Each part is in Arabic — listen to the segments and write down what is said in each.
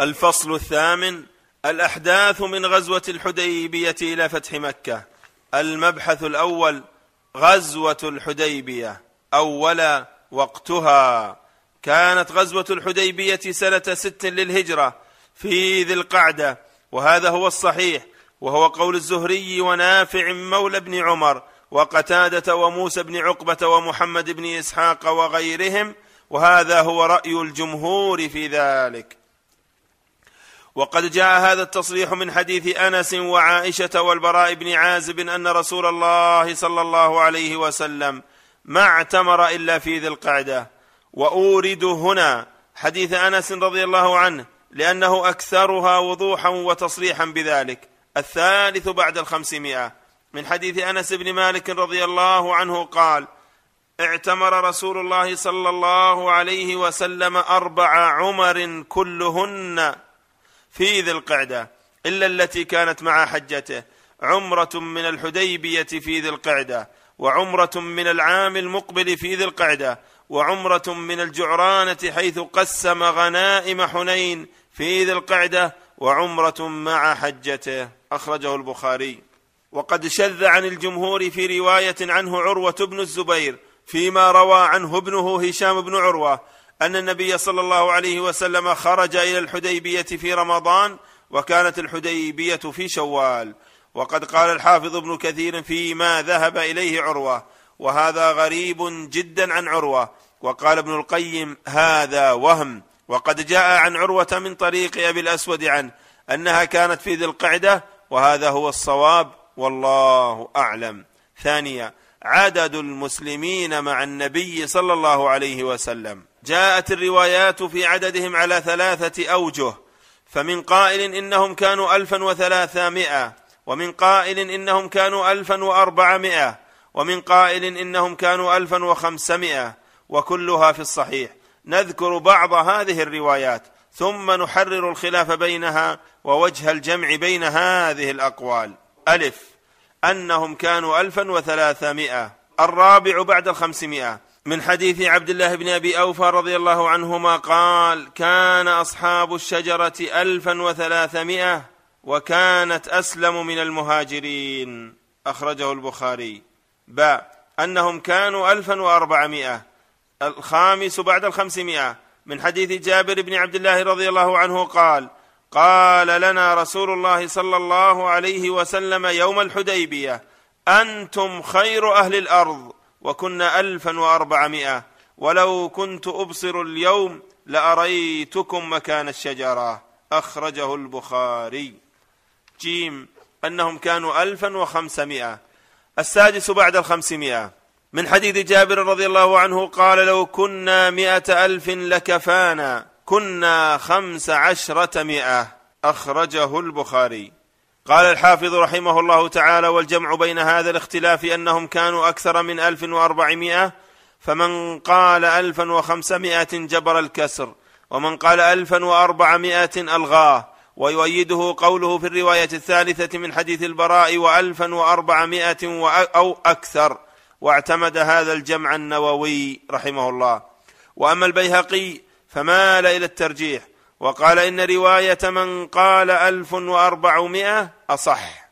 الفصل الثامن الأحداث من غزوة الحديبية إلى فتح مكة. المبحث الأول غزوة الحديبية أولا وقتها. كانت غزوة الحديبية سنة ست للهجرة في ذي القعدة وهذا هو الصحيح وهو قول الزهري ونافع مولى بن عمر وقتادة وموسى بن عقبة ومحمد بن إسحاق وغيرهم وهذا هو رأي الجمهور في ذلك. وقد جاء هذا التصريح من حديث أنس وعائشة والبراء بن عازب أن رسول الله صلى الله عليه وسلم ما اعتمر إلا في ذي القعدة. وأورد هنا حديث أنس رضي الله عنه لأنه أكثرها وضوحا وتصريحا بذلك الثالث بعد الخمسمائة. من حديث أنس بن مالك رضي الله عنه قال اعتمر رسول الله صلى الله عليه وسلم أربع عمر كلهن. في ذي القعدة إلا التي كانت مع حجته. عمرة من الحديبية في ذي القعدة وعمرة من العام المقبل في ذي القعدة وعمرة من الجعرانة حيث قسم غنائم حنين في ذي القعدة وعمرة مع حجته. أخرجه البخاري. وقد شذ عن الجمهور في رواية عنه عروة بن الزبير فيما روى عنه ابنه هشام بن عروة أن النبي صلى الله عليه وسلم خرج إلى الحديبية في رمضان وكانت الحديبية في شوال. وقد قال الحافظ ابن كثير فيما ذهب إليه عروة وهذا غريب جدا عن عروة. وقال ابن القيم هذا وهم. وقد جاء عن عروة من طريق أبي الأسود عنه أنها كانت في ذي القعدة وهذا هو الصواب والله أعلم. ثانيا عدد المسلمين مع النبي صلى الله عليه وسلم. جاءت الروايات في عددهم على ثلاثة أوجه. فمن قائل إنهم كانوا الفا وثلاثمائة ومن قائل إنهم كانوا الفا وأربعمائة ومن قائل إنهم كانوا الفا وخمسمائة وكلها في الصحيح. نذكر بعض هذه الروايات ثم نحرر الخلاف بينها ووجه الجمع بين هذه الأقوال. ألف. أنهم كانوا الفا وثلاثمائة الرابع بعد الخمسمائة. من حديث عبد الله بن أبي أوفى رضي الله عنهما قال كان أصحاب الشجرة الفا وثلاثمائة وكانت أسلم من المهاجرين. أخرجه البخاري. باء أنهم كانوا الفا وأربعمائة. الخامس بعد الخمسمائة. من حديث جابر بن عبد الله رضي الله عنه قال قال لنا رسول الله صلى الله عليه وسلم يوم الحديبية أنتم خير أهل الأرض وكنا الفا وأربعمائة ولو كنت أبصر اليوم لأريتكم مكان الشجرة أخرجه البخاري. جيم أنهم كانوا الفا وخمسمائة. السادس بعد الخمسمائة. من حديث جابر رضي الله عنه قال لو كنا مائه ألف لكفانا. كنا خمس عشرة مائه أخرجه البخاري. قال الحافظ رحمه الله تعالى والجمع بين هذا الاختلاف أنهم كانوا أكثر من ألف وأربعمائة فمن قال الفا وخمسمائة جبر الكسر ومن قال الفا وأربعمائة ألغاه. ويؤيده قوله في الرواية الثالثة من حديث البراء والفا وأربعمائة أو أكثر. واعتمد هذا الجمع النووي رحمه الله. وأما البيهقي فمال إلى الترجيح. وقال إن رواية من قال ألف وأربعمائة أصح.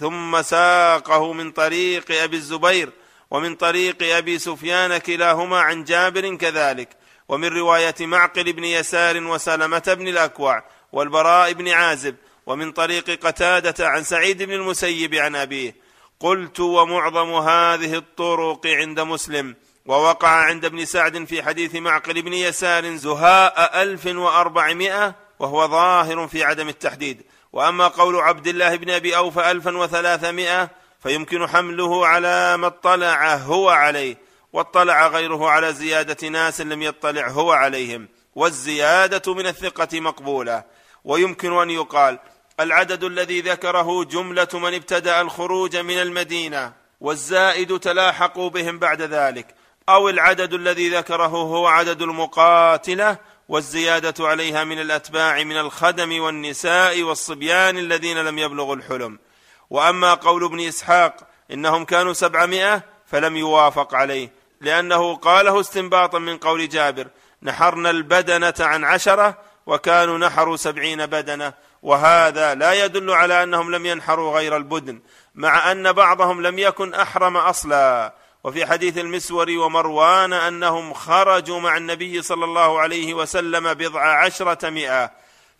ثم ساقه من طريق أبي الزبير ومن طريق أبي سفيان كلاهما عن جابر كذلك. ومن رواية معقل بن يسار وسلمة بن الأكوع والبراء بن عازب. ومن طريق قتادة عن سعيد بن المسيب عن أبيه. قلت ومعظم هذه الطرق عند مسلم. ووقع عند ابن سعد في حديث معقل بن يسار زهاء ألف وأربعمائة وهو ظاهر في عدم التحديد. وأما قول عبد الله بن أبي أوفى ألفا وثلاثمائة فيمكن حمله على ما اطلع هو عليه واطلع غيره على زيادة ناس لم يطلع هو عليهم والزيادة من الثقة مقبولة. ويمكن أن يقال العدد الذي ذكره جملة من ابتدأ الخروج من المدينة والزائد تلاحقوا بهم بعد ذلك. أو العدد الذي ذكره هو عدد المقاتلة والزيادة عليها من الأتباع من الخدم والنساء والصبيان الذين لم يبلغوا الحلم. وأما قول ابن إسحاق إنهم كانوا سبعمائة فلم يوافق عليه لأنه قاله استنباطا من قول جابر نحرنا البدنة عن عشرة وكانوا نحروا سبعين بدنة وهذا لا يدل على أنهم لم ينحروا غير البدن مع أن بعضهم لم يكن أحرم أصلا. وفي حديث المسور ومروان أنهم خرجوا مع النبي صلى الله عليه وسلم بضع عشرة مئة.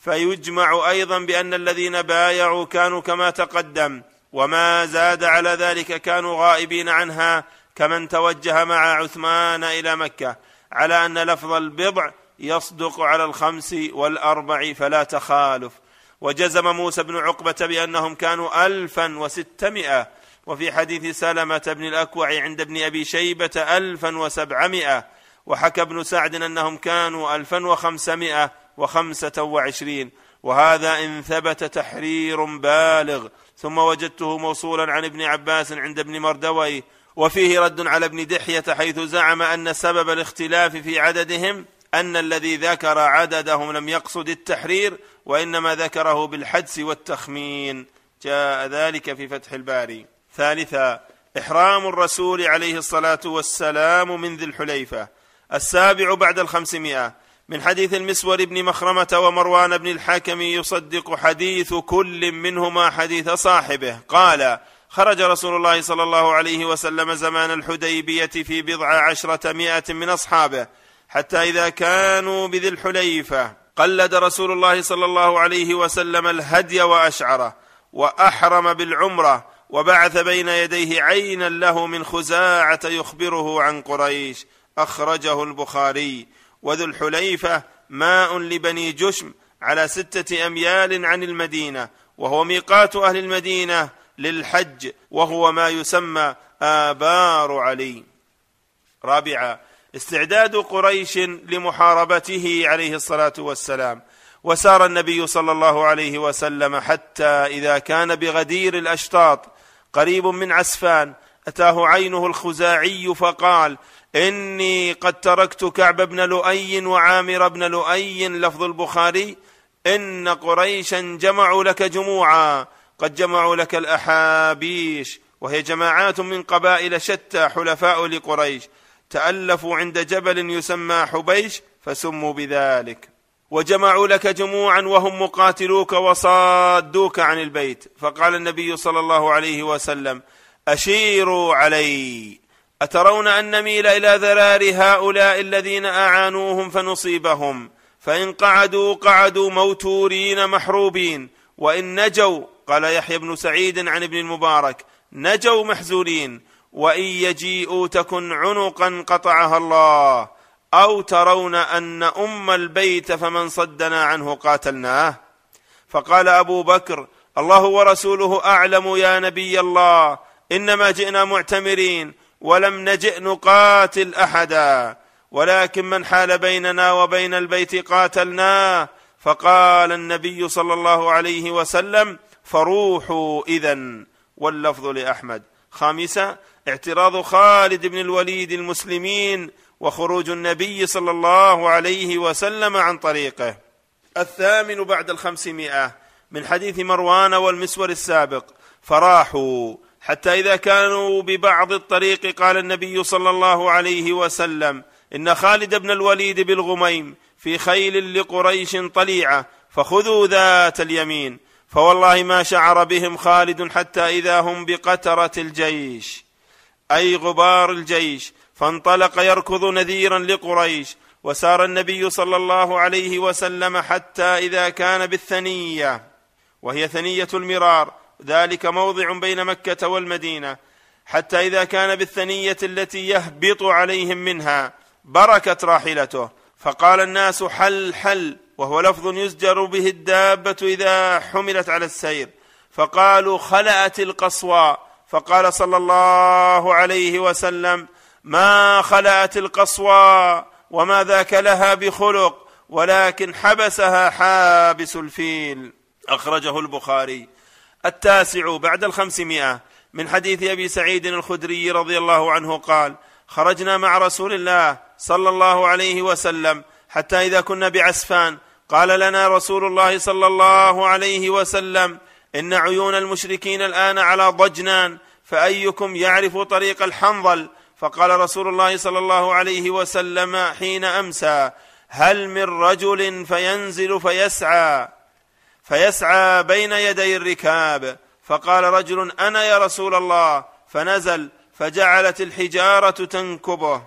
فيجمع أيضا بأن الذين بايعوا كانوا كما تقدم وما زاد على ذلك كانوا غائبين عنها كمن توجه مع عثمان إلى مكة. على أن لفظ البضع يصدق على الخمس والأربع فلا تخالف. وجزم موسى بن عقبة بأنهم كانوا الفا وستمائة. وفي حديث سلمة بن الأكوع عند ابن أبي شيبة الفا وسبعمائة وحكى ابن سعد أنهم كانوا الفا وخمسمائة وخمسة وعشرين وهذا إن ثبت تحرير بالغ. ثم وجدته موصولا عن ابن عباس عند ابن مردوي وفيه رد على ابن دحية حيث زعم أن سبب الاختلاف في عددهم أن الذي ذكر عددهم لم يقصد التحرير وإنما ذكره بالحدس والتخمين. جاء ذلك في فتح الباري. ثالثا إحرام الرسول عليه الصلاة والسلام من ذي الحليفة. السابع بعد الخمسمائة من حديث المسور بن مخرمة ومروان بن الحاكم يصدق حديث كل منهما حديث صاحبه. قال خرج رسول الله صلى الله عليه وسلم زمان الحديبية في بضع عشرة مائة من أصحابه حتى إذا كانوا بذي الحليفة. قلد رسول الله صلى الله عليه وسلم الهدي وأشعره وأحرم بالعمرة وبعث بين يديه عينا له من خزاعة يخبره عن قريش. أخرجه البخاري. وذو الحليفة ماء لبني جشم على ستة أميال عن المدينة. وهو ميقات أهل المدينة للحج. وهو ما يسمى آبار علي. رابعا استعداد قريش لمحاربته عليه الصلاة والسلام. وسار النبي صلى الله عليه وسلم حتى إذا كان بغدير الأشطاط قريب من عسفان. أتاه عينه الخزاعي فقال إني قد تركت كعب بن لؤي وعامر بن لؤي لفظ البخاري إن قريشا جمعوا لك جموعا. قد جمعوا لك الأحابيش. وهي جماعات من قبائل شتى حلفاء لقريش. تألفوا عند جبل يسمى حبيش فسموا بذلك. وجمعوا لك جموعا وهم مقاتلوك وصادوك عن البيت. فقال النبي صلى الله عليه وسلم أشيروا علي. أترون أن نميل إلى ذرار هؤلاء الذين أعانوهم فنصيبهم؟ فإن قعدوا قعدوا موتورين محروبين. وإن نجوا قال يحيى بن سعيد عن ابن المبارك نجوا محزولين وإن يجيئوا تكن عنقا قطعها الله. أو ترون أن أم البيت فمن صدنا عنه قاتلناه؟ فقال أبو بكر الله ورسوله أعلم يا نبي الله إنما جئنا معتمرين ولم نجئ نقاتل أحدا. ولكن من حال بيننا وبين البيت قاتلناه. فقال النبي صلى الله عليه وسلم فروحوا اذا واللفظ لأحمد. خامسا اعتراض خالد بن الوليد المسلمين وخروج النبي صلى الله عليه وسلم عن طريقه. الثامن بعد الخمسمائة من حديث مروان والمسور السابق. فراحوا حتى إذا كانوا ببعض الطريق قال النبي صلى الله عليه وسلم إن خالد بن الوليد بالغميم في خيل لقريش طليعة فخذوا ذات اليمين. فوالله ما شعر بهم خالد حتى إذا هم بقترة الجيش. أي غبار الجيش. فانطلق يركض نذيرا لقريش وسار النبي صلى الله عليه وسلم حتى إذا كان بالثنية وهي ثنية المرار ذلك موضع بين مكة والمدينة حتى إذا كان بالثنية التي يهبط عليهم منها بركت راحلته. فقال الناس حل حل وهو لفظ يزجر به الدابة إذا حملت على السير. فقالوا خلأت القصوى. فقال صلى الله عليه وسلم ما خلات القصوى وما ذاك لها بخلق ولكن حبسها حابس الفيل. أخرجه البخاري. التاسع بعد الخمسمائة. من حديث أبي سعيد الخدري رضي الله عنه قال خرجنا مع رسول الله صلى الله عليه وسلم حتى إذا كنا بعسفان. قال لنا رسول الله صلى الله عليه وسلم إن عيون المشركين الآن على ضجنان فأيكم يعرف طريق الحنظل؟ فقال رسول الله صلى الله عليه وسلم حين أمسى هل من رجل فينزل فيسعى فيسعى بين يدي الركاب. فقال رجل أنا يا رسول الله. فنزل فجعلت الحجارة تنكبه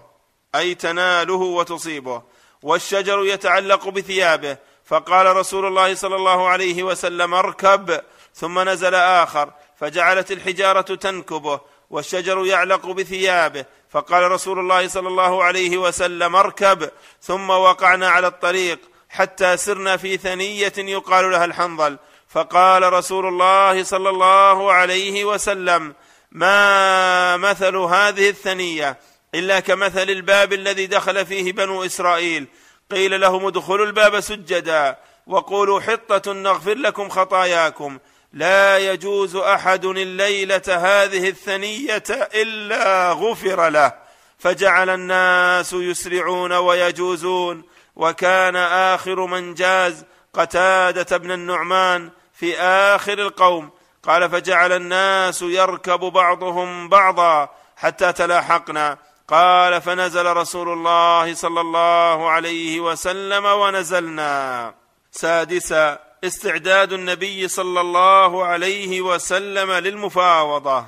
أي تناله وتصيبه والشجر يتعلق بثيابه. فقال رسول الله صلى الله عليه وسلم اركب. ثم نزل آخر فجعلت الحجارة تنكبه والشجر يعلق بثيابه. فقال رسول الله صلى الله عليه وسلم اركب ثم وقعنا على الطريق حتى سرنا في ثنية يقال لها الحنظل. فقال رسول الله صلى الله عليه وسلم ما مثل هذه الثنية إلا كمثل الباب الذي دخل فيه بنو إسرائيل. قيل لهم ادخلوا الباب سجدا وقولوا حطة نغفر لكم خطاياكم. لا يجوز أحد الليلة هذه الثنية إلا غفر له فجعل الناس يسرعون ويجوزون. وكان آخر من جاز قتادة بن النعمان في آخر القوم. قال فجعل الناس يركب بعضهم بعضا حتى تلاحقنا. قال فنزل رسول الله صلى الله عليه وسلم ونزلنا. سادسا استعداد النبي صلى الله عليه وسلم للمفاوضة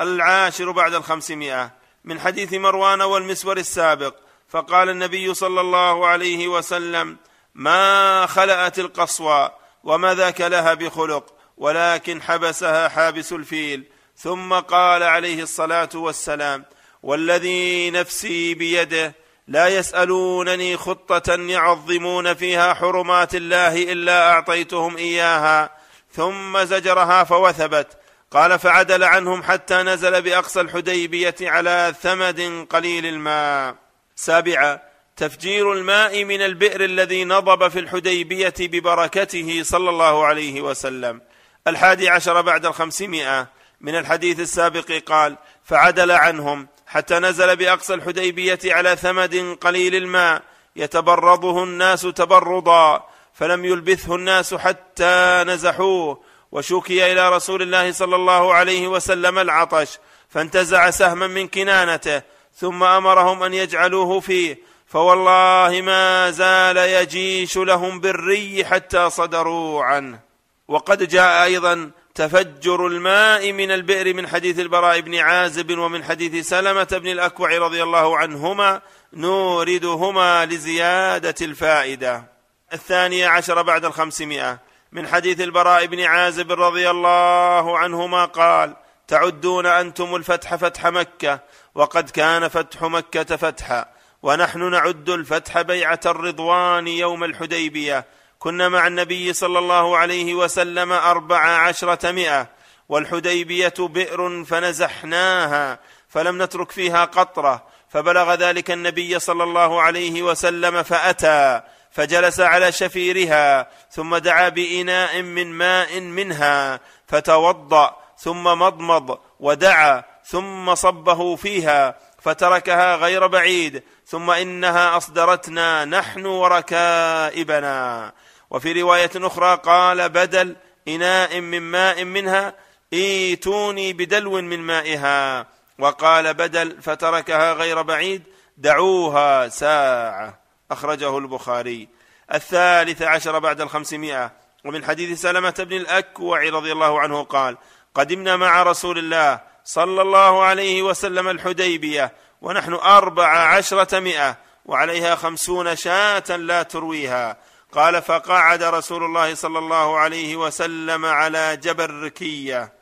العاشر بعد الخمسمائة من حديث مروان والمسور السابق فقال النبي صلى الله عليه وسلم ما خلأت القصوى وما ذاك لها بخلق ولكن حبسها حابس الفيل. ثم قال عليه الصلاة والسلام والذي نفسي بيده لا يسألونني خطة يعظمون فيها حرمات الله إلا أعطيتهم إياها. ثم زجرها فوثبت. قال فعدل عنهم حتى نزل بأقصى الحديبية على ثمد قليل الماء. سابعا تفجير الماء من البئر الذي نضب في الحديبية ببركته صلى الله عليه وسلم. الحادي عشر بعد الخمسمائة. من الحديث السابق قال فعدل عنهم. حتى نزل بأقصى الحديبية على ثمد قليل الماء يتبرضه الناس تبرضا فلم يلبثه الناس حتى نزحوه. وشكي إلى رسول الله صلى الله عليه وسلم العطش فانتزع سهما من كنانته ثم أمرهم أن يجعلوه فيه. فوالله ما زال يجيش لهم بالري حتى صدروا عنه. وقد جاء أيضا تفجر الماء من البئر من حديث البراء بن عازب ومن حديث سلمة بن الأكوع رضي الله عنهما نوردهما لزيادة الفائدة. الثانية عشر بعد الخمسمائة. من حديث البراء بن عازب رضي الله عنهما قال تعدون أنتم الفتح فتح مكة وقد كان فتح مكة فتحا ونحن نعد الفتح بيعة الرضوان يوم الحديبية كنا مع النبي صلى الله عليه وسلم أربع عشرة مئة والحديبية بئر فنزحناها فلم نترك فيها قطرة فبلغ ذلك النبي صلى الله عليه وسلم فأتى فجلس على شفيرها ثم دعا بإناء من ماء منها فتوضأ ثم مضمض ودعا ثم صبه فيها فتركها غير بعيد ثم إنها أصدرتنا نحن وركائبنا. وفي رواية أخرى قال بدل إناء من ماء منها إيتوني بدلو من مائها. وقال بدل فتركها غير بعيد دعوها ساعة. أخرجه البخاري. الثالث عشر بعد الخمسمائة. ومن حديث سلمة بن الأكوع رضي الله عنه قال قدمنا مع رسول الله صلى الله عليه وسلم الحديبية ونحن أربع عشرة مئه وعليها خمسون شاة لا ترويها. قال فقعد رسول الله صلى الله عليه وسلم على جبل ركية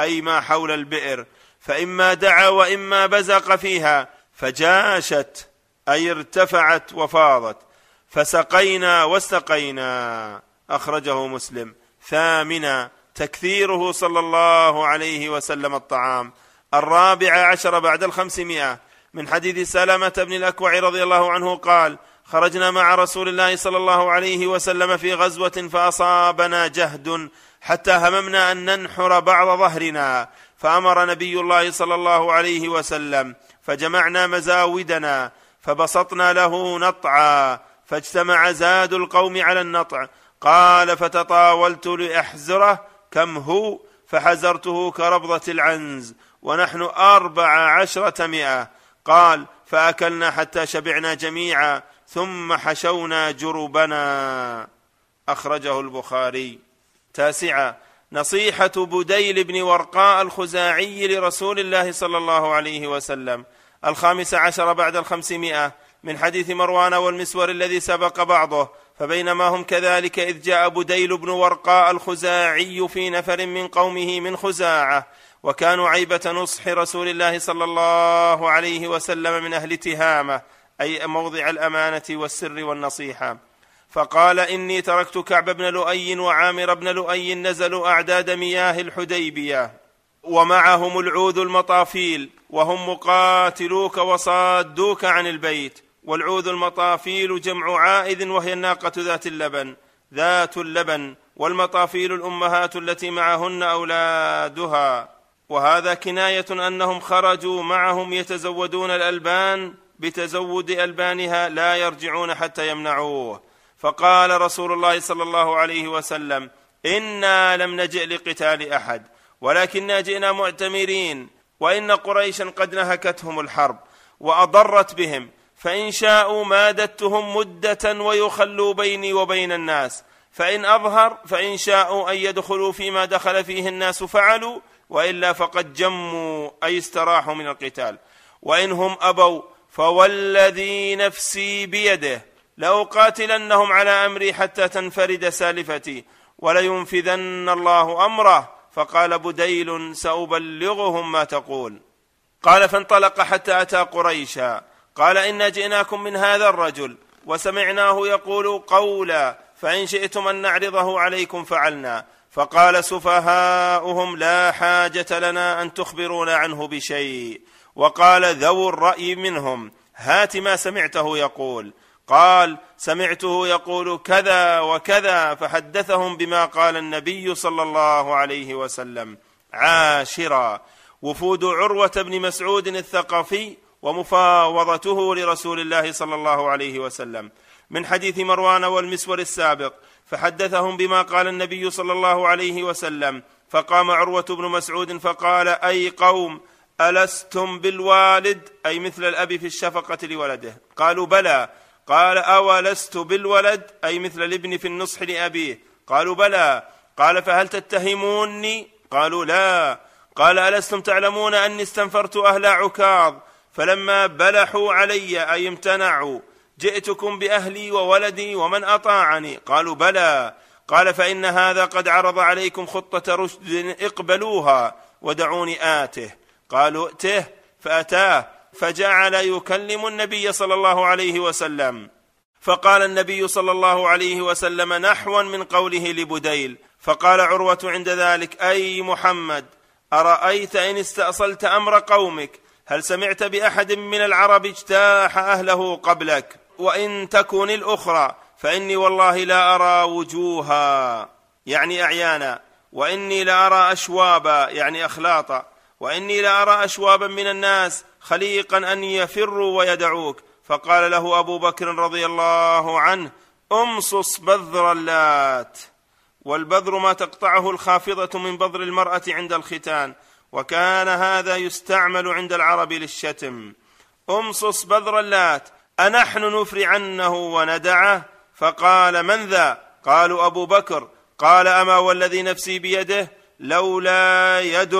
أي ما حول البئر فإما دعا وإما بزق فيها فجاشت أي ارتفعت وفاضت فسقينا واستقينا أخرجه مسلم. ثامنا تكثيره صلى الله عليه وسلم الطعام. الرابع عشر بعد الخمسمائة من حديث سلامة بن الأكوع رضي الله عنه قال خرجنا مع رسول الله صلى الله عليه وسلم في غزوة فأصابنا جهد حتى هممنا أن ننحر بعض ظهرنا. فأمر نبي الله صلى الله عليه وسلم فجمعنا مزاودنا فبسطنا له نطعا فاجتمع زاد القوم على النطع. قال فتطاولت لاحزره كم هو؟ فحزرته كربضة العنز ونحن أربع عشرة مئة. قال فأكلنا حتى شبعنا جميعا ثم حشونا جربنا. أخرجه البخاري. تاسعا نصيحة بديل بن ورقاء الخزاعي لرسول الله صلى الله عليه وسلم. الخامس عشر بعد الخمسمائة. من حديث مروان والمسور الذي سبق بعضه. فبينما هم كذلك إذ جاء بديل بن ورقاء الخزاعي في نفر من قومه من خزاعة. وكانوا عيبة نصح رسول الله صلى الله عليه وسلم من أهل تهامة. أي موضع الأمانة والسر والنصيحة. فقال إني تركت كعب بن لؤي وعامر بن لؤي نزلوا أعداد مياه الحديبية ومعهم العوذ المطافيل وهم مقاتلوك وصادوك عن البيت والعوذ المطافيل جمع عائذ وهي الناقة ذات اللبن ذات اللبن والمطافيل الأمهات التي معهن أولادها. وهذا كناية أنهم خرجوا معهم يتزودون الألبان بتزود ألبانها لا يرجعون حتى يمنعوه. فقال رسول الله صلى الله عليه وسلم إنا لم نجئ لقتال أحد ولكنا جئنا معتمرين وإن قريشا قد نهكتهم الحرب وأضرت بهم فإن شاءوا مادتهم مدة ويخلوا بيني وبين الناس فإن أظهر فإن شاءوا أن يدخلوا فيما دخل فيه الناس فعلوا وإلا فقد جموا أي استراحوا من القتال وإن هم أبوا فوالذي نفسي بيده لأقاتلنهم على أمري حتى تنفرد سالفتي ولينفذن الله أمره فقال بديل سأبلغهم ما تقول. قال فانطلق حتى أتى قريشا. قال إنا جئناكم من هذا الرجل وسمعناه يقول قولا فإن شئتم أن نعرضه عليكم فعلنا. فقال سفهاؤهم لا حاجة لنا أن تخبرونا عنه بشيء. وقال ذو الرأي منهم هات ما سمعته يقول. قال سمعته يقول كذا وكذا فحدثهم بما قال النبي صلى الله عليه وسلم. عاشرا. وفود عروة بن مسعود الثقفي ومفاوضته لرسول الله صلى الله عليه وسلم. من حديث مروان والمسور السابق فحدثهم بما قال النبي صلى الله عليه وسلم. فقام عروة بن مسعود فقال أي قوم ألستم بالوالد؟ أي مثل الأب في الشفقة لولده. قالوا بلى. قال أولست بالولد؟ أي مثل الابن في النصح لأبيه. قالوا بلى. قال فهل تتهموني؟ قالوا لا. قال ألستم تعلمون أني استنفرت أهل عكاظ فلما بلحوا علي أي امتنعوا جئتكم بأهلي وولدي ومن أطاعني. قالوا بلى. قال فإن هذا قد عرض عليكم خطة رشد إقبلوها ودعوني آته. قالوا ائته فأتاه فجعل يكلم النبي صلى الله عليه وسلم. فقال النبي صلى الله عليه وسلم نحوا من قوله لبديل. فقال عروة عند ذلك أي محمد أرأيت إن استأصلت أمر قومك؟ هل سمعت بأحد من العرب اجتاح أهله قبلك؟ وإن تكن الأخرى فإني والله لا أرى وجوها. يعني أعيانا وإني لارى أشوابا يعني أخلاطا. وإني لارى أشوابا من الناس خليقا أن يفروا ويدعوك. فقال له أبو بكر رضي الله عنه أمصص بذر اللات. والبذر ما تقطعه الخافضة من بذر المرأة عند الختان وكان هذا يستعمل عند العرب للشتم. أمصص بذر اللات أنحن نفري عنه وندعه؟ فقال من ذا؟ قالوا أبو بكر. قال أما والذي نفسي بيده؟ لولا يد.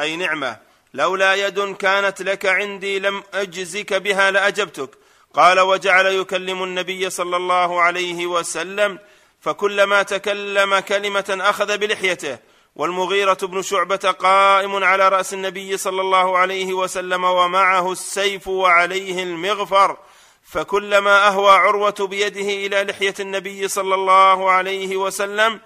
أي نعمة. لولا يد كانت لك عندي لم أجزك بها لأجبتك. قال وجعل يكلم النبي صلى الله عليه وسلم فكلما تكلم كلمة أخذ بلحيته. والمغيرة بن شعبة قائم على رأس النبي صلى الله عليه وسلم ومعه السيف وعليه المغفر. فكلما أهوى عروة بيده إلى لحية النبي صلى الله عليه وسلم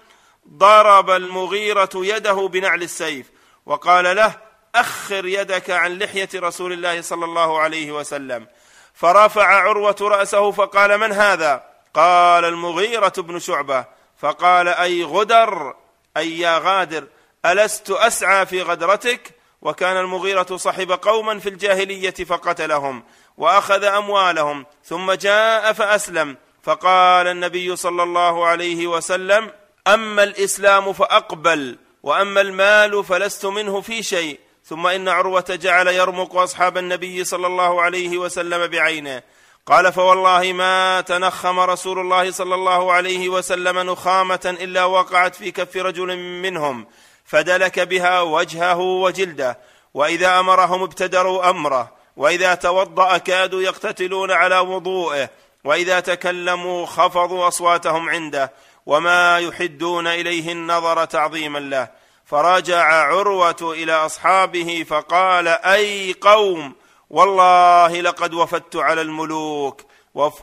ضرب المغيرة يده بنعل السيف. وقال له أخر يدك عن لحية رسول الله صلى الله عليه وسلم. فرفع عروة رأسه فقال من هذا؟ قال المغيرة بن شعبة. فقال أي غدر أي يا غادر ألست أسعى في غدرتك؟ وكان المغيرة صحب قوما في الجاهلية فقتلهم وأخذ أموالهم ثم جاء فأسلم. فقال النبي صلى الله عليه وسلم أما الإسلام فأقبل. وأما المال فلست منه في شيء. ثم إن عروة جعل يرمق أصحاب النبي صلى الله عليه وسلم بعينه. قال فوالله ما تنخم رسول الله صلى الله عليه وسلم نخامة إلا وقعت في كف رجل منهم. فدلك بها وجهه وجلده. وإذا أمرهم ابتدروا أمره. وإذا توضأ كادوا يقتتلون على وضوئه. وإذا تكلموا خفضوا أصواتهم عنده. وما يحدون اليه النظر تعظيما له. فراجع عروه إلى اصحابه فقال اي قوم والله لقد وفدت على الملوك.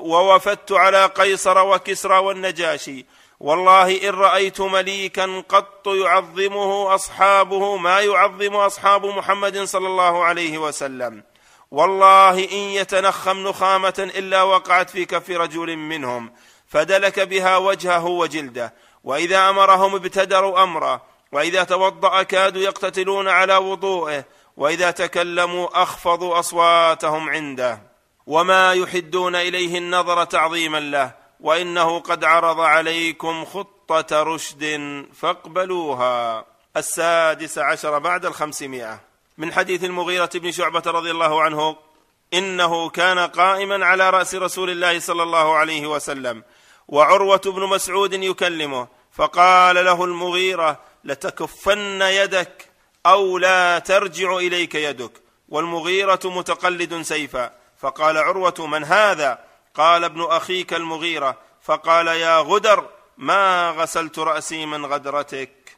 ووفدت على قيصر وكسرى والنجاشي. والله ان رايت مليكا قط يعظمه اصحابه ما يعظم اصحاب محمد صلى الله عليه وسلم. والله ان يتنخم نخامه الا وقعت في كف رجل منهم. فدلك بها وجهه وجلده. وإذا أمرهم ابتدروا امره وإذا توضأ كادوا يقتتلون على وضوئه وإذا تكلموا أخفضوا أصواتهم عنده. وما يحدون إليه النظر تعظيما له وإنه قد عرض عليكم خطة رشد فاقبلوها. السادس عشر بعد الخمسمائة. من حديث المغيرة بن شعبة رضي الله عنه إنه كان قائما على رأس رسول الله صلى الله عليه وسلم. وعروة بن مسعود يكلمه فقال له المغيرة لتكفن يدك أو لا ترجع إليك يدك والمغيرة متقلد سيفا. فقال عروة من هذا؟ قال ابن أخيك المغيرة فقال يا غدر ما غسلت رأسي من غدرتك؟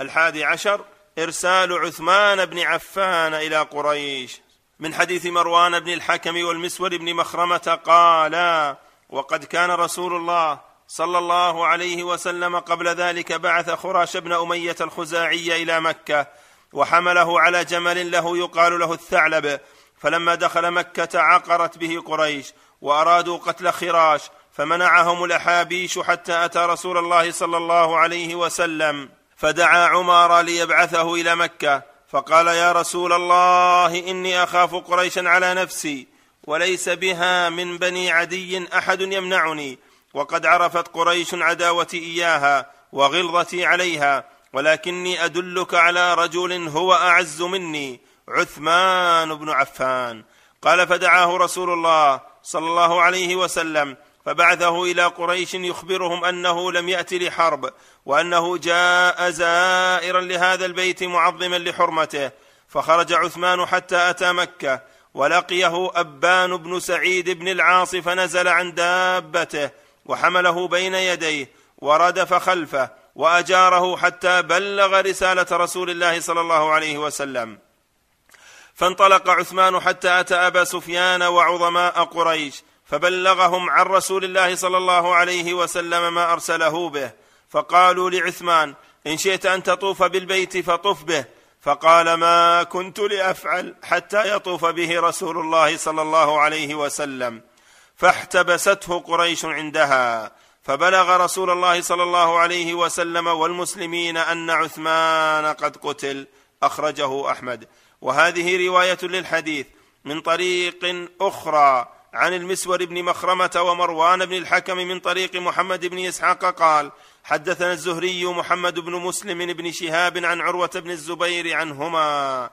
الحادي عشر إرسال عثمان بن عفان إلى قريش من حديث مروان بن الحكم والمسور بن مخرمة قالا وقد كان رسول الله صلى الله عليه وسلم قبل ذلك بعث خراش بن أمية الخزاعي إلى مكة وحمله على جمل له يقال له الثعلب. فلما دخل مكة عقرت به قريش وأرادوا قتل خراش فمنعهم الأحابيش حتى أتى رسول الله صلى الله عليه وسلم. فدعا عمر ليبعثه إلى مكة فقال يا رسول الله إني أخاف قريشا على نفسي. وليس بها من بني عدي أحد يمنعني. وقد عرفت قريش عداوتي إياها وغلظتي عليها ولكني أدلك على رجل هو أعز مني عثمان بن عفان. قال فدعاه رسول الله صلى الله عليه وسلم فبعثه إلى قريش يخبرهم أنه لم يأت لحرب وأنه جاء زائرا لهذا البيت معظما لحرمته. فخرج عثمان حتى أتى مكة ولقيه أبان بن سعيد بن العاص فنزل عن دابته وحمله بين يديه وردف خلفه وأجاره حتى بلغ رسالة رسول الله صلى الله عليه وسلم. فانطلق عثمان حتى أتى أبا سفيان وعظماء قريش فبلغهم عن رسول الله صلى الله عليه وسلم ما أرسله به. فقالوا لعثمان إن شئت أن تطوف بالبيت فطف به. فقال ما كنت لأفعل حتى يطوف به رسول الله صلى الله عليه وسلم. فاحتبسته قريش عندها فبلغ رسول الله صلى الله عليه وسلم والمسلمين أن عثمان قد قتل أخرجه أحمد. وهذه رواية للحديث من طريق أخرى عن المسور بن مخرمة ومروان بن الحكم من طريق محمد بن إسحاق قال حدثنا الزهري محمد بن مسلم بن شهاب عن عروة بن الزبير عنهما.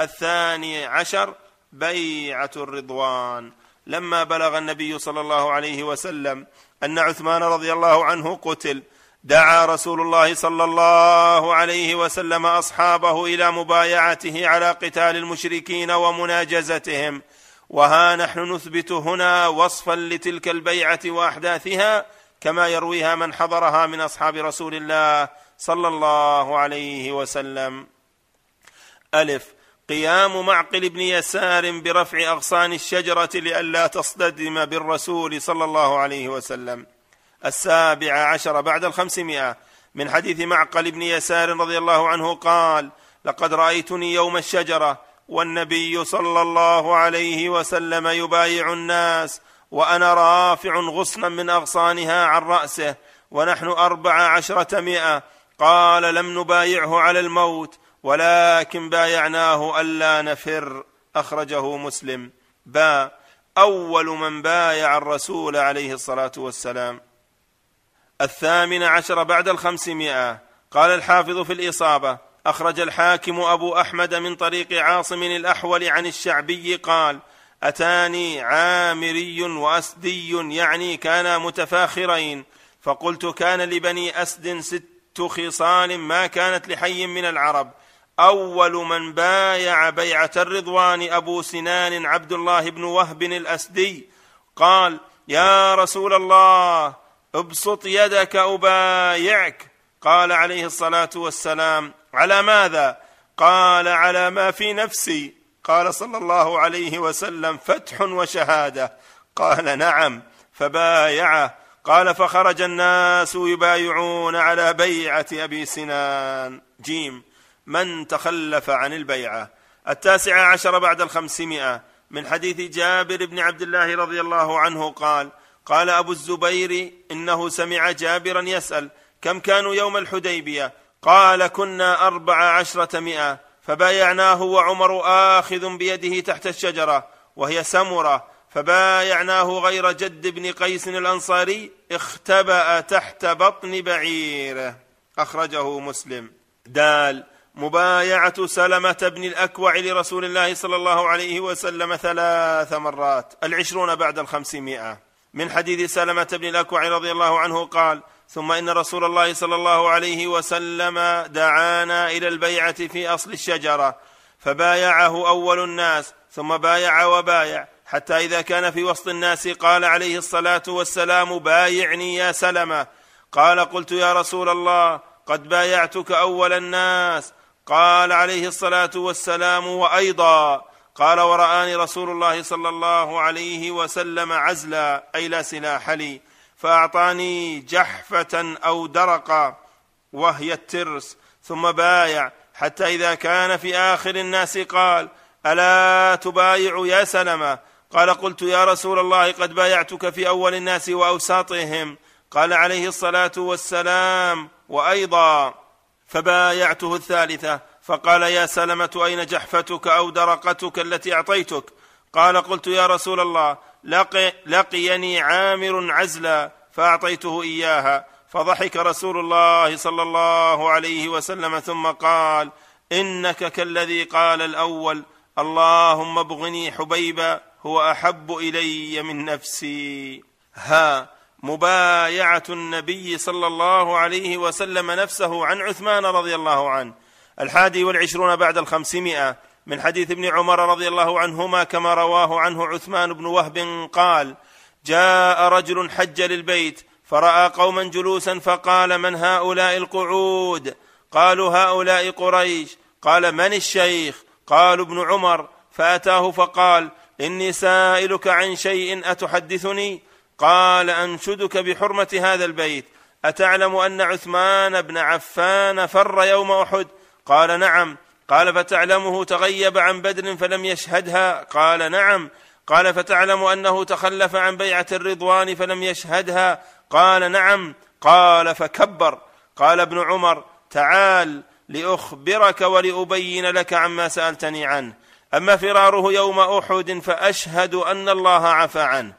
الثاني عشر بيعة الرضوان. لما بلغ النبي صلى الله عليه وسلم أن عثمان رضي الله عنه قتل دعا رسول الله صلى الله عليه وسلم أصحابه إلى مبايعته على قتال المشركين ومناجزتهم. وها نحن نثبت هنا وصفا لتلك البيعة وأحداثها كما يرويها من حضرها من أصحاب رسول الله صلى الله عليه وسلم. ألف قيام معقل بن يسار برفع أغصان الشجرة لئلا تصطدم بالرسول صلى الله عليه وسلم. السابع عشر بعد الخمسمائة. من حديث معقل بن يسار رضي الله عنه قال لقد رأيتني يوم الشجرة والنبي صلى الله عليه وسلم يبايع الناس وأنا رافع غصنا من أغصانها عن رأسه ونحن أربع عشرة مئة. قال لم نبايعه على الموت ولكن بايعناه ألا نفر. أخرجه مسلم. با أول من بايع الرسول عليه الصلاة والسلام. الثامن عشر بعد الخمسمائه قال الحافظ في الإصابة. أخرج الحاكم أبو أحمد من طريق عاصم الأحول عن الشعبي قال أتاني عامري وأسدي يعني كانا متفاخرين. فقلت كان لبني أسد ست خصال ما كانت لحي من العرب. أول من بايع بيعة الرضوان أبو سنان عبد الله بن وهب الأسدي. قال يا رسول الله ابسط يدك أبايعك. قال عليه الصلاة والسلام على ماذا؟ قال على ما في نفسي. قال صلى الله عليه وسلم فتح وشهادة. قال نعم فبايعه قال فخرج الناس يبايعون على بيعة أبي سنان. جيم من تخلف عن البيعة؟ التاسعه عشر بعد الخمسمائة. من حديث جابر بن عبد الله رضي الله عنه قال قال أبو الزبير إنه سمع جابرا يسأل كم كانوا يوم الحديبية؟ قال كنا أربع عشرة مئة. فبايعناه وعمر آخذ بيده تحت الشجرة وهي سمرة. فبايعناه غير جد بن قيس الأنصاري اختبأ تحت بطن بعيره. أخرجه مسلم. دال مبايعة سلمة بن الأكوع لرسول الله صلى الله عليه وسلم ثلاث مرات العشرون بعد الخمسمائة. من حديث سلمة بن الأكوع رضي الله عنه قال ثم إن رسول الله صلى الله عليه وسلم دعانا إلى البيعة في أصل الشجرة فبايعه أول الناس ثم بايع وبايع حتى إذا كان في وسط الناس قال عليه الصلاة والسلام بايعني يا سلمة. قال قلت يا رسول الله قد بايعتك أول الناس. قال عليه الصلاة والسلام وأيضا. قال ورآني رسول الله صلى الله عليه وسلم عزلا أي لا سلاح لي. فأعطاني جحفة أو درقا وهي الترس ثم بايع حتى إذا كان في آخر الناس قال ألا تبايع يا سلمة؟ قال قلت يا رسول الله قد بايعتك في أول الناس وأوساطهم. قال عليه الصلاة والسلام. وأيضا فبايعته الثالثة. فقال يا سلمة أين جحفتك أو درقتك التي أعطيتك؟ قال قلت يا رسول الله لقي لقيني عامر عزلا فأعطيته إياها فضحك رسول الله صلى الله عليه وسلم ثم قال إنك كالذي قال الأول اللهم ابغني حبيبا هو أحب إلي من نفسي. ها مبايعة النبي صلى الله عليه وسلم نفسه عن عثمان رضي الله عنه. الحادي والعشرون بعد الخمسمائة. من حديث ابن عمر رضي الله عنهما كما رواه عنه عثمان بن وهب قال جاء رجل حج للبيت فرأى قوما جلوسا فقال من هؤلاء القعود؟ قالوا هؤلاء قريش. قال من الشيخ؟ قالوا ابن عمر. فأتاه فقال إني سائلك عن شيء أتحدثني؟ قال أنشدك بحرمة هذا البيت. أتعلم أن عثمان بن عفان فر يوم أحد؟ قال نعم. قال فتعلمه تغيب عن بدر فلم يشهدها؟ قال نعم. قال فتعلم أنه تخلف عن بيعة الرضوان فلم يشهدها؟ قال نعم. قال فكبر. قال ابن عمر تعال لأخبرك ولأبين لك عما سألتني عنه. أما فراره يوم أحد فأشهد أن الله عفى عنه.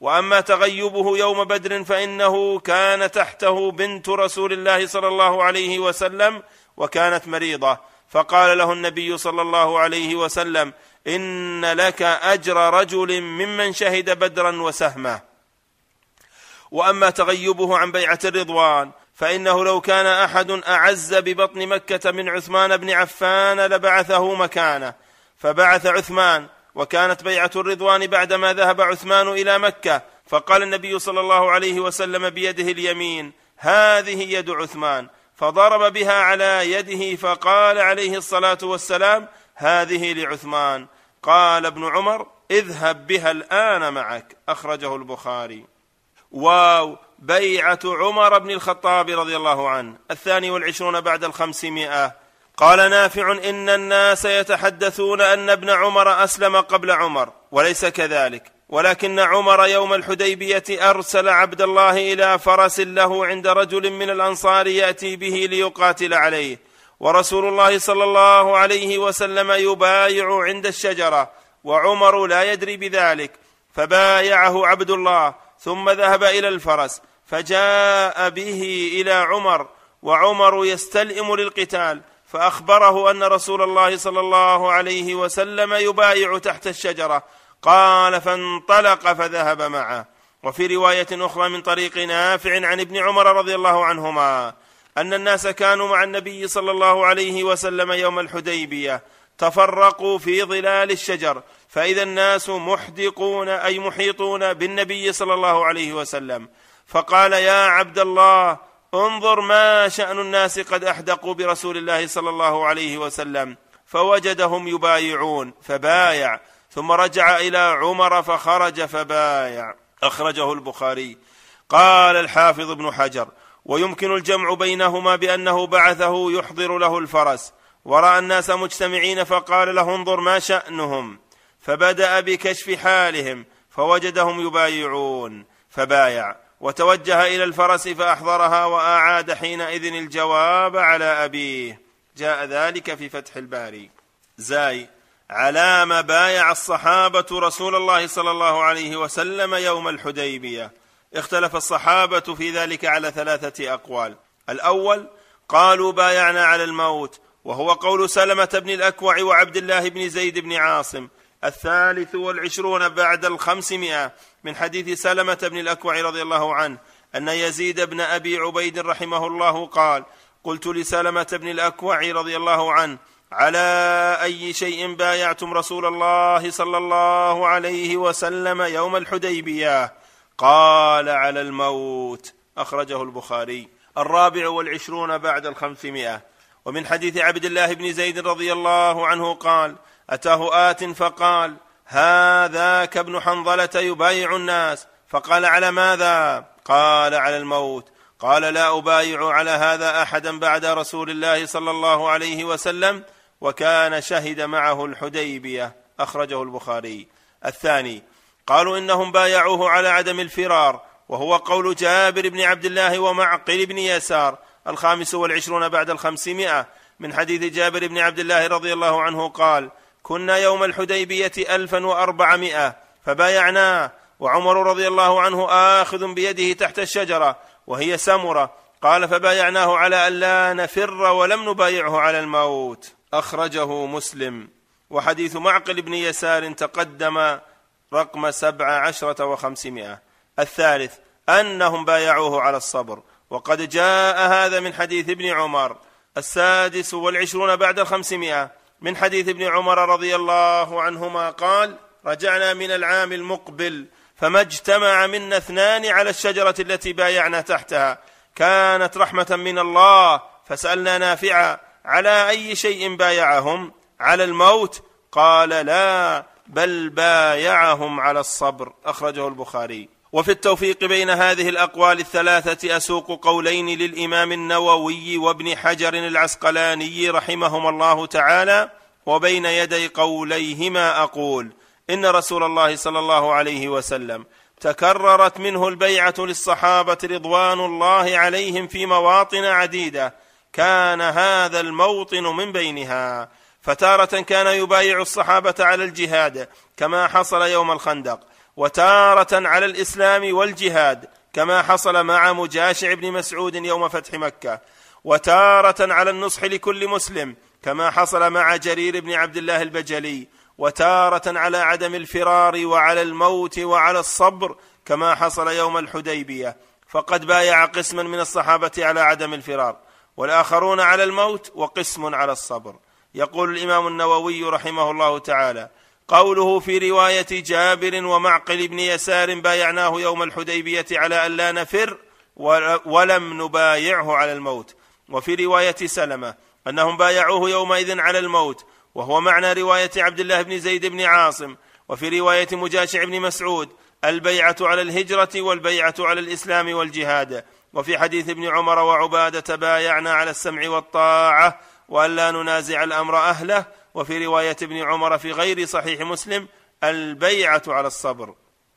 وأما تغيبه يوم بدر فإنه كان تحته بنت رسول الله صلى الله عليه وسلم وكانت مريضة. فقال له النبي صلى الله عليه وسلم إن لك أجر رجل ممن شهد بدرا وسهمه وأما تغيبه عن بيعة الرضوان فإنه لو كان أحد أعز ببطن مكة من عثمان بن عفان لبعثه مكانه. فبعث عثمان وكانت بيعة الرضوان بعدما ذهب عثمان إلى مكة. فقال النبي صلى الله عليه وسلم بيده اليمين هذه يد عثمان. فضرب بها على يده فقال عليه الصلاة والسلام هذه لعثمان. قال ابن عمر اذهب بها الآن معك. أخرجه البخاري. واو! بيعة عمر بن الخطاب رضي الله عنه الثاني والعشرون بعد الخمسمائة. قال نافع إن الناس يتحدثون أن ابن عمر أسلم قبل عمر وليس كذلك. ولكن عمر يوم الحديبية أرسل عبد الله إلى فرس له عند رجل من الأنصار يأتي به ليقاتل عليه. ورسول الله صلى الله عليه وسلم يبايع عند الشجرة وعمر لا يدري بذلك فبايعه عبد الله ثم ذهب إلى الفرس فجاء به إلى عمر وعمر يستلئم للقتال فأخبره أن رسول الله صلى الله عليه وسلم يبايع تحت الشجرة قال فانطلق فذهب معه. وفي رواية أخرى من طريق نافع عن ابن عمر رضي الله عنهما أن الناس كانوا مع النبي صلى الله عليه وسلم يوم الحديبية تفرقوا في ظلال الشجر فإذا الناس محدقون أي محيطون بالنبي صلى الله عليه وسلم. فقال يا عبد الله انظر ما شأن الناس قد أحدقوا برسول الله صلى الله عليه وسلم. فوجدهم يبايعون فبايع. ثم رجع إلى عمر فخرج فبايع. أخرجه البخاري. قال الحافظ ابن حجر ويمكن الجمع بينهما بأنه بعثه يحضر له الفرس. ورأى الناس مجتمعين فقال له انظر ما شأنهم. فبدأ بكشف حالهم فوجدهم يبايعون. فبايع. وتوجه إلى الفرس فأحضرها وأعاد حينئذ الجواب على أبيه. جاء ذلك في فتح الباري. زاي. على ما بايع الصحابة رسول الله صلى الله عليه وسلم يوم الحديبية. اختلف الصحابة في ذلك على ثلاثة أقوال. الأول قالوا بايعنا على الموت وهو قول سلمة بن الأكوع وعبد الله بن زيد بن عاصم. الثالث والعشرون بعد الخمسمائة من حديث سلمة بن الأكوع رضي الله عنه أن يزيد بن أبي عبيد رحمه الله قال قلت لسلمة بن الأكوع رضي الله عنه على أي شيء بايعتم رسول الله صلى الله عليه وسلم يوم الحديبية؟ قال على الموت. أخرجه البخاري. الرابع والعشرون بعد الخمسمائة. ومن حديث عبد الله بن زيد رضي الله عنه قال أتاه آت فقال هذاك ابن حنظلة يبايع الناس. فقال على ماذا؟ قال على الموت. قال لا أبايع على هذا أحدا بعد رسول الله صلى الله عليه وسلم. وكان شهد معه الحديبية أخرجه البخاري. الثاني قالوا إنهم بايعوه على عدم الفرار وهو قول جابر بن عبد الله ومعقل بن يسار. الخامس والعشرون بعد الخمسمائة. من حديث جابر بن عبد الله رضي الله عنه قال كنا يوم الحديبية ألفا وأربعمائة فبايعناه وعمر رضي الله عنه آخذ بيده تحت الشجرة وهي سمرة. قال فبايعناه على أن لا نفر ولم نبايعه على الموت. أخرجه مسلم. وحديث معقل بن يسار تقدم رقم سبع عشرة وخمسمائة. الثالث أنهم بايعوه على الصبر. وقد جاء هذا من حديث ابن عمر. السادس والعشرون بعد الخمسمائة. من حديث ابن عمر رضي الله عنهما قال رجعنا من العام المقبل فما اجتمع منا اثنان على الشجرة التي بايعنا تحتها. كانت رحمة من الله فسألنا نافعا على أي شيء بايعهم على الموت؟ قال لا بل بايعهم على الصبر أخرجه البخاري. وفي التوفيق بين هذه الأقوال الثلاثة أسوق قولين للإمام النووي وابن حجر العسقلاني رحمهما الله تعالى وبين يدي قوليهما أقول إن رسول الله صلى الله عليه وسلم تكررت منه البيعة للصحابة رضوان الله عليهم في مواطن عديدة كان هذا الموطن من بينها فتارة كان يبايع الصحابة على الجهاد كما حصل يوم الخندق وتارة على الإسلام والجهاد كما حصل مع مجاشع بن مسعود يوم فتح مكة وتارة على النصح لكل مسلم كما حصل مع جرير بن عبد الله البجلي وتارة على عدم الفرار وعلى الموت وعلى الصبر كما حصل يوم الحديبية فقد بايع قسما من الصحابة على عدم الفرار. والآخرون على الموت وقسم على الصبر. يقول الإمام النووي رحمه الله تعالى قوله في رواية جابر ومعقل بن يسار بايعناه يوم الحديبية على أن لا نفر ولم نبايعه على الموت. وفي رواية سلمة أنهم بايعوه يومئذ على الموت وهو معنى رواية عبد الله بن زيد بن عاصم. وفي رواية مجاشع بن مسعود البيعة على الهجرة والبيعة على الإسلام والجهاد. وفي حديث ابن عمر وعبادة بايعنا على السمع والطاعة والا ننازع الأمر أهله وفي رواية ابن عمر في غير صحيح مسلم البيعة على الصبر.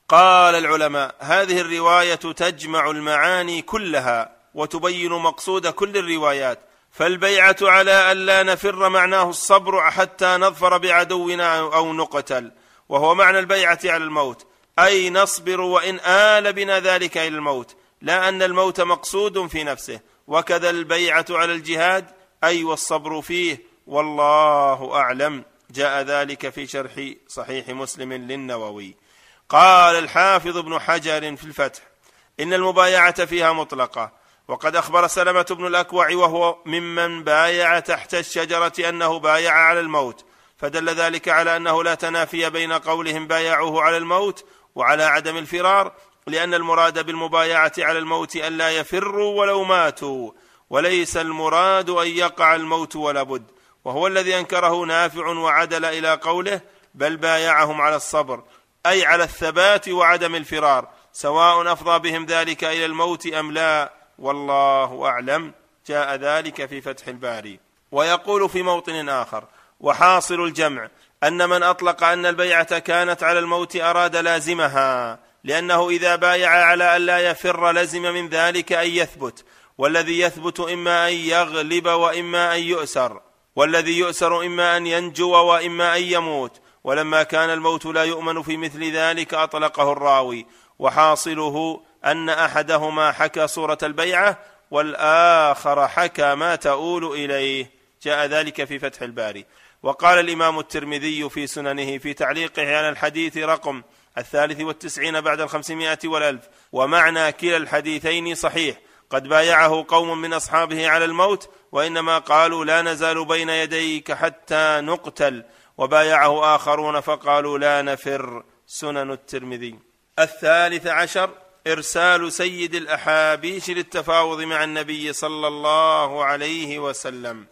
قال العلماء هذه الرواية تجمع المعاني كلها وتبين مقصود كل الروايات فالبيعة على الا نفر معناه الصبر حتى نظفر بعدونا أو نقتل. وهو معنى البيعة على الموت أي نصبر وإن آل بنا ذلك إلى الموت. لا أن الموت مقصود في نفسه. وكذا البيعة على الجهاد أي والصبر فيه والله أعلم. جاء ذلك في شرح صحيح مسلم للنووي. قال الحافظ ابن حجر في الفتح إن المبايعة فيها مطلقة. وقد أخبر سلمة بن الأكوع وهو ممن بايع تحت الشجرة أنه بايع على الموت. فدل ذلك على أنه لا تنافي بين قولهم بايعوه على الموت وعلى عدم الفرار. لأن المراد بالمبايعة على الموت الا يفروا ولو ماتوا وليس المراد أن يقع الموت ولا بد. وهو الذي أنكره نافع وعدل إلى قوله بل بايعهم على الصبر أي على الثبات وعدم الفرار سواء أفضى بهم ذلك إلى الموت أم لا والله أعلم. جاء ذلك في فتح الباري. ويقول في موطن آخر وحاصل الجمع أن من أطلق أن البيعة كانت على الموت أراد لازمها. لأنه إذا بايع على أن لا يفر لزم من ذلك أن يثبت والذي يثبت إما أن يغلب وإما أن يؤسر والذي يؤسر إما أن ينجو وإما أن يموت ولما كان الموت لا يؤمن في مثل ذلك أطلقه الراوي وحاصله أن أحدهما حكى صورة البيعة والآخر حكى ما تؤول إليه. جاء ذلك في فتح الباري. وقال الإمام الترمذي في سننه في تعليقه على الحديث رقم الثالث والتسعين بعد الخمسمائة والألف. ومعنى كلا الحديثين صحيح. قد بايعه قوم من أصحابه على الموت وإنما قالوا لا نزال بين يديك حتى نقتل. وبايعه آخرون فقالوا لا نفر. سنن الترمذي. الثالث عشر إرسال سيد الأحابيش للتفاوض مع النبي صلى الله عليه وسلم.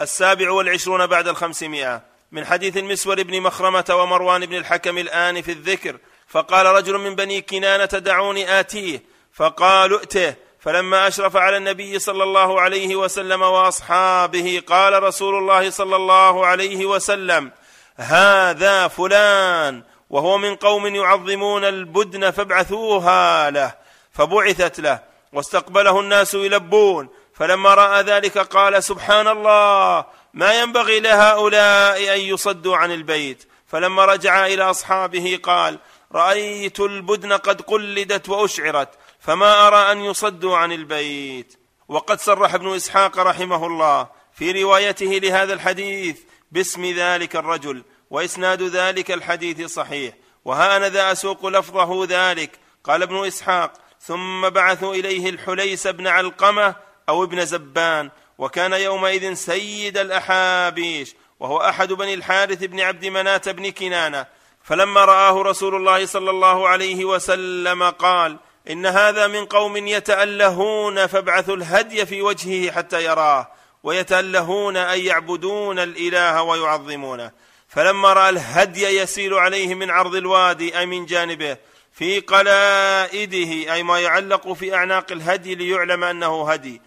السابع والعشرون بعد الخمسمائة. من حديث المسور بن مخرمة ومروان بن الحكم الآن في الذكر فقال رجل من بني كنانة دعوني آتيه. فقالوا ائته. فلما أشرف على النبي صلى الله عليه وسلم وأصحابه قال رسول الله صلى الله عليه وسلم هذا فلان وهو من قوم يعظمون البدن فابعثوها له. فبعثت له واستقبله الناس يلبون. فلما رأى ذلك قال سبحان الله. ما ينبغي لهؤلاء أن يصدوا عن البيت. فلما رجع إلى أصحابه قال رأيت البدن قد قلدت وأشعرت فما أرى أن يصدوا عن البيت. وقد صرح ابن إسحاق رحمه الله في روايته لهذا الحديث باسم ذلك الرجل وإسناد ذلك الحديث صحيح. وها أنا ذا أسوق لفظه ذلك. قال ابن إسحاق ثم بعثوا إليه الحليس بن علقمة أو ابن زبان. وكان يومئذ سيد الأحابيش وهو أحد بني الحارث بن عبد مناه بن كنانة. فلما رآه رسول الله صلى الله عليه وسلم قال إن هذا من قوم يتألهون فابعثوا الهدي في وجهه حتى يراه ويتألهون أن يعبدون الإله ويعظمونه. فلما رأى الهدي يسيل عليه من عرض الوادي أي من جانبه في قلائده أي ما يعلق في أعناق الهدي ليعلم أنه هدي.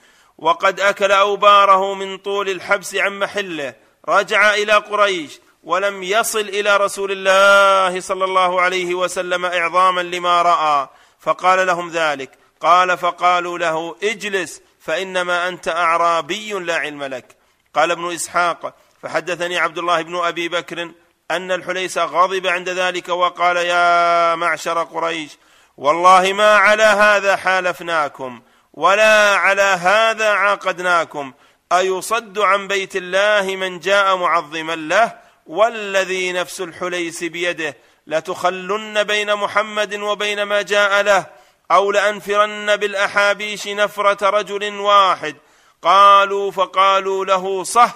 وقد أكل أوباره من طول الحبس عن محله رجع إلى قريش ولم يصل إلى رسول الله صلى الله عليه وسلم إعظاما لما رأى فقال لهم ذلك. قال فقالوا له اجلس فإنما أنت أعرابي لا علم لك. قال ابن إسحاق فحدثني عبد الله بن أبي بكر أن الحليس غضب عند ذلك وقال يا معشر قريش والله ما على هذا حالفناكم ولا على هذا عاقدناكم. أيصد عن بيت الله من جاء معظما له؟ والذي نفس الحليس بيده. لتخلن بين محمد وبين ما جاء له أو لأنفرن بالأحابيش نفرة رجل واحد. قالوا فقالوا له صه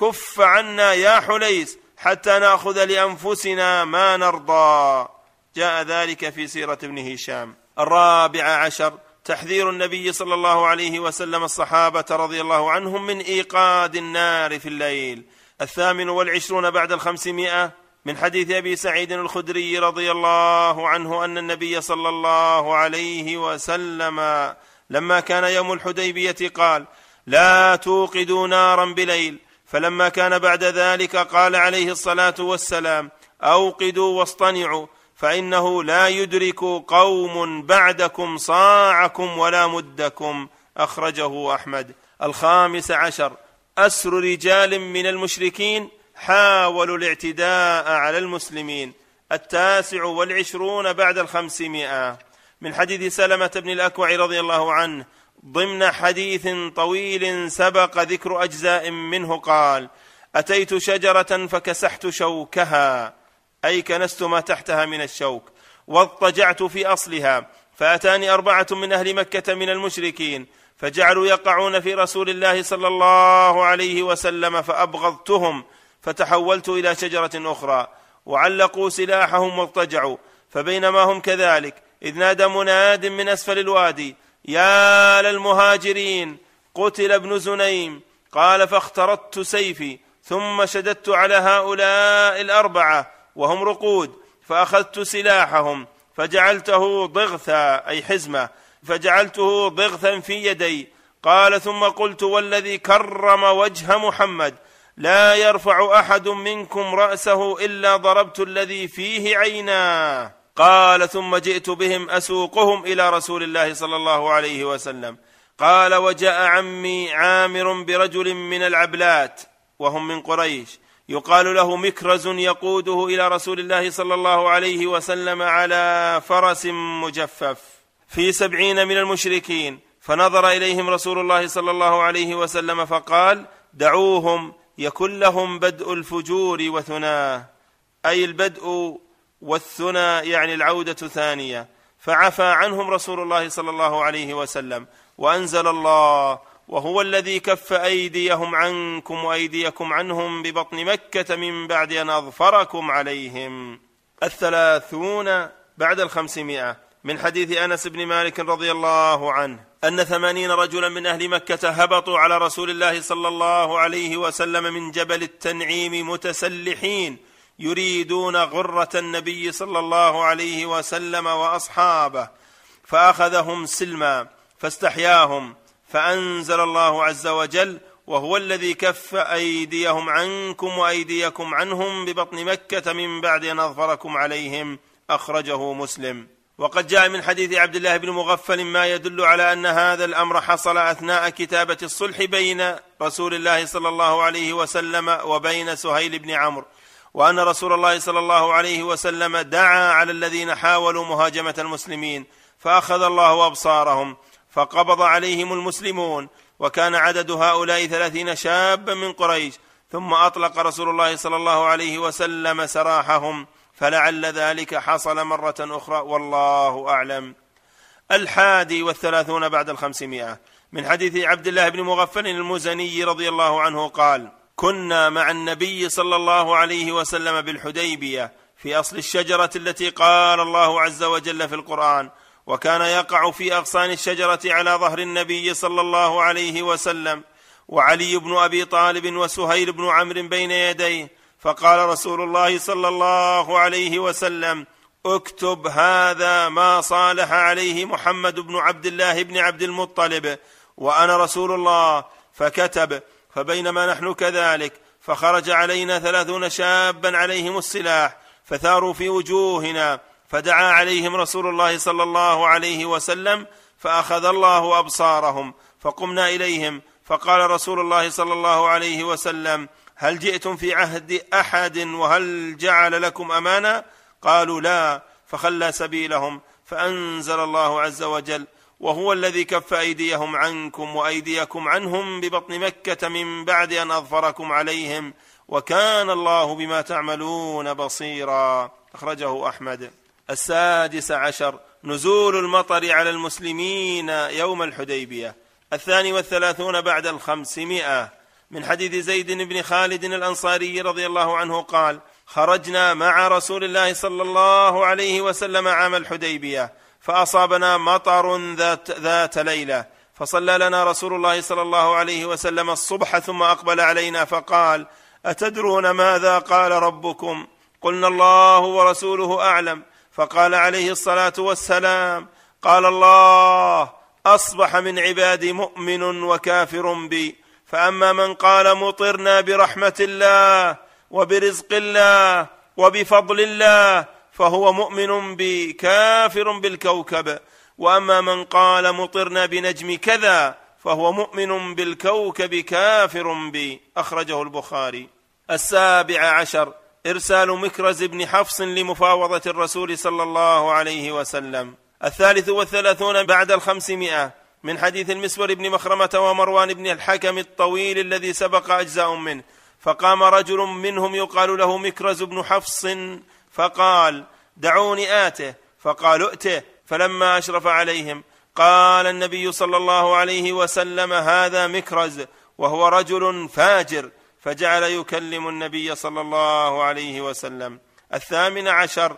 كف عنا يا حليس حتى نأخذ لأنفسنا ما نرضى. جاء ذلك في سيرة ابن هشام. الرابع عشر. تحذير النبي صلى الله عليه وسلم الصحابة رضي الله عنهم من إيقاد النار في الليل. الثامن والعشرون بعد الخمسمائة من حديث أبي سعيد الخدري رضي الله عنه أن النبي صلى الله عليه وسلم لما كان يوم الحديبية قال لا توقدوا نارا بليل فلما كان بعد ذلك قال عليه الصلاة والسلام أوقدوا واصطنعوا فإنه لا يدرك قوم بعدكم صاعكم ولا مدكم. أخرجه أحمد. الخامس عشر. أسر رجال من المشركين حاولوا الاعتداء على المسلمين. التاسع والعشرون بعد الخمسمائة. من حديث سلمة بن الأكوع رضي الله عنه ضمن حديث طويل سبق ذكر أجزاء منه قال أتيت شجرة فكسحت شوكها. أي كنست ما تحتها من الشوك واضطجعت في أصلها فأتاني أربعة من أهل مكة من المشركين فجعلوا يقعون في رسول الله صلى الله عليه وسلم فأبغضتهم فتحولت إلى شجرة أخرى وعلقوا سلاحهم واضطجعوا فبينما هم كذلك إذ نادى مناد من أسفل الوادي يا للمهاجرين قتل ابن زنيم قال فاخترت سيفي ثم شددت على هؤلاء الأربعة وهم رقود فأخذت سلاحهم فجعلته ضغثا أي حزمة فجعلته ضغثا في يدي. قال ثم قلت والذي كرم وجه محمد لا يرفع أحد منكم رأسه إلا ضربت الذي فيه عيناه قال ثم جئت بهم أسوقهم إلى رسول الله صلى الله عليه وسلم. قال وجاء عمي عامر برجل من العبلات وهم من قريش. يقال له مكرز يقوده إلى رسول الله صلى الله عليه وسلم على فرس مجفف. في سبعين من المشركين. فنظر إليهم رسول الله صلى الله عليه وسلم فقال دعوهم يكن لهم بدء الفجور وثناه أي البدء والثنى يعني العودة ثانية فعفى عنهم رسول الله صلى الله عليه وسلم. وأنزل الله وهو الذي كف أيديهم عنكم وأيديكم عنهم ببطن مكة من بعد أن أظفركم عليهم. الثلاثون بعد الخمسمائة. من حديث أنس بن مالك رضي الله عنه أن ثمانين رجلا من أهل مكة هبطوا على رسول الله صلى الله عليه وسلم من جبل التنعيم متسلحين يريدون غرة النبي صلى الله عليه وسلم وأصحابه فأخذهم سلما فاستحياهم. فأنزل الله عز وجل وهو الذي كف أيديهم عنكم وأيديكم عنهم ببطن مكة من بعد أن أظفركم عليهم أخرجه مسلم. وقد جاء من حديث عبد الله بن مغفل ما يدل على أن هذا الأمر حصل أثناء كتابة الصلح بين رسول الله صلى الله عليه وسلم وبين سهيل بن عمرو وأن رسول الله صلى الله عليه وسلم دعا على الذين حاولوا مهاجمة المسلمين فأخذ الله أبصارهم فقبض عليهم المسلمون وكان عدد هؤلاء ثلاثين شابا من قريش ثم أطلق رسول الله صلى الله عليه وسلم سراحهم فلعل ذلك حصل مرة أخرى والله أعلم. الحادي والثلاثون بعد الخمسمائة. من حديث عبد الله بن مغفل المزني رضي الله عنه قال كنا مع النبي صلى الله عليه وسلم بالحديبية في أصل الشجرة التي قال الله عز وجل في القرآن وكان يقع في أغصان الشجرة على ظهر النبي صلى الله عليه وسلم وعلي بن أبي طالب وسهيل بن عمرو بين يديه فقال رسول الله صلى الله عليه وسلم اكتب هذا ما صالح عليه محمد بن عبد الله بن عبد المطلب وأنا رسول الله. فكتب فبينما نحن كذلك فخرج علينا ثلاثون شابا عليهم السلاح فثاروا في وجوهنا فدعا عليهم رسول الله صلى الله عليه وسلم فأخذ الله أبصارهم فقمنا إليهم فقال رسول الله صلى الله عليه وسلم هل جئتم في عهد أحد وهل جعل لكم أمانا؟ قالوا لا فخلى سبيلهم فأنزل الله عز وجل وهو الذي كف أيديهم عنكم وأيديكم عنهم ببطن مكة من بعد أن أظفركم عليهم وكان الله بما تعملون بصيرا. أخرجه أحمد. السادس عشر نزول المطر على المسلمين يوم الحديبية. الثاني والثلاثون بعد الخمسمائة. من حديث زيد بن خالد الأنصاري رضي الله عنه قال خرجنا مع رسول الله صلى الله عليه وسلم عام الحديبية فأصابنا مطر ذات, ذات ليلة. فصلى لنا رسول الله صلى الله عليه وسلم الصبح ثم أقبل علينا فقال أتدرون ماذا قال ربكم؟ قلنا الله ورسوله أعلم. فقال عليه الصلاة والسلام قال الله أصبح من عبادي مؤمن وكافر بي. فأما من قال مطرنا برحمة الله وبرزق الله وبفضل الله فهو مؤمن بي كافر بالكوكب. وأما من قال مطرنا بنجم كذا فهو مؤمن بالكوكب كافر بي. أخرجه البخاري. السابع عشر. إرسال مكرز بن حفص لمفاوضة الرسول صلى الله عليه وسلم. الثالث والثلاثون بعد الخمسمائة من حديث المسور بن مخرمة ومروان بن الحكم الطويل الذي سبق أجزاء منه. فقام رجل منهم يقال له مكرز بن حفص فقال دعوني آته. فقالوا ائته. فلما أشرف عليهم قال النبي صلى الله عليه وسلم هذا مكرز. وهو رجل فاجر. فجعل يكلم النبي صلى الله عليه وسلم. الثامن عشر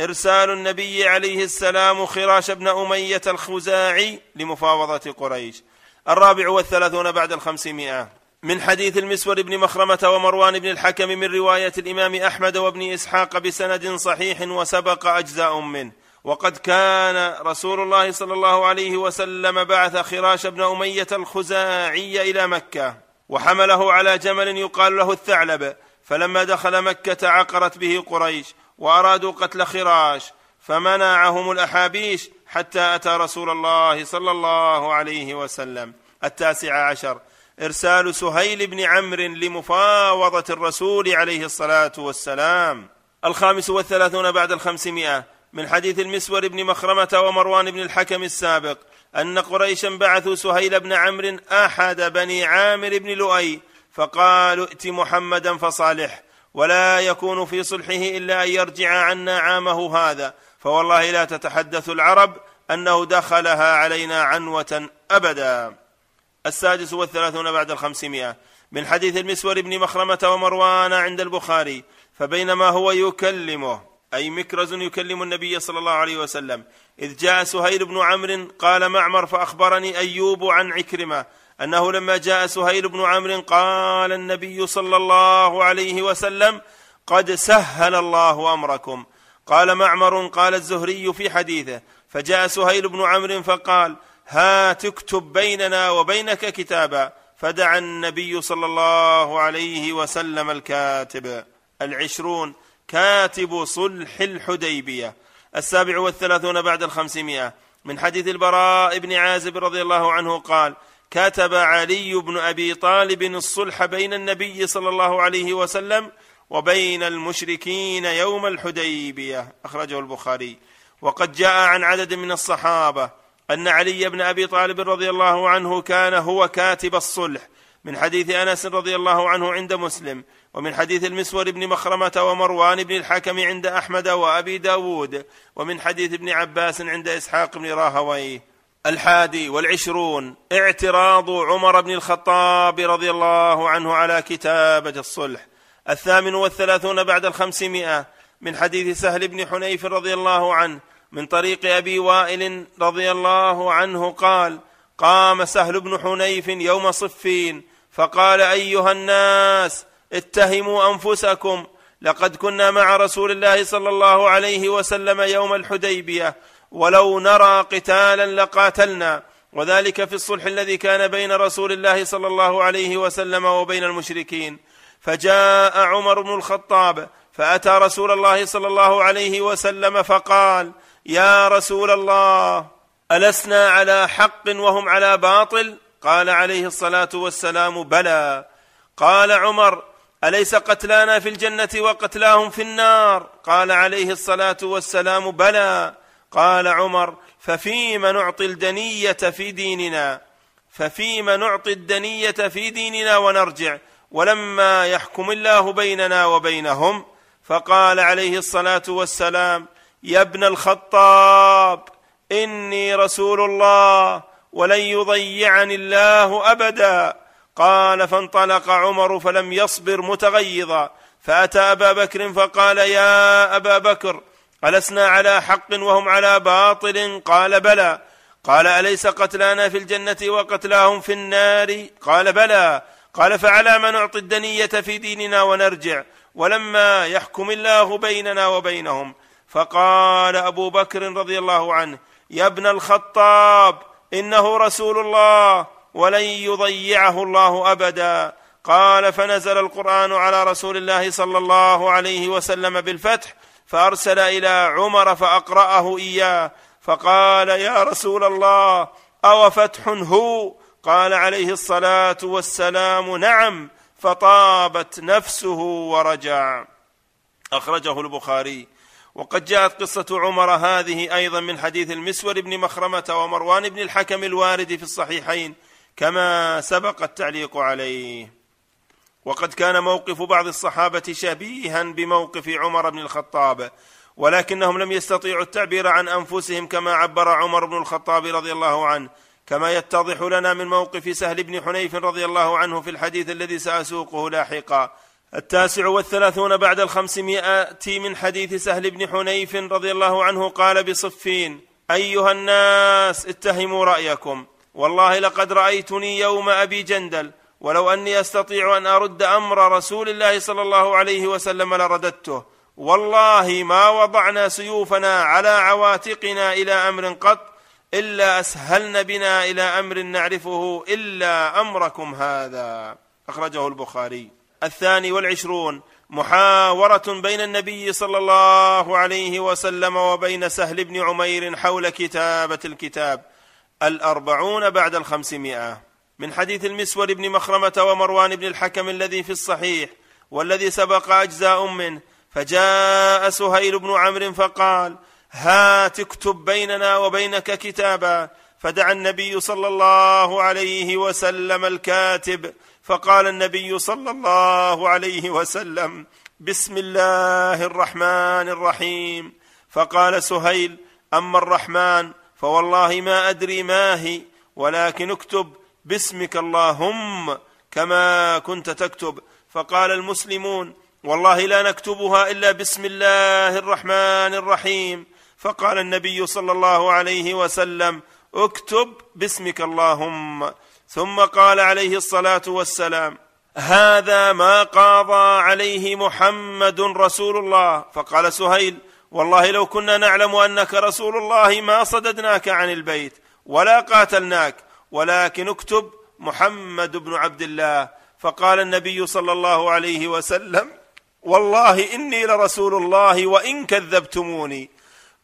إرسال النبي عليه السلام خراش بن أمية الخزاعي لمفاوضة قريش. الرابع والثلاثون بعد الخمسمائة. من حديث المسور بن مخرمة ومروان بن الحكم من رواية الإمام أحمد وابن إسحاق بسند صحيح وسبق أجزاء منه. وقد كان رسول الله صلى الله عليه وسلم بعث خراش بن أمية الخزاعي إلى مكة. وحمله على جمل يقال له الثعلب فلما دخل مكة عقرت به قريش وأرادوا قتل خراش فمنعهم الأحابيش حتى أتى رسول الله صلى الله عليه وسلم. التاسع عشر. إرسال سهيل بن عمرو لمفاوضة الرسول عليه الصلاة والسلام. الخامس والثلاثون بعد الخمسمائة. من حديث المسور بن مخرمة ومروان بن الحكم السابق. أن قريشا بعثوا سهيل بن عمرو أحد بني عامر بن لؤي فقالوا ائت محمدا فصالح ولا يكون في صلحه إلا أن يرجع عنا عامه هذا فوالله لا تتحدث العرب أنه دخلها علينا عنوة أبدا. السادس والثلاثون بعد الخمسمائة. من حديث المسور بن مخرمة ومروان عند البخاري فبينما هو يكلمه أي مكرز يكلم النبي صلى الله عليه وسلم. إذ جاء سهيل بن عمرو قال معمر فأخبرني أيوب عن عكرمة أنه لما جاء سهيل بن عمرو قال النبي صلى الله عليه وسلم قد سهل الله أمركم. قال معمر قال الزهري في حديثه فجاء سهيل بن عمرو فقال هات اكتب بيننا وبينك كتابا. فدعا النبي صلى الله عليه وسلم الكاتب. العشرون كاتب صلح الحديبية. السابع والثلاثون بعد الخمسمائة. من حديث البراء بن عازب رضي الله عنه قال كتب علي بن أبي طالب الصلح بين النبي صلى الله عليه وسلم وبين المشركين يوم الحديبية. أخرجه البخاري. وقد جاء عن عدد من الصحابة أن علي بن أبي طالب رضي الله عنه كان هو كاتب الصلح. من حديث أنس رضي الله عنه عند مسلم. ومن حديث المسور بن مخرمة ومروان بن الحكم عند أحمد وأبي داود ومن حديث ابن عباس عند إسحاق بن راهويه الحادي والعشرون اعتراض عمر بن الخطاب رضي الله عنه على كتابة الصلح. الثامن والثلاثون بعد الخمسمائة من حديث سهل بن حنيف رضي الله عنه من طريق أبي وائل رضي الله عنه قال قام سهل بن حنيف يوم صفين فقال أيها الناس اتهموا أنفسكم. لقد كنا مع رسول الله صلى الله عليه وسلم يوم الحديبية ولو نرى قتالا لقاتلنا. وذلك في الصلح الذي كان بين رسول الله صلى الله عليه وسلم وبين المشركين. فجاء عمر بن الخطاب فأتى رسول الله صلى الله عليه وسلم فقال يا رسول الله ألسنا على حق وهم على باطل؟ قال عليه الصلاة والسلام بلى. قال عمر أليس قتلانا في الجنة وقتلاهم في النار؟ قال عليه الصلاة والسلام بلى. قال عمر ففيم نعطي الدنية في ديننا؟ ففيم نعطي الدنية في ديننا ونرجع ولما يحكم الله بيننا وبينهم فقال عليه الصلاة والسلام يا ابن الخطاب إني رسول الله ولن يضيعني الله أبدا. قال فانطلق عمر فلم يصبر متغيظا. فأتى أبا بكر فقال يا أبا بكر ألسنا على حق وهم على باطل؟ قال بلى. قال أليس قتلانا في الجنة وقتلاهم في النار؟ قال بلى. قال فعلى ما نعطي الدنية في ديننا ونرجع ولما يحكم الله بيننا وبينهم. فقال أبو بكر رضي الله عنه يا ابن الخطاب إنه رسول الله. ولن يضيعه الله أبدا. قال فنزل القرآن على رسول الله صلى الله عليه وسلم بالفتح فأرسل إلى عمر فأقرأه إياه. فقال يا رسول الله أو فتح هو؟ قال عليه الصلاة والسلام نعم. فطابت نفسه ورجع. أخرجه البخاري. وقد جاءت قصة عمر هذه أيضا من حديث المسور بن مخرمة ومروان بن الحكم الوارد في الصحيحين. كما سبق التعليق عليه. وقد كان موقف بعض الصحابة شبيها بموقف عمر بن الخطاب ولكنهم لم يستطيعوا التعبير عن أنفسهم كما عبر عمر بن الخطاب رضي الله عنه. كما يتضح لنا من موقف سهل بن حنيف رضي الله عنه في الحديث الذي سأسوقه لاحقا. التاسع والثلاثون بعد الخمسمائة من حديث سهل بن حنيف رضي الله عنه قال بصفين أيها الناس اتهموا رأيكم. والله لقد رأيتني يوم أبي جندل ولو أني أستطيع أن أرد أمر رسول الله صلى الله عليه وسلم لرددته. والله ما وضعنا سيوفنا على عواتقنا إلى أمر قط إلا أسهلن بنا إلى أمر نعرفه إلا أمركم هذا. أخرجه البخاري. الثاني والعشرون. محاورة بين النبي صلى الله عليه وسلم وبين سهل بن عمير حول كتابة الكتاب. الأربعون بعد الخمسمائة. من حديث المسور بن مخرمة ومروان بن الحكم الذي في الصحيح والذي سبق أجزاء منه فجاء سهيل بن عمرو فقال هات اكتب بيننا وبينك كتابا. فدعا النبي صلى الله عليه وسلم الكاتب فقال النبي صلى الله عليه وسلم بسم الله الرحمن الرحيم. فقال سهيل أما الرحمن فوالله ما أدري ما هي ولكن اكتب باسمك اللهم كما كنت تكتب. فقال المسلمون والله لا نكتبها إلا بسم الله الرحمن الرحيم. فقال النبي صلى الله عليه وسلم اكتب باسمك اللهم. ثم قال عليه الصلاة والسلام هذا ما قاضى عليه محمد رسول الله. فقال سهيل والله لو كنا نعلم أنك رسول الله ما صددناك عن البيت ولا قاتلناك ولكن اكتب محمد بن عبد الله. فقال النبي صلى الله عليه وسلم والله إني لرسول الله وإن كذبتموني.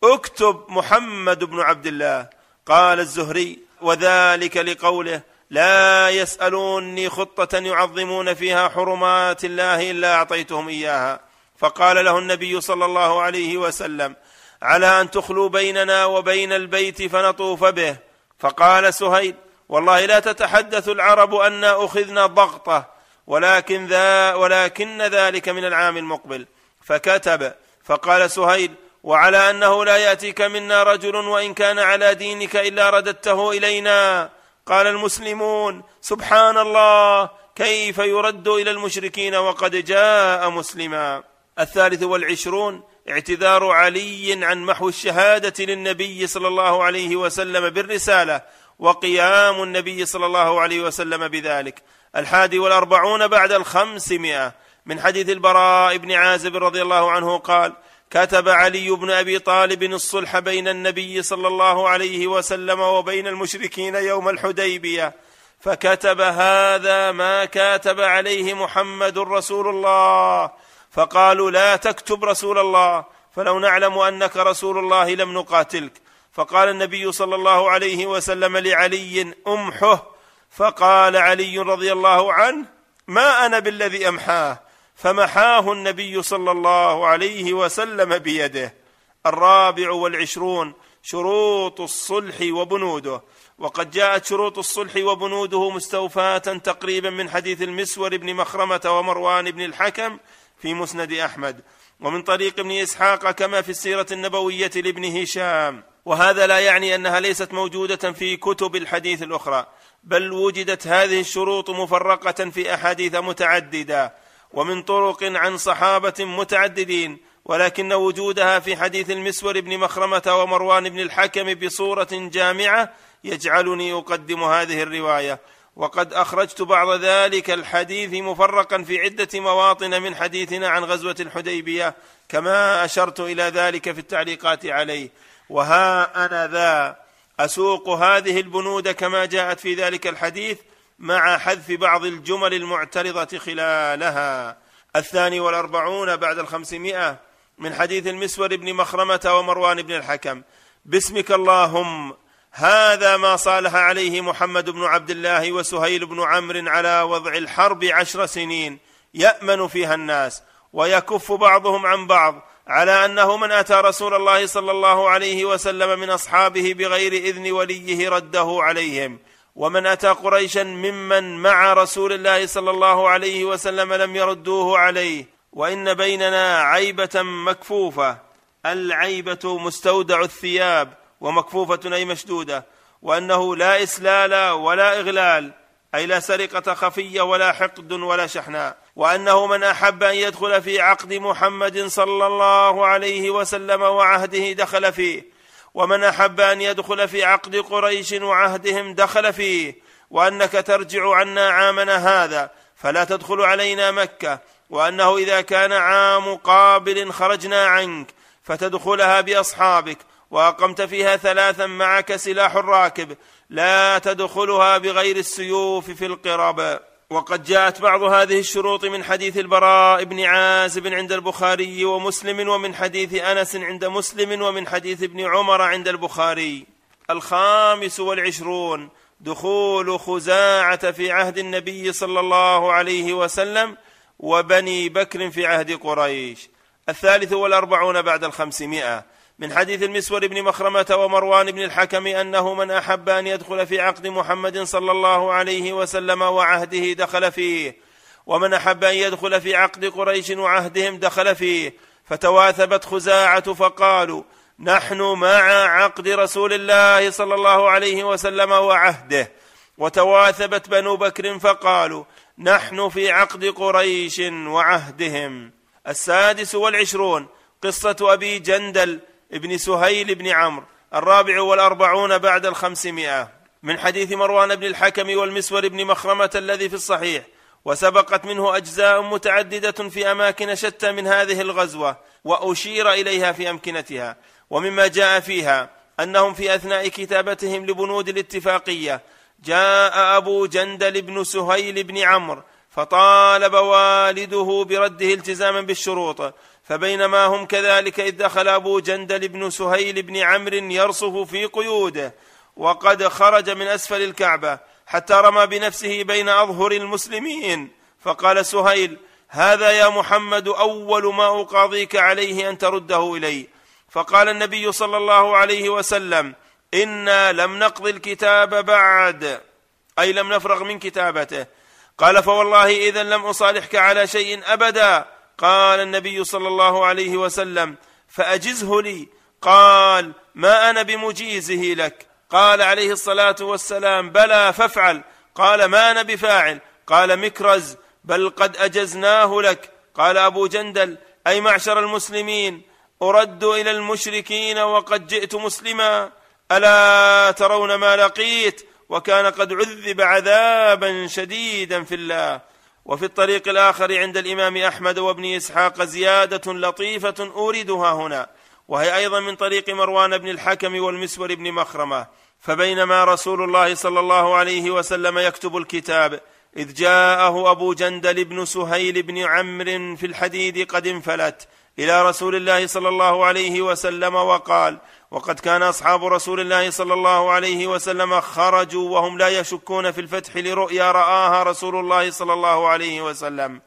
اكتب محمد بن عبد الله. قال الزهري وذلك لقوله لا يسألوني خطة يعظمون فيها حرمات الله إلا أعطيتهم إياها. فقال له النبي صلى الله عليه وسلم على أن تخلوا بيننا وبين البيت فنطوف به. فقال سهيل والله لا تتحدث العرب انا أخذنا ضغطة ولكن ذا ولكن ذلك من العام المقبل. فكتب فقال سهيل وعلى أنه لا يأتيك منا رجل وإن كان على دينك إلا رددته إلينا. قال المسلمون سبحان الله كيف يرد إلى المشركين وقد جاء مسلما. الثالث والعشرون اعتذار علي عن محو الشهادة للنبي صلى الله عليه وسلم بالرسالة وقيام النبي صلى الله عليه وسلم بذلك. الحادي والأربعون بعد الخمسمائة. من حديث البراء بن عازب رضي الله عنه قال كتب علي بن أبي طالب الصلح بين النبي صلى الله عليه وسلم وبين المشركين يوم الحديبية. فكتب هذا ما كاتب عليه محمد رسول الله. فقالوا لا تكتب رسول الله فلو نعلم أنك رسول الله لم نقاتلك. فقال النبي صلى الله عليه وسلم لعلي أمحه فقال علي رضي الله عنه ما أنا بالذي أمحاه؟ فمحاه النبي صلى الله عليه وسلم بيده. الرابع والعشرون شروط الصلح وبنوده. وقد جاءت شروط الصلح وبنوده مستوفاة تقريبا من حديث المسور بن مخرمة ومروان بن الحكم في مسند أحمد. ومن طريق ابن إسحاق كما في السيرة النبوية لابن هشام. وهذا لا يعني أنها ليست موجودة في كتب الحديث الأخرى بل وجدت هذه الشروط مفرقة في أحاديث متعددة ومن طرق عن صحابة متعددين ولكن وجودها في حديث المسور بن مخرمة ومروان بن الحكم بصورة جامعة يجعلني أقدم هذه الرواية. وقد أخرجت بعض ذلك الحديث مفرقا في عدة مواطن من حديثنا عن غزوة الحديبية كما أشرت إلى ذلك في التعليقات عليه. وها أنا ذا أسوق هذه البنود كما جاءت في ذلك الحديث مع حذف بعض الجمل المعترضة خلالها. الثاني والأربعون بعد الخمسمائة من حديث المسور بن مخرمة ومروان بن الحكم. باسمك اللهم هذا ما صالح عليه محمد بن عبد الله وسهيل بن عمرو على وضع الحرب عشر سنين يأمن فيها الناس ويكف بعضهم عن بعض على أنه من أتى رسول الله صلى الله عليه وسلم من أصحابه بغير إذن وليه رده عليهم. ومن أتى قريشا ممن مع رسول الله صلى الله عليه وسلم لم يردوه عليه. وإن بيننا عيبة مكفوفة. العيبة مستودع الثياب. ومكفوفة أي مشدودة وأنه لا إسلال ولا إغلال أي لا سرقة خفية ولا حقد ولا شحناء وأنه من أحب أن يدخل في عقد محمد صلى الله عليه وسلم وعهده دخل فيه ومن أحب أن يدخل في عقد قريش وعهدهم دخل فيه وأنك ترجع عنا عامنا هذا فلا تدخل علينا مكة وأنه إذا كان عام قابل خرجنا عنك فتدخلها بأصحابك وأقمت فيها ثلاثا معك سلاح الراكب لا تدخلها بغير السيوف في القرب. وقد جاءت بعض هذه الشروط من حديث البراء بن عازب عند البخاري ومسلم ومن حديث أنس عند مسلم ومن حديث ابن عمر عند البخاري. الخامس والعشرون دخول خزاعة في عهد النبي صلى الله عليه وسلم وبني بكر في عهد قريش. الثالث والأربعون بعد الخمسمائة. من حديث المسور بن مخرمة ومروان بن الحكم أنه من أحب أن يدخل في عقد محمد صلى الله عليه وسلم وعهده دخل فيه. ومن أحب أن يدخل في عقد قريش وعهدهم دخل فيه. فتواثبت خزاعة فقالوا نحن مع عقد رسول الله صلى الله عليه وسلم وعهده. وتواثبت بنو بكر فقالوا نحن في عقد قريش وعهدهم. السادس والعشرون قصة أبي جندل ابن سهيل بن عمرو الرابع والأربعون بعد الخمسمائة من حديث مروان بن الحكم والمسور بن مخرمة الذي في الصحيح وسبقت منه أجزاء متعددة في أماكن شتى من هذه الغزوة وأشير إليها في أمكنتها ومما جاء فيها أنهم في أثناء كتابتهم لبنود الاتفاقية جاء أبو جندل بن سهيل بن عمرو فطالب والده برده التزاما بالشروط فبينما هم كذلك إذ دخل أبو جندل بن سهيل بن عمرو يرصف في قيوده وقد خرج من أسفل الكعبة حتى رمى بنفسه بين أظهر المسلمين. فقال سهيل هذا يا محمد أول ما أقاضيك عليه أن ترده إلي. فقال النبي صلى الله عليه وسلم إنا لم نقض الكتاب بعد. أي لم نفرغ من كتابته. قال فوالله إذا لم أصالحك على شيء أبدا. قال النبي صلى الله عليه وسلم فأجزه لي. قال ما أنا بمجيزه لك. قال عليه الصلاة والسلام بلى فافعل. قال ما أنا بفاعل. قال مكرز. بل قد أجزناه لك. قال أبو جندل أي معشر المسلمين أرد إلى المشركين وقد جئت مسلما. ألا ترون ما لقيت؟ وكان قد عذب عذابا شديدا في الله. وفي الطريق الآخر عند الإمام أحمد وابن إسحاق زيادة لطيفة أوردها هنا وهي أيضا من طريق مروان بن الحكم والمسور بن مخرمة فبينما رسول الله صلى الله عليه وسلم يكتب الكتاب إذ جاءه أبو جندل بن سهيل بن عمرو في الحديد قد انفلت إلى رسول الله صلى الله عليه وسلم وقال وقد كان أصحاب رسول الله صلى الله عليه وسلم خرجوا وهم لا يشكون في الفتح لرؤيا رآها رسول الله صلى الله عليه وسلم.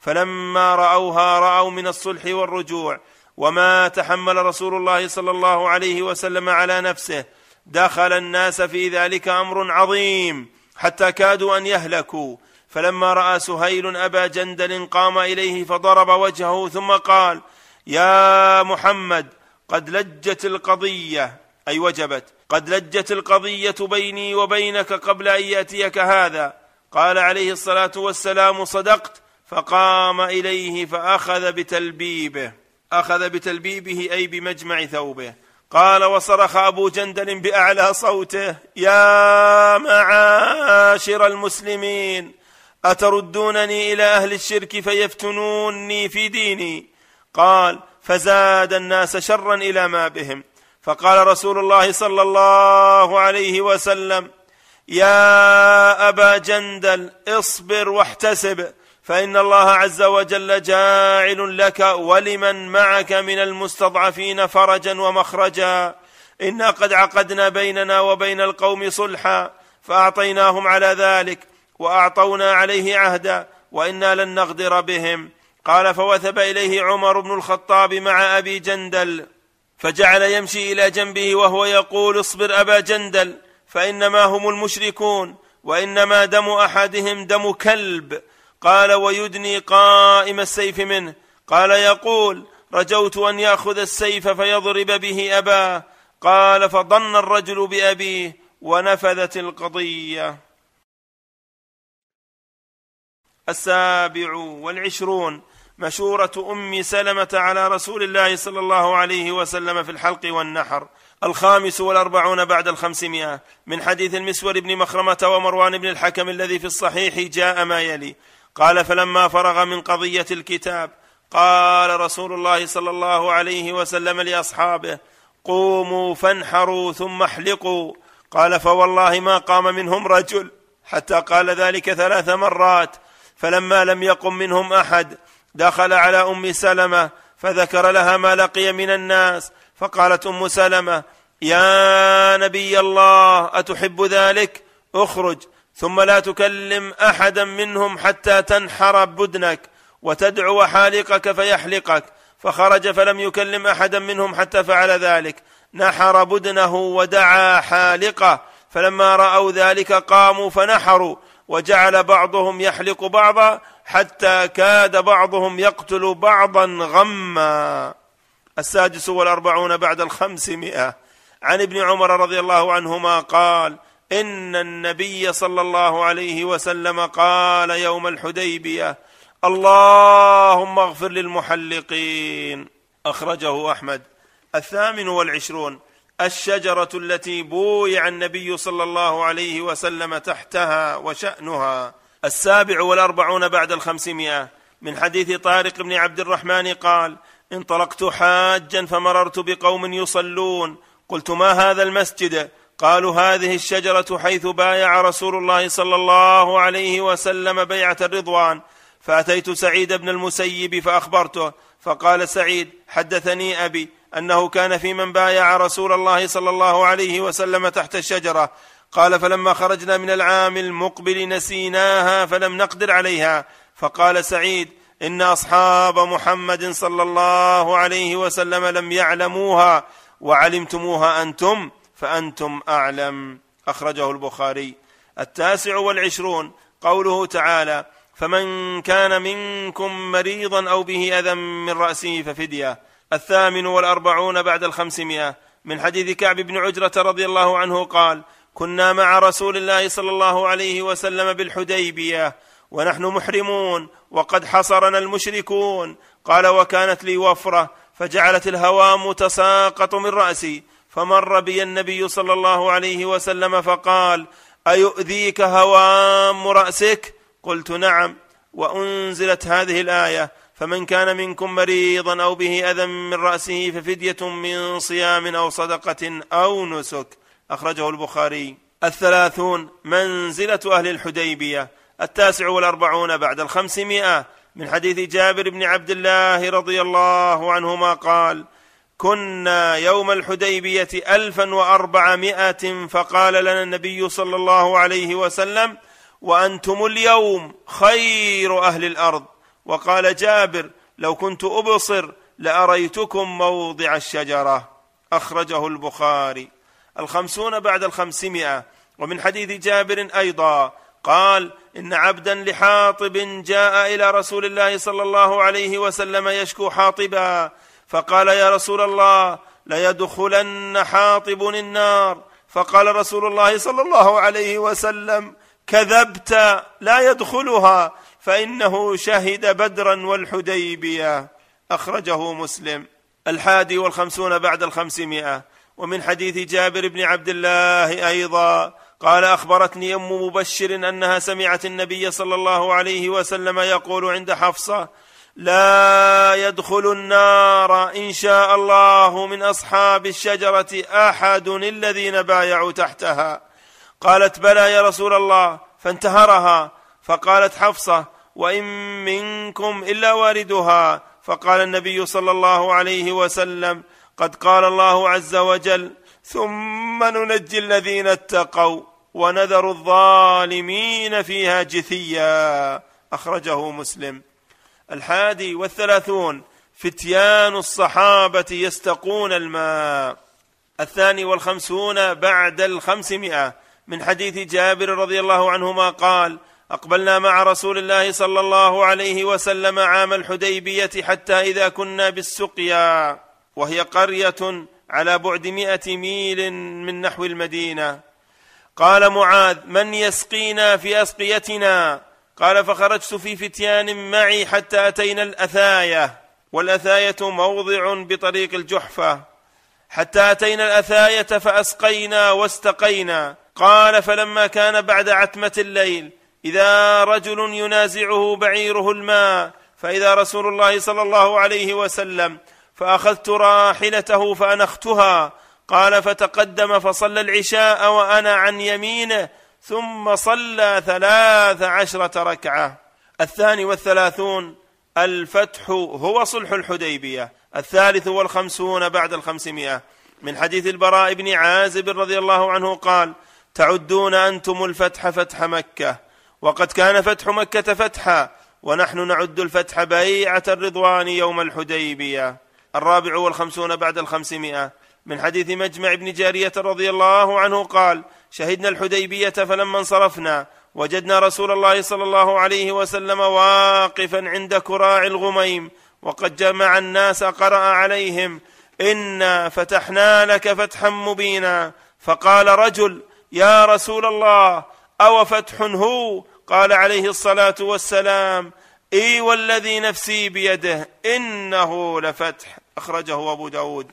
فلما رأوها رأوا من الصلح والرجوع. وما تحمل رسول الله صلى الله عليه وسلم على نفسه. دخل الناس في ذلك أمر عظيم حتى كادوا أن يهلكوا. فلما رأى سهيل أبا جندل قام إليه فضرب وجهه ثم قال يا محمد قد لجت القضية أي وجبت. قد لجت القضية بيني وبينك قبل أن يأتيك هذا. قال عليه الصلاة والسلام صدقت. فقام إليه فأخذ بتلبيبه. أخذ بتلبيبه أي بمجمع ثوبه. قال وصرخ أبو جندل بأعلى صوته يا معاشر المسلمين أتردونني إلى أهل الشرك فيفتنوني في ديني؟ قال فزاد الناس شرا إلى ما بهم. فقال رسول الله صلى الله عليه وسلم يا أبا جندل اصبر واحتسب فإن الله عز وجل جاعل لك ولمن معك من المستضعفين فرجا ومخرجا. إنا قد عقدنا بيننا وبين القوم صلحا فأعطيناهم على ذلك وأعطونا عليه عهدا وإنا لن نغدر بهم. قال فوثب إليه عمر بن الخطاب مع أبي جندل فجعل يمشي إلى جنبه وهو يقول اصبر أبا جندل فإنما هم المشركون وإنما دم أحدهم دم كلب قال ويدني قائم السيف منه قال يقول رجوت أن يأخذ السيف فيضرب به أباه قال فضن الرجل بأبيه ونفذت القضية السابع والعشرون مشورة أم سلمة على رسول الله صلى الله عليه وسلم في الحلق والنحر الخامس والأربعون بعد الخمسمائة من حديث المسور بن مخرمة ومروان بن الحكم الذي في الصحيح جاء ما يلي. قال فلما فرغ من قضية الكتاب قال رسول الله صلى الله عليه وسلم لأصحابه قوموا فانحروا ثم احلقوا قال فوالله ما قام منهم رجل حتى قال ذلك ثلاث مرات فلما لم يقم منهم أحد دخل على أم سلمة فذكر لها ما لقي من الناس فقالت أم سلمة يا نبي الله أتحب ذلك؟ اخرج ثم لا تكلم أحدا منهم حتى تنحر بدنك وتدعو حالقك فيحلقك فخرج فلم يكلم أحدا منهم حتى فعل ذلك. نحر بدنه ودعا حالقه فلما رأوا ذلك قاموا فنحروا وجعل بعضهم يحلق بعضا حتى كاد بعضهم يقتل بعضا غما. السادس والأربعون بعد الخمسمائة. عن ابن عمر رضي الله عنهما قال إن النبي صلى الله عليه وسلم قال يوم الحديبية اللهم اغفر للمحلقين. أخرجه أحمد. الثامن والعشرون. الشجرة التي بويع النبي صلى الله عليه وسلم تحتها وشأنها. السابع والأربعون بعد الخمسمائة. من حديث طارق بن عبد الرحمن قال انطلقت حاجا فمررت بقوم يصلون. قلت ما هذا المسجد؟ قالوا هذه الشجرة حيث بايع رسول الله صلى الله عليه وسلم بيعة الرضوان. فأتيت سعيد بن المسيب فأخبرته فقال سعيد حدثني أبي أنه كان في من بايع رسول الله صلى الله عليه وسلم تحت الشجرة قال فلما خرجنا من العام المقبل نسيناها فلم نقدر عليها. فقال سعيد إن أصحاب محمد صلى الله عليه وسلم لم يعلموها وعلمتموها أنتم فأنتم أعلم. أخرجه البخاري. التاسع والعشرون. قوله تعالى فمن كان منكم مريضا أو به أذى من رأسه ففدية الثامن والأربعون بعد الخمسمائة. من حديث كعب بن عجرة رضي الله عنه قال كنا مع رسول الله صلى الله عليه وسلم بالحديبية ونحن محرمون وقد حصرنا المشركون. قال وكانت لي وفرة فجعلت الهوام تساقط من رأسي. فمر بي النبي صلى الله عليه وسلم فقال أيؤذيك هوام رأسك؟ قلت نعم. وأنزلت هذه الآية فمن كان منكم مريضا أو به أذى من رأسه ففدية من صيام أو صدقة أو نسك. أخرجه البخاري. الثلاثون منزلة أهل الحديبية. التاسع والأربعون بعد الخمسمائة. من حديث جابر بن عبد الله رضي الله عنهما قال كنا يوم الحديبية ألفا وأربعمائة فقال لنا النبي صلى الله عليه وسلم وأنتم اليوم خير أهل الأرض وقال جابر لو كنت أبصر لأريتكم موضع الشجرة أخرجه البخاري. الخمسون بعد الخمسمائة. ومن حديث جابر أيضا قال إن عبدا لحاطب جاء إلى رسول الله صلى الله عليه وسلم يشكو حاطبا فقال يا رسول الله ليدخلن حاطب النار. فقال رسول الله صلى الله عليه وسلم كذبت لا يدخلها. فإنه شهد بدرا والحديبية. أخرجه مسلم. الحادي والخمسون بعد الخمسمائة. ومن حديث جابر بن عبد الله أيضا قال أخبرتني أم مبشر أنها سمعت النبي صلى الله عليه وسلم يقول عند حفصة لا يدخل النار إن شاء الله من أصحاب الشجرة أحد الذين بايعوا تحتها. قالت بلى يا رسول الله فانتهرها. فقالت حفصة وإن منكم إلا واردها. فقال النبي صلى الله عليه وسلم قد قال الله عز وجل ثم ننجي الذين اتقوا ونذر الظالمين فيها جثيا. أخرجه مسلم. الحادي والثلاثون فتيان الصحابة يستقون الماء. الثاني والخمسون بعد الخمسمائة. من حديث جابر رضي الله عنهما قال أقبلنا مع رسول الله صلى الله عليه وسلم عام الحديبية حتى إذا كنا بالسقيا. وهي قرية على بعد مائه ميل من نحو المدينة. قال معاذ من يسقينا في أسقيتنا؟ قال فخرجت في فتيان معي حتى أتينا الاثايه والاثايه موضع بطريق الجحفة. حتى أتينا الاثايه فأسقينا واستقينا. قال فلما كان بعد عتمة الليل إذا رجل ينازعه بعيره الماء فإذا رسول الله صلى الله عليه وسلم فأخذت راحلته فأنختها. قال فتقدم فصلى العشاء وأنا عن يمينه ثم صلى ثلاث عشرة ركعة. الثاني والثلاثون الفتح هو صلح الحديبية. الثالث والخمسون بعد الخمسمائة. من حديث البراء بن عازب رضي الله عنه قال تعدون أنتم الفتح فتح مكة. وقد كان فتح مكة فتحا ونحن نعد الفتح بيعة الرضوان يوم الحديبية. الرابع والخمسون بعد الخمسمائة. من حديث مجمع بن جارية رضي الله عنه قال شهدنا الحديبية فلما انصرفنا وجدنا رسول الله صلى الله عليه وسلم واقفا عند كراع الغميم وقد جمع الناس قرأ عليهم إنا فتحنا لك فتحا مبينا. فقال رجل يا رسول الله أو فتح هو؟ قال عليه الصلاة والسلام إي والذي نفسي بيده إنه لفتح. أخرجه أبو داود.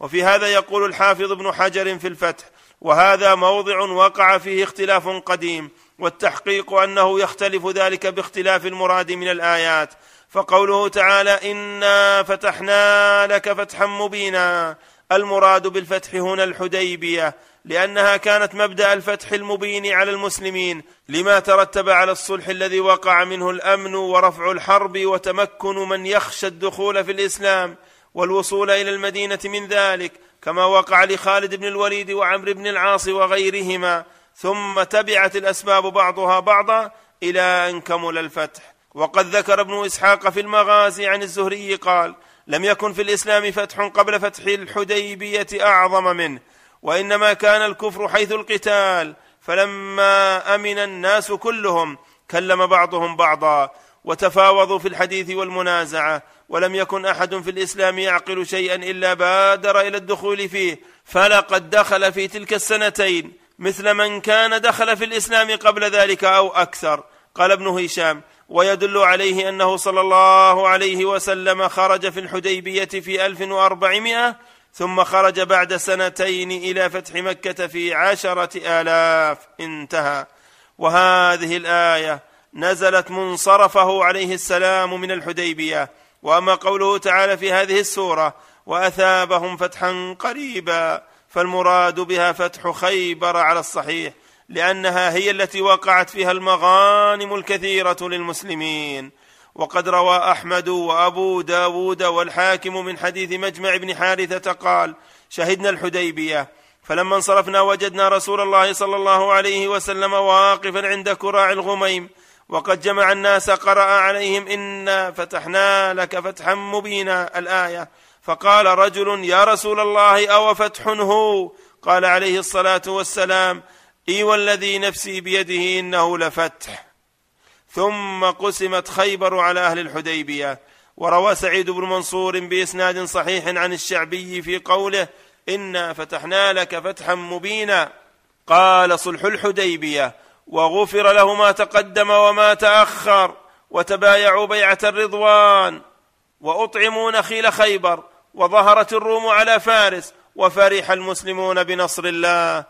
وفي هذا يقول الحافظ ابن حجر في الفتح وهذا موضع وقع فيه اختلاف قديم والتحقيق أنه يختلف ذلك باختلاف المراد من الآيات. فقوله تعالى انا فتحنا لك فتحا مبينا. المراد بالفتح هنا الحديبية لأنها كانت مبدأ الفتح المبين على المسلمين لما ترتب على الصلح الذي وقع منه الأمن ورفع الحرب وتمكن من يخشى الدخول في الإسلام. والوصول إلى المدينة من ذلك كما وقع لخالد بن الوليد وعمرو بن العاص وغيرهما ثم تبعت الأسباب بعضها بعضا إلى أن كمل الفتح. وقد ذكر ابن إسحاق في المغازي عن الزهري قال لم يكن في الإسلام فتح قبل فتح الحديبية أعظم منه وإنما كان الكفر حيث القتال فلما أمن الناس كلهم كلم بعضهم بعضا وتفاوضوا في الحديث والمنازعة ولم يكن أحد في الإسلام يعقل شيئا إلا بادر إلى الدخول فيه. فلقد دخل في تلك السنتين مثل من كان دخل في الإسلام قبل ذلك أو أكثر. قال ابن هشام ويدل عليه أنه صلى الله عليه وسلم خرج في الحديبية في ألف وأربعمائة ثم خرج بعد سنتين إلى فتح مكة في عشرة آلاف. انتهى. وهذه الآية نزلت منصرفه عليه السلام من الحديبية. وأما قوله تعالى في هذه السورة وأثابهم فتحا قريبا فالمراد بها فتح خيبر على الصحيح لأنها هي التي وقعت فيها المغانم الكثيرة للمسلمين. وقد روى أحمد وأبو داود والحاكم من حديث مجمع بن حارثة قال شهدنا الحديبية فلما انصرفنا وجدنا رسول الله صلى الله عليه وسلم واقفا عند كراع الغميم وقد جمع الناس قرأ عليهم إنا فتحنا لك فتحا مبينا الآية. فقال رجل يا رسول الله أو فتح هو؟ قال عليه الصلاة والسلام إي والذي نفسي بيده إنه لفتح. ثم قسمت خيبر على أهل الحديبية. وروى سعيد بن منصور بإسناد صحيح عن الشعبي في قوله إنا فتحنا لك فتحا مبينا. قال صلح الحديبية. وغفر له ما تقدم وما تأخر وتبايعوا بيعة الرضوان وأطعموا نخيل خيبر وظهرت الروم على فارس وفرح المسلمون بنصر الله.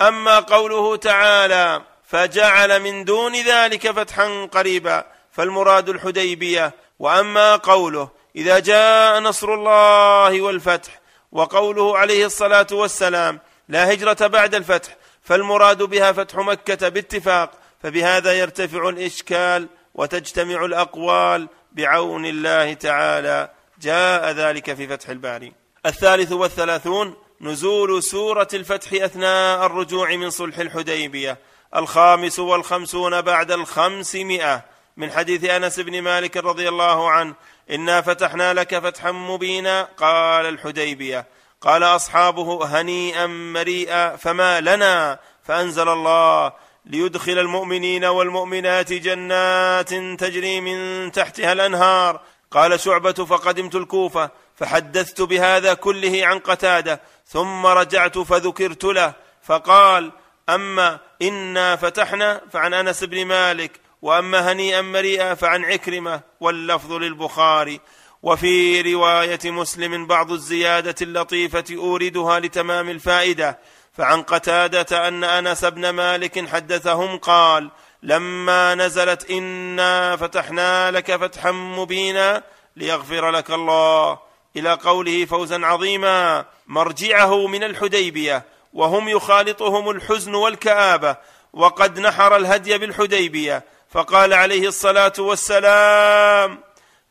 أما قوله تعالى فجعل من دون ذلك فتحا قريبا فالمراد الحديبية. وأما قوله إذا جاء نصر الله والفتح وقوله عليه الصلاة والسلام لا هجرة بعد الفتح فالمراد بها فتح مكة باتفاق فبهذا يرتفع الإشكال وتجتمع الأقوال بعون الله تعالى. جاء ذلك في فتح الباري. الثالث والثلاثون نزول سورة الفتح أثناء الرجوع من صلح الحديبية. الخامس والخمسون بعد الخمسمائة. من حديث أنس بن مالك رضي الله عنه إنا فتحنا لك فتحا مبينا قال الحديبية. قال أصحابه هنيئا مريئا فما لنا فأنزل الله ليدخل المؤمنين والمؤمنات جنات تجري من تحتها الأنهار. قال شعبة فقدمت الكوفة فحدثت بهذا كله عن قتادة ثم رجعت فذكرت له فقال أما إنا فتحنا فعن أنس بن مالك وأما هنيئا مريئا فعن عكرمة واللفظ للبخاري. وفي رواية مسلم بعض الزيادة اللطيفة أوردها لتمام الفائدة فعن قتادة أن أنس بن مالك حدثهم قال لما نزلت إنا فتحنا لك فتحا مبينا ليغفر لك الله إلى قوله فوزا عظيما مرجعه من الحديبية وهم يخالطهم الحزن والكآبة وقد نحر الهدي بالحديبية فقال عليه الصلاة والسلام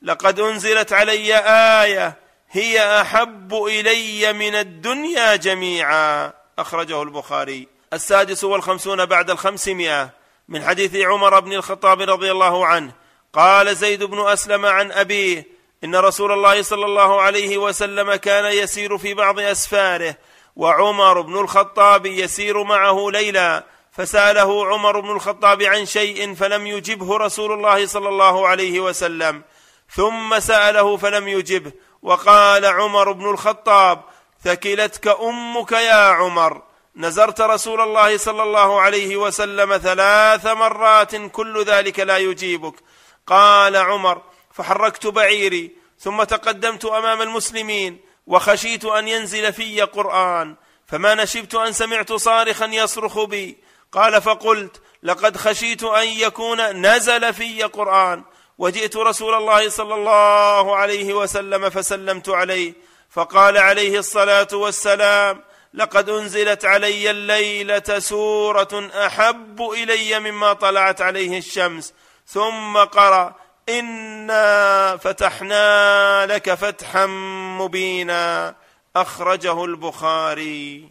لقد أنزلت علي آية هي أحب إلي من الدنيا جميعا. أخرجه البخاري. السادس والخمسون بعد الخمسمائة. من حديث عمر بن الخطاب رضي الله عنه قال زيد بن أسلم عن أبيه إن رسول الله صلى الله عليه وسلم كان يسير في بعض أسفاره وعمر بن الخطاب يسير معه ليلا. فسأله عمر بن الخطاب عن شيء فلم يجبه رسول الله صلى الله عليه وسلم. ثم سأله فلم يجبه. وقال عمر بن الخطاب ثكلتك أمك يا عمر. نزرت رسول الله صلى الله عليه وسلم ثلاث مرات كل ذلك لا يجيبك. قال عمر فحركت بعيري ثم تقدمت أمام المسلمين وخشيت أن ينزل في قرآن فما نشبت أن سمعت صارخا يصرخ بي. قال فقلت لقد خشيت أن يكون نزل في قرآن. وجئت رسول الله صلى الله عليه وسلم فسلمت عليه فقال عليه الصلاة والسلام لقد أنزلت علي الليلة سورة أحب إلي مما طلعت عليه الشمس ثم قرأ إنا فتحنا لك فتحا مبينا أخرجه البخاري.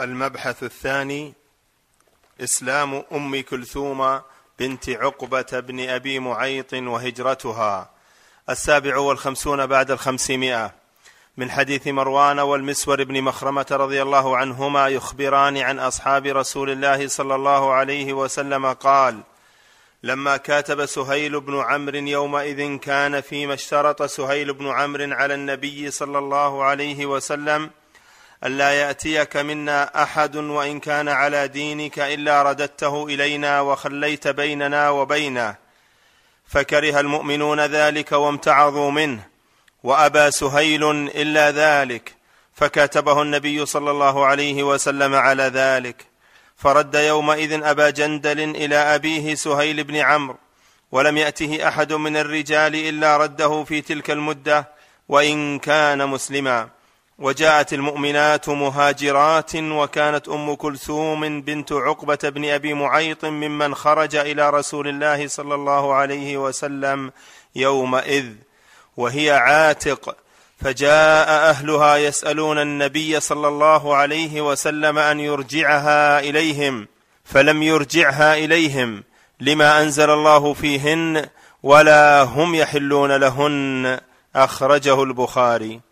المبحث الثاني إسلام أم كلثوم بنت عقبة بن أبي معيط وهجرتها. السابع والخمسون بعد الخمسمائة. من حديث مروان والمسور بن مخرمة رضي الله عنهما يخبران عن أصحاب رسول الله صلى الله عليه وسلم قال لما كاتب سهيل بن عمرو يومئذ كان فيما اشترط سهيل بن عمرو على النبي صلى الله عليه وسلم ألا يأتيك منا أحد وإن كان على دينك إلا رددته إلينا وخليت بيننا وبينه. فكره المؤمنون ذلك وامتعظوا منه وأبى سهيل إلا ذلك فكاتبه النبي صلى الله عليه وسلم على ذلك. فرد يومئذ أبا جندل إلى أبيه سهيل بن عمرو ولم يأته أحد من الرجال إلا رده في تلك المدة وإن كان مسلما. وجاءت المؤمنات مهاجرات وكانت أم كلثوم بنت عقبة بن أبي معيط ممن خرج إلى رسول الله صلى الله عليه وسلم يومئذ وهي عاتق فجاء أهلها يسألون النبي صلى الله عليه وسلم أن يرجعها إليهم فلم يرجعها إليهم لما أنزل الله فيهن ولا هم يحلون لهن أخرجه البخاري.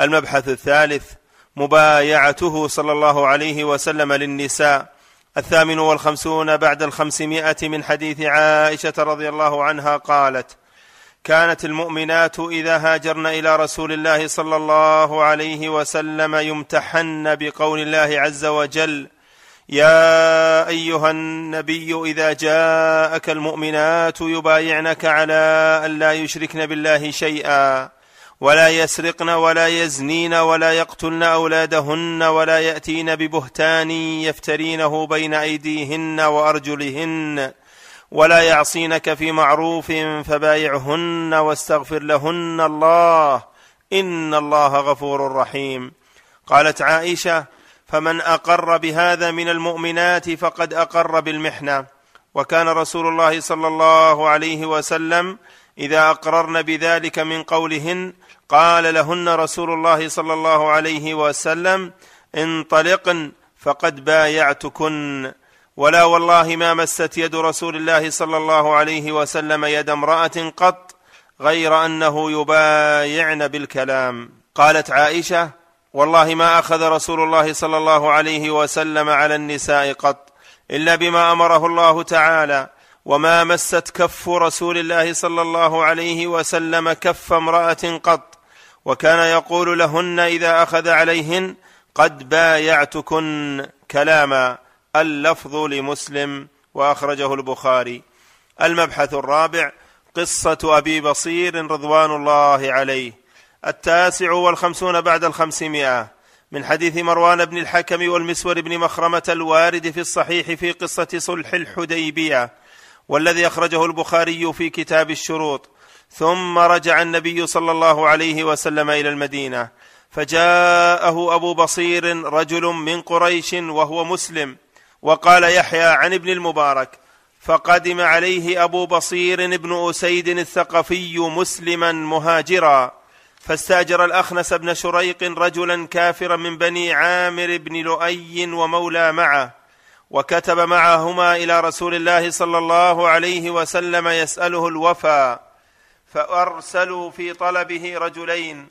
المبحث الثالث مبايعته صلى الله عليه وسلم للنساء. الثامن والخمسون بعد الخمسمائة من حديث عائشة رضي الله عنها قالت كانت المؤمنات إذا هاجرن إلى رسول الله صلى الله عليه وسلم يمتحن بقول الله عز وجل يا أيها النبي إذا جاءك المؤمنات يبايعنك على أن لا يشركن بالله شيئا. ولا يسرقن ولا يزنين ولا يقتلن أولادهن ولا يأتين ببهتان يفترينه بين أيديهن وأرجلهن ولا يعصينك في معروف فبايعهن واستغفر لهن الله إن الله غفور رحيم. قالت عائشة فمن أقر بهذا من المؤمنات فقد أقر بالمحنة. وكان رسول الله صلى الله عليه وسلم إذا أقررن بذلك من قولهن قال لهن رسول الله صلى الله عليه وسلم انطلقن فقد بايعتكن. ولا والله ما مست يد رسول الله صلى الله عليه وسلم يد امرأة قط غير أنه يبايعن بالكلام. قالت عائشة والله ما أخذ رسول الله صلى الله عليه وسلم على النساء قط إلا بما أمره الله تعالى. وما مست كف رسول الله صلى الله عليه وسلم كف امراه قط وكان يقول لهن اذا اخذ عليهن قد بايعتكن كلاما اللفظ لمسلم واخرجه البخاري. المبحث الرابع قصة أبي بصير رضوان الله عليه. التاسع والخمسون بعد الخمسمائة. من حديث مروان بن الحكم والمسور بن مخرمة الوارد في الصحيح في قصة صلح الحديبية. والذي أخرجه البخاري في كتاب الشروط. ثم رجع النبي صلى الله عليه وسلم إلى المدينة. فجاءه أبو بصير رجل من قريش وهو مسلم. وقال يحيى عن ابن المبارك فقدم عليه أبو بصير بن أسيد الثقفي مسلما مهاجرا. فاستاجر الأخنس بن شريق رجلا كافرا من بني عامر بن لؤي ومولى معه. وكتب معهما إلى رسول الله صلى الله عليه وسلم يسأله الوفى فأرسلوا في طلبه رجلين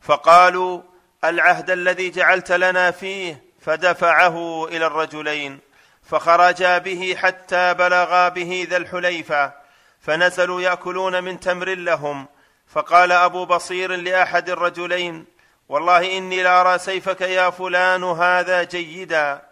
فقالوا العهد الذي جعلت لنا فيه فدفعه إلى الرجلين فخرجا به حتى بلغا به ذا الحليفة فنزلوا يأكلون من تمر لهم فقال أبو بصير لأحد الرجلين والله إني لأرى سيفك يا فلان هذا جيدا.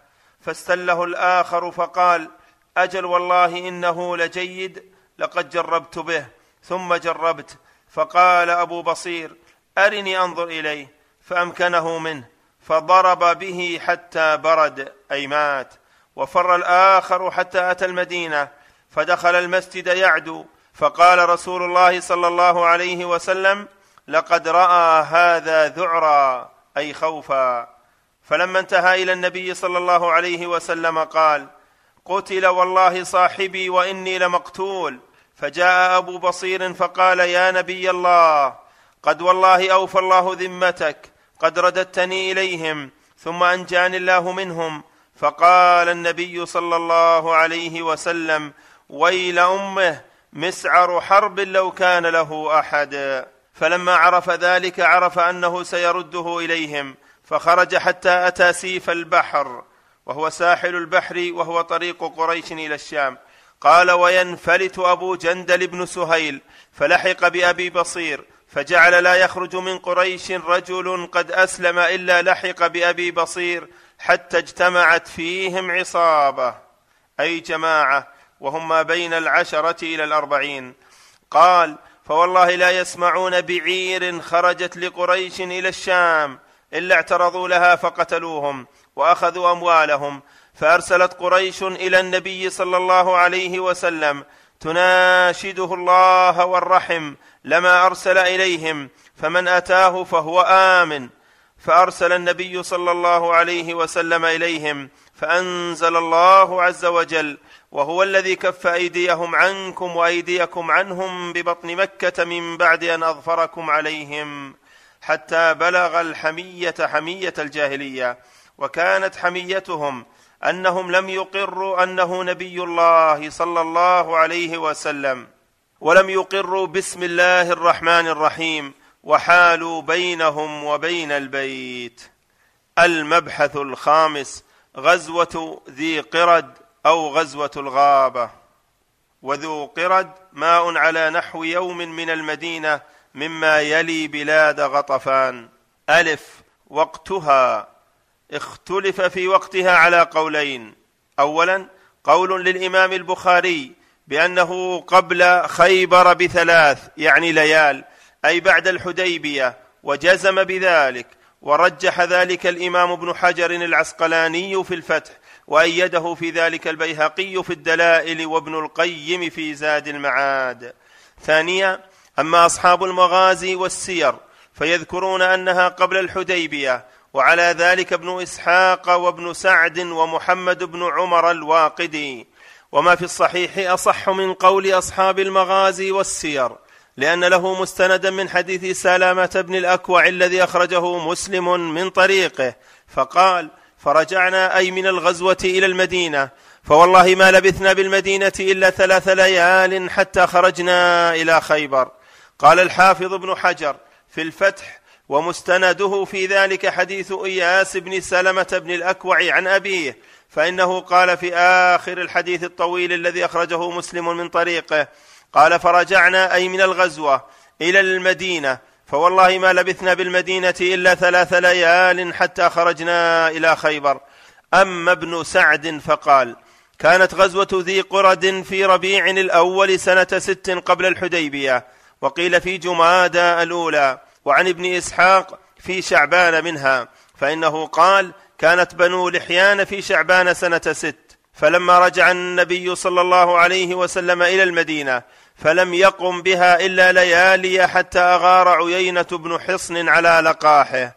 فاستله الآخر فقال أجل والله إنه لجيد لقد جربت به ثم جربت. فقال أبو بصير أرني أنظر إليه فأمكنه منه فضرب به حتى برد أي مات. وفر الآخر حتى أتى المدينة فدخل المسجد يعدو. فقال رسول الله صلى الله عليه وسلم لقد رأى هذا ذعرا أي خوفا. فلما انتهى إلى النبي صلى الله عليه وسلم قال قتل والله صاحبي وإني لمقتول. فجاء أبو بصير فقال يا نبي الله قد والله أوفى الله ذمتك قد رددتني إليهم ثم أنجاني الله منهم. فقال النبي صلى الله عليه وسلم ويل أمه مسعر حرب لو كان له أحد. فلما عرف ذلك عرف أنه سيرده إليهم. فخرج حتى أتى سيف البحر وهو ساحل البحر وهو طريق قريش إلى الشام. قال وينفلت أبو جندل بن سهيل فلحق بأبي بصير فجعل لا يخرج من قريش رجل قد أسلم إلا لحق بأبي بصير حتى اجتمعت فيهم عصابة. أي جماعة وهم ما بين العشرة إلى الأربعين. قال فوالله لا يسمعون بعير خرجت لقريش إلى الشام إلا اعترضوا لها فقتلوهم وأخذوا أموالهم. فأرسلت قريش إلى النبي صلى الله عليه وسلم تناشده الله والرحم لما أرسل إليهم فمن أتاه فهو آمن. فأرسل النبي صلى الله عليه وسلم إليهم فأنزل الله عز وجل وهو الذي كف أيديهم عنكم وأيديكم عنهم ببطن مكة من بعد أن أظفركم عليهم. حتى بلغ الحمية حمية الجاهلية وكانت حميتهم أنهم لم يقروا أنه نبي الله صلى الله عليه وسلم ولم يقروا بسم الله الرحمن الرحيم وحالوا بينهم وبين البيت. المبحث الخامس غزوة ذي قرد أو غزوة الغابة. وذو قرد ماء على نحو يوم من المدينة مما يلي بلاد غطفان. ألف وقتها. اختلف في وقتها على قولين. اولا قول للإمام البخاري بأنه قبل خيبر بثلاث يعني ليال أي بعد الحديبية وجزم بذلك ورجح ذلك الإمام ابن حجر العسقلاني في الفتح وأيده في ذلك البيهقي في الدلائل وابن القيم في زاد المعاد. ثانيا أما أصحاب المغازي والسير فيذكرون أنها قبل الحديبية وعلى ذلك ابن إسحاق وابن سعد ومحمد بن عمر الواقدي وما في الصحيح أصح من قول أصحاب المغازي والسير لأن له مستندا من حديث سلامة بن الأكوع الذي أخرجه مسلم من طريقه فقال فرجعنا أي من الغزوة إلى المدينة فوالله ما لبثنا بالمدينة إلا ثلاث ليال حتى خرجنا إلى خيبر. قال الحافظ ابن حجر في الفتح ومستنده في ذلك حديث إياس بن سلمة بن الأكوع عن أبيه فإنه قال في آخر الحديث الطويل الذي أخرجه مسلم من طريقه قال فرجعنا أي من الغزوة إلى المدينة فوالله ما لبثنا بالمدينة إلا ثلاث ليال حتى خرجنا إلى خيبر. أما ابن سعد فقال كانت غزوة ذي قرد في ربيع الأول سنة ست قبل الحديبية وقيل في جمادى الأولى وعن ابن إسحاق في شعبان منها فإنه قال كانت بنو لحيان في شعبان سنة ست فلما رجع النبي صلى الله عليه وسلم إلى المدينة فلم يقم بها إلا ليالي حتى أغار عيينة بن حصن على لقاحه.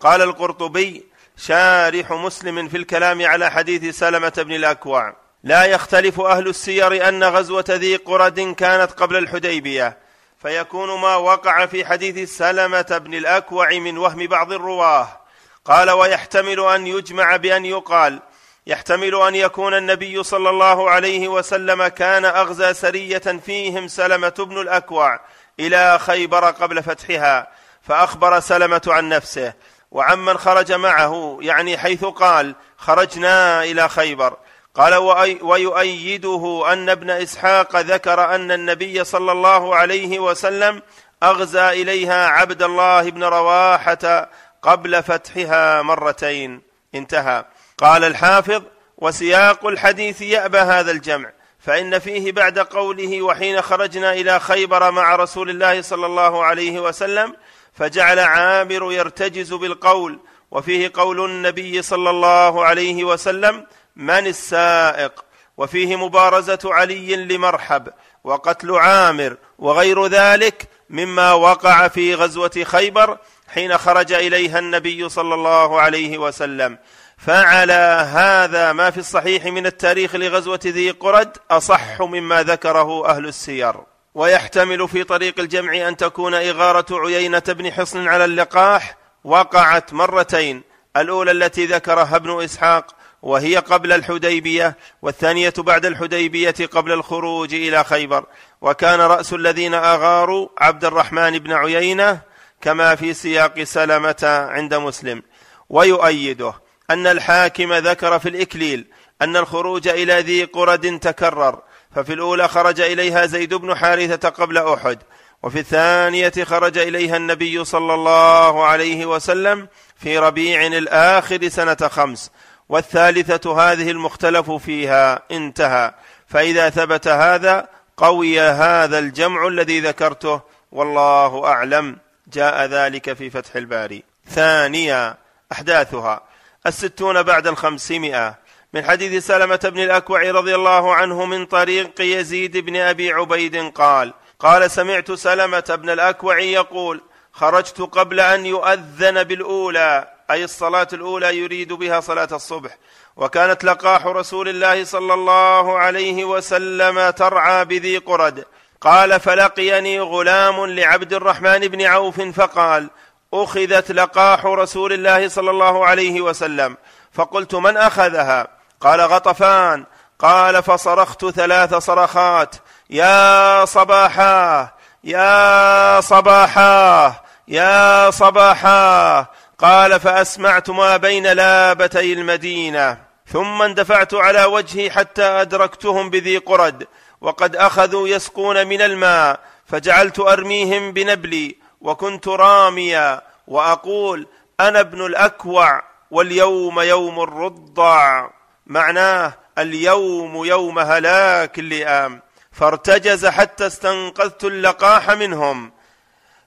قال القرطبي شارح مسلم في الكلام على حديث سلمة بن الأكوع. لا يختلف أهل السير أن غزوة ذي قرد كانت قبل الحديبية فيكون ما وقع في حديث سلمة بن الأكوع من وهم بعض الرواة. قال ويحتمل أن يجمع بأن يقال يحتمل أن يكون النبي صلى الله عليه وسلم كان أغزى سرية فيهم سلمة بن الأكوع إلى خيبر قبل فتحها فأخبر سلمة عن نفسه. وعمن خرج معه يعني حيث قال خرجنا إلى خيبر. قال ويؤيده أن ابن إسحاق ذكر أن النبي صلى الله عليه وسلم أغزى إليها عبد الله بن رواحة قبل فتحها مرتين. انتهى. قال الحافظ وسياق الحديث يأبى هذا الجمع فإن فيه بعد قوله وحين خرجنا إلى خيبر مع رسول الله صلى الله عليه وسلم فجعل عامر يرتجز بالقول وفيه قول النبي صلى الله عليه وسلم من السائق؟ وفيه مبارزة علي لمرحب وقتل عامر وغير ذلك مما وقع في غزوة خيبر حين خرج إليها النبي صلى الله عليه وسلم. فعلى هذا ما في الصحيح من التاريخ لغزوة ذي قرد أصح مما ذكره أهل السير. ويحتمل في طريق الجمع أن تكون إغارة عيينة بن حصن على اللقاح وقعت مرتين الأولى التي ذكرها ابن إسحاق وهي قبل الحديبية والثانية بعد الحديبية قبل الخروج إلى خيبر. وكان رأس الذين أغاروا عبد الرحمن بن عيينة كما في سياق سلمة عند مسلم. ويؤيده أن الحاكم ذكر في الإكليل أن الخروج إلى ذي قرد تكرر ففي الأولى خرج إليها زيد بن حارثة قبل أحد وفي الثانية خرج إليها النبي صلى الله عليه وسلم في ربيع الآخر سنة خمس والثالثة هذه المختلف فيها انتهى. فإذا ثبت هذا قوي هذا الجمع الذي ذكرته والله أعلم جاء ذلك في فتح الباري. ثانيا أحداثها. الستون بعد الخمسمائة. من حديث سلمة بن الأكوع رضي الله عنه من طريق يزيد بن أبي عبيد قال قال سمعت سلمة بن الأكوع يقول خرجت قبل أن يؤذن بالأولى. أي الصلاة الأولى يريد بها صلاة الصبح. وكانت لقاح رسول الله صلى الله عليه وسلم ترعى بذي قرد. قال فلقيني غلام لعبد الرحمن بن عوف فقال أخذت لقاح رسول الله صلى الله عليه وسلم. فقلت من أخذها؟ قال غطفان. قال فصرخت ثلاث صرخات يا صباحا يا صباحا يا صباحا. قال فأسمعت ما بين لابتي المدينة ثم اندفعت على وجهي حتى أدركتهم بذي قرد وقد أخذوا يسقون من الماء فجعلت أرميهم بنبلي وكنت راميا وأقول أنا ابن الأكوع واليوم يوم الرضع. معناه اليوم يوم هلاك اللئام. فارتجز حتى استنقذت اللقاح منهم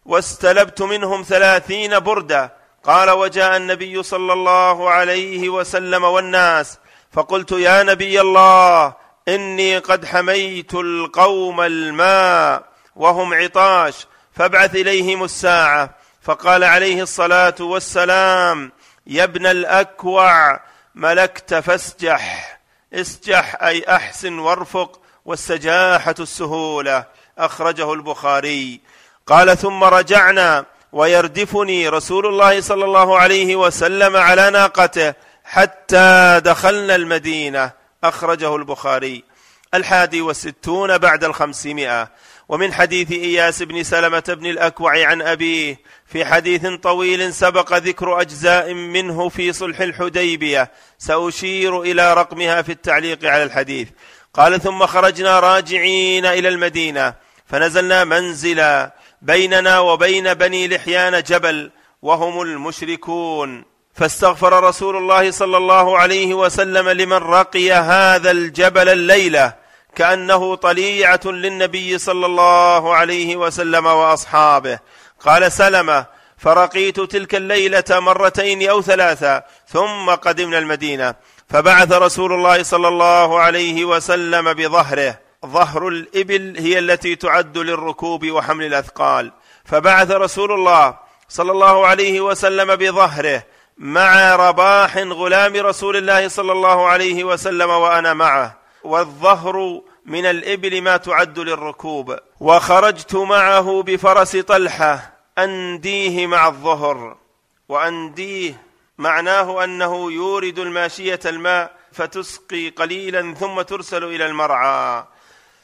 واستلبت منهم ثلاثين برده قال وجاء النبي صلى الله عليه وسلم والناس فقلت يا نبي الله إني قد حميت القوم الماء وهم عطاش فابعث إليهم الساعة. فقال عليه الصلاة والسلام يا ابن الأكوع ملكت فاسجح اسجح أي أحسن وارفق والسجاحه السهولة. أخرجه البخاري. قال ثم رجعنا ويردفني رسول الله صلى الله عليه وسلم على ناقته حتى دخلنا المدينة. أخرجه البخاري. الحادي والستون بعد الخمسمائة. ومن حديث إياس بن سلمة بن الأكوع عن أبيه في حديث طويل سبق ذكر أجزاء منه في صلح الحديبية. سأشير إلى رقمها في التعليق على الحديث. قال ثم خرجنا راجعين إلى المدينة فنزلنا منزلا بيننا وبين بني لحيان جبل وهم المشركون. فاستغفر رسول الله صلى الله عليه وسلم لمن رقي هذا الجبل الليلة كأنه طليعة للنبي صلى الله عليه وسلم وأصحابه. قال سلمة فرقيت تلك الليلة مرتين أو ثلاثة ثم قدمنا المدينة. فبعث رسول الله صلى الله عليه وسلم بظهره. ظهر الإبل هي التي تعد للركوب وحمل الأثقال. فبعث رسول الله صلى الله عليه وسلم بظهره مع رباح غلام رسول الله صلى الله عليه وسلم وأنا معه. والظهر من الإبل ما تعد للركوب. وخرجت معه بفرس طلحة أنديه مع الظهر. وأنديه معناه أنه يورد الماشية الماء فتسقي قليلا ثم ترسل إلى المرعى.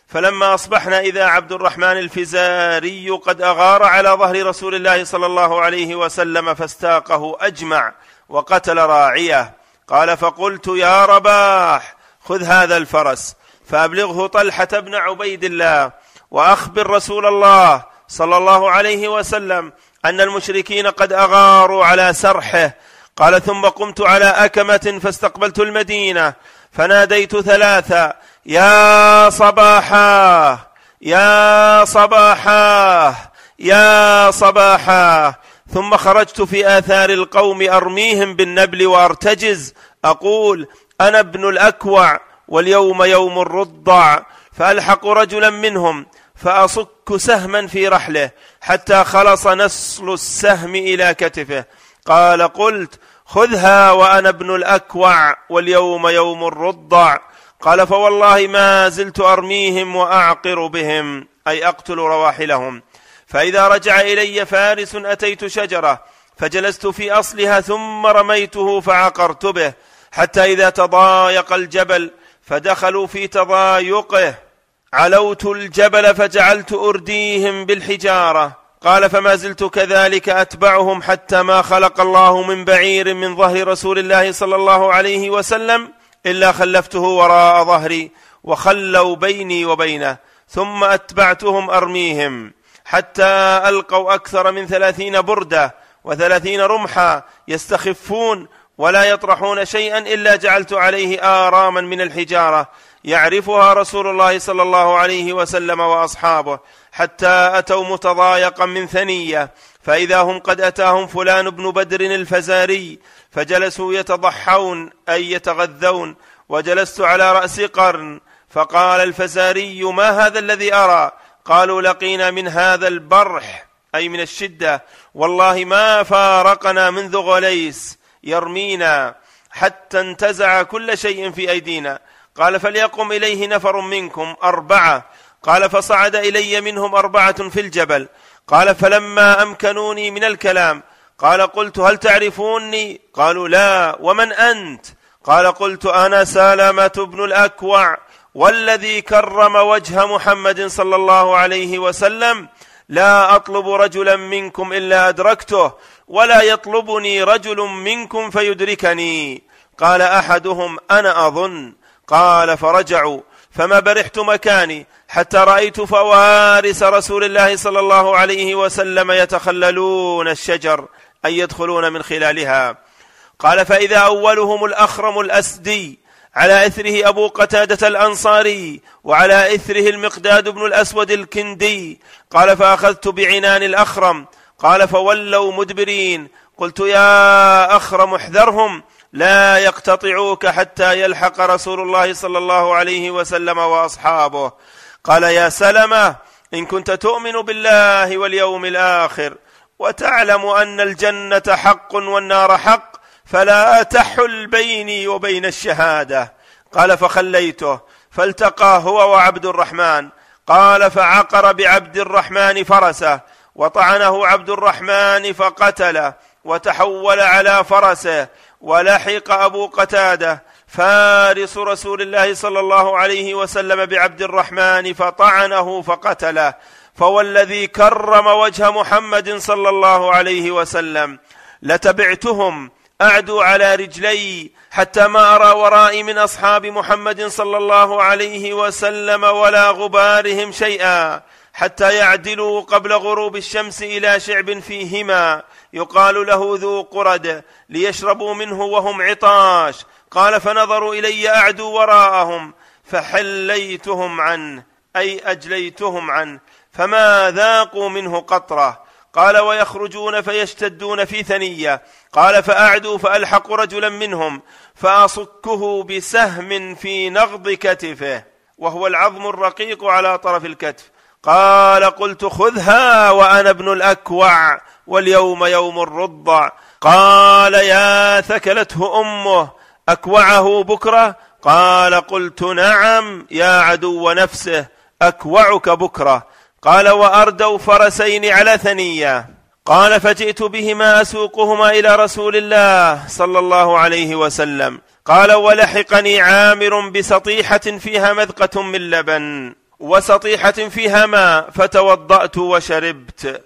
فلما أصبحنا إذا عبد الرحمن الفزاري قد أغار على ظهر رسول الله صلى الله عليه وسلم فاستاقه أجمع وقتل راعيه. قال فقلت يا رباح خذ هذا الفرس فأبلغه طلحة بن عبيد الله وأخبر رسول الله صلى الله عليه وسلم أن المشركين قد أغاروا على سرحه. قال ثم قمت على أكمة فاستقبلت المدينة فناديت ثلاثا يا صباحا يا صباحا يا صباحا. ثم خرجت في آثار القوم أرميهم بالنبل وأرتجز. أقول أنا ابن الأكوع واليوم يوم الرضع. فألحق رجلا منهم فأصك سهما في رحله حتى خلص نسل السهم إلى كتفه. قال قلت خذها وأنا ابن الأكوع واليوم يوم الرضع. قال فوالله ما زلت أرميهم وأعقر بهم أي أقتل رواحلهم. فإذا رجع إلي فارس أتيت شجرة فجلست في أصلها ثم رميته فعقرت به حتى إذا تضايق الجبل فدخلوا في تضايقه. علوت الجبل فجعلت أرديهم بالحجارة. قال فما زلت كذلك أتبعهم حتى ما خلق الله من بعير من ظهر رسول الله صلى الله عليه وسلم إلا خلفته وراء ظهري وخلوا بيني وبينه ثم أتبعتهم أرميهم حتى ألقوا أكثر من ثلاثين برده وثلاثين رمحا يستخفون ولا يطرحون شيئا إلا جعلت عليه آراما من الحجارة يعرفها رسول الله صلى الله عليه وسلم وأصحابه حتى أتوا متضايقا من ثنية فإذا هم قد أتاهم فلان بن بدر الفزاري فجلسوا يتضحون أي يتغذون وجلست على رأس قرن فقال الفزاري ما هذا الذي أرى؟ قالوا لقينا من هذا البرح أي من الشدة. والله ما فارقنا منذ غليس يرمينا حتى انتزع كل شيء في أيدينا. قال فليقم إليه نفر منكم أربعة. قال فصعد إلي منهم أربعة في الجبل. قال فلما أمكنوني من الكلام قال قلت هل تعرفوني؟ قالوا لا ومن أنت؟ قال قلت أنا سلمه بن الأكوع والذي كرم وجه محمد صلى الله عليه وسلم. لا أطلب رجلا منكم إلا أدركته ولا يطلبني رجل منكم فيدركني. قال أحدهم أنا أظن. قال فرجعوا. فما برحت مكاني حتى رأيت فوارس رسول الله صلى الله عليه وسلم يتخللون الشجر. اي يدخلون من خلالها. قال فإذا أولهم الأخرم الأسدي على إثره أبو قتادة الأنصاري وعلى إثره المقداد بن الأسود الكندي. قال فأخذت بعنان الأخرم. قال فولوا مدبرين. قلت يا أخرم احذرهم. لا يقتطعوك حتى يلحق رسول الله صلى الله عليه وسلم وأصحابه. قال يا سلمة إن كنت تؤمن بالله واليوم الآخر وتعلم أن الجنة حق والنار حق فلا تحل بيني وبين الشهادة. قال فخليته فالتقى هو وعبد الرحمن. قال فعقر بعبد الرحمن فرسه وطعنه عبد الرحمن فقتله وتحول على فرسه ولحق أبو قتادة فارس رسول الله صلى الله عليه وسلم بعبد الرحمن فطعنه فقتله. فوالذي كرم وجه محمد صلى الله عليه وسلم لتبعتهم اعدو على رجلي حتى ما أرى ورائي من أصحاب محمد صلى الله عليه وسلم ولا غبارهم شيئا حتى يعدلوا قبل غروب الشمس إلى شعب فيهما. يقال له ذو قرد ليشربوا منه وهم عطاش. قال فنظروا إلي اعدو وراءهم فحليتهم عنه أي أجليتهم عنه فما ذاقوا منه قطرة. قال ويخرجون فيشتدون في ثنية. قال فأعدوا فالحق رجلا منهم فأصكه بسهم في نغض كتفه وهو العظم الرقيق على طرف الكتف. قال قلت خذها وأنا ابن الأكوع واليوم يوم الرضع. قال يا ثكلته أمه أكوعه بكرة؟ قال قلت نعم يا عدو نفسه أكوعك بكرة. قال وأردوا فرسين على ثنية. قال فجئت بهما أسوقهما إلى رسول الله صلى الله عليه وسلم. قال ولحقني عامر بسطيحة فيها مذقة من لبن وسطيحة فيها ماء فتوضأت وشربت.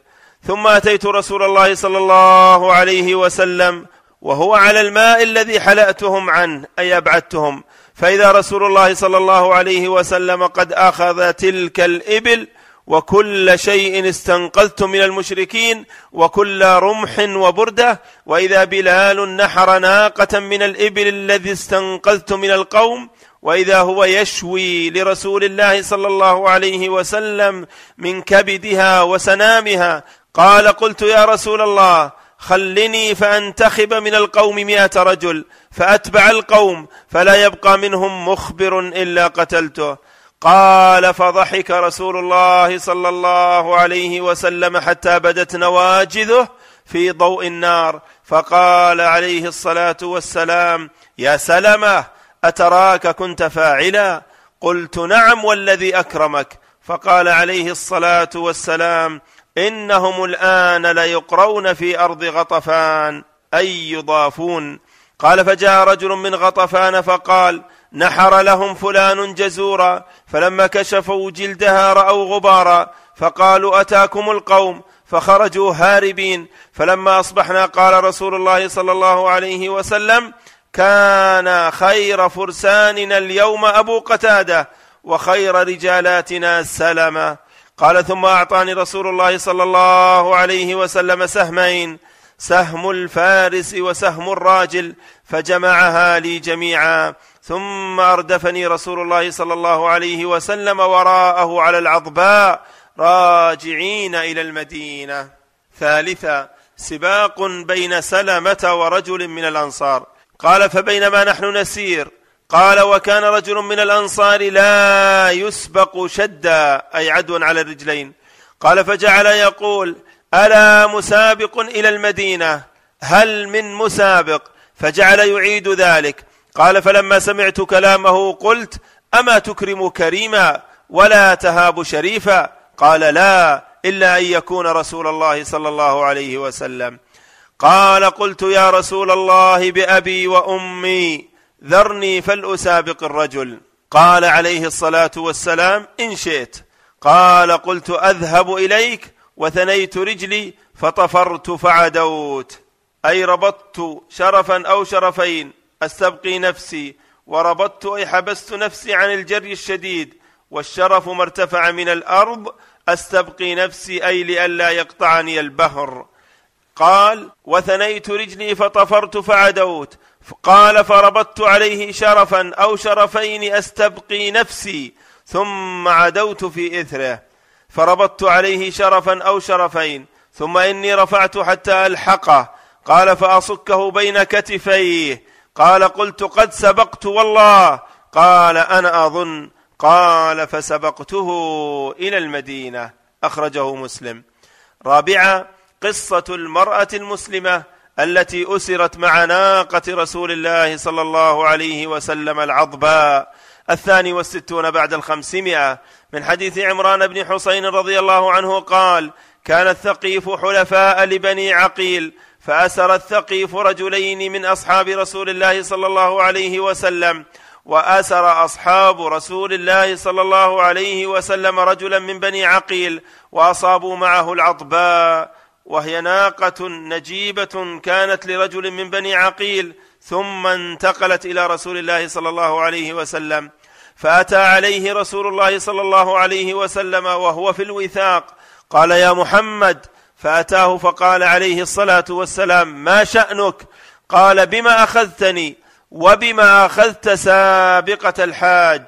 ثم أتيت رسول الله صلى الله عليه وسلم وهو على الماء الذي حلأتهم عنه أي أبعدتهم. فإذا رسول الله صلى الله عليه وسلم قد أخذ تلك الإبل وكل شيء استنقذت من المشركين وكل رمح وبرده وإذا بلال نحر ناقة من الإبل الذي استنقذت من القوم وإذا هو يشوي لرسول الله صلى الله عليه وسلم من كبدها وسنامها قال قلت يا رسول الله خلني فأنتخب من القوم مئة رجل فأتبع القوم فلا يبقى منهم مخبر إلا قتلته. قال فضحك رسول الله صلى الله عليه وسلم حتى بدت نواجذه في ضوء النار. فقال عليه الصلاة والسلام يا سلمة أتراك كنت فاعلا؟ قلت نعم والذي أكرمك. فقال عليه الصلاة والسلام إنهم الآن ليقرون في أرض غطفان. أي يضافون. قال فجاء رجل من غطفان فقال نحر لهم فلان جزورا فلما كشفوا جلدها رأوا غبارا فقالوا أتاكم القوم فخرجوا هاربين فلما أصبحنا قال رسول الله صلى الله عليه وسلم كان خير فرساننا اليوم أبو قتادة وخير رجالاتنا سلمة. قال ثم أعطاني رسول الله صلى الله عليه وسلم سهمين سهم الفارس وسهم الراجل فجمعها لي جميعا. ثم أردفني رسول الله صلى الله عليه وسلم وراءه على العضباء راجعين إلى المدينة. ثالثا سباق بين سلمة ورجل من الأنصار. قال فبينما نحن نسير قال وكان رجل من الأنصار لا يسبق شدا أي عدوا على الرجلين. قال فجعل يقول ألا مسابق إلى المدينة؟ هل من مسابق؟ فجعل يعيد ذلك. قال فلما سمعت كلامه قلت أما تكرم كريما ولا تهاب شريفا؟ قال لا إلا أن يكون رسول الله صلى الله عليه وسلم. قال قلت يا رسول الله بأبي وأمي ذرني فلأسابق الرجل. قال عليه الصلاة والسلام إن شئت. قال قلت أذهب إليك وثنيت رجلي فطفرت فعدوت. أي ربطت شرفا أو شرفين. أستبقي نفسي وربطت أي حبست نفسي عن الجري الشديد والشرف ما ارتفع من الأرض أستبقي نفسي أي لئلا يقطعني البهر. قال وثنيت رجلي فطفرت فعدوت قال فربطت عليه شرفا أو شرفين أستبقي نفسي ثم عدوت في إثره. فربطت عليه شرفا أو شرفين ثم إني رفعت حتى ألحقه. قال فأصكه بين كتفيه قال قلت قد سبقت والله. قال أنا أظن. قال فسبقته إلى المدينة. أخرجه مسلم. رابعا قصة المرأة المسلمة التي أسرت مع ناقة رسول الله صلى الله عليه وسلم العضباء الثاني والستون بعد الخمسمائة. من حديث عمران بن حسين رضي الله عنه قال كان الثقيف حلفاء لبني عقيل. فأسر الثقيف رجلين من أصحاب رسول الله صلى الله عليه وسلم وأسر أصحاب رسول الله صلى الله عليه وسلم رجلا من بني عقيل وأصابوا معه العطباء وهي ناقة نجيبة كانت لرجل من بني عقيل ثم انتقلت إلى رسول الله صلى الله عليه وسلم. فأتى عليه رسول الله صلى الله عليه وسلم وهو في الوثاق قال يا محمد فأتاه فقال عليه الصلاة والسلام ما شأنك؟ قال بما أخذتني وبما أخذت سابقة الحاج.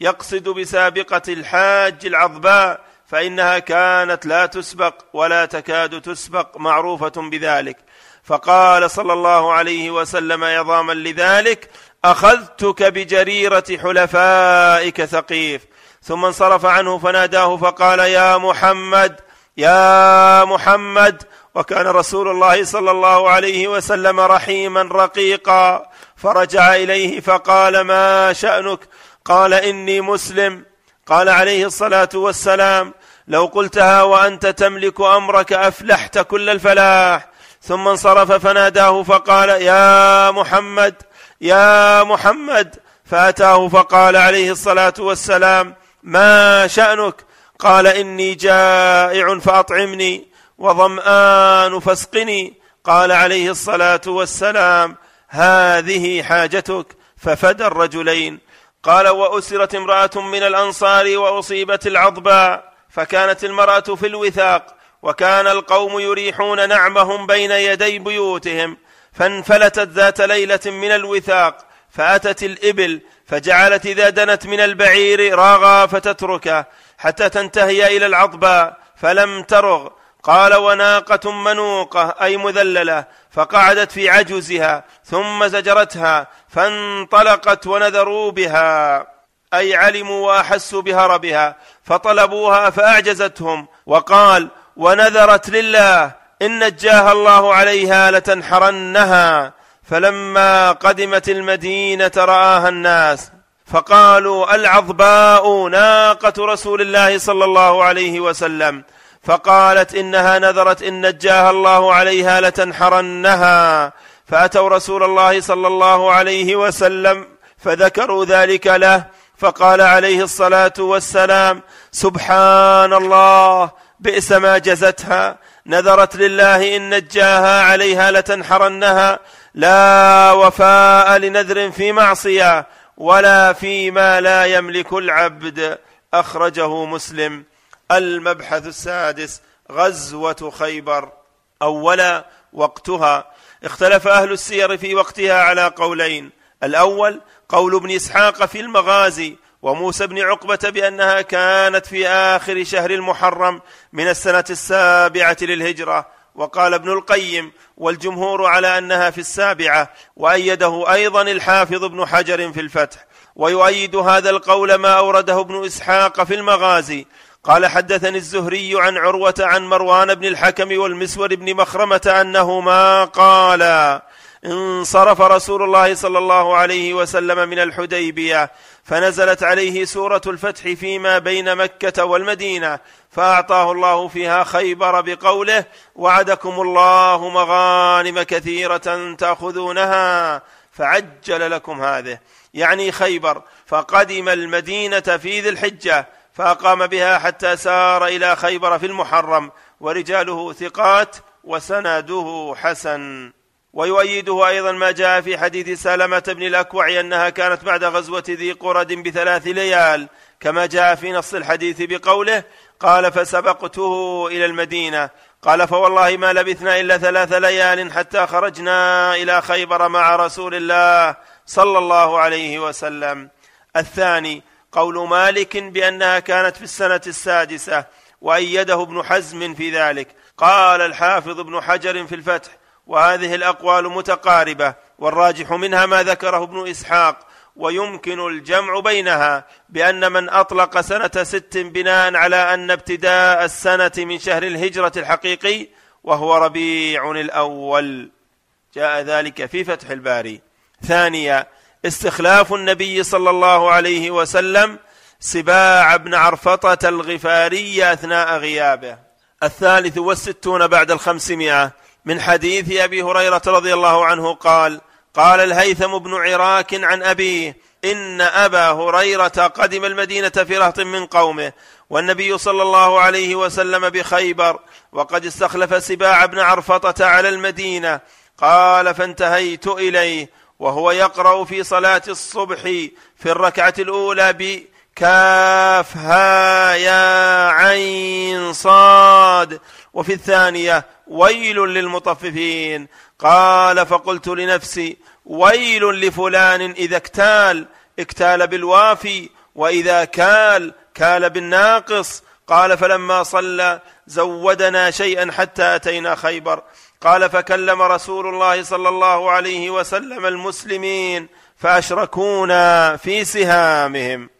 يقصد بسابقة الحاج العظباء فإنها كانت لا تسبق ولا تكاد تسبق معروفة بذلك. فقال صلى الله عليه وسلم عظاما لذلك أخذتك بجريرة حلفائك ثقيف. ثم انصرف عنه فناداه فقال يا محمد يا محمد وكان رسول الله صلى الله عليه وسلم رحيما رقيقا فرجع إليه فقال ما شأنك؟ قال إني مسلم. قال عليه الصلاة والسلام لو قلتها وأنت تملك أمرك أفلحت كل الفلاح. ثم انصرف فناداه فقال يا محمد يا محمد. فأتاه فقال عليه الصلاة والسلام ما شأنك؟ قال إني جائع فأطعمني وظمآن فاسقني. قال عليه الصلاة والسلام هذه حاجتك. ففدى الرجلين. قال وأسرت امرأة من الأنصار وأصيبت العضباء فكانت المرأة في الوثاق. وكان القوم يريحون نعمهم بين يدي بيوتهم. فانفلتت ذات ليلة من الوثاق. فأتت الإبل. فجعلت إذا دنت من البعير راغا فتتركه. حتى تنتهي إلى العضباء فلم ترغ. قال وناقة منوقة أي مذللة. فقعدت في عجزها ثم زجرتها فانطلقت ونذروا بها. أي علموا وأحسوا بهربها فطلبوها فأعجزتهم. وقال ونذرت لله إن نجاها الله عليها لتنحرنها. فلما قدمت المدينة رآها الناس. فقالوا العظباء ناقة رسول الله صلى الله عليه وسلم. فقالت إنها نذرت إن نجاها الله عليها لتنحرنها. فأتوا رسول الله صلى الله عليه وسلم فذكروا ذلك له. فقال عليه الصلاة والسلام سبحان الله بئس ما جزتها. نذرت لله إن نجاها عليها لتنحرنها. لا وفاء لنذر في معصية. ولا فيما لا يملك العبد أخرجه مسلم. المبحث السادس غزوة خيبر. أولا وقتها اختلف أهل السير في وقتها على قولين. الأول قول ابن إسحاق في المغازي وموسى بن عقبة بأنها كانت في آخر شهر المحرم من السنة السابعة للهجرة. وقال ابن القيم والجمهور على أنها في السابعة وأيده أيضا الحافظ ابن حجر في الفتح ويؤيد هذا القول ما أورده ابن إسحاق في المغازي. قال حدثني الزهري عن عروة عن مروان بن الحكم والمسور بن مخرمة انهما قالا انصرف رسول الله صلى الله عليه وسلم من الحديبية فنزلت عليه سورة الفتح فيما بين مكة والمدينة فأعطاه الله فيها خيبر بقوله وعدكم الله مغانم كثيرة تأخذونها فعجل لكم هذه. يعني خيبر فقدم المدينة في ذي الحجة فأقام بها حتى سار إلى خيبر في المحرم ورجاله ثقات وسنده حسن. ويؤيده أيضا ما جاء في حديث سلمة بن الأكوع أنها كانت بعد غزوة ذي قرد بثلاث ليال كما جاء في نص الحديث بقوله قال فسبقته إلى المدينة. قال فوالله ما لبثنا إلا ثلاث ليال حتى خرجنا إلى خيبر مع رسول الله صلى الله عليه وسلم. الثاني قول مالك بأنها كانت في السنة السادسة وأيده ابن حزم في ذلك. قال الحافظ ابن حجر في الفتح وهذه الأقوال متقاربة والراجح منها ما ذكره ابن إسحاق ويمكن الجمع بينها بأن من أطلق سنة ست بناء على أن ابتداء السنة من شهر الهجرة الحقيقي وهو ربيع الأول. جاء ذلك في فتح الباري. ثانيا استخلاف النبي صلى الله عليه وسلم سباع بن عرفطة الغفاري أثناء غيابه. الثالث والستون بعد الخمسمائة من حديث أبي هريرة رضي الله عنه قال قال الهيثم بن عراك عن أبيه إن أبا هريرة قدم المدينة في رهط من قومه والنبي صلى الله عليه وسلم بخيبر وقد استخلف سباع بن عرفطة على المدينة قال فانتهيت إليه وهو يقرأ في صلاة الصبح في الركعة الأولى بكاف ها يا عين صاد وفي الثانية ويل للمطففين. قال فقلت لنفسي ويل لفلان إذا اكتال. اكتال بالوافي وإذا كال كال بالناقص. قال فلما صلى زودنا شيئا حتى أتينا خيبر. قال فكلم رسول الله صلى الله عليه وسلم المسلمين فأشركونا في سهامهم.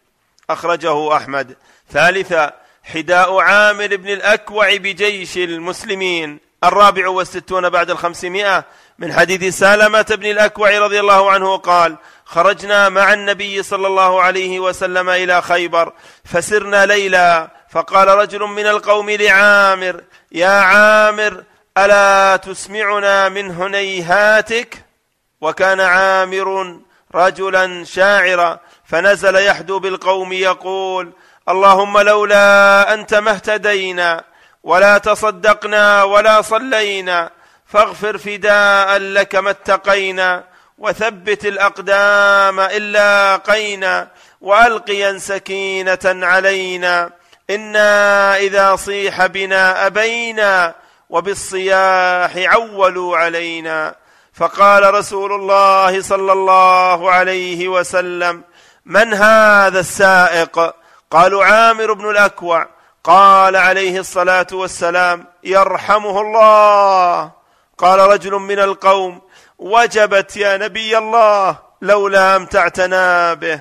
أخرجه أحمد. ثالثا حداء عامر بن الأكوع بجيش المسلمين. الرابع والستون بعد الخمسمائة من حديث سالمة بن الأكوع رضي الله عنه قال خرجنا مع النبي صلى الله عليه وسلم إلى خيبر فسرنا ليلا فقال رجل من القوم لعامر يا عامر ألا تسمعنا من هنيهاتك؟ وكان عامر رجلا شاعرا فنزل يحدو بالقوم يقول اللهم لولا أنت ما اهتدينا ولا تصدقنا ولا صلينا فاغفر فداء لك ما اتقينا وثبت الأقدام إلا قينا والقيا سكينة علينا إنا إذا صيح بنا أبينا وبالصياح عولوا علينا فقال رسول الله صلى الله عليه وسلم من هذا السائق؟ قالوا عامر بن الأكوع قال عليه الصلاة والسلام يرحمه الله. قال رجل من القوم وجبت يا نبي الله لولا امتعتنا به.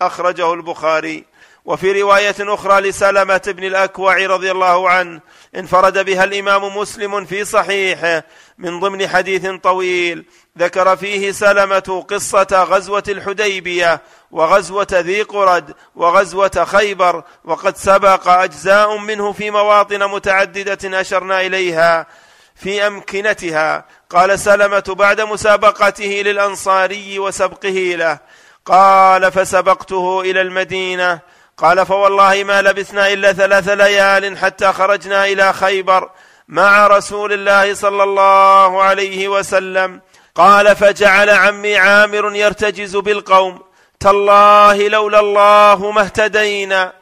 أخرجه البخاري. وفي رواية أخرى لسلمة بن الأكوع رضي الله عنه انفرد بها الإمام مسلم في صحيحه من ضمن حديث طويل ذكر فيه سلمة قصة غزوة الحديبية وغزوة ذي قرد وغزوة خيبر وقد سبق أجزاء منه في مواطن متعددة أشرنا إليها في أمكنتها. قال سلمة بعد مسابقته للأنصاري وسبقه له. قال فسبقته إلى المدينة قال فوالله ما لبثنا إلا ثلاث ليال حتى خرجنا إلى خيبر مع رسول الله صلى الله عليه وسلم. قال فجعل عمي عامر يرتجز بالقوم. تالله لولا الله ما اهتدينا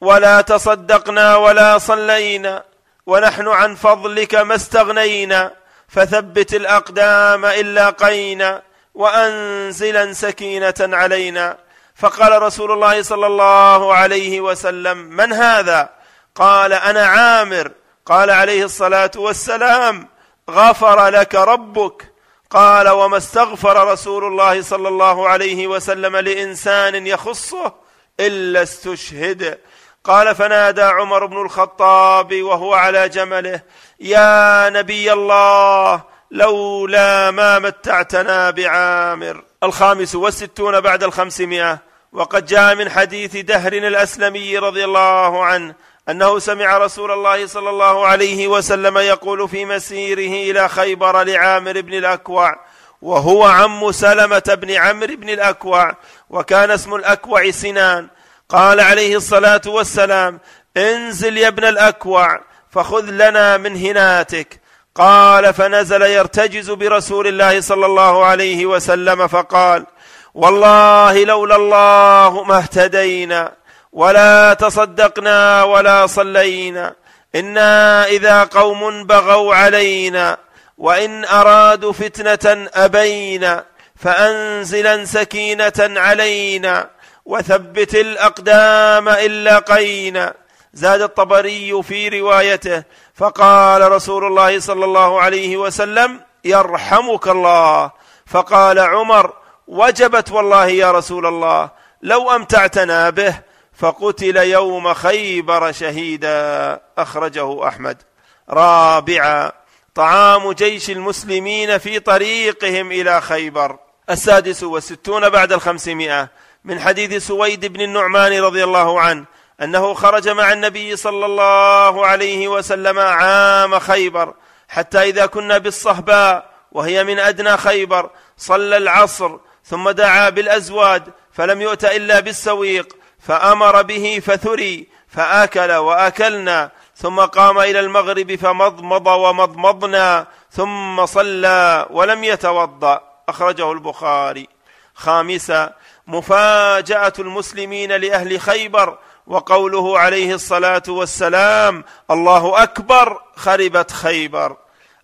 ولا تصدقنا ولا صلينا ونحن عن فضلك ما استغنينا. فثبت الأقدام إلا قينا وأنزلا سكينة علينا. فقال رسول الله صلى الله عليه وسلم من هذا؟ قال أنا عامر. قال عليه الصلاة والسلام غفر لك ربك. قال وما استغفر رسول الله صلى الله عليه وسلم لإنسان يخصه إلا استشهد. قال فنادى عمر بن الخطاب وهو على جمله يا نبي الله لولا ما متعتنا بعامر. الخامس والستون بعد الخمسمائة وقد جاء من حديث دهر الأسلمي رضي الله عنه أنه سمع رسول الله صلى الله عليه وسلم يقول في مسيره إلى خيبر لعامر بن الأكوع وهو عم سلمة بن عمرو بن الأكوع وكان اسم الأكوع سنان. قال عليه الصلاة والسلام انزل يا ابن الأكوع فخذ لنا من هناتك. قال فنزل يرتجز برسول الله صلى الله عليه وسلم فقال والله لولا الله ما اهتدينا ولا تصدقنا ولا صلينا إنا إذا قوم بغوا علينا وإن أرادوا فتنة أبينا فأنزلا سكينة علينا وثبت الأقدام إلا قينا زاد الطبري في روايته فقال رسول الله صلى الله عليه وسلم يرحمك الله. فقال عمر وجبت والله يا رسول الله لو أمتعتنا به فقتل يوم خيبر شهيدا. أخرجه أحمد. رابعا طعام جيش المسلمين في طريقهم إلى خيبر. السادس والستون بعد الخمسمائة. من حديث سويد بن النعمان رضي الله عنه أنه خرج مع النبي صلى الله عليه وسلم عام خيبر حتى إذا كنا بالصهباء وهي من أدنى خيبر صلى العصر ثم دعا بالازواد فلم يؤت إلا بالسويق فأمر به فثري فآكل وأكلنا ثم قام إلى المغرب فمضمض ومضمضنا ثم صلى ولم يتوضأ. أخرجه البخاري. خامسا مفاجأة المسلمين لأهل خيبر وقوله عليه الصلاة والسلام الله أكبر خربت خيبر.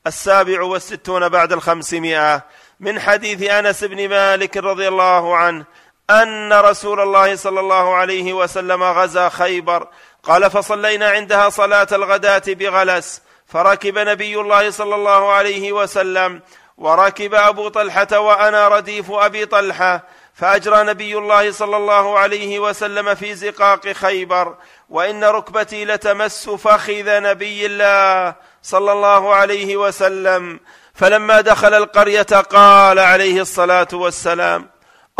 السابع والستون بعد الخمسمائة. من حديث أنس بن مالك رضي الله عنه أن رسول الله صلى الله عليه وسلم غزا خيبر. قال فصلينا عندها صلاة الغداة بغلس. فركب نبي الله صلى الله عليه وسلم. وركب أبو طلحة وأنا رديف أبي طلحة. فأجرى نبي الله صلى الله عليه وسلم في زقاق خيبر وإن ركبتي لتمس فخذ نبي الله صلى الله عليه وسلم. فلما دخل القرية قال عليه الصلاة والسلام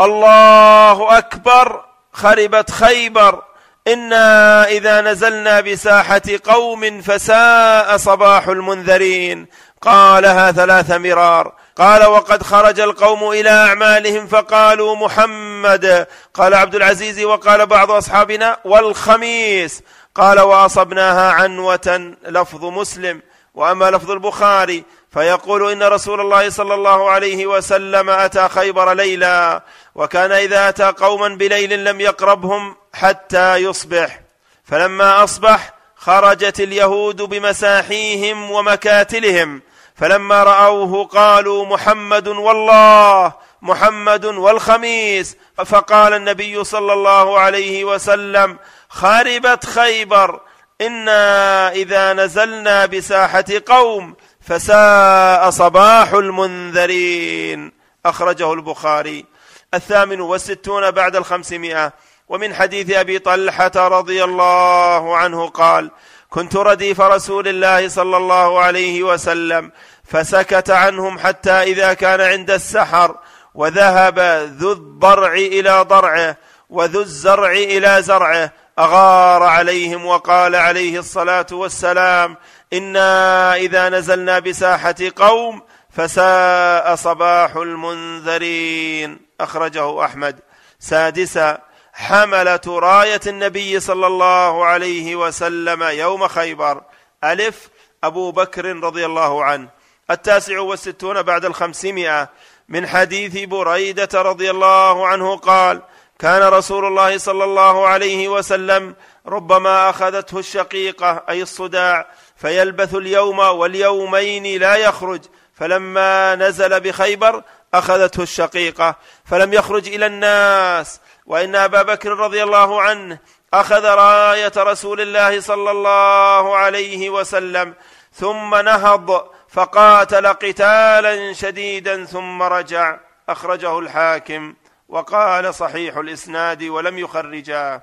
الله أكبر خربت خيبر إنا إذا نزلنا بساحة قوم فساء صباح المنذرين. قالها ثلاث مرار. قال وقد خرج القوم إلى أعمالهم فقالوا محمد. قال عبد العزيز وقال بعض أصحابنا والخميس. قال وأصبناها عنوة لفظ مسلم وأما لفظ البخاري فيقول إن رسول الله صلى الله عليه وسلم أتى خيبر ليلا وكان إذا أتى قوما بليل لم يقربهم حتى يصبح. فلما أصبح خرجت اليهود بمساحيهم ومكاتلهم. فلما رأوه قالوا محمد والله محمد والخميس. فقال النبي صلى الله عليه وسلم خربت خيبر إنا إذا نزلنا بساحة قوم فساء صباح المنذرين. أخرجه البخاري. الثامن والستون بعد الخمسمائة. ومن حديث أبي طلحة رضي الله عنه قال كنت رديف رسول الله صلى الله عليه وسلم فسكت عنهم حتى إذا كان عند السحر وذهب ذو الضرع إلى ضرعه وذو الزرع إلى زرعه أغار عليهم وقال عليه الصلاة والسلام إنا إذا نزلنا بساحة قوم فساء صباح المنذرين. أخرجه أحمد. سادسا حملة راية النبي صلى الله عليه وسلم يوم خيبر. ألف أبو بكر رضي الله عنه. التاسع والستون بعد الخمسمائة. من حديث بريدة رضي الله عنه قال كان رسول الله صلى الله عليه وسلم ربما أخذته الشقيقة أي الصداع فيلبث اليوم واليومين لا يخرج. فلما نزل بخيبر أخذته الشقيقة. فلم يخرج إلى الناس. وإن أبا بكر رضي الله عنه أخذ راية رسول الله صلى الله عليه وسلم ثم نهض فقاتل قتالا شديدا ثم رجع. أخرجه الحاكم. وقال صحيح الإسناد ولم يخرجاه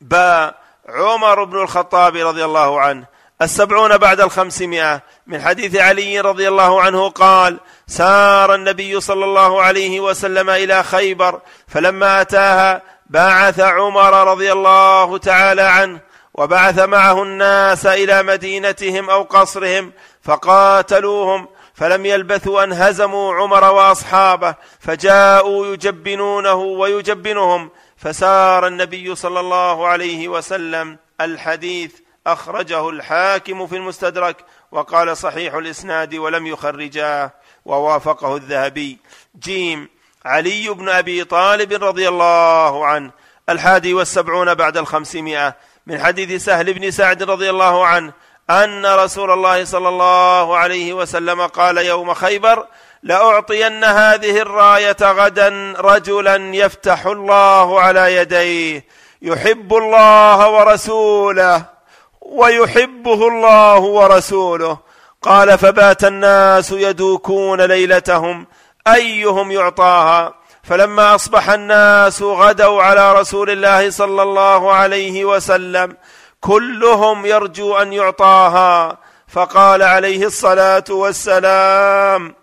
با عمر بن الخطاب رضي الله عنه. السبعون بعد الخمسمائة. من حديث علي رضي الله عنه قال سار النبي صلى الله عليه وسلم إلى خيبر فلما أتاها بعث عمر رضي الله تعالى عنه وبعث معه الناس إلى مدينتهم أو قصرهم فقاتلوهم فلم يلبثوا أن هزموا عمر وأصحابه فجاءوا يجبنونه ويجبنهم. فسار النبي صلى الله عليه وسلم الحديث أخرجه الحاكم في المستدرك وقال صحيح الإسناد ولم يخرجاه ووافقه الذهبي. جيم علي بن أبي طالب رضي الله عنه الحادي والسبعون بعد الخمسمائة من حديث سهل بن سعد رضي الله عنه أن رسول الله صلى الله عليه وسلم قال يوم خيبر لأعطين هذه الراية غدا رجلا يفتح الله على يديه يحب الله ورسوله. ويحبه الله ورسوله. قال فبات الناس يدوكون ليلتهم أيهم يعطاها؟ فلما أصبح الناس غدوا على رسول الله صلى الله عليه وسلم كلهم يرجو أن يعطاها. فقال عليه الصلاة والسلام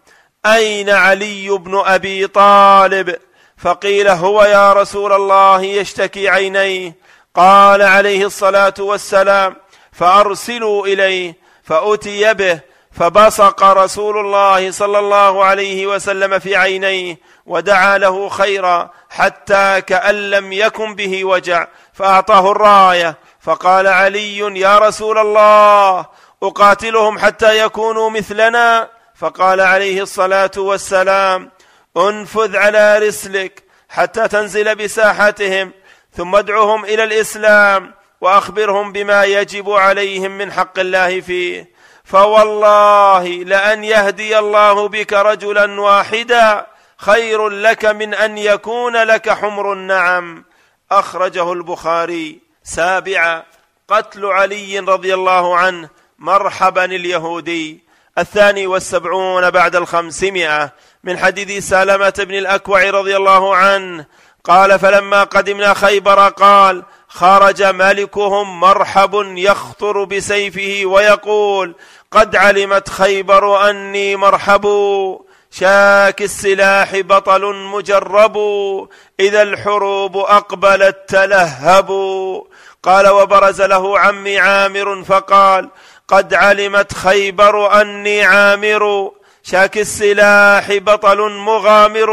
أين علي بن أبي طالب؟ فقيل هو يا رسول الله يشتكي عينيه. قال عليه الصلاة والسلام فأرسلوا إليه فأتي به فبصق رسول الله صلى الله عليه وسلم في عينيه ودعا له خيرا حتى كأن لم يكن به وجع فأعطاه الراية فقال علي يا رسول الله أقاتلهم حتى يكونوا مثلنا فقال عليه الصلاة والسلام انفذ على رسلك حتى تنزل بساحتهم ثم ادعهم إلى الإسلام وأخبرهم بما يجب عليهم من حق الله فيه. فوالله لأن يهدي الله بك رجلا واحدا خير لك من أن يكون لك حمر النعم. أخرجه البخاري. سابعا قتل علي رضي الله عنه مرحبا اليهودي. الثاني والسبعون بعد الخمسمائة. من حديث سالمة بن الأكوع رضي الله عنه قال فلما قدمنا خيبر قال خرج ملكهم مرحب يخطر بسيفه ويقول قد علمت خيبر أني مرحب شاك السلاح بطل مجرب إذا الحروب أقبلت تلهب. قال وبرز له عمي عامر فقال قد علمت خيبر أني عامر شاك السلاح بطل مغامر.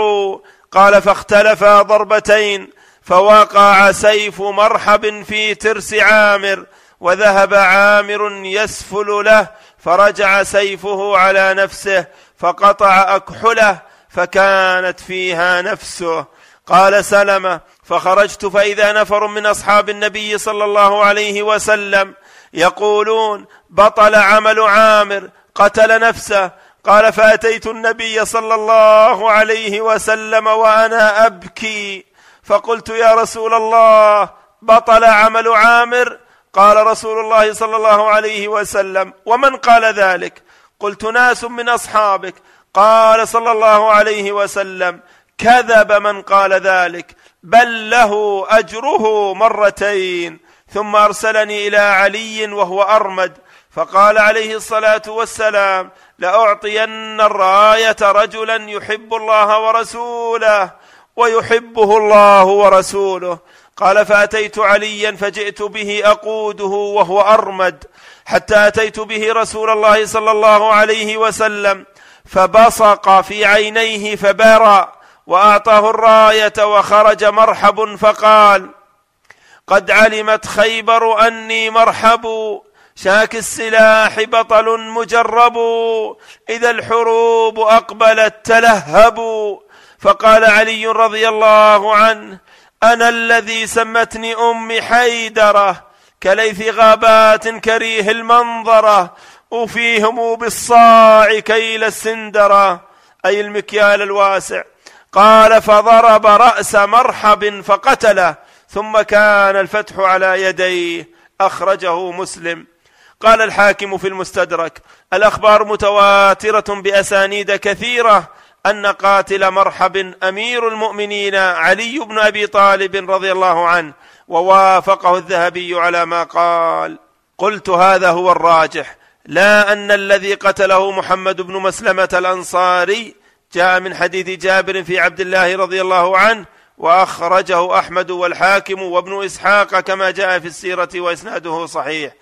قال فاختلفا ضربتين فوقع سيف مرحب في ترس عامر وذهب عامر يسفل له فرجع سيفه على نفسه فقطع أكحله فكانت فيها نفسه. قال سلمة فخرجت فإذا نفر من أصحاب النبي صلى الله عليه وسلم. يقولون بطل عمل عامر قتل نفسه. قال فأتيت النبي صلى الله عليه وسلم وأنا أبكي. فقلت يا رسول الله بطل عمل عامر؟ قال رسول الله صلى الله عليه وسلم ومن قال ذلك؟ قلت ناس من أصحابك. قال صلى الله عليه وسلم كذب من قال ذلك بل له أجره مرتين ثم أرسلني إلى علي وهو أرمد. فقال عليه الصلاة والسلام لأعطين الراية رجلا يحب الله ورسوله. ويحبه الله ورسوله. قال فأتيت عليا فجئت به أقوده وهو أرمد حتى أتيت به رسول الله صلى الله عليه وسلم فبصق في عينيه فبرى وأعطاه الراية وخرج مرحب فقال قد علمت خيبر أني مرحب شاك السلاح بطل مجرب إذا الحروب أقبلت تلهب. فقال علي رضي الله عنه أنا الذي سمتني أمي حيدرة كليث غابات كريه المنظرة وفيهم بالصاع كيل السندرة. أي المكيال الواسع. قال فضرب رأس مرحب فقتله ثم كان الفتح على يديه أخرجه مسلم. قال الحاكم في المستدرك الأخبار متواترة بأسانيد كثيرة أن قاتل مرحب أمير المؤمنين علي بن أبي طالب رضي الله عنه ووافقه الذهبي على ما قال. قلت هذا هو الراجح. لا أن الذي قتله محمد بن مسلمة الأنصاري جاء من حديث جابر في عبد الله رضي الله عنه وأخرجه أحمد والحاكم وابن إسحاق كما جاء في السيرة وإسناده صحيح.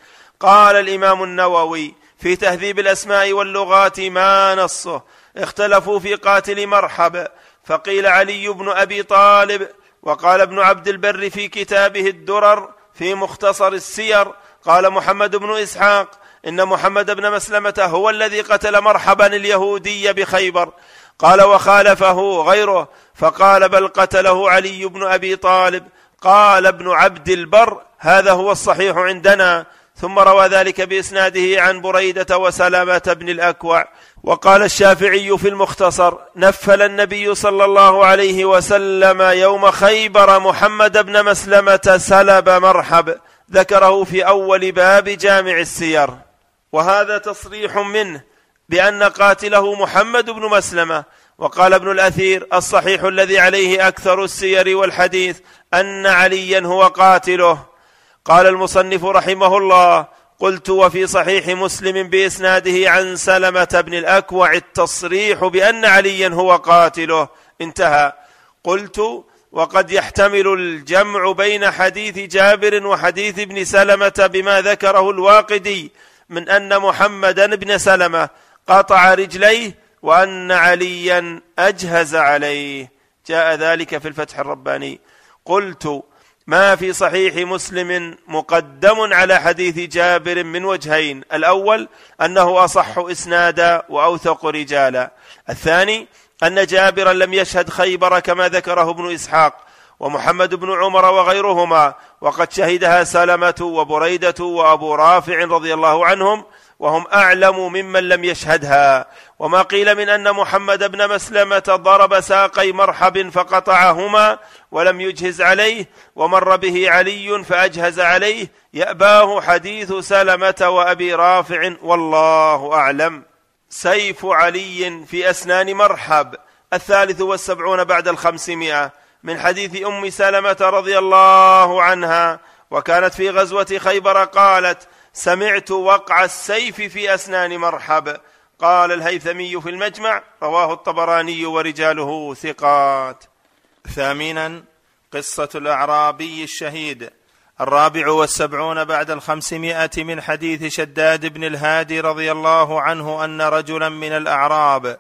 قال الإمام النووي في تهذيب الأسماء واللغات ما نصه. اختلفوا في قاتل مرحب. فقيل علي بن أبي طالب وقال ابن عبد البر في كتابه الدرر في مختصر السير قال محمد بن إسحاق إن محمد بن مسلمة هو الذي قتل مرحبا اليهودي بخيبر. قال وخالفه غيره فقال بل قتله علي بن أبي طالب. قال ابن عبد البر هذا هو الصحيح عندنا. ثم روى ذلك بإسناده عن بريدة وسلامة بن الأكوع. وقال الشافعي في المختصر نفل النبي صلى الله عليه وسلم يوم خيبر محمد بن مسلمة سلب مرحب ذكره في أول باب جامع السير. وهذا تصريح منه بأن قاتله محمد بن مسلمة. وقال ابن الأثير الصحيح الذي عليه أكثر السير والحديث أن عليا هو قاتله. قال المصنف رحمه الله قلت وفي صحيح مسلم بإسناده عن سلمة بن الأكوع التصريح بأن عليا هو قاتله. انتهى. قلت وقد يحتمل الجمع بين حديث جابر وحديث ابن سلمة بما ذكره الواقدي من أن محمدا بن سلمة قطع رجليه وأن عليا أجهز عليه. جاء ذلك في الفتح الرباني. قلت ما في صحيح مسلم مقدم على حديث جابر من وجهين. الأول أنه أصح إسنادا وأوثق رجالا. الثاني أن جابرا لم يشهد خيبر كما ذكره ابن إسحاق ومحمد بن عمر وغيرهما. وقد شهدها سلمة وبريدة وأبو رافع رضي الله عنهم وهم أعلم ممن لم يشهدها. وما قيل من أن محمد بن مسلمة ضرب ساقي مرحب فقطعهما ولم يجهز عليه ومر به علي فأجهز عليه. يأباه حديث سلمة وأبي رافع والله أعلم. سيف علي في أسنان مرحب الثالث والسبعون بعد الخمسمائة. من حديث أم سلمة رضي الله عنها وكانت في غزوة خيبر قالت سمعت وقع السيف في أسنان مرحب. قال الهيثمي في المجمع رواه الطبراني ورجاله ثقات. ثامنا قصة الأعرابي الشهيد. الرابع والسبعون بعد الخمسمائة من حديث شداد بن الهادي رضي الله عنه أن رجلا من الأعراب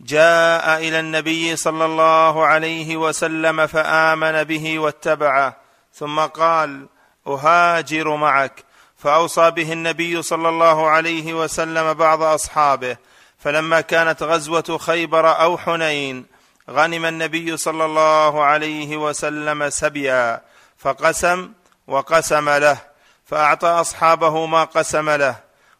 جاء إلى النبي صلى الله عليه وسلم فآمن به واتبعه ثم قال أهاجر معك. فأوصى به النبي صلى الله عليه وسلم بعض أصحابه فلما كانت غزوة خيبر أو حنين غنم النبي صلى الله عليه وسلم سبيا فقسم وقسم له فأعطى أصحابه ما قسم له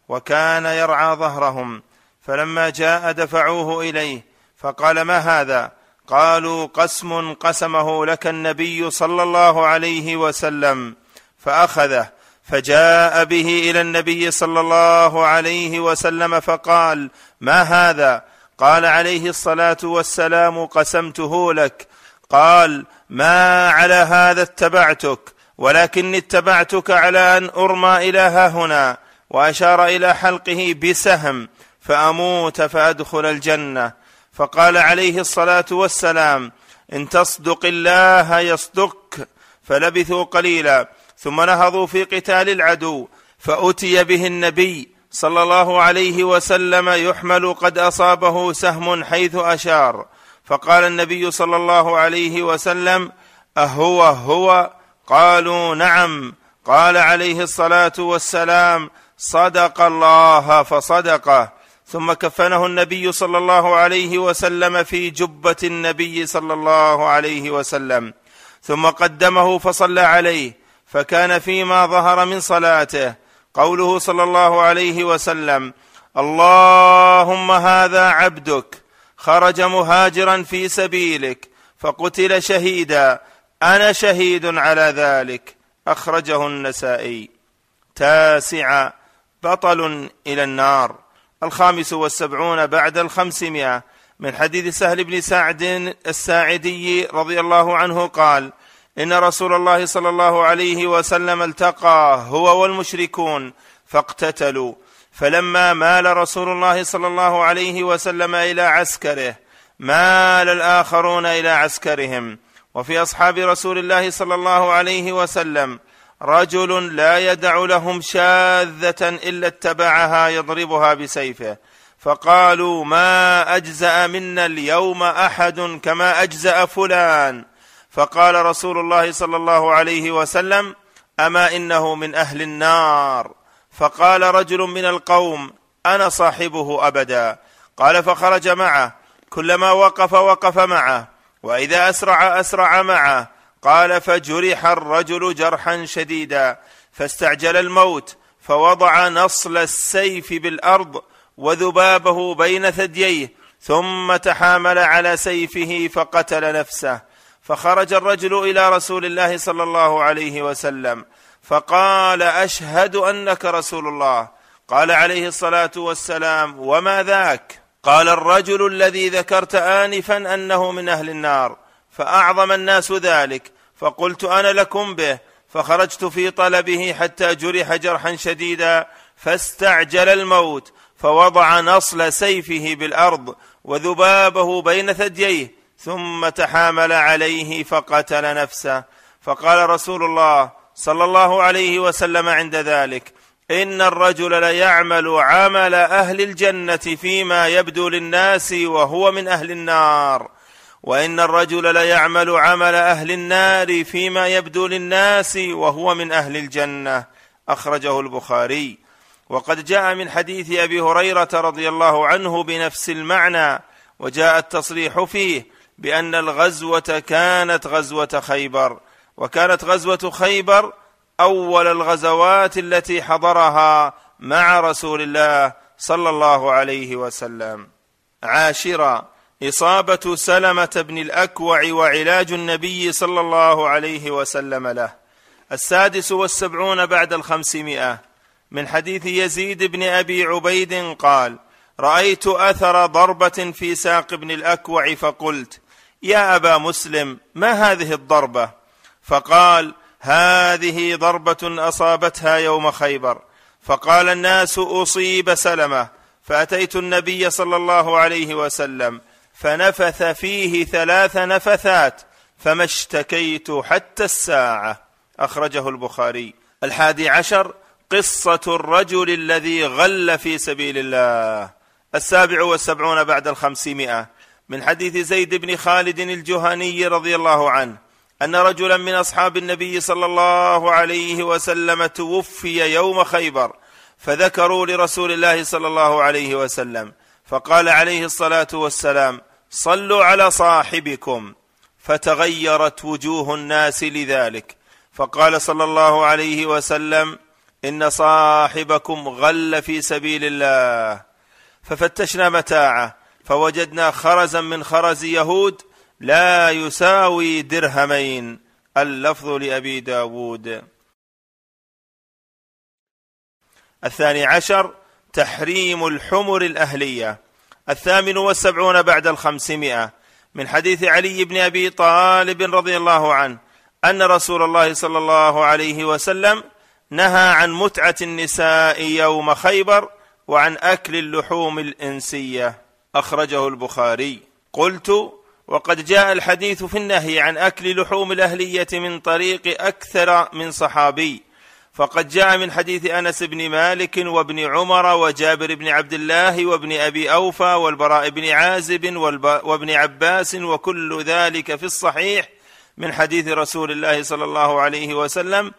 وكان يرعى ظهرهم فلما جاء دفعوه إليه فقال ما هذا؟ قالوا قسم قسمه لك النبي صلى الله عليه وسلم فأخذه فجاء به إلى النبي صلى الله عليه وسلم فقال ما هذا؟ قال عليه الصلاة والسلام قسمته لك. قال ما على هذا اتبعتك ولكني اتبعتك على أن أرمى إلى هنا وأشار إلى حلقه بسهم فأموت فأدخل الجنة. فقال عليه الصلاة والسلام إن تصدق الله يصدق فلبثوا قليلا ثم نهضوا في قتال العدو فأتي به النبي صلى الله عليه وسلم يحمل قد أصابه سهم حيث أشار. فقال النبي صلى الله عليه وسلم أهو هو؟ قالوا نعم. قال عليه الصلاة والسلام صدق الله فصدقه. ثم كفنه النبي صلى الله عليه وسلم في جبة النبي صلى الله عليه وسلم. ثم قدمه فصلى عليه. فكان فيما ظهر من صلاته. قوله صلى الله عليه وسلم اللهم هذا عبدك خرج مهاجرا في سبيلك فقتل شهيدا أنا شهيد على ذلك. أخرجه النسائي. تاسع بطل إلى النار. الخامس والسبعون بعد الخمسمائة. من حديث سهل بن سعد الساعدي رضي الله عنه قال إن رسول الله صلى الله عليه وسلم التقى هو والمشركون فاقتتلوا. فلما مال رسول الله صلى الله عليه وسلم إلى عسكره مال الآخرون إلى عسكرهم. وفي أصحاب رسول الله صلى الله عليه وسلم رجل لا يدع لهم شاذة إلا اتبعها يضربها بسيفه. فقالوا ما أجزأ منا اليوم أحد كما أجزأ فلان. فقال رسول الله صلى الله عليه وسلم أما إنه من أهل النار؟ فقال رجل من القوم أنا صاحبه أبدا. قال فخرج معه كلما وقف وقف معه وإذا أسرع أسرع معه. قال فجرح الرجل جرحا شديدا فاستعجل الموت فوضع نصل السيف بالأرض وذبابه بين ثدييه ثم تحامل على سيفه فقتل نفسه. فخرج الرجل إلى رسول الله صلى الله عليه وسلم فقال أشهد أنك رسول الله. قال عليه الصلاة والسلام وما ذاك؟ قال الرجل الذي ذكرت انفا أنه من أهل النار فأعظم الناس ذلك فقلت أنا لكم به فخرجت في طلبه حتى جرح جرحا شديدا فاستعجل الموت فوضع نصل سيفه بالأرض وذبابه بين ثدييه ثم تحامل عليه فقتل نفسه. فقال رسول الله صلى الله عليه وسلم عند ذلك إن الرجل ليعمل عمل أهل الجنة فيما يبدو للناس وهو من أهل النار. وإن الرجل ليعمل عمل أهل النار فيما يبدو للناس وهو من أهل الجنة. أخرجه البخاري. وقد جاء من حديث أبي هريرة رضي الله عنه بنفس المعنى وجاء التصريح فيه بأن الغزوة كانت غزوة خيبر وكانت غزوة خيبر أول الغزوات التي حضرها مع رسول الله صلى الله عليه وسلم. عاشرا إصابة سلمة بن الأكوع وعلاج النبي صلى الله عليه وسلم له. السادس والسبعون بعد الخمسمائة. من حديث يزيد بن أبي عبيد قال رأيت أثر ضربة في ساق ابن الأكوع فقلت يا أبا مسلم ما هذه الضربة؟ فقال هذه ضربة أصابتها يوم خيبر. فقال الناس أصيب سلمة. فأتيت النبي صلى الله عليه وسلم فنفث فيه ثلاث نفثات فما اشتكيت حتى الساعة. أخرجه البخاري. الحادي عشر قصة الرجل الذي غل في سبيل الله. السابع والسبعون بعد الخمسمائة. من حديث زيد بن خالد الجهني رضي الله عنه أن رجلا من أصحاب النبي صلى الله عليه وسلم توفي يوم خيبر فذكروا لرسول الله صلى الله عليه وسلم فقال عليه الصلاة والسلام صلوا على صاحبكم. فتغيرت وجوه الناس لذلك. فقال صلى الله عليه وسلم إن صاحبكم غل في سبيل الله. ففتشنا متاعه فوجدنا خرزا من خرز يهود لا يساوي درهمين اللفظ لأبي داود. الثاني عشر تحريم الحمر الأهلية. الثامن والسبعون بعد الخمسمائة. من حديث علي بن أبي طالب رضي الله عنه أن رسول الله صلى الله عليه وسلم نهى عن متعة النساء يوم خيبر وعن أكل اللحوم الإنسية. أخرجه البخاري. قلت وقد جاء الحديث في النهي عن أكل لحوم الأهلية من طريق أكثر من صحابي. فقد جاء من حديث أنس بن مالك وابن عمر وجابر بن عبد الله وابن أبي أوفى والبراء بن عازب وابن عباس وكل ذلك في الصحيح من حديث رسول الله صلى الله عليه وسلم.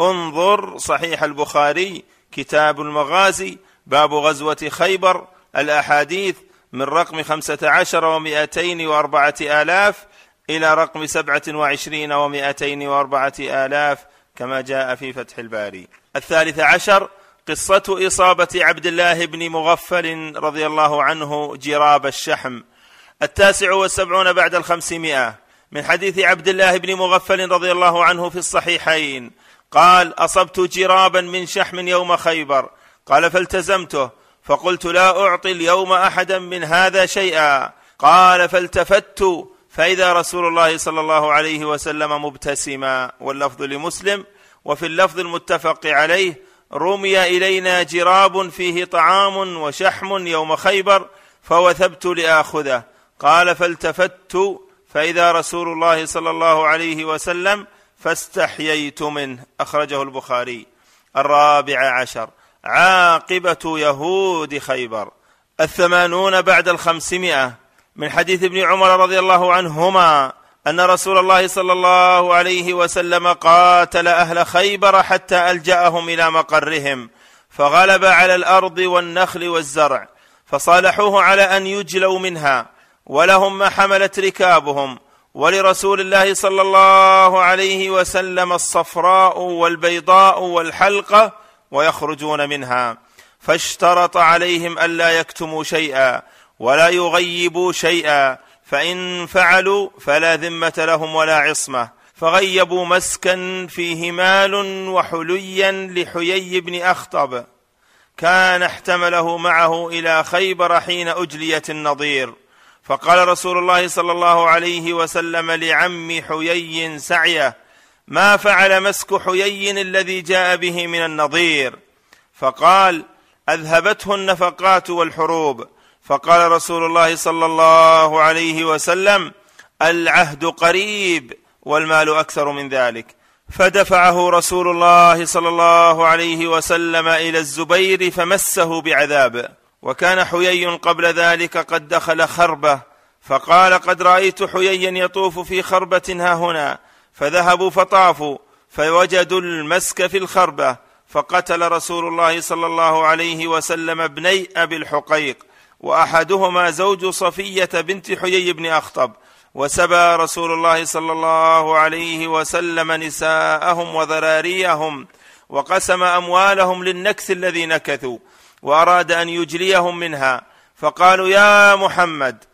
انظر صحيح البخاري كتاب المغازي باب غزوة خيبر الأحاديث من رقم خمسة عشر ومائتين وأربعة آلاف إلى رقم سبعة وعشرين ومائتين وأربعة آلاف كما جاء في فتح الباري. الثالث عشر قصة إصابة عبد الله بن مغفل رضي الله عنه جراب الشحم. التاسع والسبعون بعد الخمسمائة من حديث عبد الله بن مغفل رضي الله عنه في الصحيحين قال أصبت جرابا من شحم يوم خيبر. قال فالتزمته. فقلت لا أعطي اليوم أحدا من هذا شيئا. قال فالتفت فإذا رسول الله صلى الله عليه وسلم مبتسما. واللفظ لمسلم وفي اللفظ المتفق عليه رمي إلينا جراب فيه طعام وشحم يوم خيبر فوثبت لآخذه. قال فالتفت فإذا رسول الله صلى الله عليه وسلم فاستحييت منه. أخرجه البخاري. الرابع عشر. عاقبة يهود خيبر. الثمانون بعد الخمسمائة. من حديث ابن عمر رضي الله عنهما أن رسول الله صلى الله عليه وسلم قاتل أهل خيبر حتى ألجأهم إلى مقرهم فغلب على الأرض والنخل والزرع فصالحوه على أن يجلوا منها ولهم ما حملت ركابهم ولرسول الله صلى الله عليه وسلم الصفراء والبيضاء والحلقة ويخرجون منها. فاشترط عليهم ألا يكتموا شيئا ولا يغيبوا شيئا فإن فعلوا فلا ذمة لهم ولا عصمة. فغيبوا مسكا فيه مال وحليا لحيي بن أخطب. كان احتمله معه إلى خيبر حين أجليت النظير. فقال رسول الله صلى الله عليه وسلم لعم حيي سعيه ما فعل مسك حيي الذي جاء به من النظير. فقال أذهبته النفقات والحروب. فقال رسول الله صلى الله عليه وسلم العهد قريب والمال أكثر من ذلك. فدفعه رسول الله صلى الله عليه وسلم إلى الزبير فمسه بعذاب. وكان حيي قبل ذلك قد دخل خربة. فقال قد رأيت حييا يطوف في خربة ها هنا. فذهبوا فطافوا فوجدوا المسك في الخربة فقتل رسول الله صلى الله عليه وسلم ابني أبي الحقيق وأحدهما زوج صفية بنت حيي بن أخطب وسبى رسول الله صلى الله عليه وسلم نساءهم وذراريهم وقسم أموالهم للنكث الذي نكثوا وأراد أن يجليهم منها فقالوا يا محمد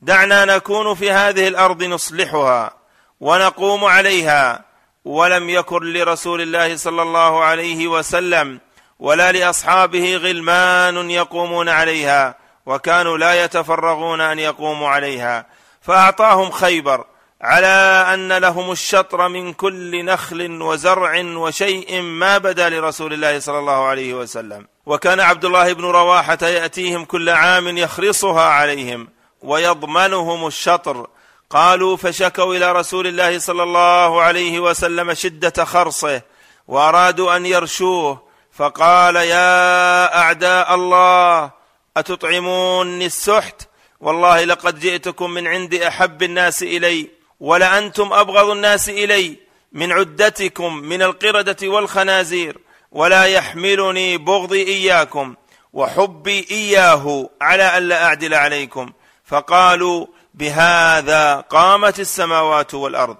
دعنا نكون في هذه الأرض نصلحها. ونقوم عليها ولم يكن لرسول الله صلى الله عليه وسلم ولا لأصحابه غلمان يقومون عليها وكانوا لا يتفرغون أن يقوموا عليها. فأعطاهم خيبر على أن لهم الشطر من كل نخل وزرع وشيء ما بدا لرسول الله صلى الله عليه وسلم. وكان عبد الله بن رواحة يأتيهم كل عام يخرصها عليهم ويضمنهم الشطر قالوا فشكوا إلى رسول الله صلى الله عليه وسلم شدة خرصه وأرادوا أن يرشوه فقال يا أعداء الله اتطعموني السحت؟ والله لقد جئتكم من عند أحب الناس إلي ولأنتم أبغض الناس إلي من عدتكم من القردة والخنازير ولا يحملني بغضي إياكم وحبي إياه على الا أعدل عليكم. فقالوا بهذا قامت السماوات والأرض.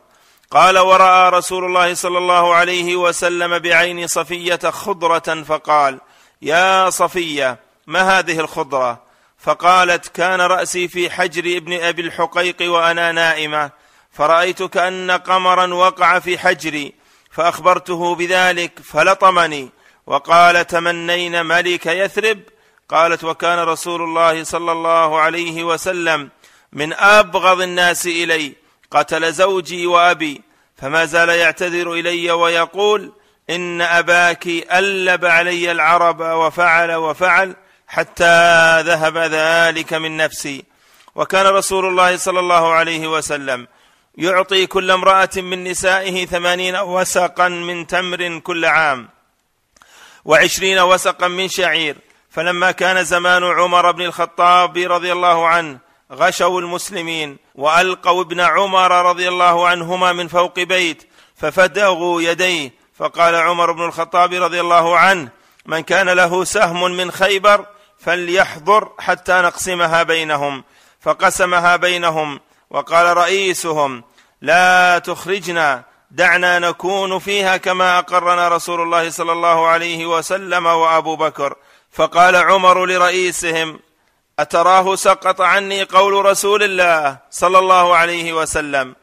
قال ورأى رسول الله صلى الله عليه وسلم بعين صفية خضرة فقال يا صفية ما هذه الخضرة؟ فقالت كان رأسي في حجر ابن أبي الحقيق وأنا نائمة فرأيت كأن قمرا وقع في حجري فأخبرته بذلك فلطمني وقال تمنين ملك يثرب؟ قالت وكان رسول الله صلى الله عليه وسلم من أبغض الناس إلي قتل زوجي وأبي فما زال يعتذر إلي ويقول إن اباك ألب علي العرب وفعل وفعل حتى ذهب ذلك من نفسي. وكان رسول الله صلى الله عليه وسلم يعطي كل امرأة من نسائه ثمانين وسقا من تمر كل عام وعشرين وسقا من شعير. فلما كان زمان عمر بن الخطاب رضي الله عنه غشوا المسلمين وألقوا ابن عمر رضي الله عنهما من فوق بيت ففدغوا يديه. فقال عمر بن الخطاب رضي الله عنه من كان له سهم من خيبر فليحضر حتى نقسمها بينهم. فقسمها بينهم وقال رئيسهم لا تخرجنا دعنا نكون فيها كما أقرنا رسول الله صلى الله عليه وسلم وأبو بكر. فقال عمر لرئيسهم أتراه سقط عني قول رسول الله صلى الله عليه وسلم.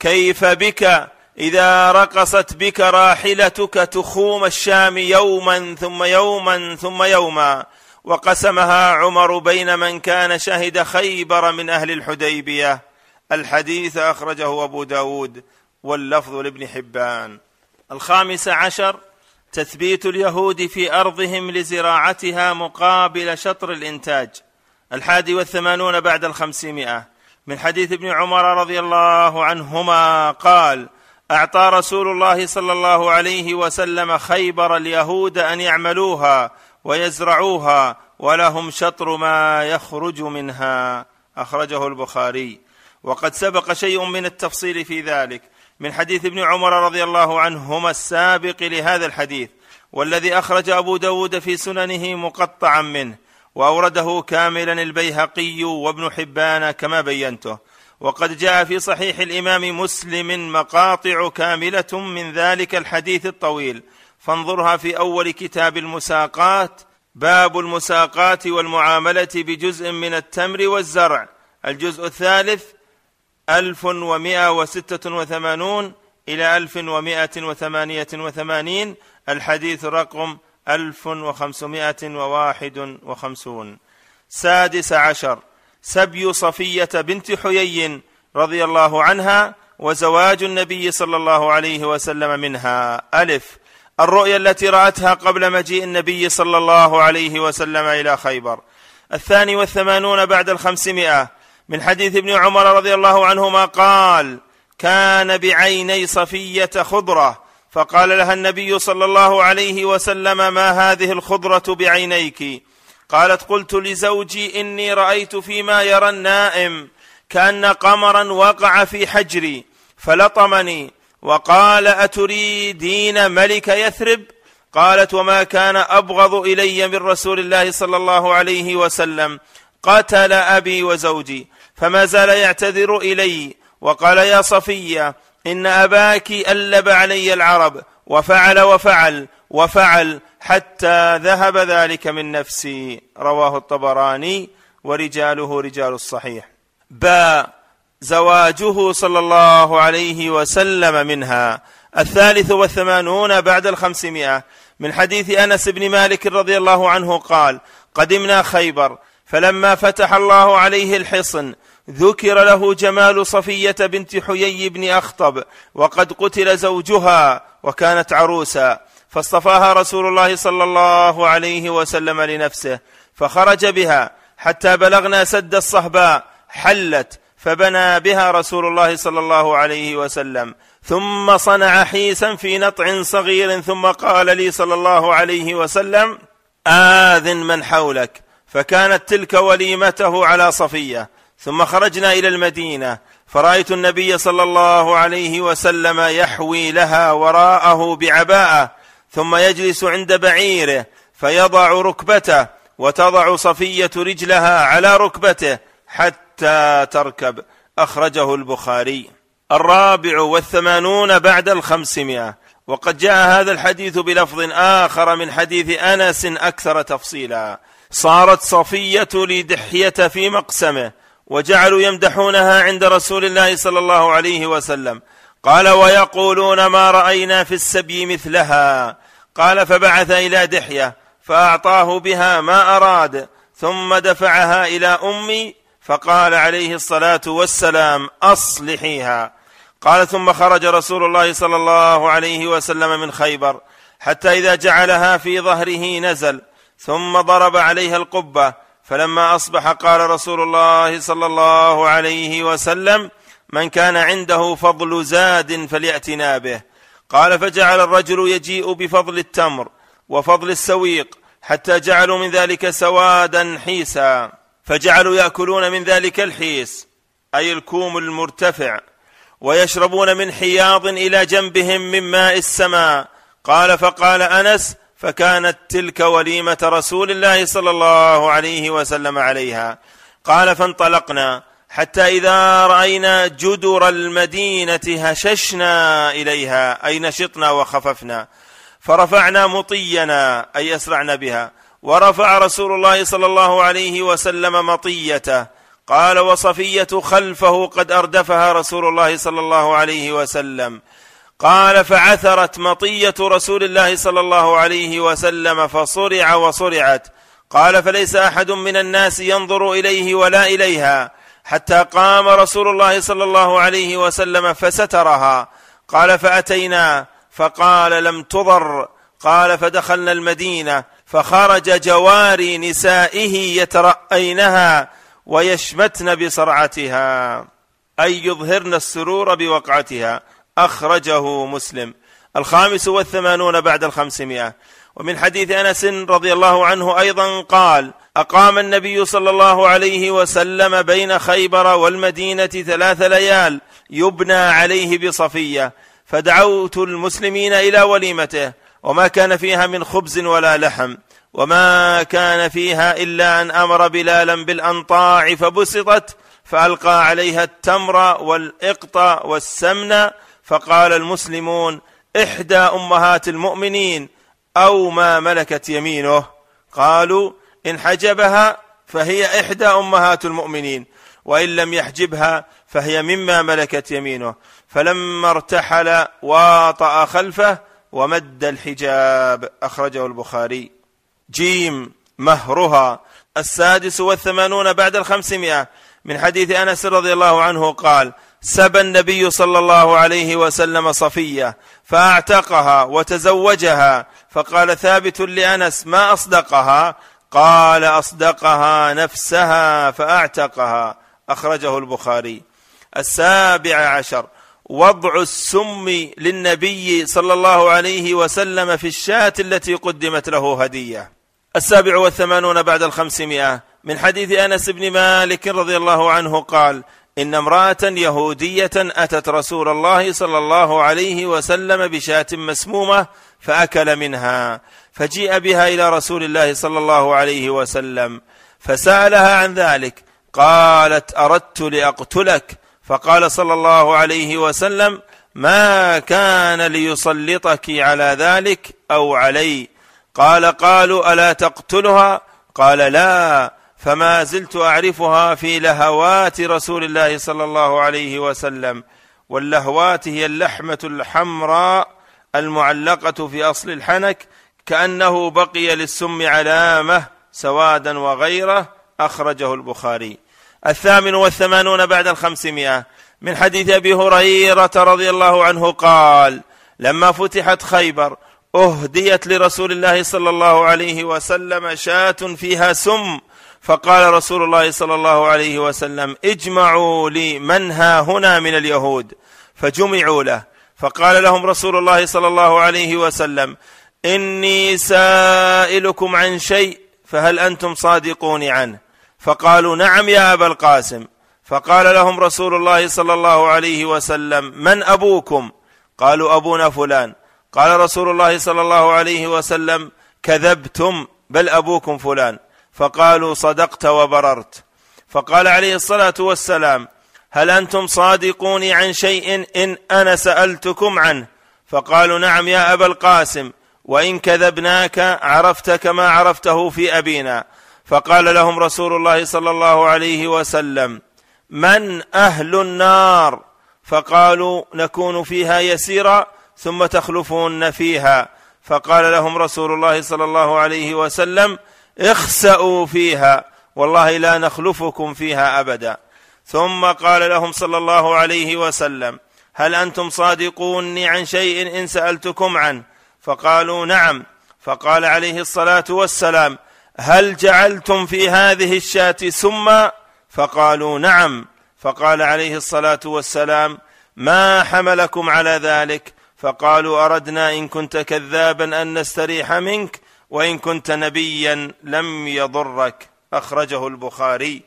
كيف بك إذا رقصت بك راحلتك تخوم الشام يوما ثم يوما ثم يوما؟ وقسمها عمر بين من كان شهد خيبر من أهل الحديبية. الحديث أخرجه أبو داود واللفظ لابن حبان. الخامس عشر تثبيت اليهود في أرضهم لزراعتها مقابل شطر الإنتاج. الحادي والثمانون بعد الخمسمائة. من حديث ابن عمر رضي الله عنهما قال أعطى رسول الله صلى الله عليه وسلم خيبر اليهود أن يعملوها ويزرعوها ولهم شطر ما يخرج منها. أخرجه البخاري. وقد سبق شيء من التفصيل في ذلك. من حديث ابن عمر رضي الله عنهما السابق لهذا الحديث والذي أخرج أبو داود في سننه مقطعا منه. وأورده كاملا البيهقي وابن حبان كما بينته. وقد جاء في صحيح الإمام مسلم مقاطع كاملة من ذلك الحديث الطويل. فانظرها في أول كتاب المساقات باب المساقات والمعاملة بجزء من التمر والزرع. الجزء الثالث ألف ومائة وستة وثمانون إلى ألف ومائة وثمانية وثمانين. الحديث رقم ألف وخمسمائة وواحد وخمسون. سادس عشر. سبي صفية بنت حيي رضي الله عنها وزواج النبي صلى الله عليه وسلم منها. ألف. الرؤيا التي رأتها قبل مجيء النبي صلى الله عليه وسلم إلى خيبر. الثاني والثمانون بعد الخمسمائة. من حديث ابن عمر رضي الله عنهما قال كان بعيني صفية خضرة. فقال لها النبي صلى الله عليه وسلم ما هذه الخضرة بعينيك؟ قالت قلت لزوجي إني رأيت فيما يرى النائم كأن قمرا وقع في حجري فلطمني وقال أتريدين ملك يثرب؟ قالت وما كان أبغض إلي من رسول الله صلى الله عليه وسلم قتل أبي وزوجي فما زال يعتذر إلي. وقال يا صفية إن أباك ألب علي العرب وفعل وفعل وفعل حتى ذهب ذلك من نفسي. رواه الطبراني ورجاله رجال الصحيح. باء زواجه صلى الله عليه وسلم منها. الثالث والثمانون بعد الخمسمائة. من حديث أنس بن مالك رضي الله عنه قال قدمنا خيبر فلما فتح الله عليه الحصن ذكر له جمال صفية بنت حيي بن أخطب وقد قتل زوجها وكانت عروسا فاصطفاها رسول الله صلى الله عليه وسلم لنفسه فخرج بها حتى بلغنا سد الصهباء حلت فبنى بها رسول الله صلى الله عليه وسلم ثم صنع حيسا في نطع صغير ثم قال لي صلى الله عليه وسلم آذن من حولك. فكانت تلك وليمته على صفية. ثم خرجنا إلى المدينة. فرأيت النبي صلى الله عليه وسلم يحوي لها وراءه بعباءه ثم يجلس عند بعيره فيضع ركبته وتضع صفية رجلها على ركبته حتى تركب. أخرجه البخاري. الرابع والثمانون بعد الخمسمائة. وقد جاء هذا الحديث بلفظ آخر من حديث أنس أكثر تفصيلا. صارت صفية لدحية في مقسمه. وجعلوا يمدحونها عند رسول الله صلى الله عليه وسلم. قال ويقولون ما رأينا في السبي مثلها. قال فبعث إلى دحية فأعطاه بها ما أراد ثم دفعها إلى أمي فقال عليه الصلاة والسلام أصلحيها. قال ثم خرج رسول الله صلى الله عليه وسلم من خيبر حتى إذا جعلها في ظهره نزل ثم ضرب عليها القبة فلما أصبح قال رسول الله صلى الله عليه وسلم من كان عنده فضل زاد فليأتنا به. قال فجعل الرجل يجيء بفضل التمر وفضل السويق حتى جعلوا من ذلك سوادا حيسا. فجعلوا يأكلون من ذلك الحيس أي الكوم المرتفع ويشربون من حياض إلى جنبهم من ماء السماء. قال فقال أنس فكانت تلك وليمة رسول الله صلى الله عليه وسلم عليها. قال فانطلقنا حتى إذا رأينا جدر المدينة هششنا إليها أي نشطنا وخففنا. فرفعنا مطينا أي أسرعنا بها. ورفع رسول الله صلى الله عليه وسلم مطيته. قال وصفية خلفه قد أردفها رسول الله صلى الله عليه وسلم. قال فعثرت مطية رسول الله صلى الله عليه وسلم فصرع وصرعت. قال فليس أحد من الناس ينظر إليه ولا إليها. حتى قام رسول الله صلى الله عليه وسلم فسترها. قال فأتينا. فقال لم تضر. قال فدخلنا المدينة. فخرج جواري نسائه يترأينها ويشمتن بصرعتها. أي يظهرن السرور بوقعتها. أخرجه مسلم. الخامس والثمانون بعد الخمسمائة. ومن حديث أنس رضي الله عنه أيضا قال أقام النبي صلى الله عليه وسلم بين خيبر والمدينة ثلاث ليال يبنى عليه بصفية. فدعوت المسلمين إلى وليمته وما كان فيها من خبز ولا لحم وما كان فيها إلا أن أمر بلالا بالأنطاع فبسطت فألقى عليها التمر والإقط والسمن فقال المسلمون إحدى أمهات المؤمنين أو ما ملكت يمينه. قالوا إن حجبها فهي إحدى أمهات المؤمنين وإن لم يحجبها فهي مما ملكت يمينه. فلما ارتحل واطأ خلفه ومد الحجاب. أخرجه البخاري. جيم مهرها السادس والثمانون بعد الخمسمائة. من حديث أنس رضي الله عنه قال سبى النبي صلى الله عليه وسلم صفية فأعتقها وتزوجها فقال ثابت لأنس ما أصدقها؟ قال أصدقها نفسها فأعتقها. أخرجه البخاري. السابع عشر وضع السم للنبي صلى الله عليه وسلم في الشاة التي قدمت له هدية. السابع والثمانون بعد الخمسمائة. من حديث أنس بن مالك رضي الله عنه قال إن امرأة يهودية أتت رسول الله صلى الله عليه وسلم بشاة مسمومة فأكل منها فجيء بها إلى رسول الله صلى الله عليه وسلم فسألها عن ذلك قالت أردت لأقتلك؟ فقال صلى الله عليه وسلم ما كان ليسلطك على ذلك أو علي؟ قال قالوا ألا تقتلها؟ قال لا. فما زلت أعرفها في لهوات رسول الله صلى الله عليه وسلم واللهوات هي اللحمة الحمراء المعلقة في أصل الحنك كأنه بقي للسم علامة سوادا وغيره أخرجه البخاري. الثامن والثمانون بعد الخمسمائة. من حديث أبي هريرة رضي الله عنه قال لما فتحت خيبر أهديت لرسول الله صلى الله عليه وسلم شاة فيها سم فقال رسول الله صلى الله عليه وسلم اجمعوا لي من ها هنا من اليهود. فجمعوا له. فقال لهم رسول الله صلى الله عليه وسلم إني سائلكم عن شيء فهل أنتم صادقون عنه؟ فقالوا نعم يا أبا القاسم. فقال لهم رسول الله صلى الله عليه وسلم من أبوكم؟ قالوا أبونا فلان. قال رسول الله صلى الله عليه وسلم كذبتم بل أبوكم فلان. فقالوا صدقت وبررت. فقال عليه الصلاة والسلام هل أنتم صادقون عن شيء إن أنا سألتكم عنه؟ فقالوا نعم يا أبا القاسم وإن كذبناك عرفت كما عرفته في أبينا. فقال لهم رسول الله صلى الله عليه وسلم من أهل النار؟ فقالوا نكون فيها يسيرا ثم تخلفون فيها. فقال لهم رسول الله صلى الله عليه وسلم اخسأوا فيها والله لا نخلفكم فيها أبدا. ثم قال لهم صلى الله عليه وسلم هل أنتم صادقون عن شيء إن سألتكم عنه؟ فقالوا نعم. فقال عليه الصلاة والسلام هل جعلتم في هذه الشاة سما؟ فقالوا نعم. فقال عليه الصلاة والسلام ما حملكم على ذلك؟ فقالوا أردنا إن كنت كذابا أن نستريح منك وإن كنت نبيا لم يضرك أخرجه البخاري.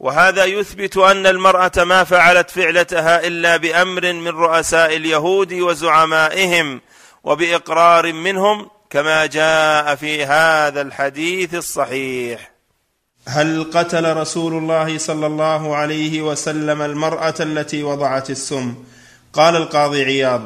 وهذا يثبت أن المرأة ما فعلت فعلتها إلا بأمر من رؤساء اليهود وزعمائهم وبإقرار منهم كما جاء في هذا الحديث الصحيح. هل قتل رسول الله صلى الله عليه وسلم المرأة التي وضعت السم؟ قال القاضي عياض.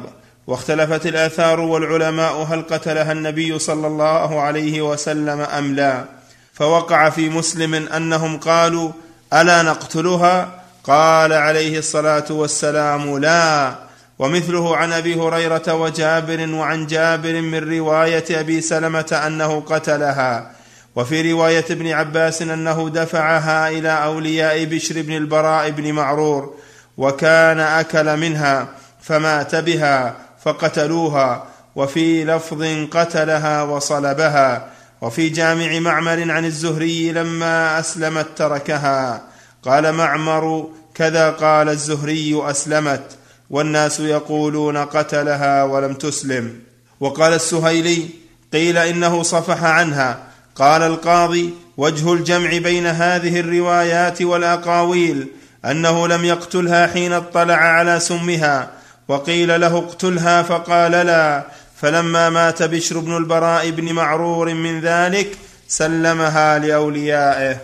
واختلفت الآثار والعلماء هل قتلها النبي صلى الله عليه وسلم أم لا. فوقع في مسلم أنهم قالوا ألا نقتلها؟ قال عليه الصلاة والسلام لا. ومثله عن أبي هريرة وجابر وعن جابر من رواية أبي سلمة أنه قتلها. وفي رواية ابن عباس أنه دفعها إلى أولياء بشر بن البراء بن معرور وكان أكل منها فمات بها. فقتلوها وفي لفظ قتلها وصلبها وفي جامع معمر عن الزهري لما اسلمت تركها. قال معمر كذا قال الزهري أسلمت والناس يقولون قتلها ولم تسلم. وقال السهيلي قيل إنه صفح عنها. قال القاضي وجه الجمع بين هذه الروايات والأقاويل أنه لم يقتلها حين اطلع على سمها وقيل له اقتلها فقال لا. فلما مات بشر بن البراء بن معرور من ذلك سلمها لأوليائه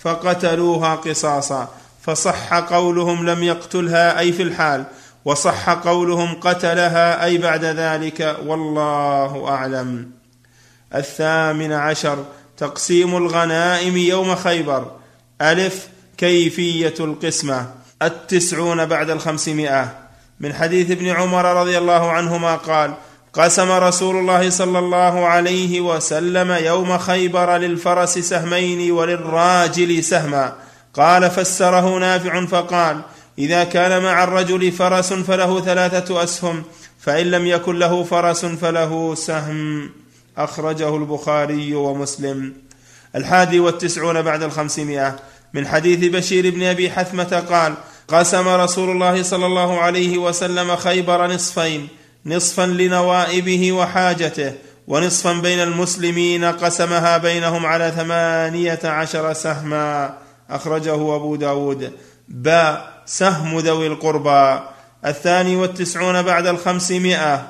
فقتلوها قصاصا. فصح قولهم لم يقتلها أي في الحال وصح قولهم قتلها أي بعد ذلك والله أعلم. الثامن عشر تقسيم الغنائم يوم خيبر. ألف كيفية القسمة. التسعون بعد الخمسمائة. من حديث ابن عمر رضي الله عنهما قال قسم رسول الله صلى الله عليه وسلم يوم خيبر للفرس سهمين وللراجل سهما. قال فسره نافع فقال إذا كان مع الرجل فرس فله ثلاثة أسهم فإن لم يكن له فرس فله سهم. أخرجه البخاري ومسلم. الحادي والتسعون بعد الخمسمائة. من حديث بشير بن أبي حثمة قال قسم رسول الله صلى الله عليه وسلم خيبر نصفين نصفا لنوائبه وحاجته ونصفا بين المسلمين قسمها بينهم على ثمانية عشر سهما. أخرجه أبو داود. باء سهم ذوي القربى. الثاني والتسعون بعد الخمسمائة.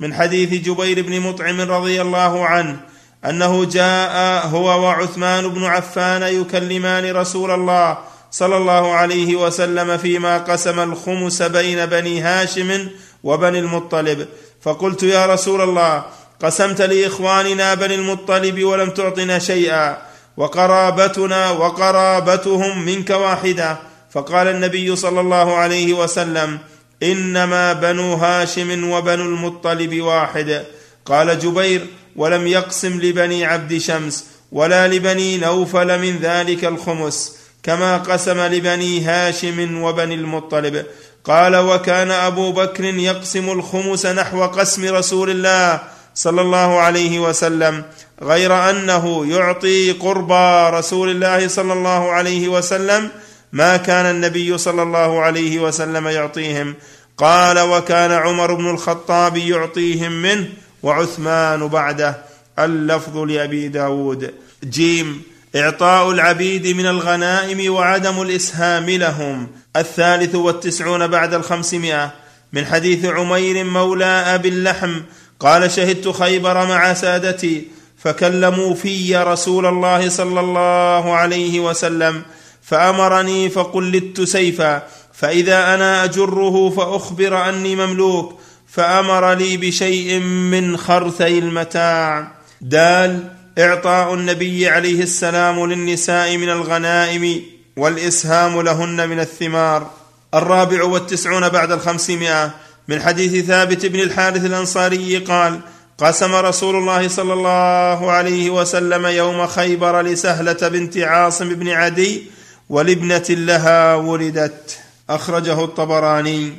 من حديث جبير بن مطعم رضي الله عنه أنه جاء هو وعثمان بن عفان يكلمان رسول الله صلى الله عليه وسلم فيما قسم الخمس بين بني هاشم وبني المطلب. فقلت يا رسول الله قسمت لإخواننا بني المطلب ولم تعطنا شيئا وقرابتنا وقرابتهم منك واحدة. فقال النبي صلى الله عليه وسلم إنما بنو هاشم وبنو المطلب واحد. قال جبير ولم يقسم لبني عبد شمس ولا لبني نوفل من ذلك الخمس. كما قسم لبني هاشم وبني المطلب. قال وكان أبو بكر يقسم الخمس نحو قسم رسول الله صلى الله عليه وسلم غير أنه يعطي قربى رسول الله صلى الله عليه وسلم ما كان النبي صلى الله عليه وسلم يعطيهم. قال وكان عمر بن الخطاب يعطيهم منه وعثمان بعده اللفظ لأبي داود. جيم إعطاء العبيد من الغنائم وعدم الإسهام لهم. الثالث والتسعون بعد الخمسمائة. من حديث عمير مولى أبي اللحم قال شهدت خيبر مع سادتي فكلموا في رسول الله صلى الله عليه وسلم فأمرني فقلدت سيفا فإذا أنا أجره فأخبر أني مملوك فأمر لي بشيء من خرثي المتاع. دال إعطاء النبي عليه السلام للنساء من الغنائم والإسهام لهن من الثمار. الرابع والتسعون بعد الخمسمائة. من حديث ثابت بن الحارث الأنصاري قال قسم رسول الله صلى الله عليه وسلم يوم خيبر لسهلة بنت عاصم بن عدي ولابنة لها ولدت. أخرجه الطبراني.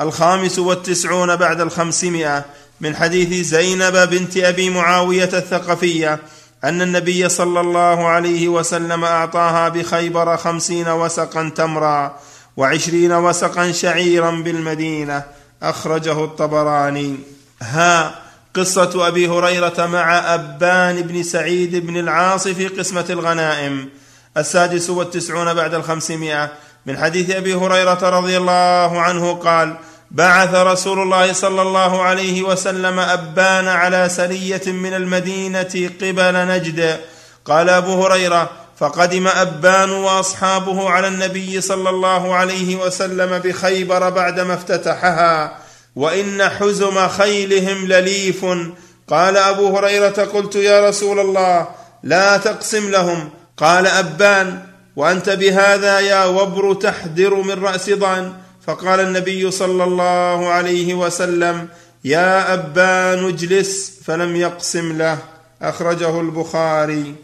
الخامس والتسعون بعد الخمسمائة. من حديث زينب بنت أبي معاوية الثقفية. أن النبي صلى الله عليه وسلم أعطاها بخيبر خمسين وسقا تمرا وعشرين وسقا شعيرا بالمدينة. أخرجه الطبراني. ها قصة أبي هريرة مع أبان بن سعيد بن العاص في قسمة الغنائم. السادس والتسعون بعد الخمسمائة. من حديث أبي هريرة رضي الله عنه قال بعث رسول الله صلى الله عليه وسلم أبان على سرية من المدينة قبل نجد. قال أبو هريرة فقدم أبان وأصحابه على النبي صلى الله عليه وسلم بخيبر بعدما افتتحها. وإن حزم خيلهم لليف. قال أبو هريرة قلت يا رسول الله لا تقسم لهم. قال أبان وأنت بهذا يا وبر تحدر من رأس ضان. فقال النبي صلى الله عليه وسلم يا ابان اجلس فلم يقسم له. أخرجه البخاري.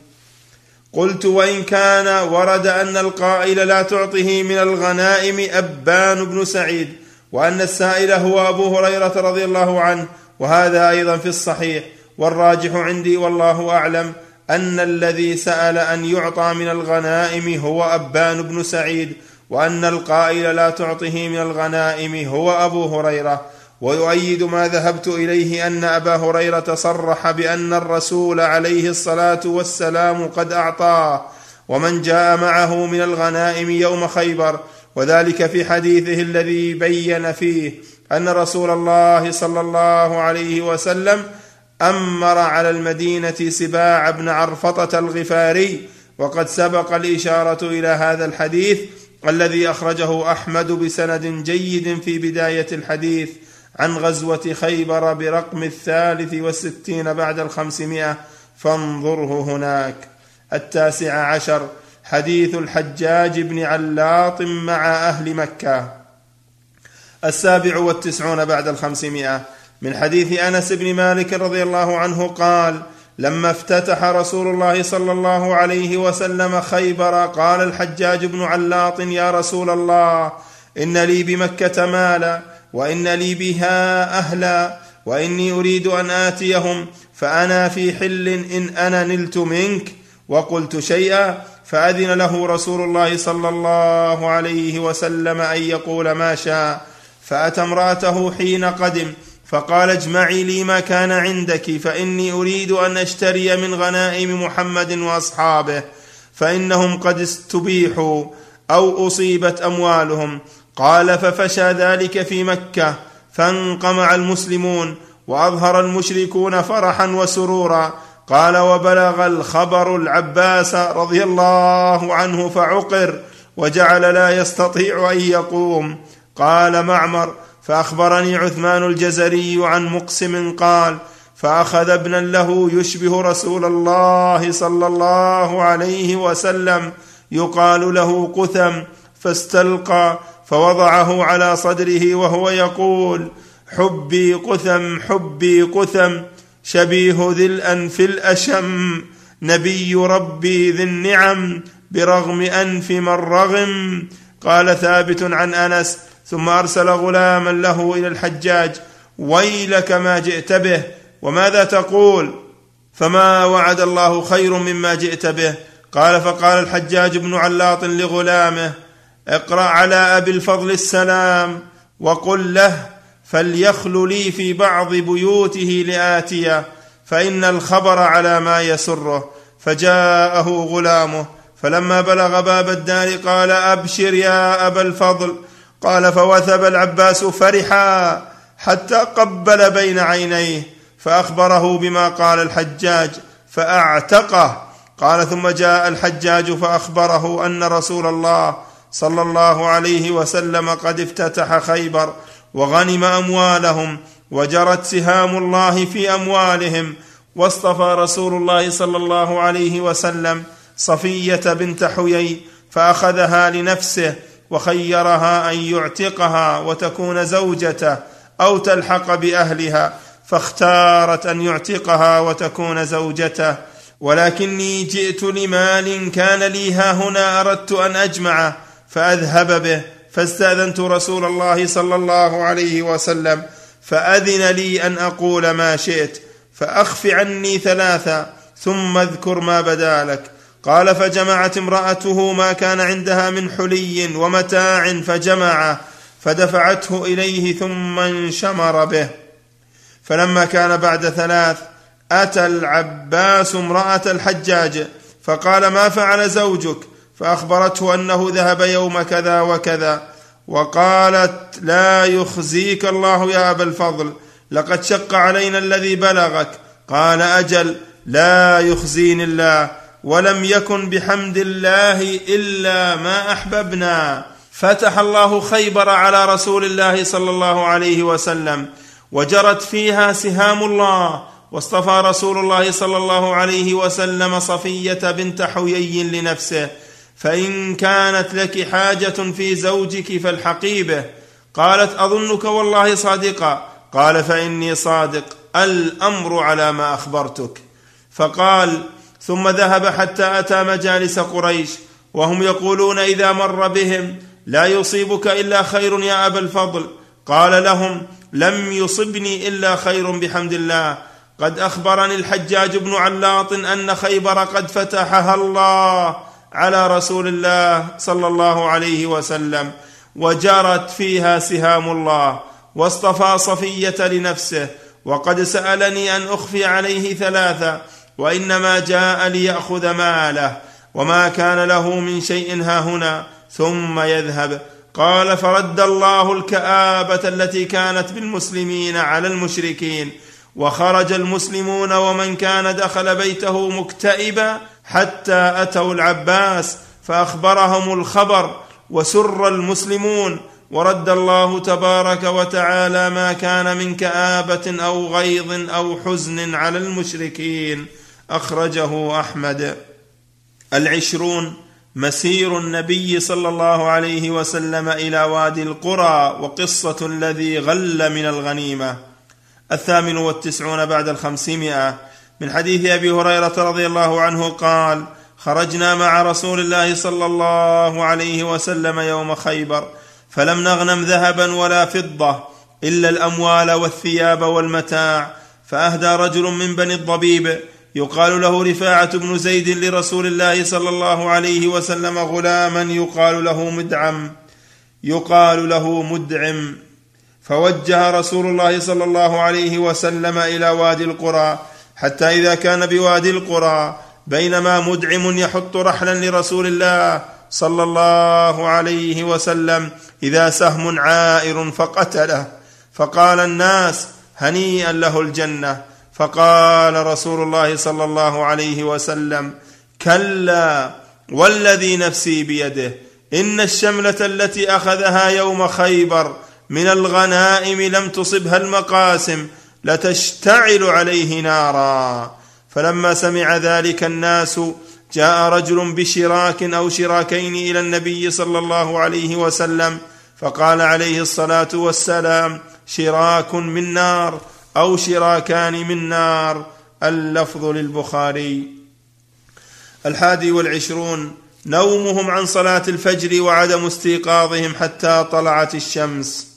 قلت وإن كان ورد أن القائل لا تعطه من الغنائم ابان بن سعيد وأن السائل هو أبو هريرة رضي الله عنه وهذا أيضا في الصحيح. والراجح عندي والله أعلم أن الذي سأل أن يعطى من الغنائم هو أبان بن سعيد وأن القائل لا تعطه من الغنائم هو أبو هريرة ويؤيد ما ذهبت إليه أن أبا هريرة صرح بأن الرسول عليه الصلاة والسلام قد اعطاه ومن جاء معه من الغنائم يوم خيبر وذلك في حديثه الذي بين فيه أن رسول الله صلى الله عليه وسلم أمر على المدينة سباع بن عرفطة الغفاري وقد سبق الإشارة إلى هذا الحديث الذي أخرجه أحمد بسند جيد في بداية الحديث عن غزوة خيبر برقم الثالث والستين بعد الخمسمائة. فانظره هناك. التاسع عشر. حديث الحجاج بن علاط مع أهل مكة. السابع والتسعون بعد الخمسمائة. من حديث أنس بن مالك رضي الله عنه قال لما افتتح رسول الله صلى الله عليه وسلم خيبر قال الحجاج بن علاط يا رسول الله إن لي بمكة مالا وإن لي بها أهلا وإني أريد أن آتيهم فأنا في حل إن أنا نلت منك. وقلت شيئا فأذن له رسول الله صلى الله عليه وسلم أن يقول ما شاء فأتى امرأته حين قدم فقال اجمعي لي ما كان عندك فإني أريد أن أشتري من غنائم محمد وأصحابه فإنهم قد استبيحوا أو أصيبت أموالهم. قال ففشى ذلك في مكة فانقمع المسلمون وأظهر المشركون فرحا وسرورا. قال وبلغ الخبر العباس رضي الله عنه فعقر وجعل لا يستطيع أن يقوم. قال معمر فأخبرني عثمان الجزري عن مقسم قال فأخذ ابنا له يشبه رسول الله صلى الله عليه وسلم يقال له قثم فاستلقى فوضعه على صدره وهو يقول حبي قثم حبي قثم شبيه ذي الانف الأشم نبي ربي ذي النعم برغم أنف من رغم. قال ثابت عن أنس ثم أرسل غلاما له إلى الحجاج ويلك ما جئت به وماذا تقول؟ فما وعد الله خير مما جئت به. قال فقال الحجاج بن علاط لغلامه اقرأ على أبي الفضل السلام وقل له فليخل لي في بعض بيوته لآتيه فإن الخبر على ما يسره. فجاءه غلامه فلما بلغ باب الدار قال أبشر يا أبا الفضل. قال فوثب العباس فرحا حتى قبل بين عينيه فأخبره بما قال الحجاج فأعتقه. قال ثم جاء الحجاج فأخبره أن رسول الله صلى الله عليه وسلم قد افتتح خيبر وغنم أموالهم وجرت سهام الله في أموالهم واصطفى رسول الله صلى الله عليه وسلم صفية بنت حيي فأخذها لنفسه وخيرها أن يعتقها وتكون زوجته أو تلحق بأهلها فاختارت أن يعتقها وتكون زوجته. ولكني جئت لمال كان لي ها هنا أردت أن اجمعه فأذهب به فاستأذنت رسول الله صلى الله عليه وسلم فأذن لي أن أقول ما شئت فأخف عني ثلاثا ثم اذكر ما بدا لك. قال فجمعت امرأته ما كان عندها من حلي ومتاع فجمعه فدفعته إليه ثم انشمر به. فلما كان بعد ثلاث أتى العباس امرأة الحجاج فقال ما فعل زوجك؟ فأخبرته أنه ذهب يوم كذا وكذا وقالت لا يخزيك الله يا أبا الفضل لقد شق علينا الذي بلغك. قال أجل لا يخزيني الله. ولم يكن بحمد الله إلا ما أحببنا. فتح الله خيبر على رسول الله صلى الله عليه وسلم وجرت فيها سهام الله واصطفى رسول الله صلى الله عليه وسلم صفية بنت حيي لنفسه. فإن كانت لك حاجة في زوجك فالحقي به قالت أظنك والله صادقا قال فإني صادق. الأمر على ما أخبرتك. فقال ثم ذهب حتى أتى مجالس قريش وهم يقولون إذا مر بهم لا يصيبك إلا خير يا أبا الفضل. قال لهم لم يصبني إلا خير بحمد الله. قد أخبرني الحجاج بن علاط أن خيبر قد فتحها الله على رسول الله صلى الله عليه وسلم وجرت فيها سهام الله واصطفى صفية لنفسه وقد سألني أن أخفي عليه ثلاثة وإنما جاء ليأخذ ماله وما كان له من شيء ها هنا ثم يذهب. قال فرد الله الكآبة التي كانت بالمسلمين على المشركين وخرج المسلمون ومن كان دخل بيته مكتئبا حتى أتوا العباس فأخبرهم الخبر وسر المسلمون ورد الله تبارك وتعالى ما كان من كآبة أو غيظ أو حزن على المشركين. أخرجه أحمد. العشرون مسير النبي صلى الله عليه وسلم إلى وادي القرى وقصة الذي غل من الغنيمة. الثامن والتسعون بعد الخمسمائة. من حديث أبي هريرة رضي الله عنه قال خرجنا مع رسول الله صلى الله عليه وسلم يوم خيبر فلم نغنم ذهبا ولا فضة إلا الأموال والثياب والمتاع فأهدى رجل من بني الضبيب يقال له رفاعة بن زيد لرسول الله صلى الله عليه وسلم غلاما يقال له مدعم يقال له مدعم. فوجه رسول الله صلى الله عليه وسلم إلى وادي القرى حتى إذا كان بوادي القرى بينما مدعم يحط رحلا لرسول الله صلى الله عليه وسلم إذا سهم عائر فقتله. فقال الناس هنيئا له الجنة. فقال رسول الله صلى الله عليه وسلم كلا والذي نفسي بيده إن الشملة التي أخذها يوم خيبر من الغنائم لم تصبها المقاسم لتشتعل عليه نارا. فلما سمع ذلك الناس جاء رجل بشراك أو شراكين إلى النبي صلى الله عليه وسلم فقال عليه الصلاة والسلام شراك من نار. أو شراكان من نار اللفظ للبخاري. الحادي والعشرون نومهم عن صلاة الفجر وعدم استيقاظهم حتى طلعت الشمس.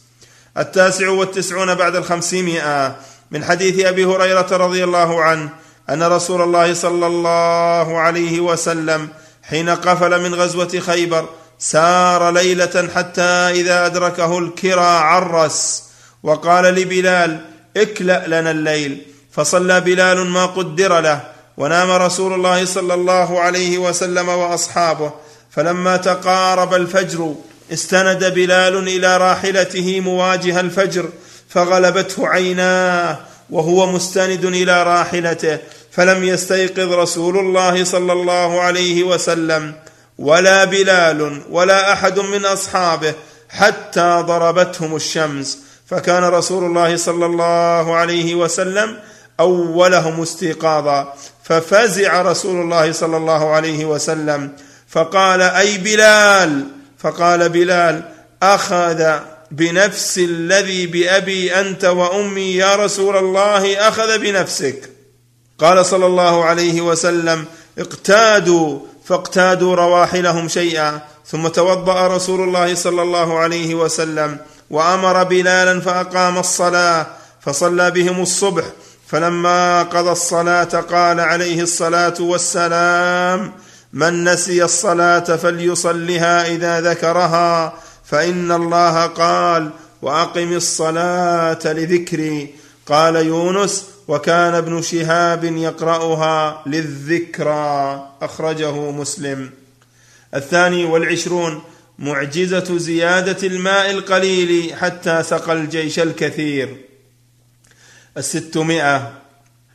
التاسع والتسعون بعد الخمسمائة من حديث أبي هريرة رضي الله عنه أن رسول الله صلى الله عليه وسلم حين قفل من غزوة خيبر سار ليلة حتى إذا أدركه الكرى عرس وقال لبلال اكلأ لنا الليل. فصلى بلال ما قدر له ونام رسول الله صلى الله عليه وسلم وأصحابه. فلما تقارب الفجر استند بلال إلى راحلته مواجه الفجر فغلبته عيناه وهو مستند إلى راحلته. فلم يستيقظ رسول الله صلى الله عليه وسلم ولا بلال ولا أحد من أصحابه حتى ضربتهم الشمس. فكان رسول الله صلى الله عليه وسلم أولهم استيقاظا ففزع رسول الله صلى الله عليه وسلم فقال أي بلال؟ فقال بلال أخذ بنفس الذي بأبي أنت وأمي يا رسول الله أخذ بنفسك. قال صلى الله عليه وسلم اقتادوا. فاقتادوا رواحلهم شيئا ثم توضأ رسول الله صلى الله عليه وسلم. وأمر بلالا فأقام الصلاة فصلى بهم الصبح فلما قضى الصلاة قال عليه الصلاة والسلام من نسي الصلاة فليصلها إذا ذكرها فإن الله قال وأقم الصلاة لذكري قال يونس وكان ابن شهاب يقرأها للذكرى أخرجه مسلم. الثاني والعشرون معجزة زيادة الماء القليل حتى سقى الجيش الكثير. الستمائة.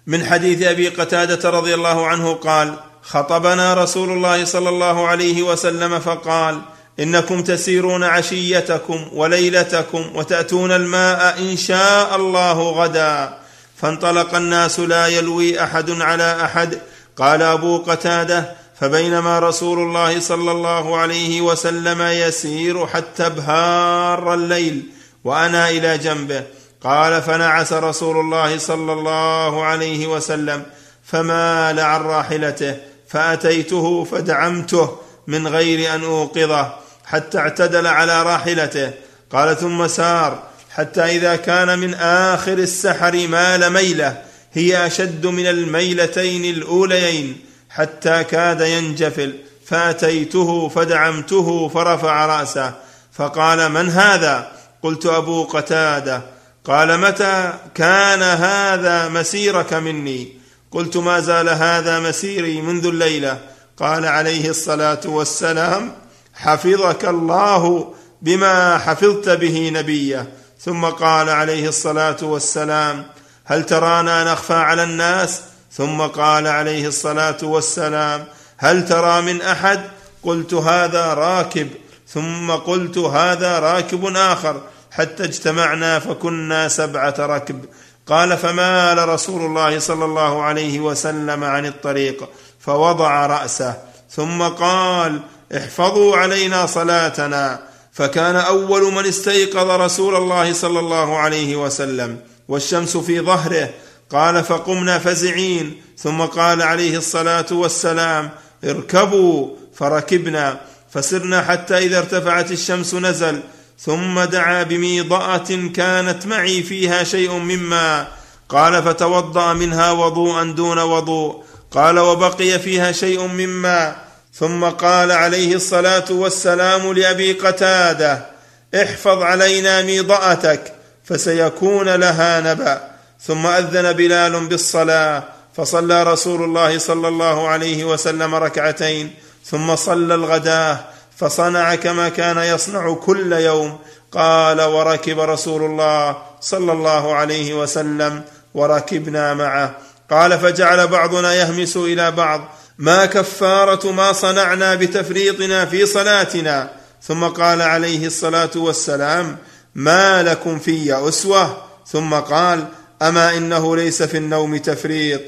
من حديث أبي قتادة رضي الله عنه قال خطبنا رسول الله صلى الله عليه وسلم فقال إنكم تسيرون عشيتكم وليلتكم وتأتون الماء إن شاء الله غدا. فانطلق الناس لا يلوي أحد على أحد. قال أبو قتادة فبينما رسول الله صلى الله عليه وسلم يسير حتى ابهار الليل وأنا إلى جنبه قال فنعس رسول الله صلى الله عليه وسلم فمال عن راحلته فأتيته فدعمته من غير أن أوقظه حتى اعتدل على راحلته قال ثم سار حتى إذا كان من آخر السحر مال ميلة هي أشد من الميلتين الأوليين حتى كاد ينجفل. فاتيته فدعمته فرفع رأسه. فقال من هذا؟ قلت أبو قتادة. قال متى كان هذا مسيرك مني؟ قلت ما زال هذا مسيري منذ الليلة. قال عليه الصلاة والسلام حفظك الله بما حفظت به نبيه. ثم قال عليه الصلاة والسلام هل ترانا نخفى على الناس؟ ثم قال عليه الصلاة والسلام هل ترى من أحد؟ قلت هذا راكب. ثم قلت هذا راكب آخر. حتى اجتمعنا فكنا سبعة ركب. قال فمال رسول الله صلى الله عليه وسلم عن الطريق؟ فوضع رأسه. ثم قال احفظوا علينا صلاتنا. فكان أول من استيقظ رسول الله صلى الله عليه وسلم والشمس في ظهره. قال فقمنا فزعين ثم قال عليه الصلاة والسلام اركبوا فركبنا فسرنا حتى إذا ارتفعت الشمس نزل ثم دعا بميضاه كانت معي فيها شيء مما قال فتوضأ منها وضوءا دون وضوء قال وبقي فيها شيء مما ثم قال عليه الصلاة والسلام لأبي قتادة احفظ علينا ميضأتك فسيكون لها نبأ. ثم أذن بلال بالصلاة فصلى رسول الله صلى الله عليه وسلم ركعتين ثم صلى الغداة فصنع كما كان يصنع كل يوم قال وركب رسول الله صلى الله عليه وسلم وركبنا معه. قال فجعل بعضنا يهمس إلى بعض ما كفارة ما صنعنا بتفريطنا في صلاتنا. ثم قال عليه الصلاة والسلام ما لكم في أسوة. ثم قال أما إنه ليس في النوم تفريط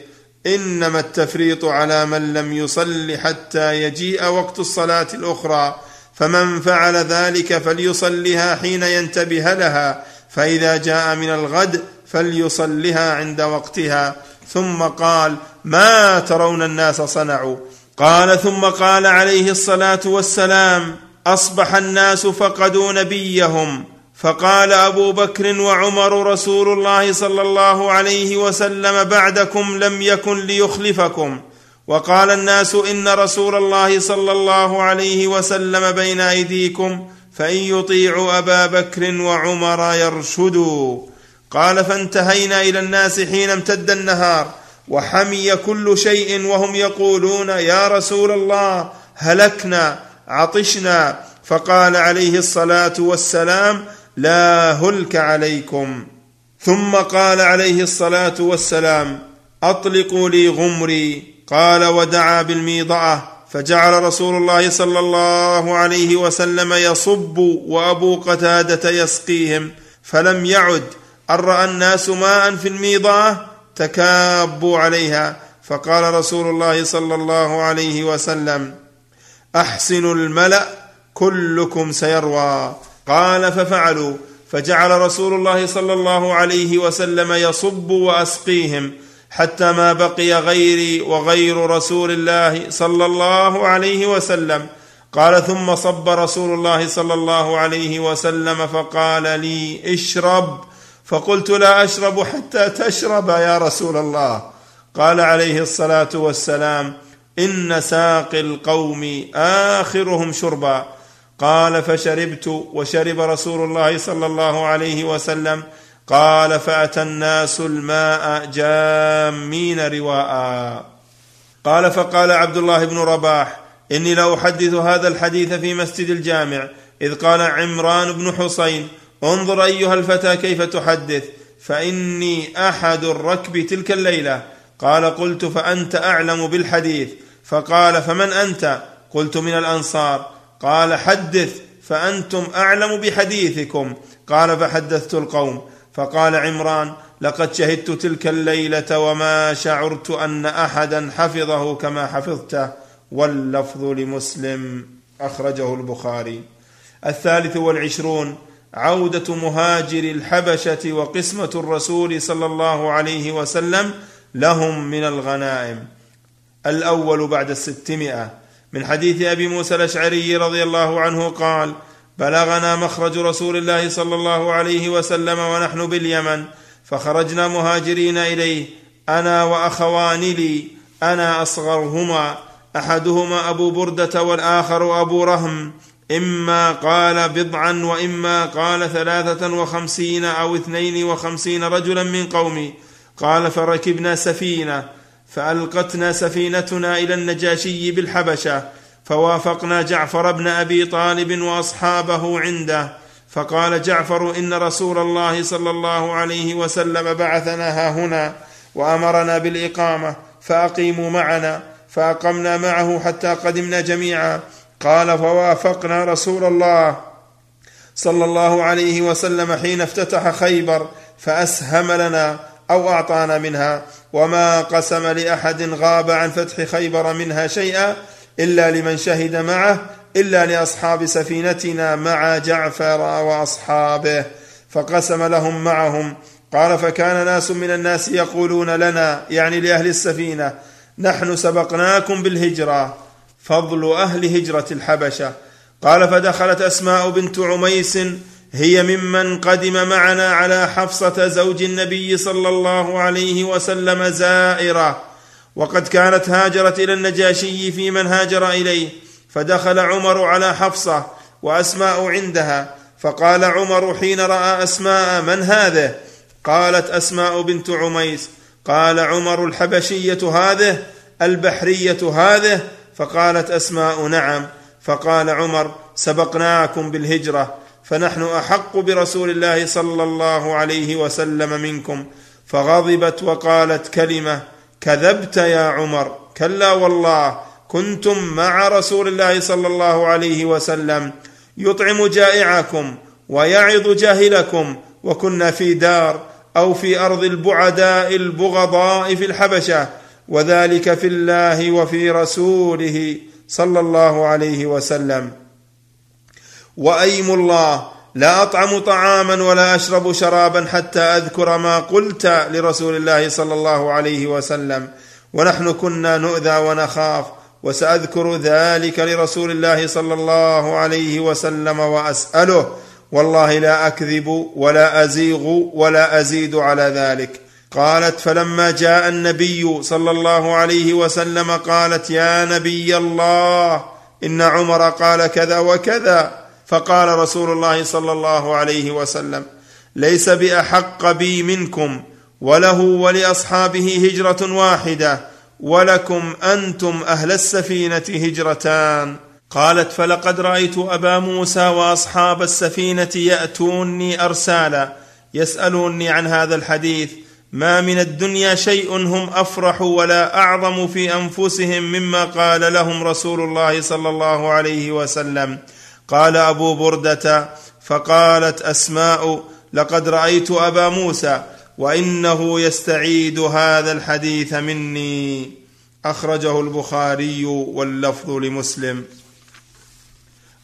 إنما التفريط على من لم يصل حتى يجيء وقت الصلاة الأخرى فمن فعل ذلك فليصلها حين ينتبه لها فإذا جاء من الغد فليصلها عند وقتها. ثم قال ما ترون الناس صنعوا؟ قال ثم قال عليه الصلاة والسلام أصبح الناس فقدوا نبيهم. فقال أبو بكر وعمر رسول الله صلى الله عليه وسلم بعدكم لم يكن ليخلفكم. وقال الناس إن رسول الله صلى الله عليه وسلم بين أيديكم فإن يطيعوا أبا بكر وعمر يرشدوا. قال فانتهينا إلى الناس حين امتد النهار. وحمي كل شيء وهم يقولون يا رسول الله هلكنا عطشنا. فقال عليه الصلاة والسلام لا هلك عليكم. ثم قال عليه الصلاة والسلام أطلقوا لي غمري. قال ودعا بالميضعه فجعل رسول الله صلى الله عليه وسلم يصب وأبو قتادة يسقيهم فلم يعد. أن رأى الناس ماء في الميضعه تكابوا عليها. فقال رسول الله صلى الله عليه وسلم أحسنوا الملأ كلكم سيروى. قال ففعلوا فجعل رسول الله صلى الله عليه وسلم يصب وأسقيهم حتى ما بقي غيري وغير رسول الله صلى الله عليه وسلم. قال ثم صب رسول الله صلى الله عليه وسلم فقال لي اشرب. فقلت لا أشرب حتى تشرب يا رسول الله. قال عليه الصلاة والسلام إن ساقي القوم آخرهم شربا. قال فشربت وشرب رسول الله صلى الله عليه وسلم. قال فأتى الناس الماء جامين رواء. قال فقال عبد الله بن رباح إني لاحدث هذا الحديث في مسجد الجامع إذ قال عمران بن حصين انظر أيها الفتى كيف تحدث فإني أحد الركب تلك الليلة. قال قلت فأنت أعلم بالحديث. فقال فمن أنت؟ قلت من الأنصار. قال حدث فأنتم أعلم بحديثكم. قال فحدثت القوم. فقال عمران لقد شهدت تلك الليلة وما شعرت أن أحدا حفظه كما حفظته. واللفظ لمسلم. أخرجه البخاري. الثالث والعشرون. عودة مهاجر الحبشة وقسمة الرسول صلى الله عليه وسلم لهم من الغنائم. الأول بعد الستمائة. من حديث أبي موسى الأشعري رضي الله عنه قال بلغنا مخرج رسول الله صلى الله عليه وسلم ونحن باليمن فخرجنا مهاجرين إليه أنا وأخوان لي أنا أصغرهما أحدهما أبو بردة والآخر أبو رهم إما قال بضعا وإما قال ثلاثة وخمسين أو اثنين وخمسين رجلا من قومي قال فركبنا سفينة فألقتنا سفينتنا إلى النجاشي بالحبشة فوافقنا جعفر بن أبي طالب وأصحابه عنده فقال جعفر إن رسول الله صلى الله عليه وسلم بعثنا ها هنا وأمرنا بالإقامة فأقيموا معنا فأقمنا معه حتى قدمنا جميعا. قال فوافقنا رسول الله صلى الله عليه وسلم حين افتتح خيبر فأسهم لنا أو أعطانا منها. وما قسم لأحد غاب عن فتح خيبر منها شيئا إلا لمن شهد معه إلا لأصحاب سفينتنا مع جعفر وأصحابه. فقسم لهم معهم. قال فكان ناس من الناس يقولون لنا يعني لأهل السفينة نحن سبقناكم بالهجرة فضل أهل هجرة الحبشة. قال فدخلت أسماء بنت عميس هي ممن قدم معنا على حفصة زوج النبي صلى الله عليه وسلم زائرة وقد كانت هاجرت إلى النجاشي في من هاجر إليه فدخل عمر على حفصة وأسماء عندها فقال عمر حين رأى أسماء من هذا قالت أسماء بنت عميس قال عمر الحبشية هذه البحرية هذه؟ فقالت أسماء نعم. فقال عمر سبقناكم بالهجرة. فنحن أحق برسول الله صلى الله عليه وسلم منكم. فغضبت وقالت كلمة كذبت يا عمر كلا والله كنتم مع رسول الله صلى الله عليه وسلم يطعم جائعكم ويعظ جاهلكم وكنا في دار أو في أرض البعداء البغضاء في الحبشة وذلك في الله وفي رسوله صلى الله عليه وسلم. وأيم الله لا أطعم طعاما ولا أشرب شرابا حتى أذكر ما قلت لرسول الله صلى الله عليه وسلم. ونحن كنا نؤذى ونخاف وسأذكر ذلك لرسول الله صلى الله عليه وسلم وأسأله. والله لا أكذب ولا أزيغ ولا أزيد على ذلك. قالت فلما جاء النبي صلى الله عليه وسلم قالت يا نبي الله إن عمر قال كذا وكذا. فقال رسول الله صلى الله عليه وسلم ليس بأحق بي منكم وله ولأصحابه هجرة واحدة ولكم أنتم أهل السفينة هجرتان. قالت فلقد رأيت أبا موسى وأصحاب السفينة يأتوني أرسالا يسألوني عن هذا الحديث ما من الدنيا شيء هم أفرح ولا أعظم في أنفسهم مما قال لهم رسول الله صلى الله عليه وسلم. قال أبو بردة فقالت أسماء لقد رأيت أبا موسى وإنه يستعيد هذا الحديث مني. أخرجه البخاري واللفظ لمسلم.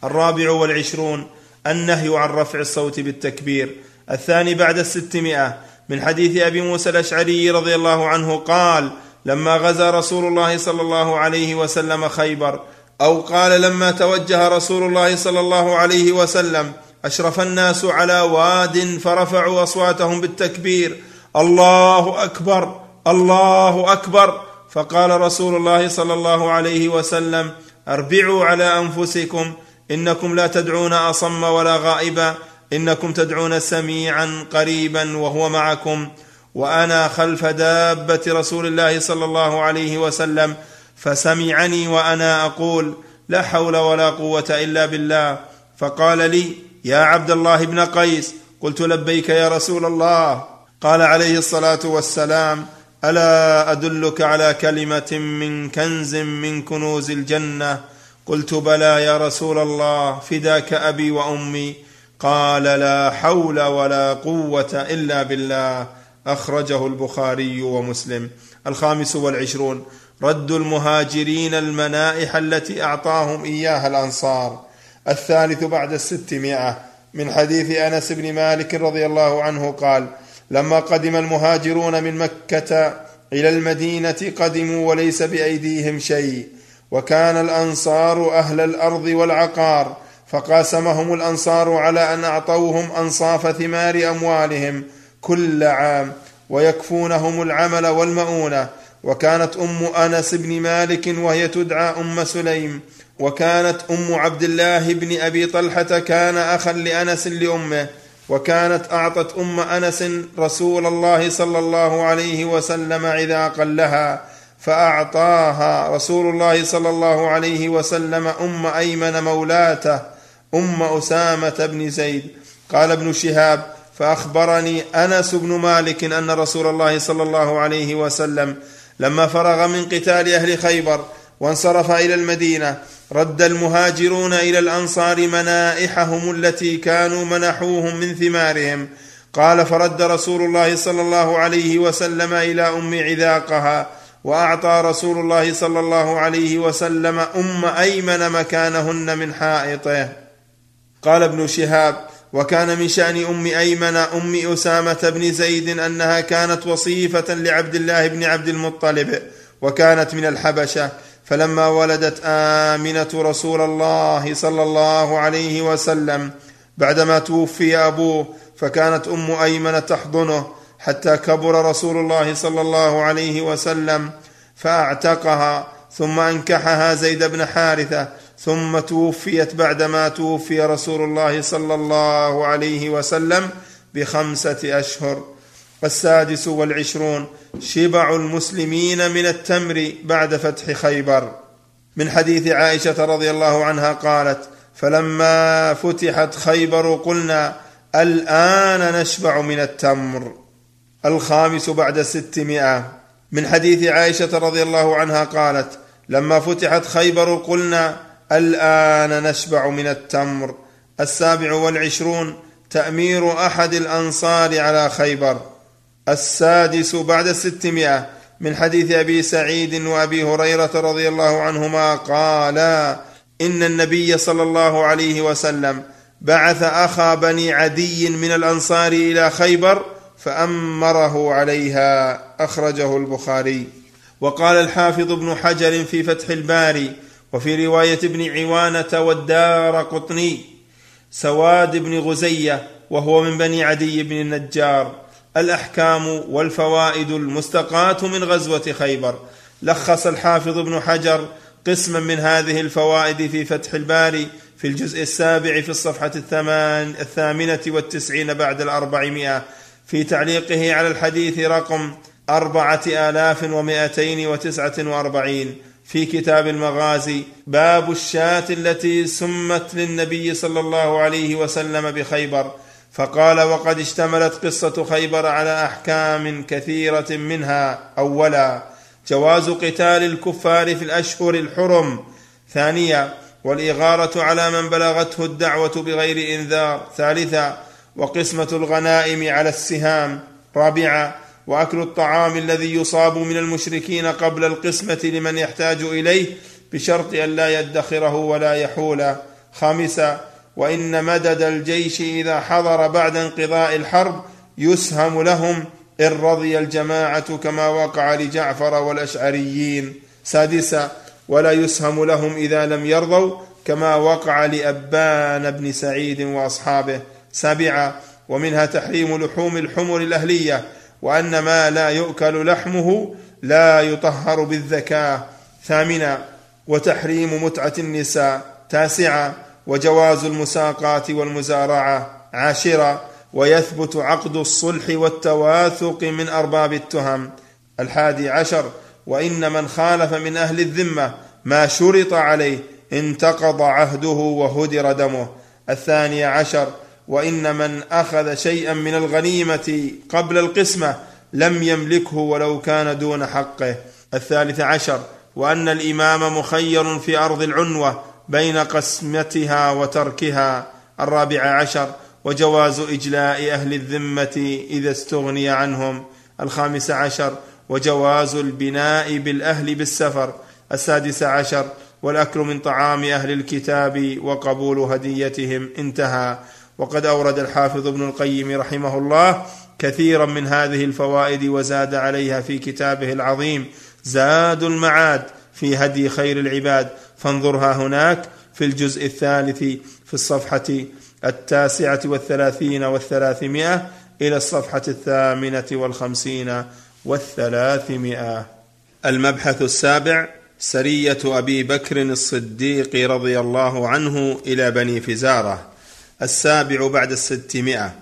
الرابع والعشرون النهي عن رفع الصوت بالتكبير. الثاني بعد الستمائة من حديث أبي موسى الأشعري رضي الله عنه قال لما غزا رسول الله صلى الله عليه وسلم خيبر أو قال لما توجه رسول الله صلى الله عليه وسلم أشرف الناس على واد فرفعوا أصواتهم بالتكبير الله أكبر الله أكبر. فقال رسول الله صلى الله عليه وسلم أربعوا على أنفسكم إنكم لا تدعون أصم ولا غائبا إنكم تدعون سميعا قريبا وهو معكم. وأنا خلف دابة رسول الله صلى الله عليه وسلم فسمعني وأنا أقول لا حول ولا قوة إلا بالله. فقال لي يا عبد الله بن قيس قلت لبيك يا رسول الله. قال عليه الصلاة والسلام ألا أدلك على كلمة من كنز من كنوز الجنة؟ قلت بلى يا رسول الله فداك أبي وأمي. قال لا حول ولا قوة إلا بالله. أخرجه البخاري ومسلم. الخامس والعشرون. رد المهاجرين المنائح التي أعطاهم إياها الأنصار. الثالث بعد الستمائة. من حديث أنس بن مالك رضي الله عنه قال لما قدم المهاجرون من مكة إلى المدينة قدموا وليس بأيديهم شيء. وكان الأنصار أهل الأرض والعقار فقاسمهم الأنصار على أن أعطوهم أنصاف ثمار أموالهم كل عام ويكفونهم العمل والمؤونة. وكانت أم أنس بن مالك وهي تدعى أم سليم وكانت أم عبد الله بن أبي طلحة كان أخا لأنس لأمه وكانت أعطت أم أنس رسول الله صلى الله عليه وسلم عذاقا لها فأعطاها رسول الله صلى الله عليه وسلم أم أيمن مولاته أم أسامة بن زيد. قال ابن شهاب فأخبرني أنس بن مالك أن رسول الله صلى الله عليه وسلم لما فرغ من قتال أهل خيبر وانصرف إلى المدينة رد المهاجرون إلى الأنصار منائحهم التي كانوا منحوهم من ثمارهم. قال فرد رسول الله صلى الله عليه وسلم إلى أم عذاقها وأعطى رسول الله صلى الله عليه وسلم أم أيمن مكانهن من حائطه. قال ابن شهاب وكان من شأن أم أيمن أم أسامة بن زيد أنها كانت وصيفة لعبد الله بن عبد المطلب وكانت من الحبشة. فلما ولدت آمنة رسول الله صلى الله عليه وسلم بعدما توفي أبوه فكانت أم أيمن تحضنه حتى كبر رسول الله صلى الله عليه وسلم فأعتقها ثم أنكحها زيد بن حارثة ثم توفيت بعدما توفي رسول الله صلى الله عليه وسلم بخمسة أشهر. السادس والعشرون شبع المسلمين من التمر بعد فتح خيبر. من حديث عائشة رضي الله عنها قالت فلما فتحت خيبر قلنا الآن نشبع من التمر. الخامس بعد ستمائة. من حديث عائشة رضي الله عنها قالت لما فتحت خيبر قلنا الآن نشبع من التمر. السابع والعشرون تأمير أحد الأنصار على خيبر. السادس بعد الستمائة من حديث أبي سعيد وأبي هريرة رضي الله عنهما قالا إن النبي صلى الله عليه وسلم بعث أخا بني عدي من الأنصار إلى خيبر فأمره عليها. أخرجه البخاري. وقال الحافظ ابن حجر في فتح الباري وفي رواية ابن عوانة والدار قطني سواد بن غزية وهو من بني عدي بن النجار الأحكام والفوائد المستقاة من غزوة خيبر. لخص الحافظ ابن حجر قسما من هذه الفوائد في فتح الباري في الجزء السابع في الصفحة الثمان الثامنة والتسعين بعد الأربعمائة في تعليقه على الحديث رقم أربعة آلاف ومائتين وتسعة وأربعين. في كتاب المغازي باب الشاة التي سمت للنبي صلى الله عليه وسلم بخيبر. فقال وقد اشتملت قصة خيبر على أحكام كثيرة منها. أولا جواز قتال الكفار في الأشهر الحرم. ثانيا والإغارة على من بلغته الدعوة بغير إنذار. ثالثا وقسمة الغنائم على السهام. رابعا وأكل الطعام الذي يصاب من المشركين قبل القسمة لمن يحتاج إليه بشرط أن لا يدخره ولا يحول. خامسا وإن مدد الجيش إذا حضر بعد انقضاء الحرب يسهم لهم إن رضي الجماعة كما وقع لجعفر والأشعريين. سادسا ولا يسهم لهم إذا لم يرضوا كما وقع لأبان بن سعيد وأصحابه. سابعا ومنها تحريم لحوم الحمر الأهلية وأن ما لا يؤكل لحمه لا يطهر بالذكاه ثامنا وتحريم متعة النساء. تاسعا وجواز المساقات والمزارعة. عاشرا ويثبت عقد الصلح والتواثق من أرباب التهم. الحادي عشر وإن من خالف من أهل الذمة ما شرط عليه انتقض عهده وهدر دمه. الثاني عشر وإن من أخذ شيئا من الغنيمة قبل القسمة لم يملكه ولو كان دون حقه. الثالث عشر وأن الإمام مخير في أرض العنوة بين قسمتها وتركها. الرابع عشر وجواز إجلاء أهل الذمة إذا استغني عنهم. الخامس عشر وجواز البناء بالأهل بالسفر. السادس عشر والأكل من طعام أهل الكتاب وقبول هديتهم. انتهى. وقد أورد الحافظ ابن القيم رحمه الله كثيرا من هذه الفوائد وزاد عليها في كتابه العظيم. زاد المعاد في هدي خير العباد. فانظرها هناك في الجزء الثالث في الصفحة التاسعة والثلاثين والثلاثمائة إلى الصفحة الثامنة والخمسين والثلاثمائة. المبحث السابع سرية أبي بكر الصديق رضي الله عنه إلى بني فزارة. السابع بعد الستمائة.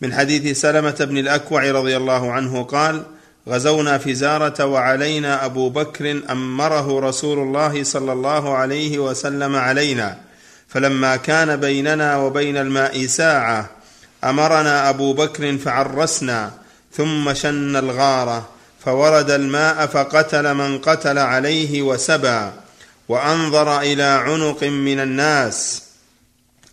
من حديث سلمة بن الأكوع رضي الله عنه قال غزونا فزارة وعلينا أبو بكر أمره رسول الله صلى الله عليه وسلم علينا. فلما كان بيننا وبين الماء ساعة أمرنا أبو بكر فعرسنا ثم شن الغارة فورد الماء فقتل من قتل عليه وسبى وأنظر إلى عنق من الناس.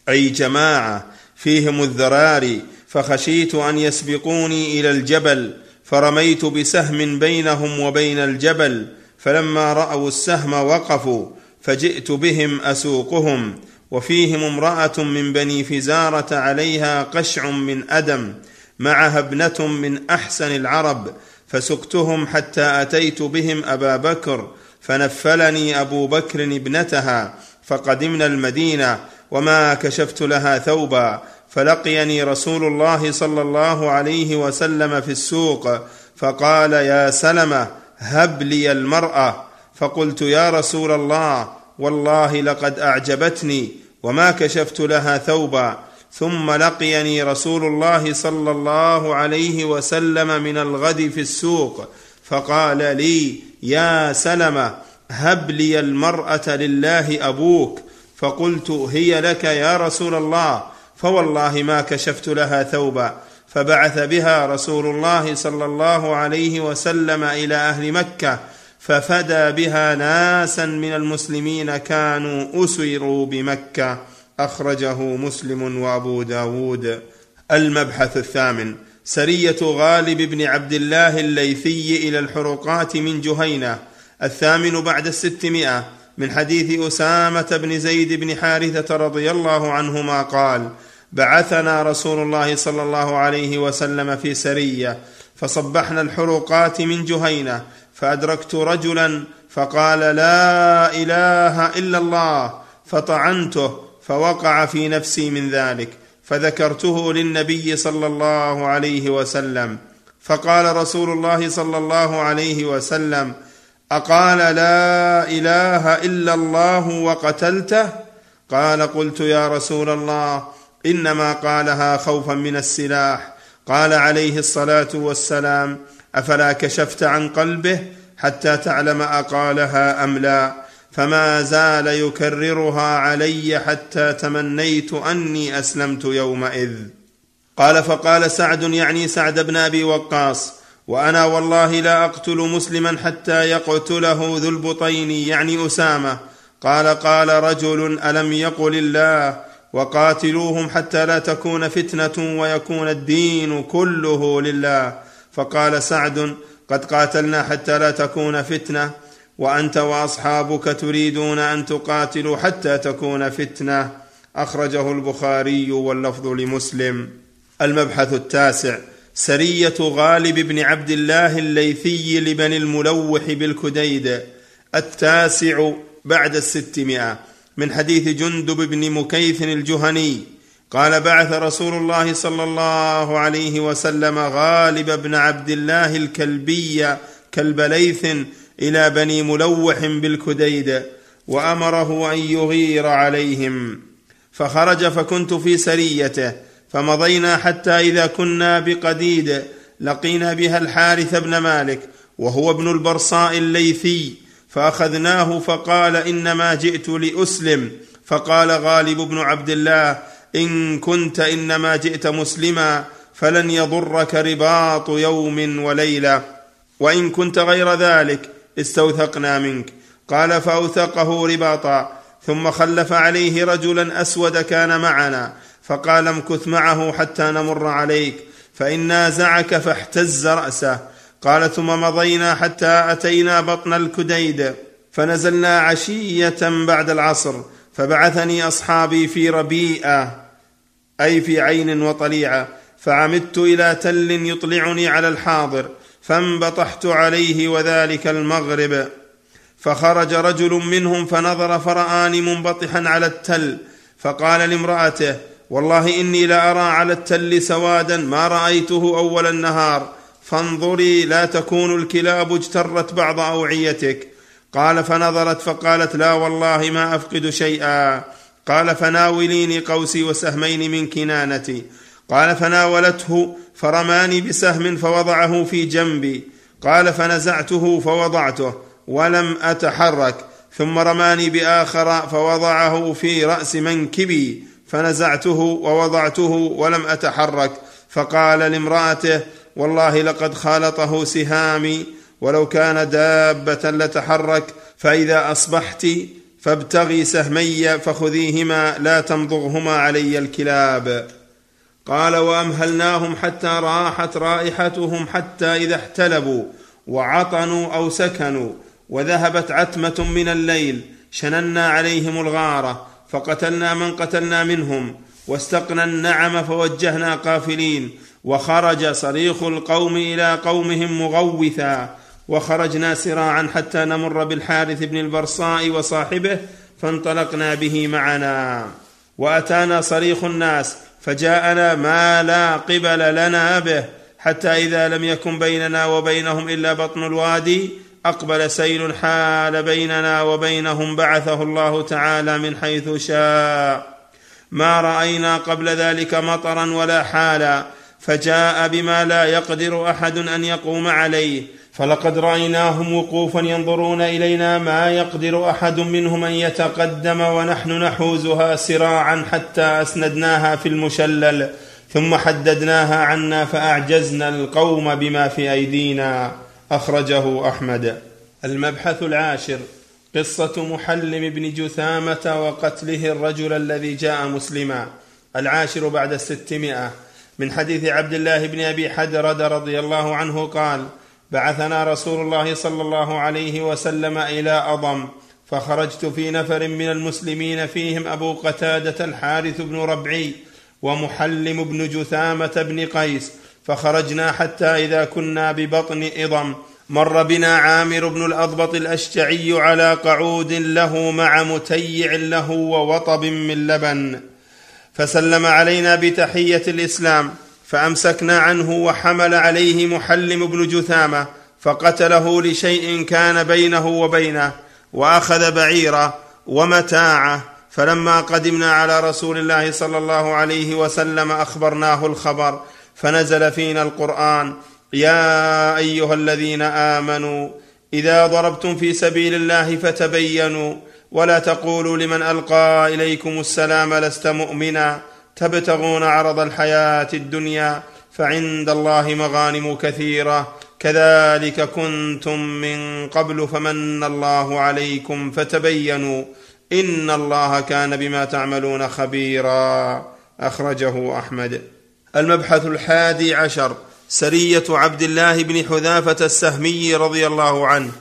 أي جماعة فيهم الذراري فخشيت أن يسبقوني إلى الجبل فرميت بسهم بينهم وبين الجبل فلما رأوا السهم وقفوا فجئت بهم أسوقهم وفيهم امرأة من بني فزارة عليها قشع من أدم معها ابنة من أحسن العرب فسقتهم حتى أتيت بهم أبا بكر فنفلني أبو بكر ابنتها فقدمنا المدينة وما كشفت لها ثوبا فلقيني رسول الله صلى الله عليه وسلم في السوق فقال يا سلمه هب لي المراه فقلت يا رسول الله والله لقد اعجبتني وما كشفت لها ثوبا ثم لقيني رسول الله صلى الله عليه وسلم من الغد في السوق فقال لي يا سلمه هب لي المراه لله أبوك فقلت هي لك يا رسول الله فوالله ما كشفت لها ثوبا. فبعث بها رسول الله صلى الله عليه وسلم إلى أهل مكة ففدى بها ناسا من المسلمين كانوا أسروا بمكة. أخرجه مسلم وأبو داود. المبحث الثامن سرية غالب بن عبد الله الليثي إلى الحرقات من جهينة. الثامن بعد الستمائة. من حديث أسامة بن زيد بن حارثة رضي الله عنهما قال بعثنا رسول الله صلى الله عليه وسلم في سرية فصبحنا الحروقات من جهينة فأدركت رجلا فقال لا إله إلا الله فطعنته فوقع في نفسي من ذلك فذكرته للنبي صلى الله عليه وسلم فقال رسول الله صلى الله عليه وسلم أقال لا إله إلا الله وقتلته؟ قال قلت يا رسول الله إنما قالها خوفا من السلاح. قال عليه الصلاة والسلام أفلا كشفت عن قلبه حتى تعلم أقالها أم لا؟ فما زال يكررها علي حتى تمنيت أني أسلمت يومئذ. قال فقال سعد يعني سعد بن أبي وقاص وأنا والله لا أقتل مسلما حتى يقتله ذو البطين يعني أسامة. قال قال رجل ألم يقل الله؟ وقاتلوهم حتى لا تكون فتنة ويكون الدين كله لله. فقال سعد قد قاتلنا حتى لا تكون فتنة وأنت وأصحابك تريدون أن تقاتلوا حتى تكون فتنة. أخرجه البخاري واللفظ لمسلم. المبحث التاسع. سرية غالب بن عبد الله الليثي لبني الملوح بالكديد التاسع بعد الستمائة من حديث جندب بن مكيث الجهني قال بعث رسول الله صلى الله عليه وسلم غالب بن عبد الله الكلبي كلب ليث إلى بني ملوح بالكديد وأمره أن يغير عليهم فخرج فكنت في سريته فمضينا حتى إذا كنا بقديد لقينا بها الحارث بن مالك وهو ابن البرصاء الليثي فأخذناه فقال إنما جئت لأسلم فقال غالب بن عبد الله إن كنت إنما جئت مسلما فلن يضرك رباط يوم وليلة وإن كنت غير ذلك استوثقنا منك. قال فأوثقه رباطا ثم خلف عليه رجلا أسود كان معنا فقال امكث معه حتى نمر عليك فإن نازعك فاحتز رأسه. قال ثم مضينا حتى أتينا بطن الكديد فنزلنا عشية بعد العصر فبعثني أصحابي في ربيئه أي في عين وطليعه فعمدت إلى تل يطلعني على الحاضر فانبطحت عليه وذلك المغرب. فخرج رجل منهم فنظر فرآني منبطحا على التل فقال لامرأته والله إني لأرى على التل سوادا ما رأيته أول النهار. فانظري لا تكون الكلاب اجترت بعض أوعيتك. قال فنظرت فقالت لا والله ما أفقد شيئا. قال فناوليني قوسي وسهمين من كنانتي. قال فناولته فرماني بسهم فوضعه في جنبي. قال فنزعته فوضعته ولم أتحرك. ثم رماني بآخر فوضعه في رأس منكبي. فنزعته ووضعته ولم أتحرك. فقال لامرأته والله لقد خالطه سهامي ولو كان دابة لتحرك فإذا أصبحت فابتغي سهمي فخذيهما لا تمضغهما علي الكلاب. قال وأمهلناهم حتى راحت رائحتهم حتى إذا احتلبوا وعطنوا أو سكنوا وذهبت عتمة من الليل شننا عليهم الغارة. فقتلنا من قتلنا منهم واستقنا النعم فوجهنا قافلين وخرج صريخ القوم إلى قومهم مغوثا وخرجنا سراعا حتى نمر بالحارث بن البرصاء وصاحبه فانطلقنا به معنا. وأتانا صريخ الناس فجاءنا ما لا قبل لنا به حتى إذا لم يكن بيننا وبينهم إلا بطن الوادي أقبل سيل حال بيننا وبينهم بعثه الله تعالى من حيث شاء. ما رأينا قبل ذلك مطرا ولا حالا فجاء بما لا يقدر أحد أن يقوم عليه. فلقد رأيناهم وقوفا ينظرون إلينا ما يقدر أحد منهم أن يتقدم ونحن نحوزها سراعا حتى أسندناها في المشلل ثم حددناها عنا فأعجزنا القوم بما في أيدينا. أخرجه أحمد. المبحث العاشر. قصة محلم بن جثامة وقتله الرجل الذي جاء مسلما. العاشر بعد الستمائة. من حديث عبد الله بن أبي حدرد رضي الله عنه قال بعثنا رسول الله صلى الله عليه وسلم إلى أضم فخرجت في نفر من المسلمين فيهم أبو قتادة الحارث بن ربعي ومحلم بن جثامة بن قيس فخرجنا حتى إذا كنا ببطن إضم. مر بنا عامر بن الأضبط الأشجعي على قعود له مع متيع له ووطب من لبن. فسلم علينا بتحية الإسلام فأمسكنا عنه وحمل عليه محلم بن جثامة فقتله لشيء كان بينه وبينه وأخذ بعيره ومتاعه. فلما قدمنا على رسول الله صلى الله عليه وسلم أخبرناه الخبر. فنزل فينا القرآن يا أيها الذين آمنوا إذا ضربتم في سبيل الله فتبينوا ولا تقولوا لمن ألقى إليكم السلام لست مؤمنا تبتغون عرض الحياة الدنيا فعند الله مغانم كثيرة كذلك كنتم من قبل فمن الله عليكم فتبينوا إن الله كان بما تعملون خبيرا أخرجه أحمد. المبحث الحادي عشر سرية عبد الله بن حذافة السهمي رضي الله عنه.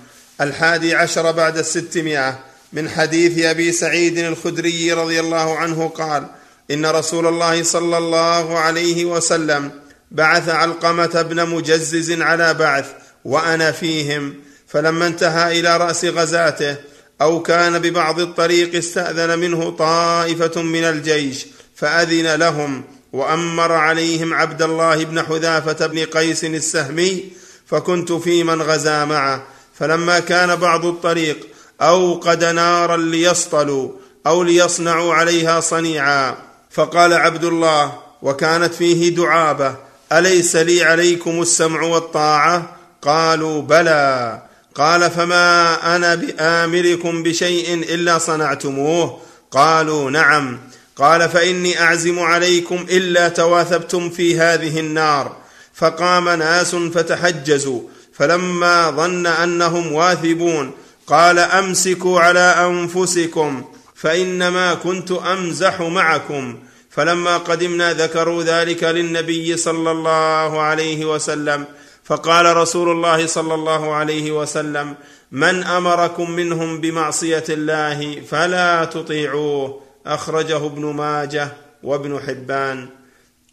الحادي عشر بعد الستمائة من حديث أبي سعيد الخدري رضي الله عنه قال إن رسول الله صلى الله عليه وسلم بعث علقمة بن مجزز على بعث وأنا فيهم فلما انتهى إلى رأس غزاته أو كان ببعض الطريق استأذن منه طائفة من الجيش فأذن لهم وأمر عليهم عبد الله بن حذافة بن قيس السهمي فكنت في من غزا معه. فلما كان بعض الطريق أوقد نارا ليصطلوا أو ليصنعوا عليها صنيعا. فقال عبد الله وكانت فيه دعابة أليس لي عليكم السمع والطاعة؟ قالوا بلى. قال فما أنا بآمركم بشيء إلا صنعتموه. قالوا نعم. قال فإني أعزم عليكم إلا تواثبتم في هذه النار. فقام ناس فتحجزوا فلما ظن أنهم واثبون قال أمسكوا على أنفسكم فإنما كنت أمزح معكم. فلما قدمنا ذكروا ذلك للنبي صلى الله عليه وسلم. فقال رسول الله صلى الله عليه وسلم من أمركم منهم بمعصية الله فلا تطيعوه. أخرجه ابن ماجه وابن حبان.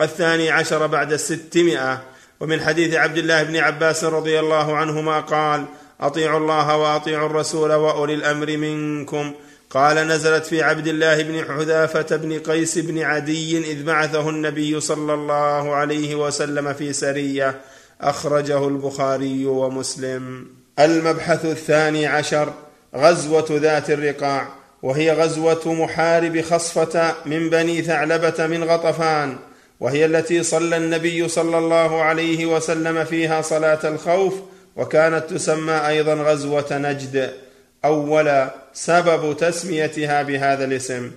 الثاني عشر بعد الستمائة. ومن حديث عبد الله بن عباس رضي الله عنهما قال أطيعوا الله وأطيعوا الرسول وأولي الأمر منكم. قال نزلت في عبد الله بن حذافة بن قيس بن عدي إذ بعثه النبي صلى الله عليه وسلم في سرية. أخرجه البخاري ومسلم. المبحث الثاني عشر غزوة ذات الرقاع. وهي غزوة محارب خصفة من بني ثعلبة من غطفان وهي التي صلى النبي صلى الله عليه وسلم فيها صلاة الخوف وكانت تسمى أيضا غزوة نجد اولا سبب تسميتها بهذا الاسم.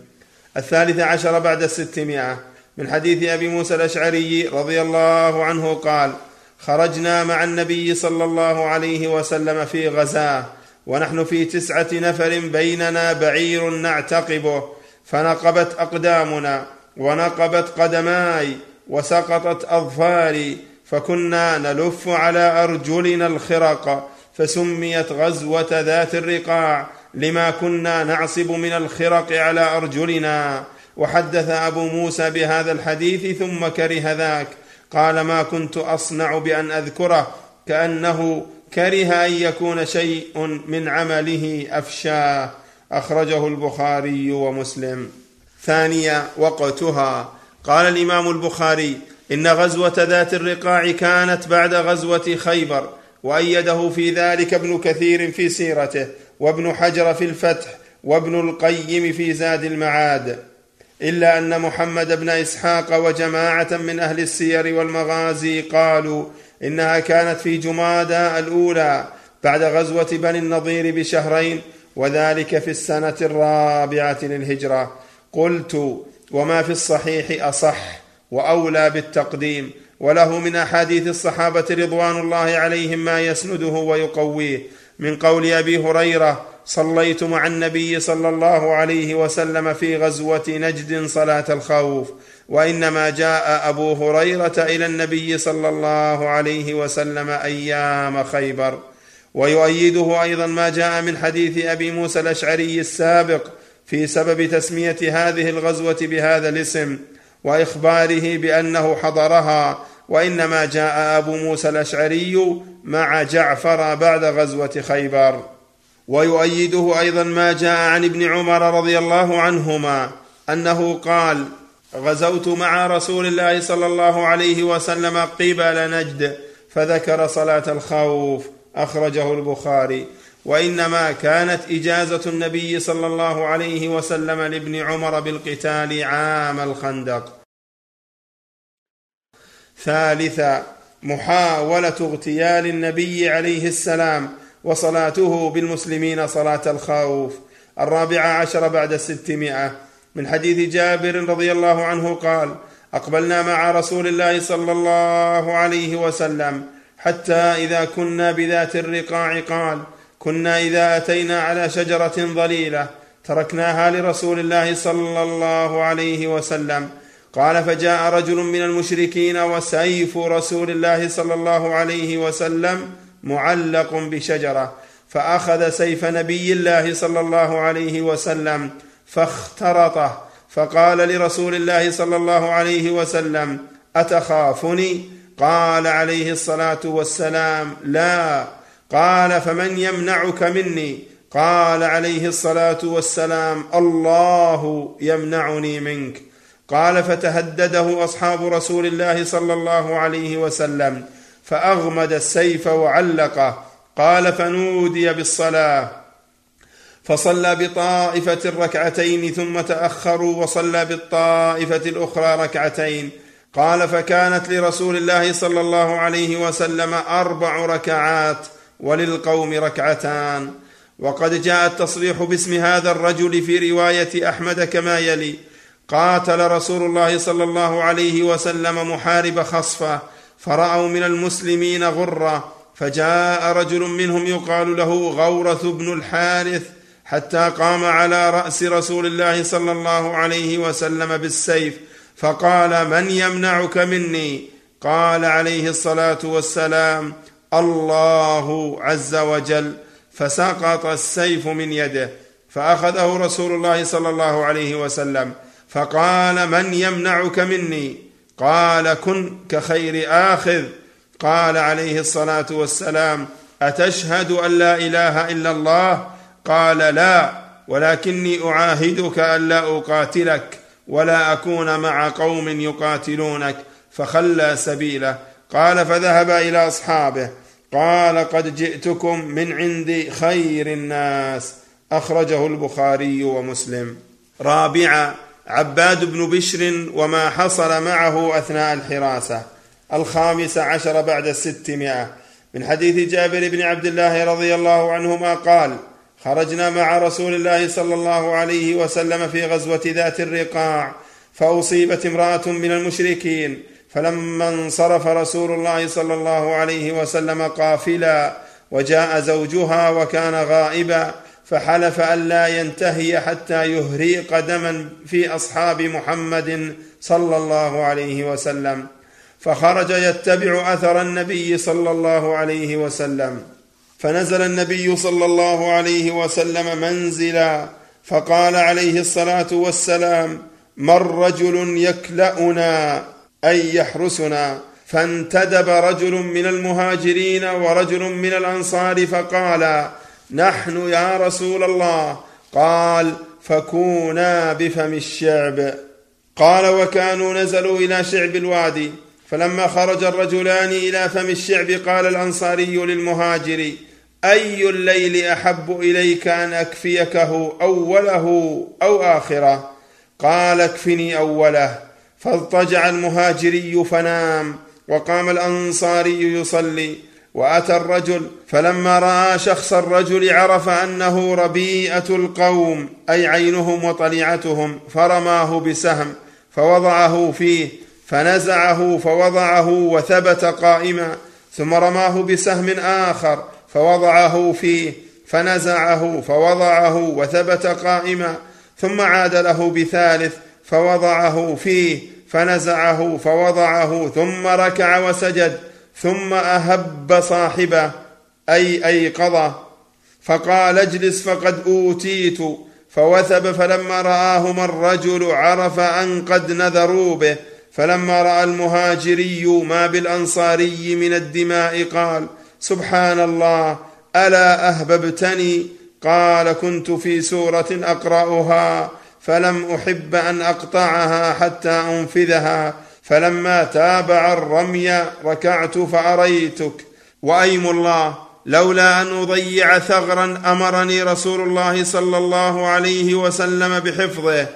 الثالث عشر بعد الستمائة. من حديث أبي موسى الأشعري رضي الله عنه قال خرجنا مع النبي صلى الله عليه وسلم في غزاة ونحن في تسعة نفر بيننا بعير نعتقبه. فنقبت أقدامنا ونقبت قدماي وسقطت أظفاري فكنا نلف على أرجلنا الخرق فسميت غزوة ذات الرقاع لما كنا نعصب من الخرق على أرجلنا. وحدث أبو موسى بهذا الحديث ثم كره ذاك. قال ما كنت أصنع بأن أذكره كأنه كره أن يكون شيء من عمله افشاه أخرجه البخاري ومسلم. ثانيا وقتها. قال الإمام البخاري إن غزوة ذات الرقاع كانت بعد غزوة خيبر وأيده في ذلك ابن كثير في سيرته وابن حجر في الفتح وابن القيم في زاد المعاد. إلا أن محمد بن إسحاق وجماعة من أهل السير والمغازي قالوا إنها كانت في جمادى الأولى بعد غزوة بني النضير بشهرين وذلك في السنة الرابعة للهجرة. قلت وما في الصحيح أصح وأولى بالتقديم وله من أحاديث الصحابة رضوان الله عليهم ما يسنده ويقويه. من قول أبي هريرة صليت مع النبي صلى الله عليه وسلم في غزوة نجد صلاة الخوف. وإنما جاء أبو هريرة إلى النبي صلى الله عليه وسلم أيام خيبر. ويؤيده أيضا ما جاء من حديث أبي موسى الأشعري السابق في سبب تسمية هذه الغزوة بهذا الاسم وإخباره بأنه حضرها. وإنما جاء أبو موسى الأشعري مع جعفر بعد غزوة خيبر. ويؤيده أيضا ما جاء عن ابن عمر رضي الله عنهما أنه قال غزوت مع رسول الله صلى الله عليه وسلم قبل نجد فذكر صلاة الخوف أخرجه البخاري. وإنما كانت إجازة النبي صلى الله عليه وسلم لابن عمر بالقتال عام الخندق. ثالثا محاولة اغتيال النبي عليه السلام وصلاته بالمسلمين صلاة الخوف. الرابعة عشر بعد الستمائه من حديث جابر رضي الله عنه قال أقبلنا مع رسول الله صلى الله عليه وسلم حتى إذا كنا بذات الرقاع قال كنا إذا أتينا على شجرة ظليلة تركناها لرسول الله صلى الله عليه وسلم. قال فجاء رجل من المشركين وسيف رسول الله صلى الله عليه وسلم معلق بشجرة فأخذ سيف نبي الله صلى الله عليه وسلم فاخترطه فقال لرسول الله صلى الله عليه وسلم أتخافني؟ قال عليه الصلاة والسلام لا. قال فمن يمنعك مني؟ قال عليه الصلاة والسلام الله يمنعني منك. قال فتهدده أصحاب رسول الله صلى الله عليه وسلم فأغمد السيف وعلقه. قال فنودي بالصلاة. فصلى بطائفة ركعتين ثم تأخروا وصلى بالطائفة الأخرى ركعتين. قال فكانت لرسول الله صلى الله عليه وسلم أربع ركعات وللقوم ركعتان. وقد جاء التصريح باسم هذا الرجل في رواية أحمد كما يلي قاتل رسول الله صلى الله عليه وسلم محارب خصفه فرأوا من المسلمين غرة فجاء رجل منهم يقال له غورث بن الحارث حتى قام على رأس رسول الله صلى الله عليه وسلم بالسيف فقال من يمنعك مني؟ قال عليه الصلاة والسلام الله عز وجل. فسقط السيف من يده فأخذه رسول الله صلى الله عليه وسلم فقال من يمنعك مني؟ قال كن كخير آخذ. قال عليه الصلاة والسلام أتشهد أن لا إله إلا الله قال لا ولكني أعاهدك ألا أقاتلك ولا أكون مع قوم يقاتلونك فخلى سبيله. قال فذهب إلى أصحابه قال قد جئتكم من عند خير الناس أخرجه البخاري ومسلم. رابعا عباد بن بشر وما حصل معه أثناء الحراسة. الخامس عشر بعد الستمائة. من حديث جابر بن عبد الله رضي الله عنهما قال خرجنا مع رسول الله صلى الله عليه وسلم في غزوة ذات الرقاع فأصيبت امرأة من المشركين فلما انصرف رسول الله صلى الله عليه وسلم قافلا وجاء زوجها وكان غائبا فحلف الا ينتهي حتى يهريق دما في أصحاب محمد صلى الله عليه وسلم فخرج يتبع أثر النبي صلى الله عليه وسلم. فنزل النبي صلى الله عليه وسلم منزلا فقال عليه الصلاة والسلام من رجل يكلأنا أي يحرسنا؟ فانتدب رجل من المهاجرين ورجل من الأنصار فقال نحن يا رسول الله قال فكونا بفم الشعب قال وكانوا نزلوا إلى شعب الوادي فلما خرج الرجلان إلى فم الشعب قال الأنصاري للمهاجر أي الليل أحب إليك أن أكفيكه أوله أو آخره؟ قال اكفني أوله. فاضطجع المهاجري فنام وقام الأنصاري يصلي وأتى الرجل فلما رأى شخص الرجل عرف أنه ربيئه القوم أي عينهم وطليعتهم فرماه بسهم فوضعه فيه فنزعه فوضعه وثبت قائما ثم رماه بسهم آخر فوضعه فيه فنزعه فوضعه وثبت قائما ثم عاد له بثالث فوضعه فيه فنزعه فوضعه ثم ركع وسجد ثم أهب صاحبه أي ايقظه فقال اجلس فقد أوتيت. فوثب فلما راهما الرجل عرف أن قد نذروا به فلما رأى المهاجري ما بالأنصاري من الدماء قال سبحان الله ألا أهببتني؟ قال كنت في سورة أقرأها فلم أحب أن أقطعها حتى أنفذها فلما تابع الرمي ركعت فأريتك. وأيم الله لولا أن أضيع ثغرا أمرني رسول الله صلى الله عليه وسلم بحفظه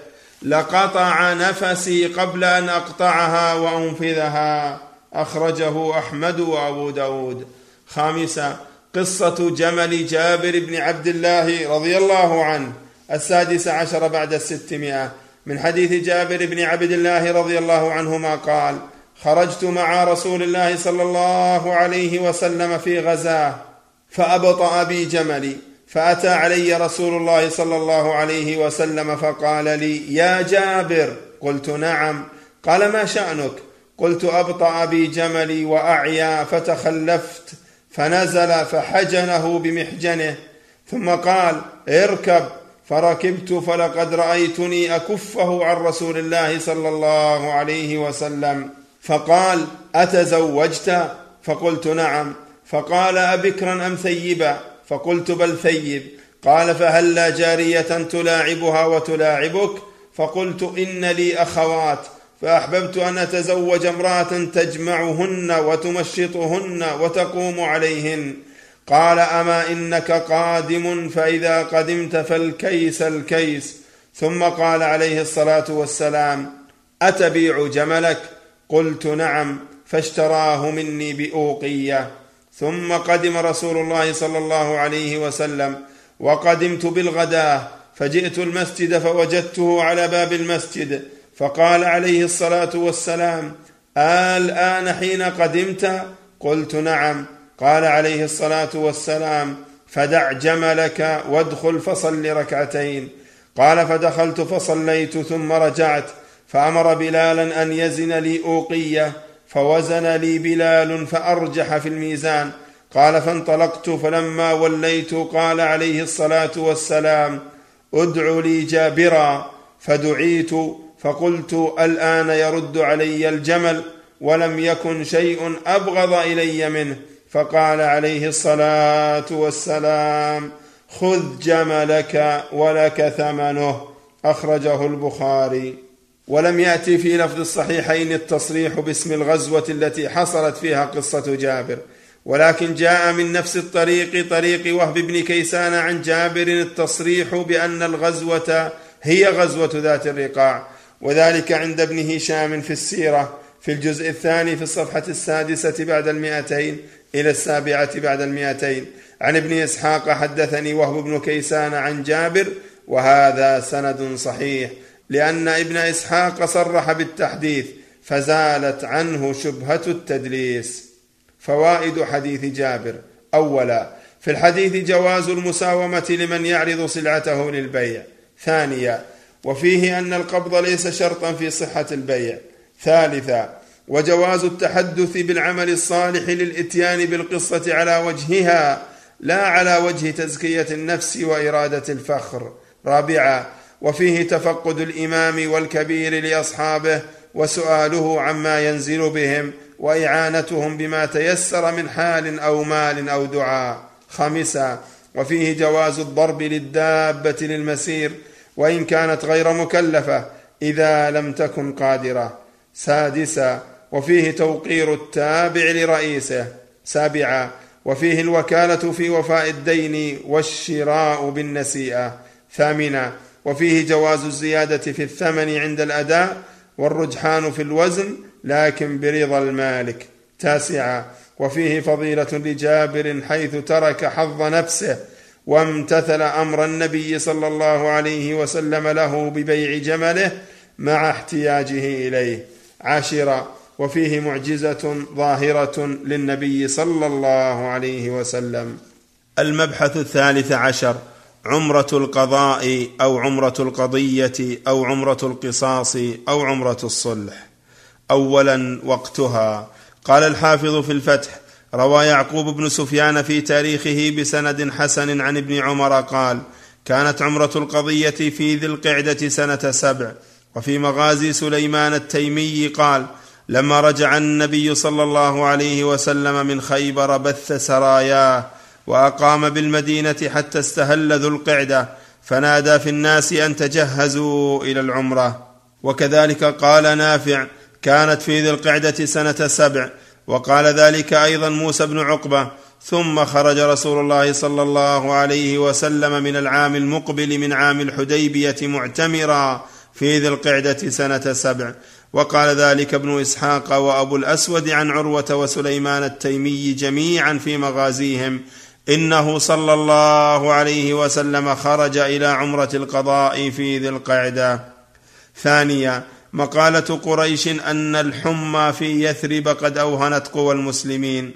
لقطع نفسي قبل أن أقطعها وأنفذها. أخرجه أحمد وأبو داود. خامسا قصة جمل جابر بن عبد الله رضي الله عنه السادس عشر بعد الستمائة. من حديث جابر بن عبد الله رضي الله عنهما قال خرجت مع رسول الله صلى الله عليه وسلم في غزاة فابطا بي جملي فأتى علي رسول الله صلى الله عليه وسلم فقال لي يا جابر. قلت نعم. قال ما شأنك؟ قلت ابطا بي جملي وأعيا فتخلفت. فنزل فحجنه بمحجنه ثم قال اركب فركبت فلقد رأيتني أكفه عن رسول الله صلى الله عليه وسلم. فقال أتزوجت؟ فقلت نعم. فقال ابكرا أم ثيبا؟ فقلت بل ثيب. قال فهلا جارية تلاعبها وتلاعبك؟ فقلت إن لي أخوات. فأحببت أن أتزوج امرأة تجمعهن وتمشطهن وتقوم عليهن. قال أما إنك قادم فإذا قدمت فالكيس الكيس. ثم قال عليه الصلاة والسلام أتبيع جملك؟ قلت نعم فاشتراه مني بأوقية. ثم قدم رسول الله صلى الله عليه وسلم وقدمت بالغداة فجئت المسجد فوجدته على باب المسجد. فقال عليه الصلاة والسلام الآن حين قدمت؟ قلت نعم. قال عليه الصلاة والسلام فدع جملك وادخل فصل ركعتين. قال فدخلت فصليت ثم رجعت فأمر بلالا أن يزن لي أوقية فوزن لي بلال فأرجح في الميزان. قال فانطلقت فلما وليت قال عليه الصلاة والسلام ادع لي جابرا فدعيت فقلت الآن يرد علي الجمل ولم يكن شيء أبغض إلي منه. فقال عليه الصلاة والسلام خذ جملك ولك ثمنه. أخرجه البخاري. ولم يأتي في لفظ الصحيحين التصريح باسم الغزوة التي حصلت فيها قصة جابر. ولكن جاء من نفس الطريق طريق وهب بن كيسان عن جابر التصريح بأن الغزوة هي غزوة ذات الرقاع. وذلك عند ابن هشام في السيرة في الجزء الثاني في الصفحة السادسة بعد المئتين إلى السابعة بعد المئتين. عن ابن إسحاق حدثني وهب بن كيسان عن جابر وهذا سند صحيح لأن ابن إسحاق صرح بالتحديث فزالت عنه شبهة التدليس. فوائد حديث جابر. أولا في الحديث جواز المساومة لمن يعرض سلعته للبيع. ثانيا وفيه أن القبض ليس شرطا في صحة البيع. ثالثا وجواز التحدث بالعمل الصالح للإتيان بالقصة على وجهها لا على وجه تزكية النفس وإرادة الفخر. رابعا وفيه تفقد الإمام والكبير لأصحابه وسؤاله عما ينزل بهم وإعانتهم بما تيسر من حال أو مال أو دعاء. خامسا وفيه جواز الضرب للدابة للمسير وإن كانت غير مكلفة إذا لم تكن قادرة. سادسا وفيه توقير التابع لرئيسه. سابعا وفيه الوكالة في وفاء الدين والشراء بالنسيئة. ثامنا وفيه جواز الزيادة في الثمن عند الأداء والرجحان في الوزن لكن برضا المالك. تاسعا وفيه فضيلة لجابر حيث ترك حظ نفسه وامتثل أمر النبي صلى الله عليه وسلم له ببيع جمله مع احتياجه إليه عاشرا وفيه معجزة ظاهرة للنبي صلى الله عليه وسلم. المبحث الثالث عشر عمرة القضاء أو عمرة القضية أو عمرة القصاص أو عمرة الصلح. اولا وقتها قال الحافظ في الفتح روى يعقوب بن سفيان في تاريخه بسند حسن عن ابن عمر قال كانت عمرة القضية في ذي القعدة سنة سبع وفي مغازي سليمان التيمي قال لما رجع النبي صلى الله عليه وسلم من خيبر بث سراياه وأقام بالمدينة حتى استهل ذو القعدة فنادى في الناس أن تجهزوا إلى العمرة. وكذلك قال نافع كانت في ذي القعدة سنة سبع وقال ذلك أيضا موسى بن عقبة ثم خرج رسول الله صلى الله عليه وسلم من العام المقبل من عام الحديبية معتمرا في ذي القعدة سنة سبع. وقال ذلك ابن إسحاق وأبو الأسود عن عروة وسليمان التيمي جميعا في مغازيهم. إنه صلى الله عليه وسلم خرج إلى عمرة القضاء في ذي القعدة. ثانيا مقالة قريش أن الحمى في يثرب قد اوهنت قوى المسلمين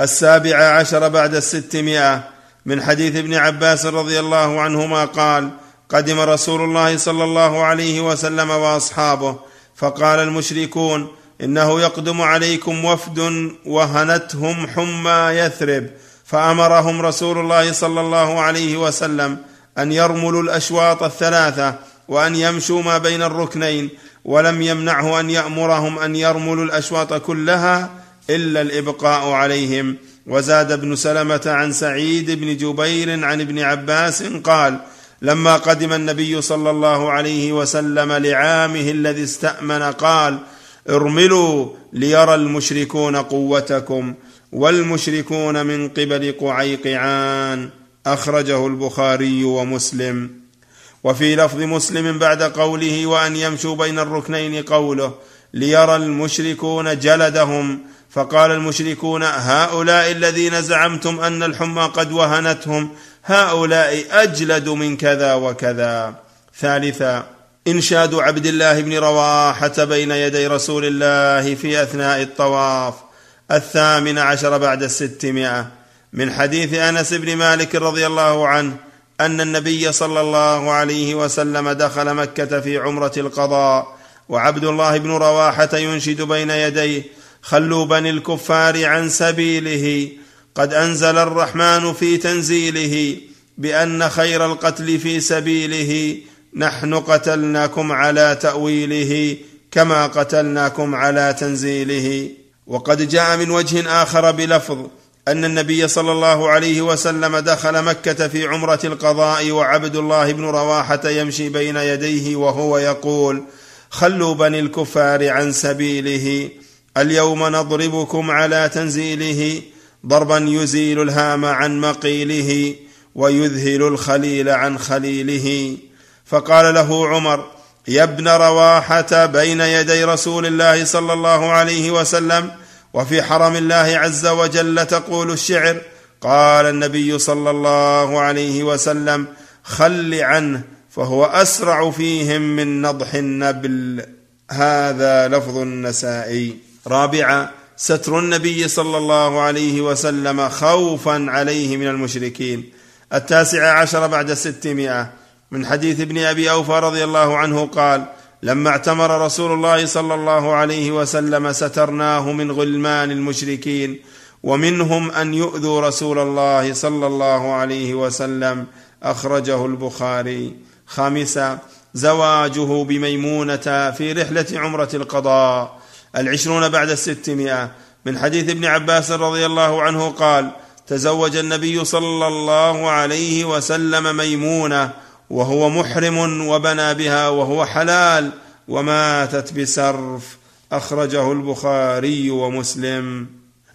السابع عشر بعد الستمائة من حديث ابن عباس رضي الله عنهما قال قدم رسول الله صلى الله عليه وسلم وأصحابه فقال المشركون إنه يقدم عليكم وفد وهنتهم حمى يثرب فأمرهم رسول الله صلى الله عليه وسلم أن يرملوا الأشواط الثلاثة وأن يمشوا ما بين الركنين ولم يمنعه أن يأمرهم أن يرملوا الأشواط كلها إلا الإبقاء عليهم. وزاد ابن سلمة عن سعيد بن جبير عن ابن عباس قال لما قدم النبي صلى الله عليه وسلم لعامه الذي استأمن قال ارملوا ليرى المشركون قوتكم والمشركون من قبل قعيقعان. أخرجه البخاري ومسلم. وفي لفظ مسلم بعد قوله وأن يمشوا بين الركنين قوله ليرى المشركون جلدهم فقال المشركون هؤلاء الذين زعمتم أن الحمى قد وهنتهم هؤلاء أجلد من كذا وكذا. ثالثا إنشاد عبد الله بن رواحة بين يدي رسول الله في أثناء الطواف. الثامن عشر بعد الستمائة. من حديث أنس بن مالك رضي الله عنه أن النبي صلى الله عليه وسلم دخل مكة في عمرة القضاء وعبد الله بن رواحة ينشد بين يديه خلوا بني الكفار عن سبيله. قد أنزل الرحمن في تنزيله بأن خير القتل في سبيله نحن قتلناكم على تأويله كما قتلناكم على تنزيله. وقد جاء من وجه آخر بلفظ أن النبي صلى الله عليه وسلم دخل مكة في عمرة القضاء وعبد الله بن رواحة يمشي بين يديه وهو يقول خلوا بني الكفار عن سبيله اليوم نضربكم على تنزيله ضربا يزيل الهام عن مقيله ويذهل الخليل عن خليله. فقال له عمر يا ابن رواحة بين يدي رسول الله صلى الله عليه وسلم وفي حرم الله عز وجل تقول الشعر قال النبي صلى الله عليه وسلم خل عنه فهو أسرع فيهم من نضح النبل. هذا لفظ النسائي. رابعا ستر النبي صلى الله عليه وسلم خوفا عليه من المشركين. التاسع عشر بعد الستمائة من حديث ابن أبي أوفى رضي الله عنه قال لما اعتمر رسول الله صلى الله عليه وسلم سترناه من غلمان المشركين ومنهم أن يؤذوا رسول الله صلى الله عليه وسلم أخرجه البخاري. خامسا زواجه بميمونة في رحلة عمرة القضاء. العشرون بعد الستمائة. من حديث ابن عباس رضي الله عنه قال تزوج النبي صلى الله عليه وسلم ميمونة وهو محرم وبنى بها وهو حلال وماتت بسرف أخرجه البخاري ومسلم.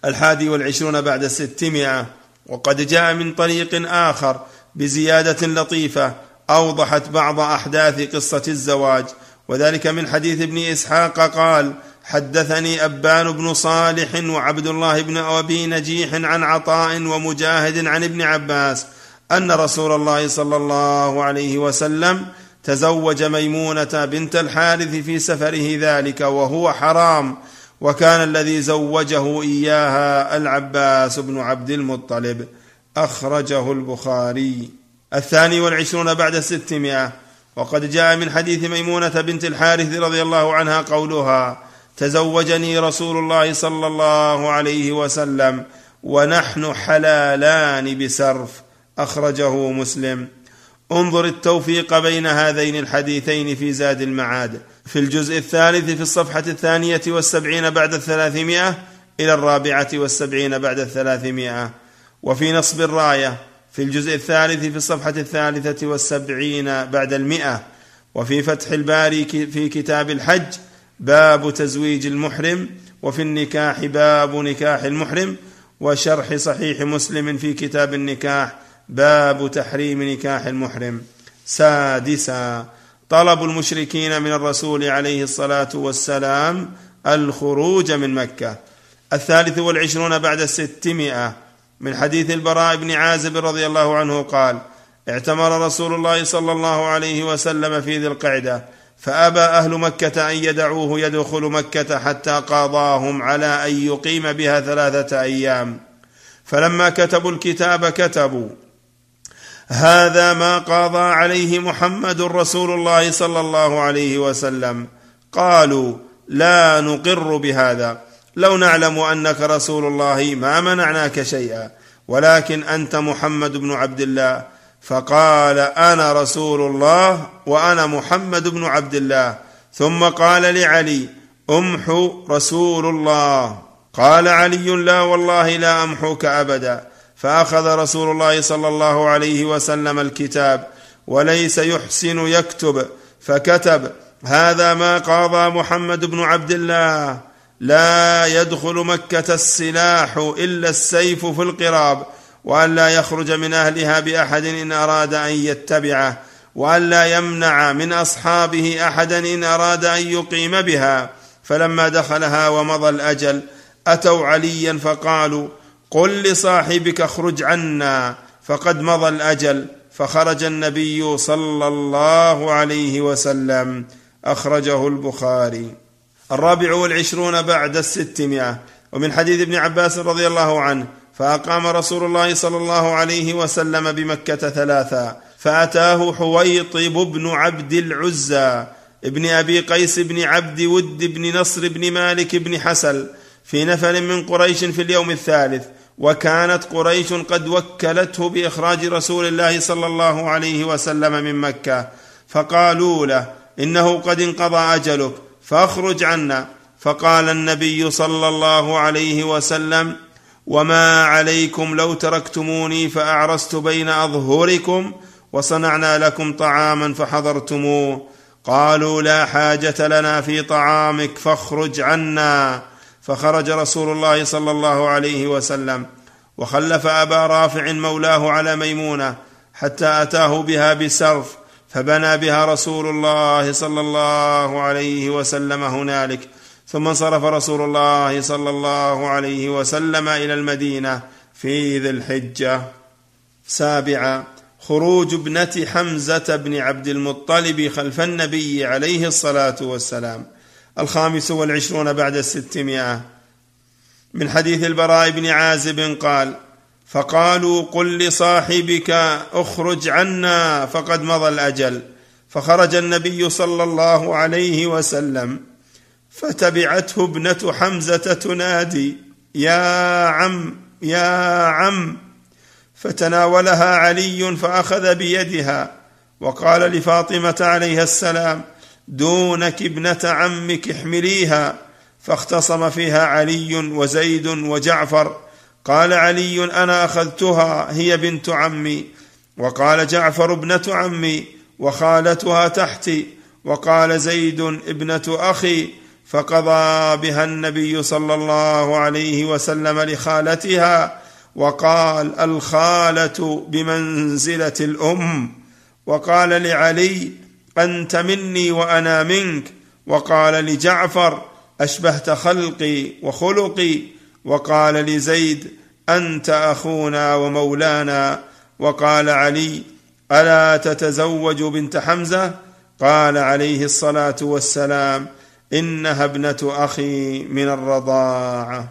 الحادي والعشرون بعد الستمائه وقد جاء من طريق آخر بزيادة لطيفة أوضحت بعض أحداث قصة الزواج. وذلك من حديث ابن إسحاق قال حدثني أبان بن صالح وعبد الله بن أبي نجيح عن عطاء ومجاهد عن ابن عباس أن رسول الله صلى الله عليه وسلم تزوج ميمونة بنت الحارث في سفره ذلك وهو حرام وكان الذي زوجه إياها العباس بن عبد المطلب. أخرجه البخاري. الثاني والعشرون بعد الستمائه وقد جاء من حديث ميمونة بنت الحارث رضي الله عنها قولها تزوجني رسول الله صلى الله عليه وسلم ونحن حلالان بسرف. أخرجه مسلم. انظر التوفيق بين هذين الحديثين في زاد المعاد. في الجزء الثالث في الصفحة الثانية والسبعين بعد الثلاثمائة إلى الرابعة والسبعين بعد الثلاثمائة. وفي نصب الراية في الجزء الثالث في الصفحة الثالثة والسبعين بعد المئة. وفي فتح الباري في كتاب الحج باب تزويج المحرم. وفي النكاح باب نكاح المحرم. وشرح صحيح مسلم في كتاب النكاح. باب تحريم نكاح المحرم. سادسا طلب المشركين من الرسول عليه الصلاة والسلام الخروج من مكة. الثالث والعشرون بعد الستمائه من حديث البراء بن عازب رضي الله عنه قال اعتمر رسول الله صلى الله عليه وسلم في ذي القعدة فأبى أهل مكة أن يدعوه يدخل مكة حتى قاضاهم على أن يقيم بها ثلاثة أيام. فلما كتبوا الكتاب كتبوا هذا ما قاضى عليه محمد رسول الله صلى الله عليه وسلم. قالوا لا نقر بهذا. لو نعلم أنك رسول الله ما منعناك شيئا. ولكن أنت محمد بن عبد الله. فقال أنا رسول الله وأنا محمد بن عبد الله. ثم قال لعلي أمحو رسول الله. قال علي لا والله لا أمحوك أبدا. فأخذ رسول الله صلى الله عليه وسلم الكتاب وليس يحسن يكتب فكتب هذا ما قاضى محمد بن عبد الله لا يدخل مكة السلاح إلا السيف في القراب وأن لا يخرج من أهلها بأحد إن أراد أن يتبعه وأن لا يمنع من أصحابه احدا إن أراد أن يقيم بها فلما دخلها ومضى الأجل أتوا عليا فقالوا قل لصاحبك اخرج عنا. فقد مضى الأجل فخرج النبي صلى الله عليه وسلم. أخرجه البخاري. الرابع والعشرون بعد الستمائة. ومن حديث ابن عباس رضي الله عنه فأقام رسول الله صلى الله عليه وسلم بمكة ثلاثا فأتاه حويطب بن عبد العزى ابن أبي قيس بن عبد ود بن نصر بن مالك بن حسل في نفر من قريش في اليوم الثالث. وكانت قريش قد وكلته بإخراج رسول الله صلى الله عليه وسلم من مكة فقالوا له إنه قد انقضى أجلك فاخرج عنا. فقال النبي صلى الله عليه وسلم وما عليكم لو تركتموني فأعرست بين أظهركم وصنعنا لكم طعاما فحضرتموه. قالوا لا حاجة لنا في طعامك فاخرج عنا. فخرج رسول الله صلى الله عليه وسلم وخلف أبا رافع مولاه على ميمونة حتى أتاه بها بسرف فبنى بها رسول الله صلى الله عليه وسلم هنالك. ثم انصرف رسول الله صلى الله عليه وسلم إلى المدينة في ذي الحجة. سابعا خروج ابنة حمزة بن عبد المطلب خلف النبي عليه الصلاة والسلام. الخامس والعشرون بعد الستمائة. من حديث البراء بن عازب قال فقالوا قل لصاحبك اخرج عنا فقد مضى الأجل. فخرج النبي صلى الله عليه وسلم فتبعته ابنة حمزة تنادي يا عم يا عم. فتناولها علي فأخذ بيدها وقال لفاطمة عليها السلام دونك ابنة عمك احمليها. فاختصم فيها علي وزيد وجعفر. قال علي أنا أخذتها هي بنت عمي. وقال جعفر ابنة عمي وخالتها تحتي. وقال زيد ابنة أخي. فقضى بها النبي صلى الله عليه وسلم لخالتها. وقال الخالة بمنزلة الأم. وقال لعلي أنت مني وأنا منك. وقال لجعفر أشبهت خلقي وخلقي. وقال لزيد أنت أخونا ومولانا. وقال علي ألا تتزوج بنت حمزة؟ قال عليه الصلاة والسلام إنها ابنة أخي من الرضاعة.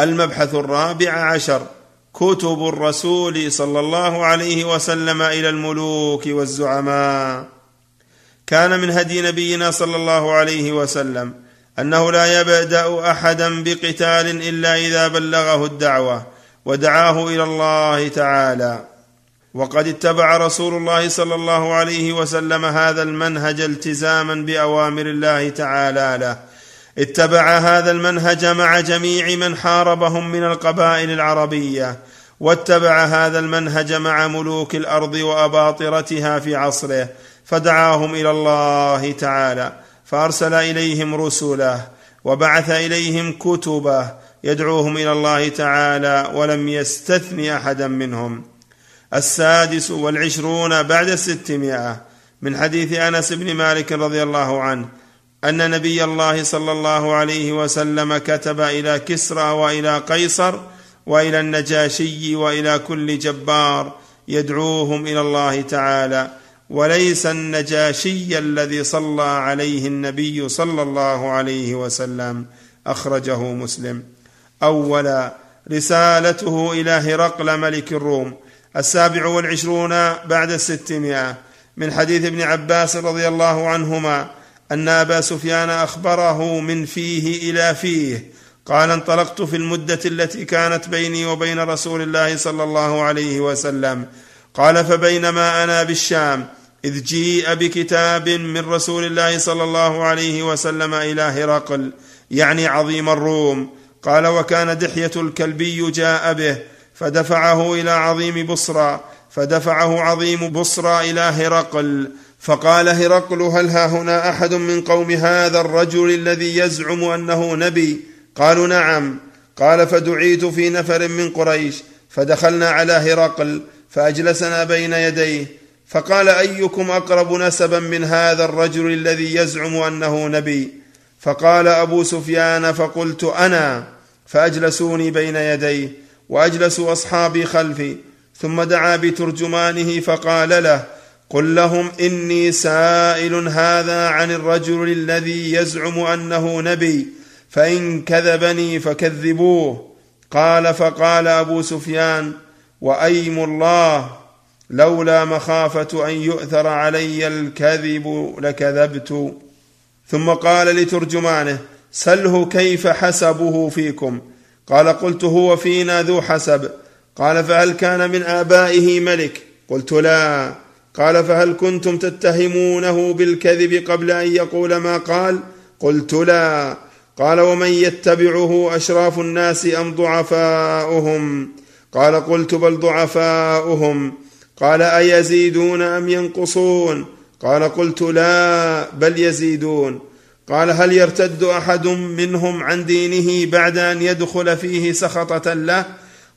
المبحث الرابع عشر كتب الرسول صلى الله عليه وسلم إلى الملوك والزعماء. كان من هدي نبينا صلى الله عليه وسلم أنه لا يبدأ أحدا بقتال إلا إذا بلغه الدعوة ودعاه إلى الله تعالى. وقد اتبع رسول الله صلى الله عليه وسلم هذا المنهج التزاما بأوامر الله تعالى له. اتبع هذا المنهج مع جميع من حاربهم من القبائل العربية واتبع هذا المنهج مع ملوك الأرض وأباطرتها في عصره فدعاهم إلى الله تعالى فأرسل إليهم رسله وبعث إليهم كتبه يدعوهم إلى الله تعالى ولم يستثن أحدا منهم. السادس والعشرون بعد الستمائة من حديث أنس بن مالك رضي الله عنه أن نبي الله صلى الله عليه وسلم كتب إلى كسرى وإلى قيصر وإلى النجاشي وإلى كل جبار يدعوهم إلى الله تعالى. وليس النجاشي الذي صلى عليه النبي صلى الله عليه وسلم أخرجه مسلم. اولا رسالته إلى هرقل ملك الروم السابع والعشرون بعد الستمائة من حديث ابن عباس رضي الله عنهما أن أبا سفيان أخبره من فيه إلى فيه قال انطلقت في المدة التي كانت بيني وبين رسول الله صلى الله عليه وسلم قال فبينما أنا بالشام إذ جيء بكتاب من رسول الله صلى الله عليه وسلم إلى هرقل يعني عظيم الروم. قال وكان دحية الكلبي جاء به فدفعه إلى عظيم بصرى فدفعه عظيم بصرى إلى هرقل. فقال هرقل هل ها هنا أحد من قوم هذا الرجل الذي يزعم أنه نبي؟ قالوا نعم. قال فدعيت في نفر من قريش فدخلنا على هرقل فأجلسنا بين يديه. فقال أيكم أقرب نسبا من هذا الرجل الذي يزعم أنه نبي؟ فقال أبو سفيان فقلت أنا فأجلسوني بين يديه واجلسوا أصحابي خلفي ثم دعا بترجمانه فقال له قل لهم إني سائل هذا عن الرجل الذي يزعم أنه نبي فإن كذبني فكذبوه. قال فقال أبو سفيان وأيم الله. لولا مخافة أن يؤثر علي الكذب لكذبت. ثم قال لترجمانه سله كيف حسبه فيكم؟ قال قلت هو فينا ذو حسب. قال فهل كان من آبائه ملك؟ قلت لا. قال فهل كنتم تتهمونه بالكذب قبل أن يقول ما قال؟ قلت لا. قال ومن يتبعه أشراف الناس أم ضعفاؤهم؟ قال قلت بل ضعفاؤهم. قال أيزيدون أم ينقصون؟ قال قلت لا بل يزيدون. قال هل يرتد أحد منهم عن دينه بعد أن يدخل فيه سخطة له؟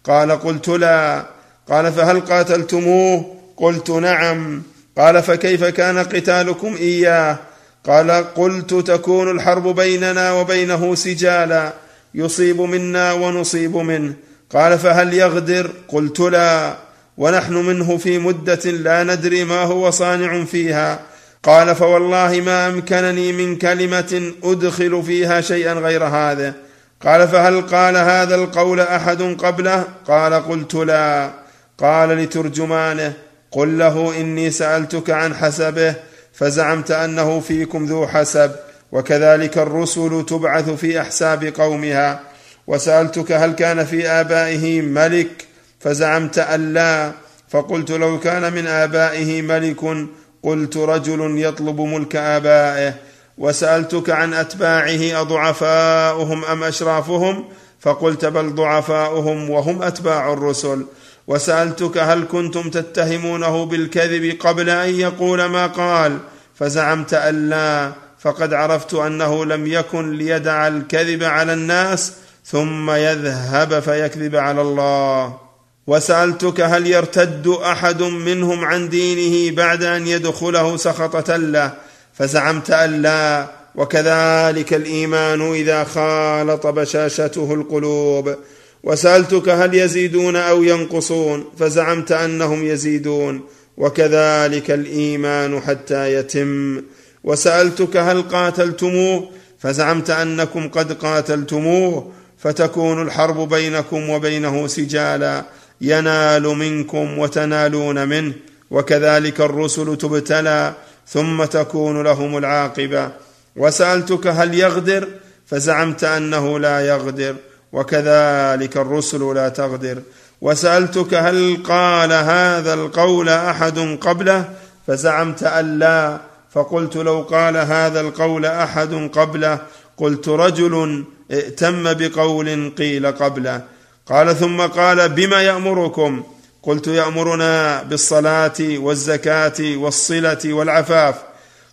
قال قلت لا. قال فهل قاتلتموه؟ قلت نعم. قال فكيف كان قتالكم إياه؟ قال قلت تكون الحرب بيننا وبينه سجالا. يصيب منا ونصيب منه. قال فهل يغدر؟ قلت لا. ونحن منه في مدة لا ندري ما هو صانع فيها. قال فوالله ما أمكنني من كلمة أدخل فيها شيئا غير هذا. قال فهل قال هذا القول أحد قبله؟ قال قلت لا. قال لترجمانه قل له إني سألتك عن حسبه فزعمت أنه فيكم ذو حسب وكذلك الرسل تبعث في أحساب قومها وسألتك هل كان في آبائه ملك فزعمت ان لا فقلت لو كان من آبائه ملك قلت رجل يطلب ملك آبائه. وسألتك عن أتباعه أضعفاؤهم أم أشرافهم؟ فقلت بل ضعفاؤهم وهم أتباع الرسل. وسألتك هل كنتم تتهمونه بالكذب قبل أن يقول ما قال؟ فزعمت ان لا فقد عرفت أنه لم يكن ليدع الكذب على الناس ثم يذهب فيكذب على الله. وسألتك هل يرتد أحد منهم عن دينه بعد أن يدخله سخطة له؟ فزعمت أن لا. وكذلك الإيمان إذا خالط بشاشته القلوب. وسألتك هل يزيدون أو ينقصون؟ فزعمت أنهم يزيدون. وكذلك الإيمان حتى يتم. وسألتك هل قاتلتموه؟ فزعمت أنكم قد قاتلتموه. فتكون الحرب بينكم وبينه سجالا. ينال منكم وتنالون منه وكذلك الرسل تبتلى ثم تكون لهم العاقبة. وسألتك هل يغدر؟ فزعمت أنه لا يغدر وكذلك الرسل لا تغدر. وسألتك هل قال هذا القول أحد قبله؟ فزعمت أن لا. فقلت لو قال هذا القول أحد قبله قلت رجل ائتم بقول قيل قبله. قال ثم قال بما يأمركم؟ قلت يأمرنا بالصلاة والزكاة والصلة والعفاف.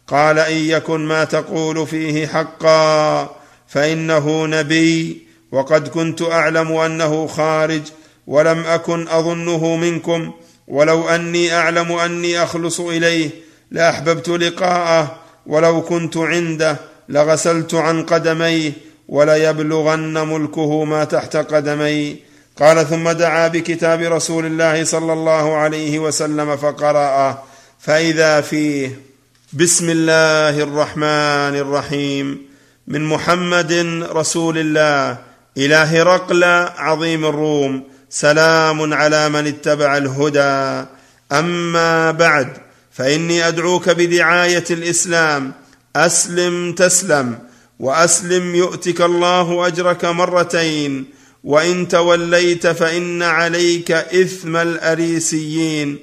قال إن يكن ما تقول فيه حقا فإنه نبي وقد كنت أعلم أنه خارج ولم أكن أظنه منكم ولو أني أعلم أني أخلص إليه لأحببت لقاءه ولو كنت عنده لغسلت عن قدميه. وليبلغن ملكه ما تحت قدمي. قال ثم دعا بكتاب رسول الله صلى الله عليه وسلم فقرأ فإذا فيه بسم الله الرحمن الرحيم من محمد رسول الله إلى هرقل عظيم الروم سلام على من اتبع الهدى. أما بعد فإني أدعوك بدعاية الإسلام أسلم تسلم. وأسلم يؤتك الله أجرك مرتين وإن توليت فإن عليك إثم الأريسيين.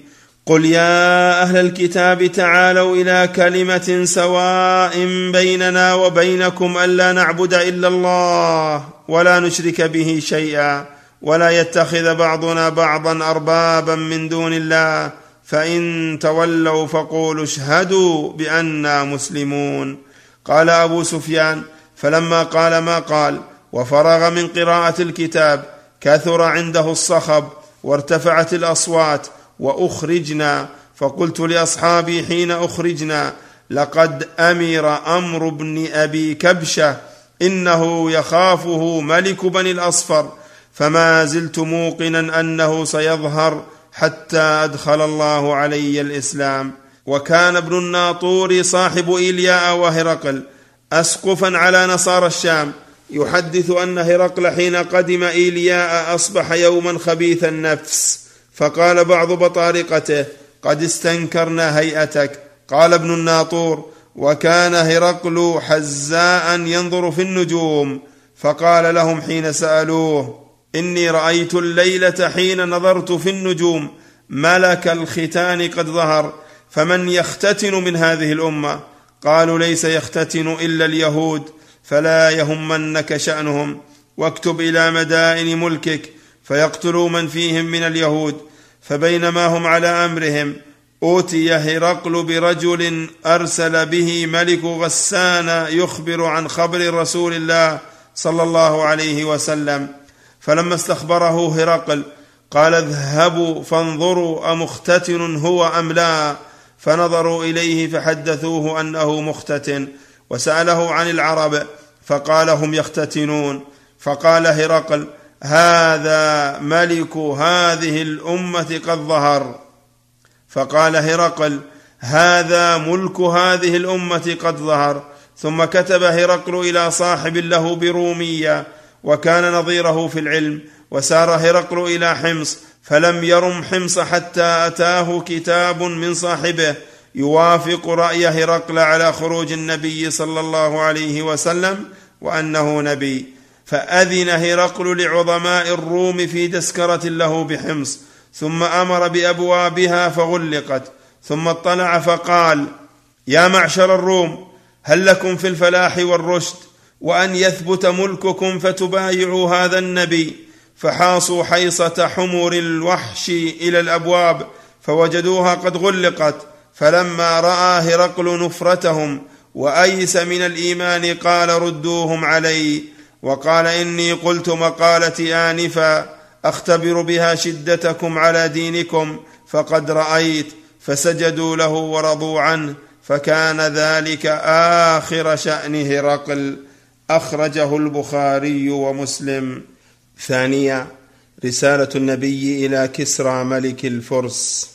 قل يا أهل الكتاب تعالوا إلى كلمة سواء بيننا وبينكم ألا نعبد إلا الله ولا نشرك به شيئا ولا يتخذ بعضنا بعضا أربابا من دون الله فإن تولوا فقولوا اشهدوا بانا مسلمون. قال أبو سفيان فلما قال ما قال وفرغ من قراءة الكتاب كثر عنده الصخب وارتفعت الأصوات وأخرجنا فقلت لأصحابي حين أخرجنا لقد أمر أمر ابن أبي كبشة إنه يخافه ملك بني الأصفر فما زلت موقنا أنه سيظهر حتى أدخل الله علي الإسلام. وكان ابن الناطور صاحب إيلياء وهرقل اسقفا على نصارى الشام يحدث أن هرقل حين قدم إيلياء أصبح يوما خبيث النفس فقال بعض بطارقته قد استنكرنا هيئتك. قال ابن الناطور وكان هرقل حزاء ينظر في النجوم. فقال لهم حين سألوه إني رأيت الليلة حين نظرت في النجوم ملك الختان قد ظهر فمن يختتن من هذه الأمة؟ قالوا ليس يختتن إلا اليهود فلا يهمنك شأنهم. واكتب إلى مدائن ملكك فيقتلوا من فيهم من اليهود. فبينما هم على أمرهم أوتي هرقل برجل أرسل به ملك غسان يخبر عن خبر رسول الله صلى الله عليه وسلم. فلما استخبره هرقل قال اذهبوا فانظروا أمختتن هو أم لا؟ فنظروا إليه فحدثوه أنه مختتن وسأله عن العرب فقال هم يختتنون. فقال هرقل هذا ملك هذه الأمة قد ظهر. فقال هرقل هذا ملك هذه الأمة قد ظهر. ثم كتب هرقل إلى صاحب له برومية وكان نظيره في العلم وسار هرقل إلى حمص فلم يرم حمص حتى أتاه كتاب من صاحبه يوافق رأي هرقل على خروج النبي صلى الله عليه وسلم وأنه نبي. فأذن هرقل لعظماء الروم في دسكره له بحمص. ثم أمر بأبوابها فغلقت. ثم اطلع فقال يا معشر الروم هل لكم في الفلاح والرشد؟ وأن يثبت ملككم فتبايعوا هذا النبي. فحاصوا حيصة حمر الوحش إلى الأبواب فوجدوها قد غلقت فلما رأى هرقل نفرتهم وأيس من الإيمان قال ردوهم علي وقال إني قلت مقالتي آنفا أختبر بها شدتكم على دينكم فقد رأيت فسجدوا له ورضوا عنه فكان ذلك آخر شأن هرقل أخرجه البخاري ومسلم. ثانيا رسالة النبي إلى كسرى ملك الفرس.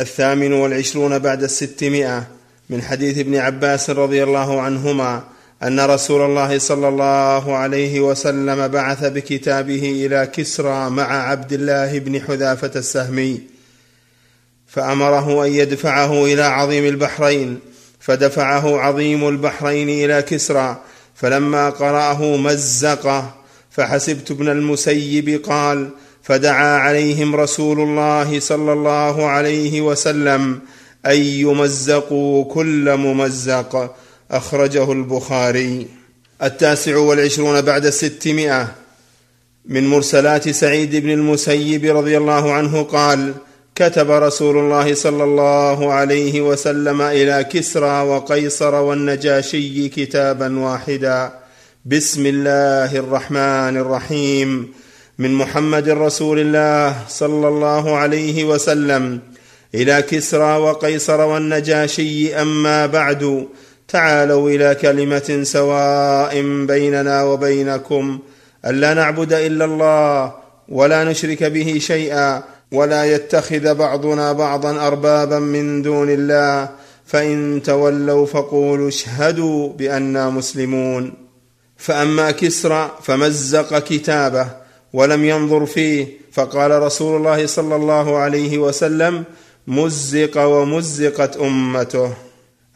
الثامن والعشرون بعد الستمائة من حديث ابن عباس رضي الله عنهما أن رسول الله صلى الله عليه وسلم بعث بكتابه إلى كسرى مع عبد الله بن حذافة السهمي. فأمره أن يدفعه إلى عظيم البحرين فدفعه عظيم البحرين إلى كسرى فلما قرأه مزقه. فحسبت ابن المسيب قال فدعا عليهم رسول الله صلى الله عليه وسلم أن يمزقوا كل ممزق. أخرجه البخاري. التاسع والعشرون بعد الستمائه من مرسلات سعيد بن المسيب رضي الله عنه قال كتب رسول الله صلى الله عليه وسلم إلى كسرى وقيصر والنجاشي كتابا واحدا. بسم الله الرحمن الرحيم. من محمد رسول الله صلى الله عليه وسلم إلى كسرى وقيصر والنجاشي أما بعد تعالوا إلى كلمة سواء بيننا وبينكم. ألا نعبد إلا الله ولا نشرك به شيئا ولا يتخذ بعضنا بعضا أربابا من دون الله. فإن تولوا فقولوا اشهدوا بانا مسلمون. فأما كسرى فمزق كتابه ولم ينظر فيه. فقال رسول الله صلى الله عليه وسلم مزق ومزقت أمته.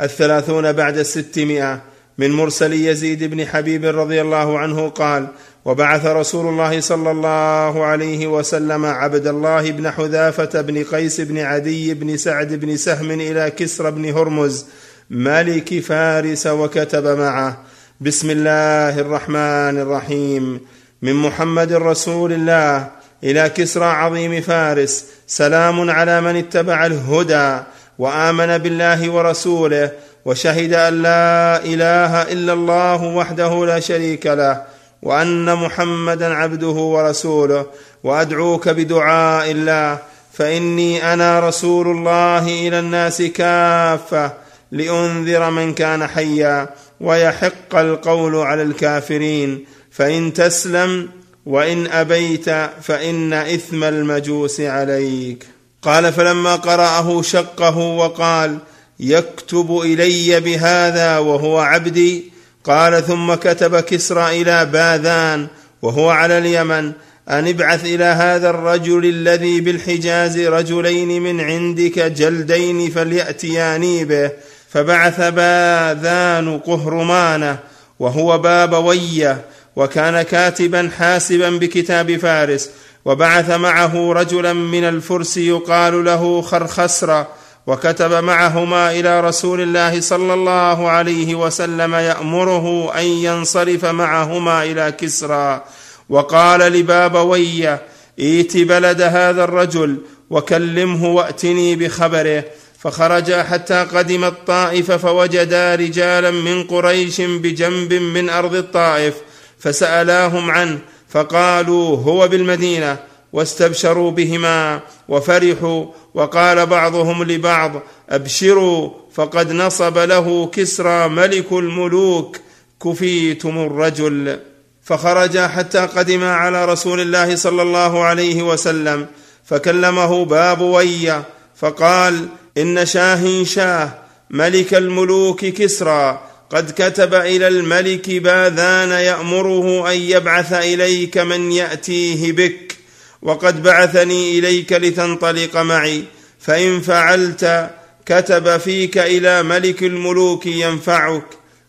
الثلاثون بعد الستمائة من مرسل يزيد بن حبيب رضي الله عنه قال وبعث رسول الله صلى الله عليه وسلم عبد الله بن حذافة بن قيس بن عدي بن سعد بن سهم إلى كسرى بن هرمز ملك فارس وكتب معه. بسم الله الرحمن الرحيم من محمد رسول الله إلى كسرى عظيم فارس سلام على من اتبع الهدى وامن بالله ورسوله وشهد ان لا اله الا الله وحده لا شريك له وان محمدا عبده ورسوله وادعوك بدعاء الله فاني أنا رسول الله إلى الناس كافه لانذر من كان حيا ويحق القول على الكافرين. فإن تسلم وإن أبيت فإن إثم المجوس عليك. قال فلما قرأه شقه وقال يكتب إلي بهذا وهو عبدي. قال ثم كتب كسرى إلى باذان وهو على اليمن أن ابعث إلى هذا الرجل الذي بالحجاز رجلين من عندك جلدين فليأتياني به. فبعث باذان قهرمانه وهو بابويه وكان كاتبا حاسبا بكتاب فارس وبعث معه رجلا من الفرس يقال له خرخسرة وكتب معهما إلى رسول الله صلى الله عليه وسلم يأمره أن ينصرف معهما إلى كسرى وقال لبابويه ائت بلد هذا الرجل وكلمه وأتني بخبره فخرجا حتى قدم الطائف فوجدا رجالا من قريش بجنب من أرض الطائف فسألاهم عنه فقالوا هو بالمدينة واستبشروا بهما وفرحوا وقال بعضهم لبعض أبشروا فقد نصب له كسرى ملك الملوك كفيتم الرجل فخرجا حتى قدما على رسول الله صلى الله عليه وسلم فكلمه باب ويا فقال إن شاه شاه ملك الملوك كسرى قد كتب إلى الملك باذان يأمره أن يبعث إليك من يأتيه بك وقد بعثني إليك لتنطلق معي فإن فعلت كتب فيك إلى ملك الملوك ينفعك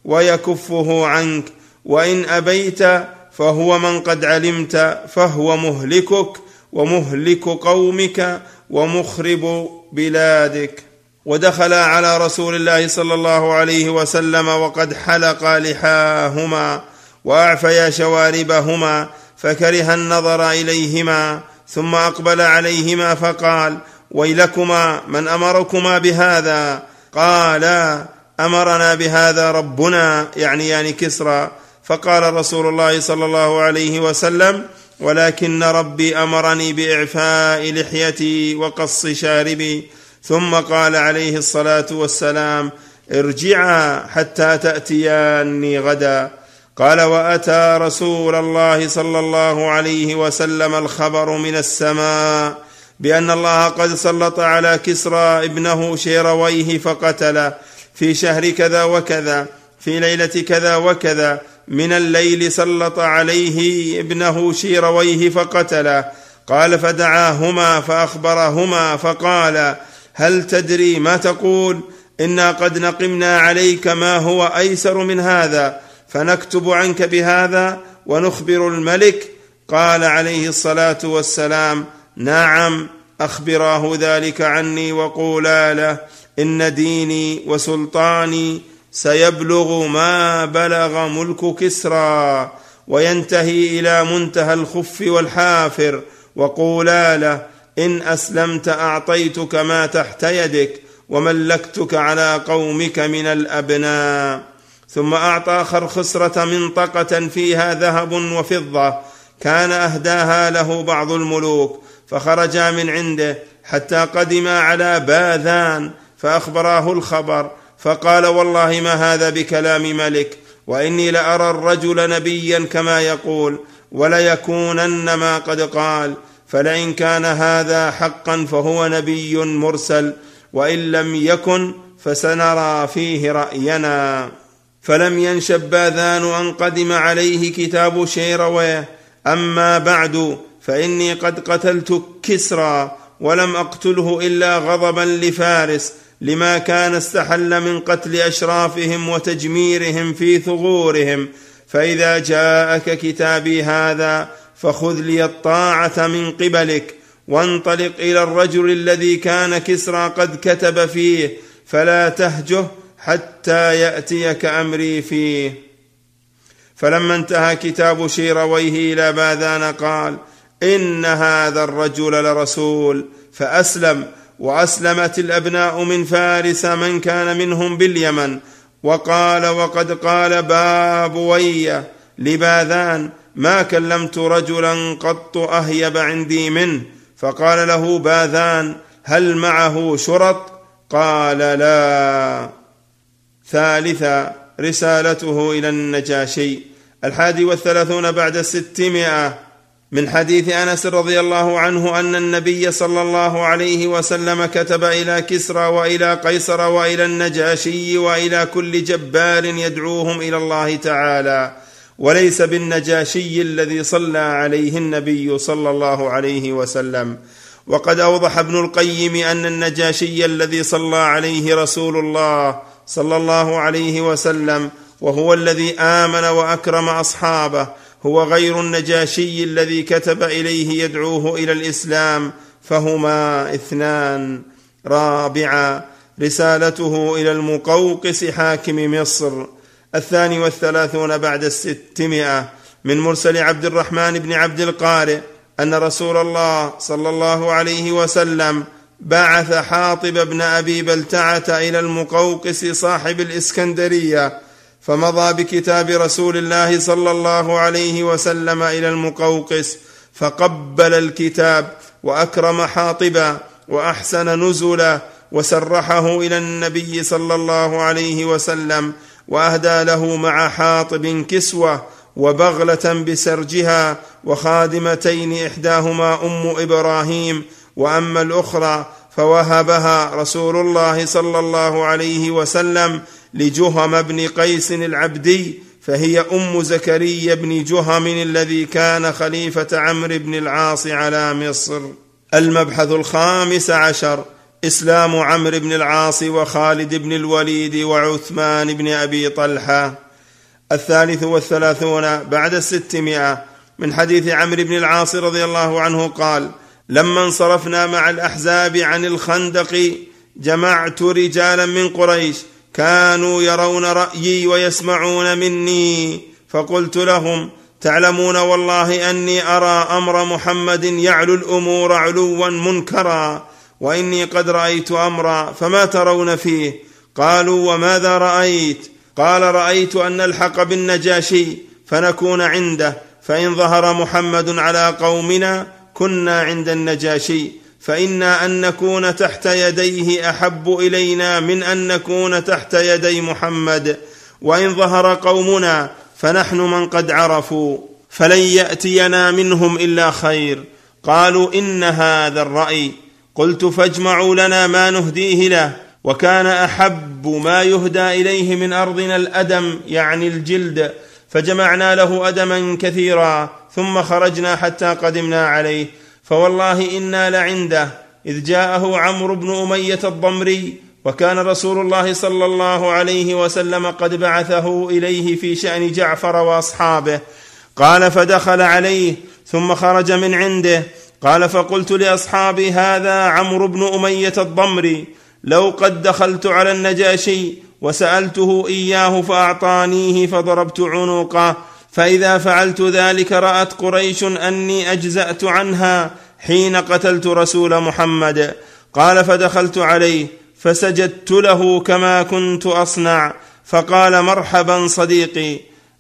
ويكفه عنك وإن أبيت فهو من قد علمت فهو مهلكك ومهلك قومك ومخرب بلادك. ودخل على رسول الله صلى الله عليه وسلم وقد حلق لحاهما واعفيا شواربهما فكره النظر إليهما ثم أقبل عليهما فقال ويلكما من أمركما بهذا؟ قالا أمرنا بهذا ربنا يعني يعني كسرى. فقال رسول الله صلى الله عليه وسلم ولكن ربي أمرني بإعفاء لحيتي وقص شاربي. ثم قال عليه الصلاة والسلام ارجعا حتى تأتياني غدا. قال وأتى رسول الله صلى الله عليه وسلم الخبر من السماء بأن الله قد سلط على كسرى ابنه شيرويه فقتله في شهر كذا وكذا في ليلة كذا وكذا من الليل سلط عليه ابنه شيرويه فقتله. قال فدعاهما فأخبرهما فقال هل تدري ما تقول؟ إنا قد نقمنا عليك ما هو أيسر من هذا فنكتب عنك بهذا ونخبر الملك. قال عليه الصلاة والسلام نعم أخبراه ذلك عني وقولا له إن ديني وسلطاني سيبلغ ما بلغ ملك كسرى وينتهي إلى منتهى الخف والحافر وقولا له إن أسلمت أعطيتك ما تحت يدك وملكتك على قومك من الأبناء. ثم أعطى خرخسرة منطقة فيها ذهب وفضة كان أهداها له بعض الملوك فخرجا من عنده حتى قدما على باذان فأخبراه الخبر فقال والله ما هذا بكلام ملك وإني لأرى الرجل نبيا كما يقول وليكونن ما قد قال فلئن كان هذا حقا فهو نبي مرسل وإن لم يكن فسنرى فيه رأينا. فلم ينشب باذان أن قدم عليه كتاب شيرويه أما بعد فإني قد قتلت كسرى ولم أقتله إلا غضبا لفارس لما كان استحل من قتل أشرافهم وتجميرهم في ثغورهم. فإذا جاءك كتابي هذا فخذ لي الطاعة من قبلك وانطلق إلى الرجل الذي كان كسرى قد كتب فيه فلا تهجه حتى يأتيك أمري فيه. فلما انتهى كتاب شيرويه إلى باذان قال إن هذا الرجل لرسول فأسلم وأسلمت الأبناء من فارس من كان منهم باليمن وقال وقد قال بابويه لباذان ما كلمت رجلا قط أهيب عندي منه فقال له باذان هل معه شرط؟ قال لا. ثالثا رسالته إلى النجاشي الحادي والثلاثون بعد الستمائة من حديث أنس رضي الله عنه أن النبي صلى الله عليه وسلم كتب إلى كسرى وإلى قيصر وإلى النجاشي وإلى كل جبار يدعوهم إلى الله تعالى وليس بالنجاشي الذي صلى عليه النبي صلى الله عليه وسلم. وقد أوضح ابن القيم أن النجاشي الذي صلى عليه رسول الله صلى الله عليه وسلم وهو الذي آمن وأكرم أصحابه هو غير النجاشي الذي كتب إليه يدعوه إلى الإسلام فهما اثنان. رابعا رسالته إلى المقوقس حاكم مصر. الثاني والثلاثون بعد الستمائة. من مرسل عبد الرحمن بن عبد القارئ أن رسول الله صلى الله عليه وسلم بعث حاطب بن أبي بلتعة إلى المقوقس صاحب الإسكندرية فمضى بكتاب رسول الله صلى الله عليه وسلم إلى المقوقس فقبل الكتاب وأكرم حاطبا وأحسن نزلا وسرحه إلى النبي صلى الله عليه وسلم وأهدى له مع حاطب كسوة وبغلة بسرجها وخادمتين إحداهما أم إبراهيم وأما الأخرى فوهبها رسول الله صلى الله عليه وسلم لجهم بن قيس العبدي فهي أم زكريا بن جهم الذي كان خليفة عمرو بن العاص على مصر. المبحث الخامس عشر إسلام عمرو بن العاص وخالد بن الوليد وعثمان بن أبي طلحة. الثالث والثلاثون بعد الستمائة. من حديث عمرو بن العاص رضي الله عنه قال لما انصرفنا مع الأحزاب عن الخندق جمعت رجالا من قريش كانوا يرون رأيي ويسمعون مني فقلت لهم تعلمون والله أني أرى أمر محمد يعلو الأمور علوا منكرا وإني قد رأيت أمرا فما ترون فيه؟ قالوا وماذا رأيت؟ قال رأيت أن نلحق بالنجاشي فنكون عنده فإن ظهر محمد على قومنا كنا عند النجاشي. فإنا أن نكون تحت يديه أحب إلينا من أن نكون تحت يدي محمد. وإن ظهر قومنا فنحن من قد عرفوا فلن يأتينا منهم إلا خير. قالوا إن هذا الرأي. قلت فاجمعوا لنا ما نهديه له. وكان أحب ما يهدى إليه من أرضنا الأدم يعني الجلد. فجمعنا له أدما كثيرا ثم خرجنا حتى قدمنا عليه. فوالله إنا لعنده إذ جاءه عمرو بن أمية الضمري وكان رسول الله صلى الله عليه وسلم قد بعثه إليه في شأن جعفر وأصحابه. قال فدخل عليه ثم خرج من عنده. قال فقلت لأصحابي هذا عمرو بن أمية الضمري. لو قد دخلت على النجاشي وسألته إياه فأعطانيه فضربت عنقه. فإذا فعلت ذلك رأت قريش أني أجزأت عنها حين قتلت رسول محمد. قال فدخلت عليه فسجدت له كما كنت أصنع. فقال مرحبا صديقي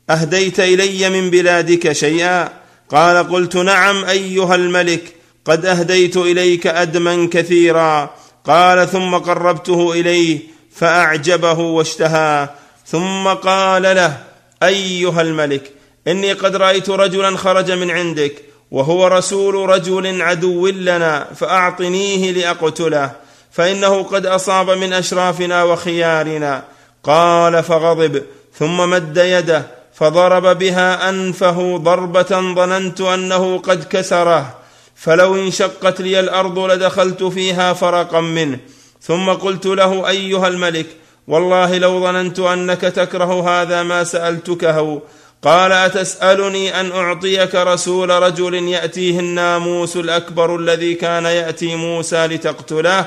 أهديت إلي من بلادك شيئا؟ قال قلت نعم أيها الملك قد أهديت إليك ادما كثيرا. قال ثم قربته إليه فأعجبه واشتهاه. ثم قال له أيها الملك إني قد رأيت رجلا خرج من عندك وهو رسول رجل عدو لنا فأعطنيه لأقتله فإنه قد أصاب من أشرافنا وخيارنا. قال فغضب ثم مد يده فضرب بها أنفه ضربة ظننت أنه قد كسره. فلو انشقت لي الأرض لدخلت فيها فرقا منه. ثم قلت له أيها الملك والله لو ظننت أنك تكره هذا ما سألتكه قال أتسألني أن أعطيك رسول رجل يأتيه الناموس الأكبر الذي كان يأتي موسى لتقتله؟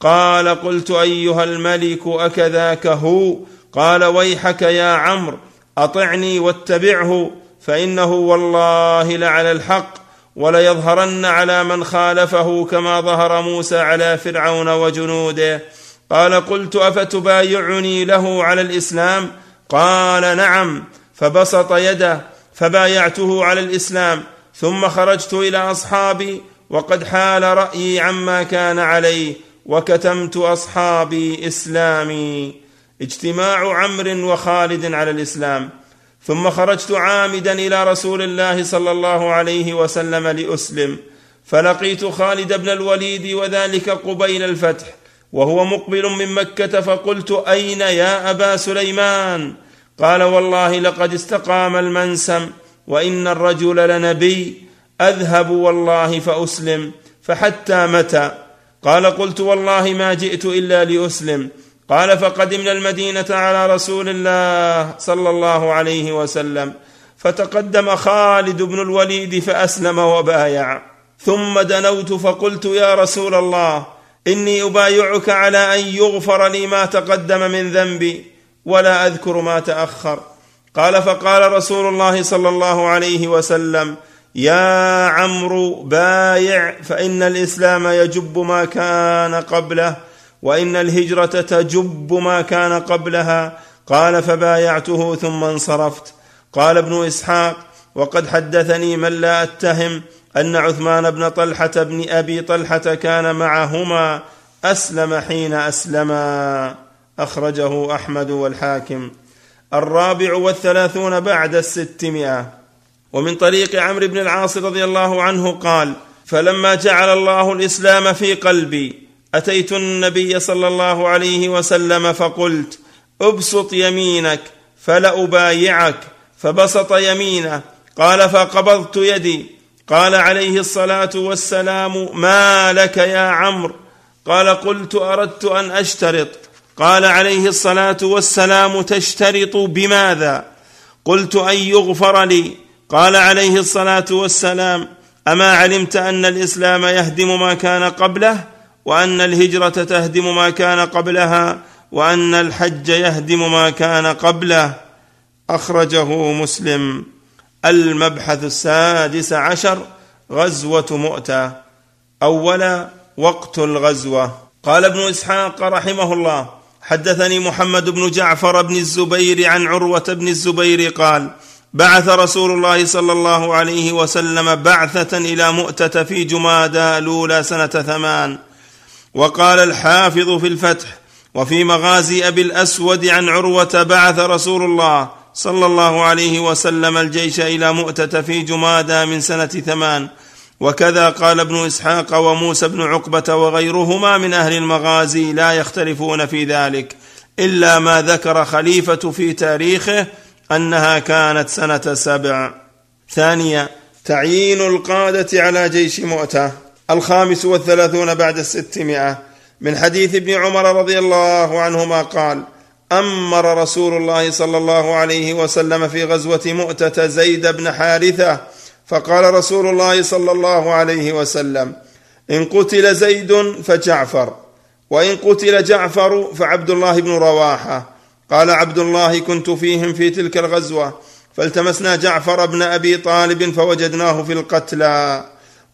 قال قلت أيها الملك أكذاك هو؟ قال ويحك يا عمرو أطعني واتبعه فإنه والله لعلى الحق وليظهرن على من خالفه كما ظهر موسى على فرعون وجنوده. قال قلت أفتبايعني له على الإسلام؟ قال نعم. فبسط يده فبايعته على الإسلام ثم خرجت إلى أصحابي وقد حال رأيي عما كان عليه وكتمت أصحابي إسلامي. اجتماع عمرو وخالد على الإسلام. ثم خرجت عامدا إلى رسول الله صلى الله عليه وسلم لأسلم. فلقيت خالد بن الوليد وذلك قبيل الفتح وهو مقبل من مكة فقلت أين يا أبا سليمان؟ قال والله لقد استقام المنسم وإن الرجل لنبي أذهب والله فأسلم فحتى متى؟ قال قلت والله ما جئت إلا لأسلم. قال فقدمنا المدينة على رسول الله صلى الله عليه وسلم. فتقدم خالد بن الوليد فأسلم وبايع. ثم دنوت فقلت يا رسول الله إني أبايعك على أن يغفر لي ما تقدم من ذنبي. ولا أذكر ما تأخر. قال فقال رسول الله صلى الله عليه وسلم يا عمرو بايع فإن الإسلام يجب ما كان قبله وإن الهجرة تجب ما كان قبلها. قال فبايعته ثم انصرفت. قال ابن إسحاق وقد حدثني من لا أتهم أن عثمان بن طلحة بن أبي طلحة كان معهما أسلم حين أسلما. أخرجه أحمد والحاكم. الرابع والثلاثون بعد الستمائة. ومن طريق عمرو بن العاص رضي الله عنه قال فلما جعل الله الإسلام في قلبي أتيت النبي صلى الله عليه وسلم فقلت أبسط يمينك فلأبايعك. فبسط يمينه قال فقبضت يدي. قال عليه الصلاة والسلام ما لك يا عمرو؟ قال قلت أردت أن أشترط. قال عليه الصلاة والسلام تشترط بماذا؟ قلت أن يغفر لي. قال عليه الصلاة والسلام أما علمت أن الإسلام يهدم ما كان قبله وأن الهجرة تهدم ما كان قبلها وأن الحج يهدم ما كان قبله. أخرجه مسلم. المبحث السادس عشر غزوة مؤتة. أولا وقت الغزوة. قال ابن إسحاق رحمه الله حدثني محمد بن جعفر بن الزبير عن عروة بن الزبير قال بعث رسول الله صلى الله عليه وسلم بعثة إلى مؤتة في جمادى الأولى سنة ثمان. وقال الحافظ في الفتح وفي مغازي أبي الأسود عن عروة بعث رسول الله صلى الله عليه وسلم الجيش إلى مؤتة في جمادى من سنة ثمان. وكذا قال ابن إسحاق وموسى بن عقبة وغيرهما من أهل المغازي لا يختلفون في ذلك إلا ما ذكر خليفة في تاريخه أنها كانت سنة سبع. ثانيا تعيين القادة على جيش مؤتة الخامس والثلاثون بعد الستمائة. من حديث ابن عمر رضي الله عنهما قال أمر رسول الله صلى الله عليه وسلم في غزوة مؤتة زيد بن حارثة فقال رسول الله صلى الله عليه وسلم إن قتل زيد فجعفر وإن قتل جعفر فعبد الله بن رواحة. قال عبد الله كنت فيهم في تلك الغزوة فالتمسنا جعفر بن أبي طالب فوجدناه في القتلى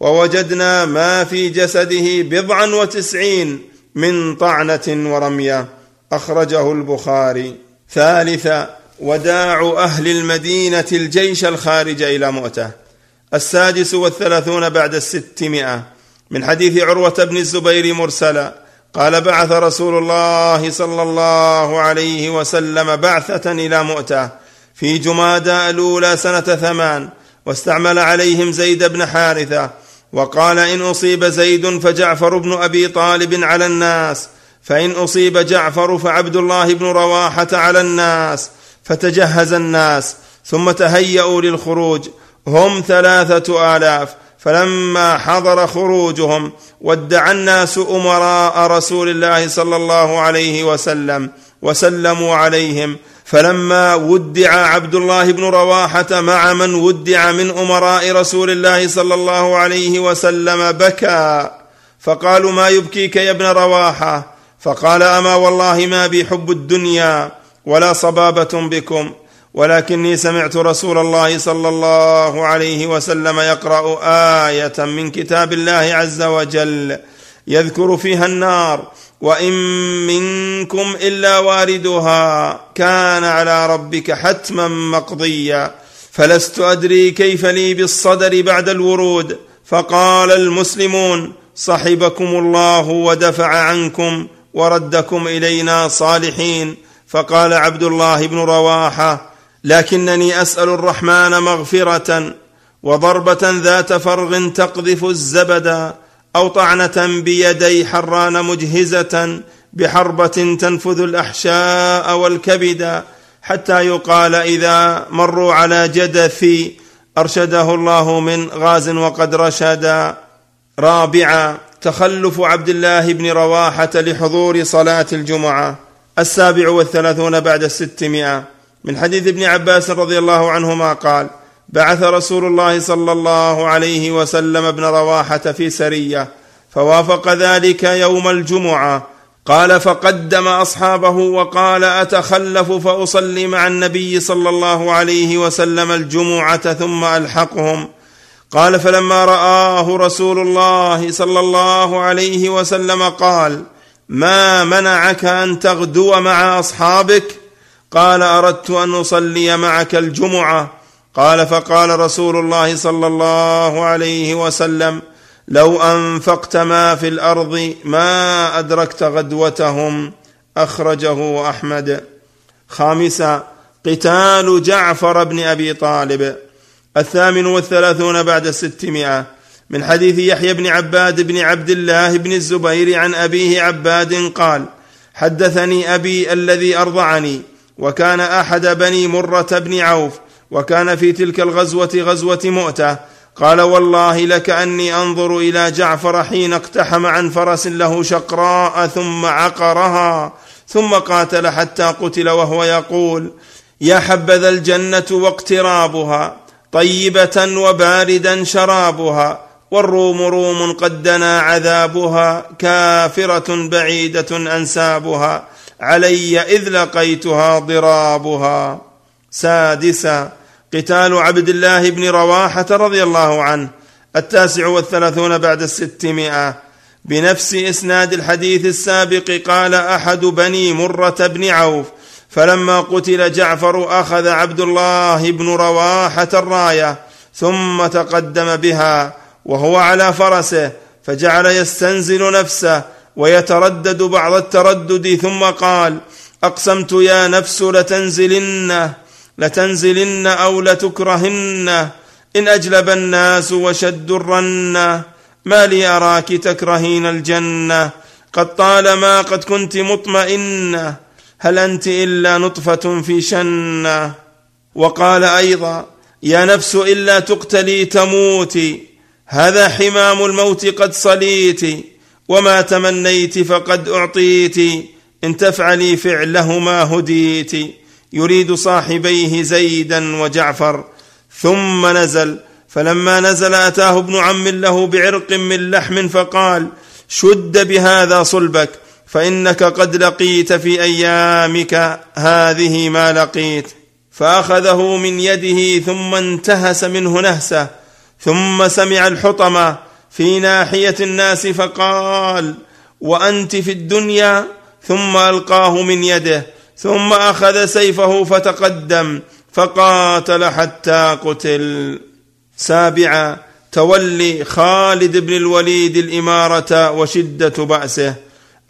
ووجدنا ما في جسده بضعا وتسعين من طعنة ورمية. أخرجه البخاري. ثالثا وداع أهل المدينة الجيش الخارج إلى مؤتة. السادس والثلاثون بعد الستمائة. من حديث عروة بن الزبير مرسلا قال بعث رسول الله صلى الله عليه وسلم بعثة إلى مؤتة في جمادى الأولى سنة ثمان واستعمل عليهم زيد بن حارثة وقال إن أصيب زيد فجعفر بن أبي طالب على الناس فإن أصيب جعفر فعبد الله بن رواحة على الناس فتجهز الناس ثم تهيأوا للخروج هم ثلاثة آلاف. فلما حضر خروجهم ودع الناس أمراء رسول الله صلى الله عليه وسلم وسلموا عليهم. فلما ودع عبد الله بن رواحة مع من ودع من أمراء رسول الله صلى الله عليه وسلم بكى. فقالوا ما يبكيك يا ابن رواحة؟ فقال أما والله ما بي حب الدنيا ولا صبابة بكم. ولكني سمعت رسول الله صلى الله عليه وسلم يقرأ آية من كتاب الله عز وجل يذكر فيها النار وإن منكم إلا واردها كان على ربك حتما مقضيا. فلست أدري كيف لي بالصدر بعد الورود. فقال المسلمون صحبكم الله ودفع عنكم وردكم إلينا صالحين. فقال عبد الله بن رواحة لكنني أسأل الرحمن مغفرة وضربة ذات فرغ تقذف الزبد أو طعنة بيدي حران مجهزة بحربة تنفذ الأحشاء والكبد حتى يقال إذا مروا على جدثي أرشده الله من غاز وقد رشدا رابعا تخلف عبد الله بن رواحة لحضور صلاة الجمعة. السابع والثلاثون بعد الستمائة. من حديث ابن عباس رضي الله عنهما قال بعث رسول الله صلى الله عليه وسلم ابن رواحة في سرية فوافق ذلك يوم الجمعة. قال فقدم أصحابه وقال أتخلف فأصلي مع النبي صلى الله عليه وسلم الجمعة ثم ألحقهم. قال فلما رآه رسول الله صلى الله عليه وسلم قال ما منعك أن تغدو مع أصحابك؟ قال أردت أن أصلي معك الجمعة. قال فقال رسول الله صلى الله عليه وسلم لو أنفقت ما في الأرض ما أدركت غدوتهم. أخرجه أحمد. خامسا قتال جعفر بن أبي طالب. الثامن والثلاثون بعد الستمائه من حديث يحيى بن عباد بن عبد الله بن الزبير عن أبيه عباد قال حدثني أبي الذي أرضعني. وكان أحد بني مرة بن عوف وكان في تلك الغزوة غزوة مؤتة. قال والله لكاني أنظر إلى جعفر حين اقتحم عن فرس له شقراء ثم عقرها ثم قاتل حتى قتل وهو يقول يا حبذا الجنة واقترابها طيبة وباردا شرابها والروم روم قد دنا عذابها كافرة بعيدة أنسابها. علي إذ لقيتها ضرابها. سادسا قتال عبد الله بن رواحة رضي الله عنه. التاسع والثلاثون بعد الستمائة. بنفس إسناد الحديث السابق قال أحد بني مرة بن عوف فلما قتل جعفر أخذ عبد الله بن رواحة الراية ثم تقدم بها وهو على فرسه فجعل يستنزل نفسه ويتردد بعض التردد ثم قال أقسمت يا نفس لتنزلن لتنزلن أو لتكرهن. إن أجلب الناس وشد الرنه ما لي أراك تكرهين الجنة. قد طالما قد كنت مطمئنه هل أنت إلا نطفة في شنه وقال أيضا يا نفس إلا تقتلي تموتي هذا حمام الموت قد صليت. وما تمنيت فقد اعطيت ان تفعلي فعلهما هديت. يريد صاحبيه زيدا وجعفر. ثم نزل فلما نزل اتاه ابن عم له بعرق من لحم فقال شد بهذا صلبك فانك قد لقيت في ايامك هذه ما لقيت. فاخذه من يده ثم انتهس منه نهسه ثم سمع الحطمه في ناحية الناس فقال وأنت في الدنيا ثم ألقاه من يده ثم أخذ سيفه فتقدم فقاتل حتى قتل. سابعا تولي خالد بن الوليد الإمارة وشدة بأسه.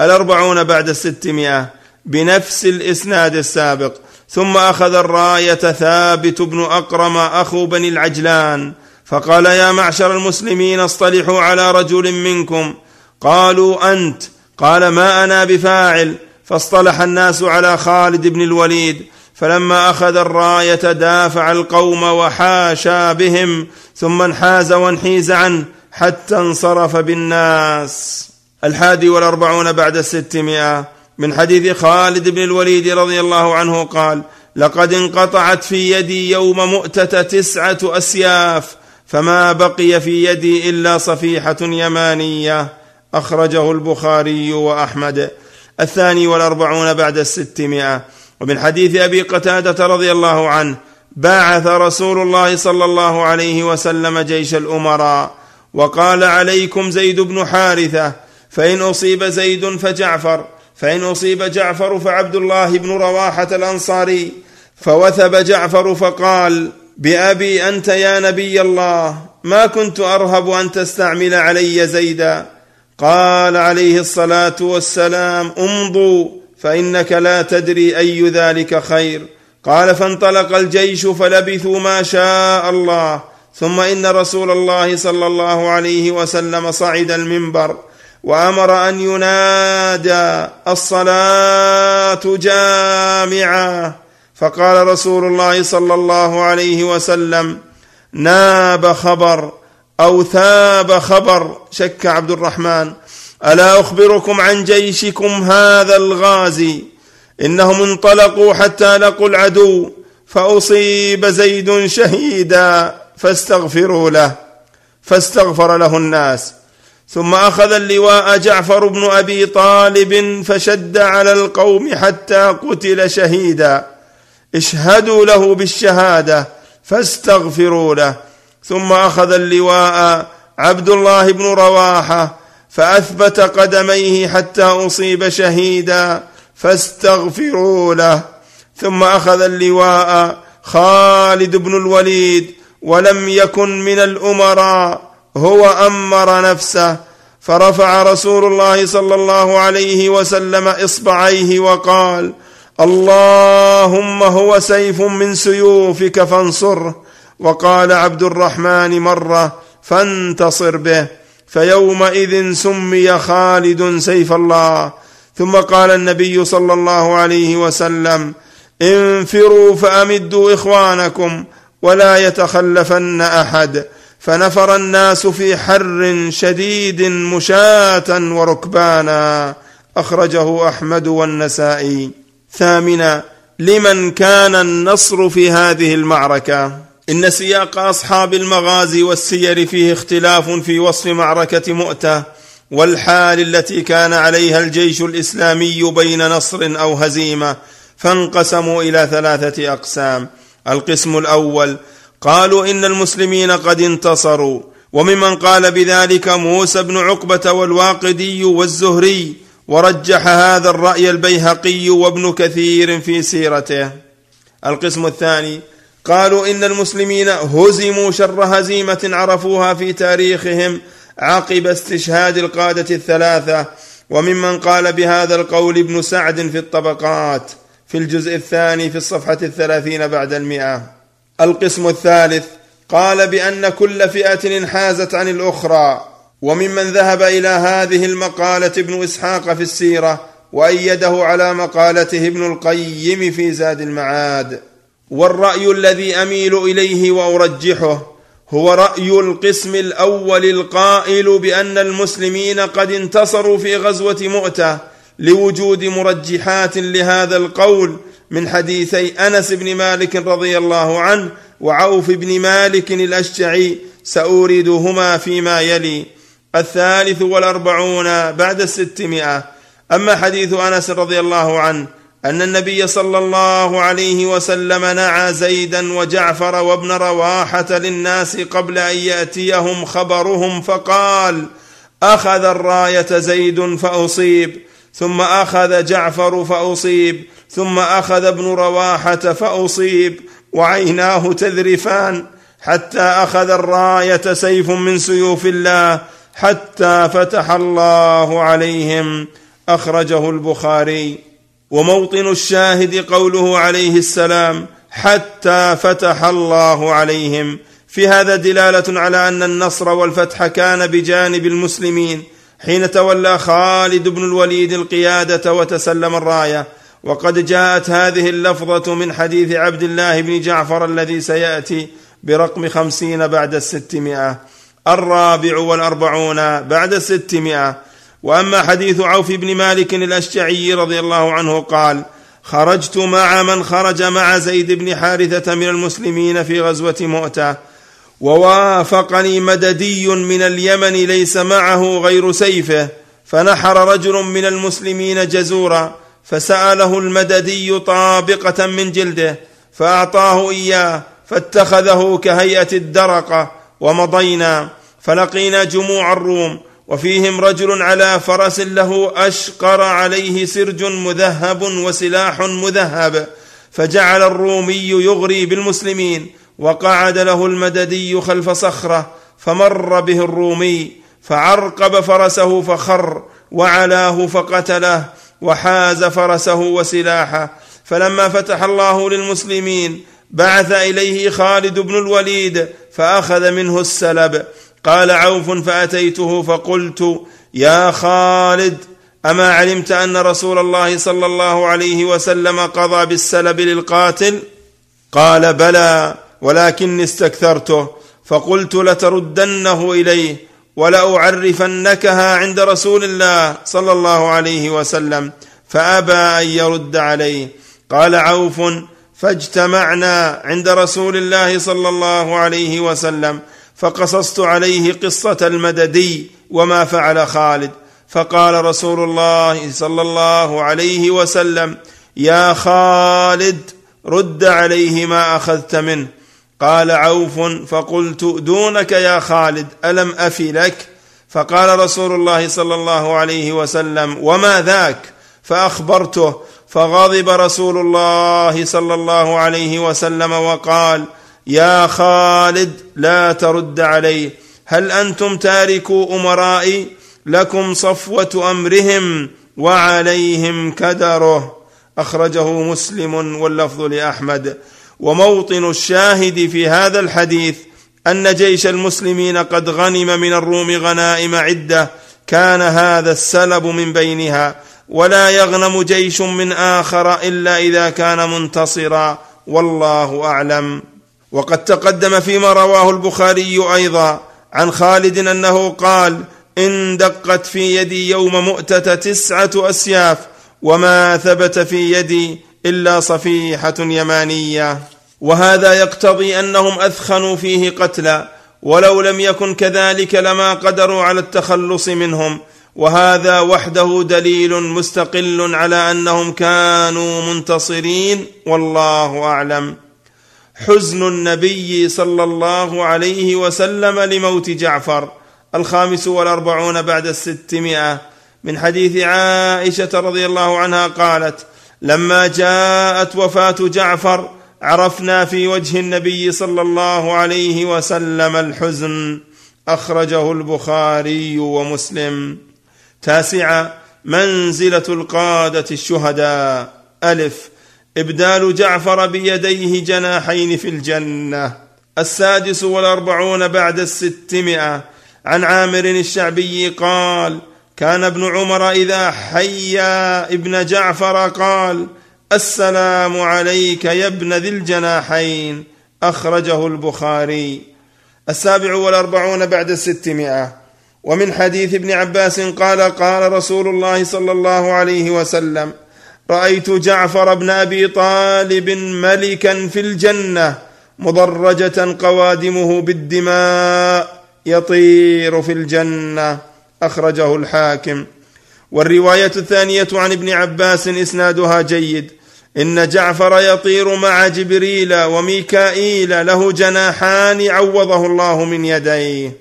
الأربعون بعد الستمائة بنفس الإسناد السابق. ثم أخذ الراية ثابت بن اقرم أخو بني العجلان. فقال يا معشر المسلمين اصطلحوا على رجل منكم. قالوا أنت. قال ما أنا بفاعل. فاصطلح الناس على خالد بن الوليد. فلما أخذ الراية دافع القوم وحاشا بهم. ثم انحاز وانحيز عنه حتى انصرف بالناس. الحادي والأربعون بعد الستمائه من حديث خالد بن الوليد رضي الله عنه قال لقد انقطعت في يدي يوم مؤتة تسعة أسياف. فما بقي في يدي إلا صفيحة يمانية. أخرجه البخاري وأحمد. الثاني والأربعون بعد الستمائة. ومن حديث أبي قتادة رضي الله عنه باعث رسول الله صلى الله عليه وسلم جيش الأمراء وقال عليكم زيد بن حارثة فإن أصيب زيد فجعفر فإن أصيب جعفر فعبد الله بن رواحة الأنصاري فوثب جعفر فقال بأبي أنت يا نبي الله ما كنت أرهب أن تستعمل علي زيدا. قال عليه الصلاة والسلام امضوا فإنك لا تدري أي ذلك خير. قال فانطلق الجيش فلبثوا ما شاء الله ثم إن رسول الله صلى الله عليه وسلم صعد المنبر وأمر أن ينادى الصلاة جامعة. فقال رسول الله صلى الله عليه وسلم ناب خبر أو ثاب خبر. شك عبد الرحمن ألا أخبركم عن جيشكم هذا الغازي؟ إنهم انطلقوا حتى لقوا العدو فأصيب زيد شهيدا فاستغفروا له فاستغفر له الناس. ثم أخذ اللواء جعفر بن أبي طالب فشد على القوم حتى قتل شهيدا. اشهدوا له بالشهادة فاستغفروا له. ثم أخذ اللواء عبد الله بن رواحة فأثبت قدميه حتى أصيب شهيدا فاستغفروا له. ثم أخذ اللواء خالد بن الوليد ولم يكن من الأمراء هو أمر نفسه. فرفع رسول الله صلى الله عليه وسلم إصبعيه وقال اللهم هو سيف من سيوفك فانصره وقال عبد الرحمن مرة فانتصر به. فيومئذ سمي خالد سيف الله. ثم قال النبي صلى الله عليه وسلم انفروا فأمدوا إخوانكم ولا يتخلفن أحد. فنفر الناس في حر شديد مشاة وركبانا. أخرجه أحمد والنسائي. ثامنا لمن كان النصر في هذه المعركة؟ إن سياق أصحاب المغازي والسير فيه اختلاف في وصف معركة مؤتة والحال التي كان عليها الجيش الإسلامي بين نصر أو هزيمة فانقسموا إلى ثلاثة أقسام. القسم الأول قالوا إن المسلمين قد انتصروا وممن قال بذلك موسى بن عقبة والواقدي والزهري ورجح هذا الرأي البيهقي وابن كثير في سيرته. القسم الثاني قالوا إن المسلمين هزموا شر هزيمة عرفوها في تاريخهم عقب استشهاد القادة الثلاثة وممن قال بهذا القول ابن سعد في الطبقات في الجزء الثاني في الصفحة الثلاثين بعد المئة. القسم الثالث قال بأن كل فئة انحازت عن الأخرى وممن ذهب إلى هذه المقالة ابن إسحاق في السيرة وأيده على مقالته ابن القيم في زاد المعاد. والرأي الذي أميل إليه وأرجحه هو رأي القسم الأول القائل بأن المسلمين قد انتصروا في غزوة مؤتة لوجود مرجحات لهذا القول من حديثي أنس بن مالك رضي الله عنه وعوف بن مالك الأشجعي ساوردهما فيما يلي. الثالث والأربعون بعد الستمائة. أما حديث أنس رضي الله عنه أن النبي صلى الله عليه وسلم نعى زيدا وجعفر وابن رواحة للناس قبل أن يأتيهم خبرهم فقال أخذ الراية زيد فأصيب ثم أخذ جعفر فأصيب ثم أخذ ابن رواحة فأصيب وعيناه تذرفان حتى أخذ الراية سيف من سيوف الله حتى فتح الله عليهم أخرجه البخاري وموطن الشاهد قوله عليه السلام حتى فتح الله عليهم. في هذا دلالة على أن النصر والفتح كان بجانب المسلمين. حين تولى خالد بن الوليد القيادة وتسلم الراية. وقد جاءت هذه اللفظة من حديث عبد الله بن جعفر الذي سيأتي برقم خمسين بعد الستمائة. الرابع والأربعون بعد الستمائه وأما حديث عوف بن مالك الأشجعي رضي الله عنه قال خرجت مع من خرج مع زيد بن حارثة من المسلمين في غزوة مؤتة. ووافقني مددي من اليمن ليس معه غير سيفه. فنحر رجل من المسلمين جزورا فسأله المددي طابقة من جلده فأعطاه إياه فاتخذه كهيئة الدرقة ومضينا. فلقينا جموع الروم وفيهم رجل على فرس له أشقر عليه سرج مذهب وسلاح مذهب فجعل الرومي يغري بالمسلمين وقعد له المددي خلف صخرة فمر به الرومي فعرقب فرسه فخر وعلاه فقتله وحاز فرسه وسلاحه فلما فتح الله للمسلمين بعث إليه خالد بن الوليد فأخذ منه السلب قال عوف فأتيته فقلت يا خالد أما علمت أن رسول الله صلى الله عليه وسلم قضى بالسلب للقاتل؟ قال بلى ولكني استكثرته فقلت لتردنه إليه ولأعرفنكها عند رسول الله صلى الله عليه وسلم فأبى أن يرد عليه. قال عوف فاجتمعنا عند رسول الله صلى الله عليه وسلم فقصصت عليه قصة المددي وما فعل خالد. فقال رسول الله صلى الله عليه وسلم يا خالد رد عليه ما أخذت منه. قال عوف فقلت دونك يا خالد ألم أفي لك؟ فقال رسول الله صلى الله عليه وسلم وما ذاك؟ فأخبرته فغضب رسول الله صلى الله عليه وسلم وقال يا خالد لا ترد عليه هل أنتم تاركوا أمرائي؟ لكم صفوة أمرهم وعليهم كدره. أخرجه مسلم واللفظ لأحمد. وموطن الشاهد في هذا الحديث أن جيش المسلمين قد غنم من الروم غنائم عدة. كان هذا السلب من بينها. ولا يغنم جيش من آخر إلا إذا كان منتصرا. والله أعلم. وقد تقدم فيما رواه البخاري أيضا عن خالد أنه قال إن دقت في يدي يوم مؤتة تسعة أسياف وما ثبت في يدي إلا صفيحة يمانية. وهذا يقتضي أنهم أثخنوا فيه قتلا ولو لم يكن كذلك لما قدروا على التخلص منهم. وهذا وحده دليل مستقل على أنهم كانوا منتصرين والله أعلم. حزن النبي صلى الله عليه وسلم لموت جعفر الخامس والأربعون بعد الستمائة. من حديث عائشة رضي الله عنها قالت لما جاءت وفاة جعفر عرفنا في وجه النبي صلى الله عليه وسلم الحزن. أخرجه البخاري ومسلم. تاسعا منزلة القادة الشهداء. ألف إبدال جعفر بيديه جناحين في الجنة. السادس والأربعون بعد الستمائة. عن عامر الشعبي قال كان ابن عمر إذا حيا ابن جعفر قال السلام عليك يا ابن ذي الجناحين. أخرجه البخاري. السابع والأربعون بعد الستمائة. ومن حديث ابن عباس قال قال رسول الله صلى الله عليه وسلم رأيت جعفر بن أبي طالب ملكا في الجنة مضرجة قوادمه بالدماء يطير في الجنة أخرجه الحاكم. والرواية الثانية عن ابن عباس إسنادها جيد. إن جعفر يطير مع جبريل وميكائيل له جناحان عوضه الله من يديه.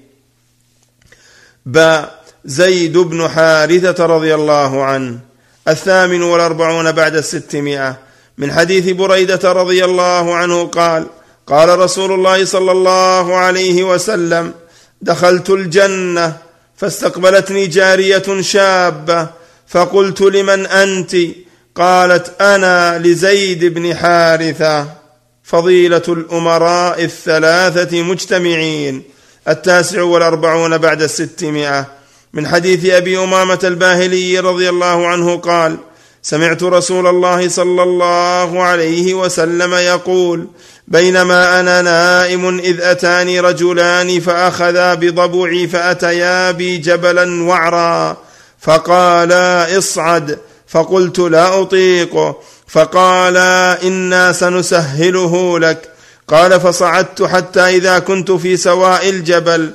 با زيد بن حارثة رضي الله عنه. الثامن والأربعون بعد الستمائة. من حديث بريدة رضي الله عنه قال قال رسول الله صلى الله عليه وسلم دخلت الجنة فاستقبلتني جارية شابة فقلت لمن أنت؟ قالت أنا لزيد بن حارثة فضيلة الأمراء الثلاثة مجتمعين. التاسع والأربعون بعد الستمائة. من حديث أبي أمامة الباهلي رضي الله عنه قال سمعت رسول الله صلى الله عليه وسلم يقول بينما أنا نائم إذ أتاني رجلان فأخذا بضبعي فأتيا بي جبلا وعرا فقالا اصعد. فقلت لا اطيقه فقالا إنا سنسهله لك. قال فصعدت حتى إذا كنت في سواء الجبل.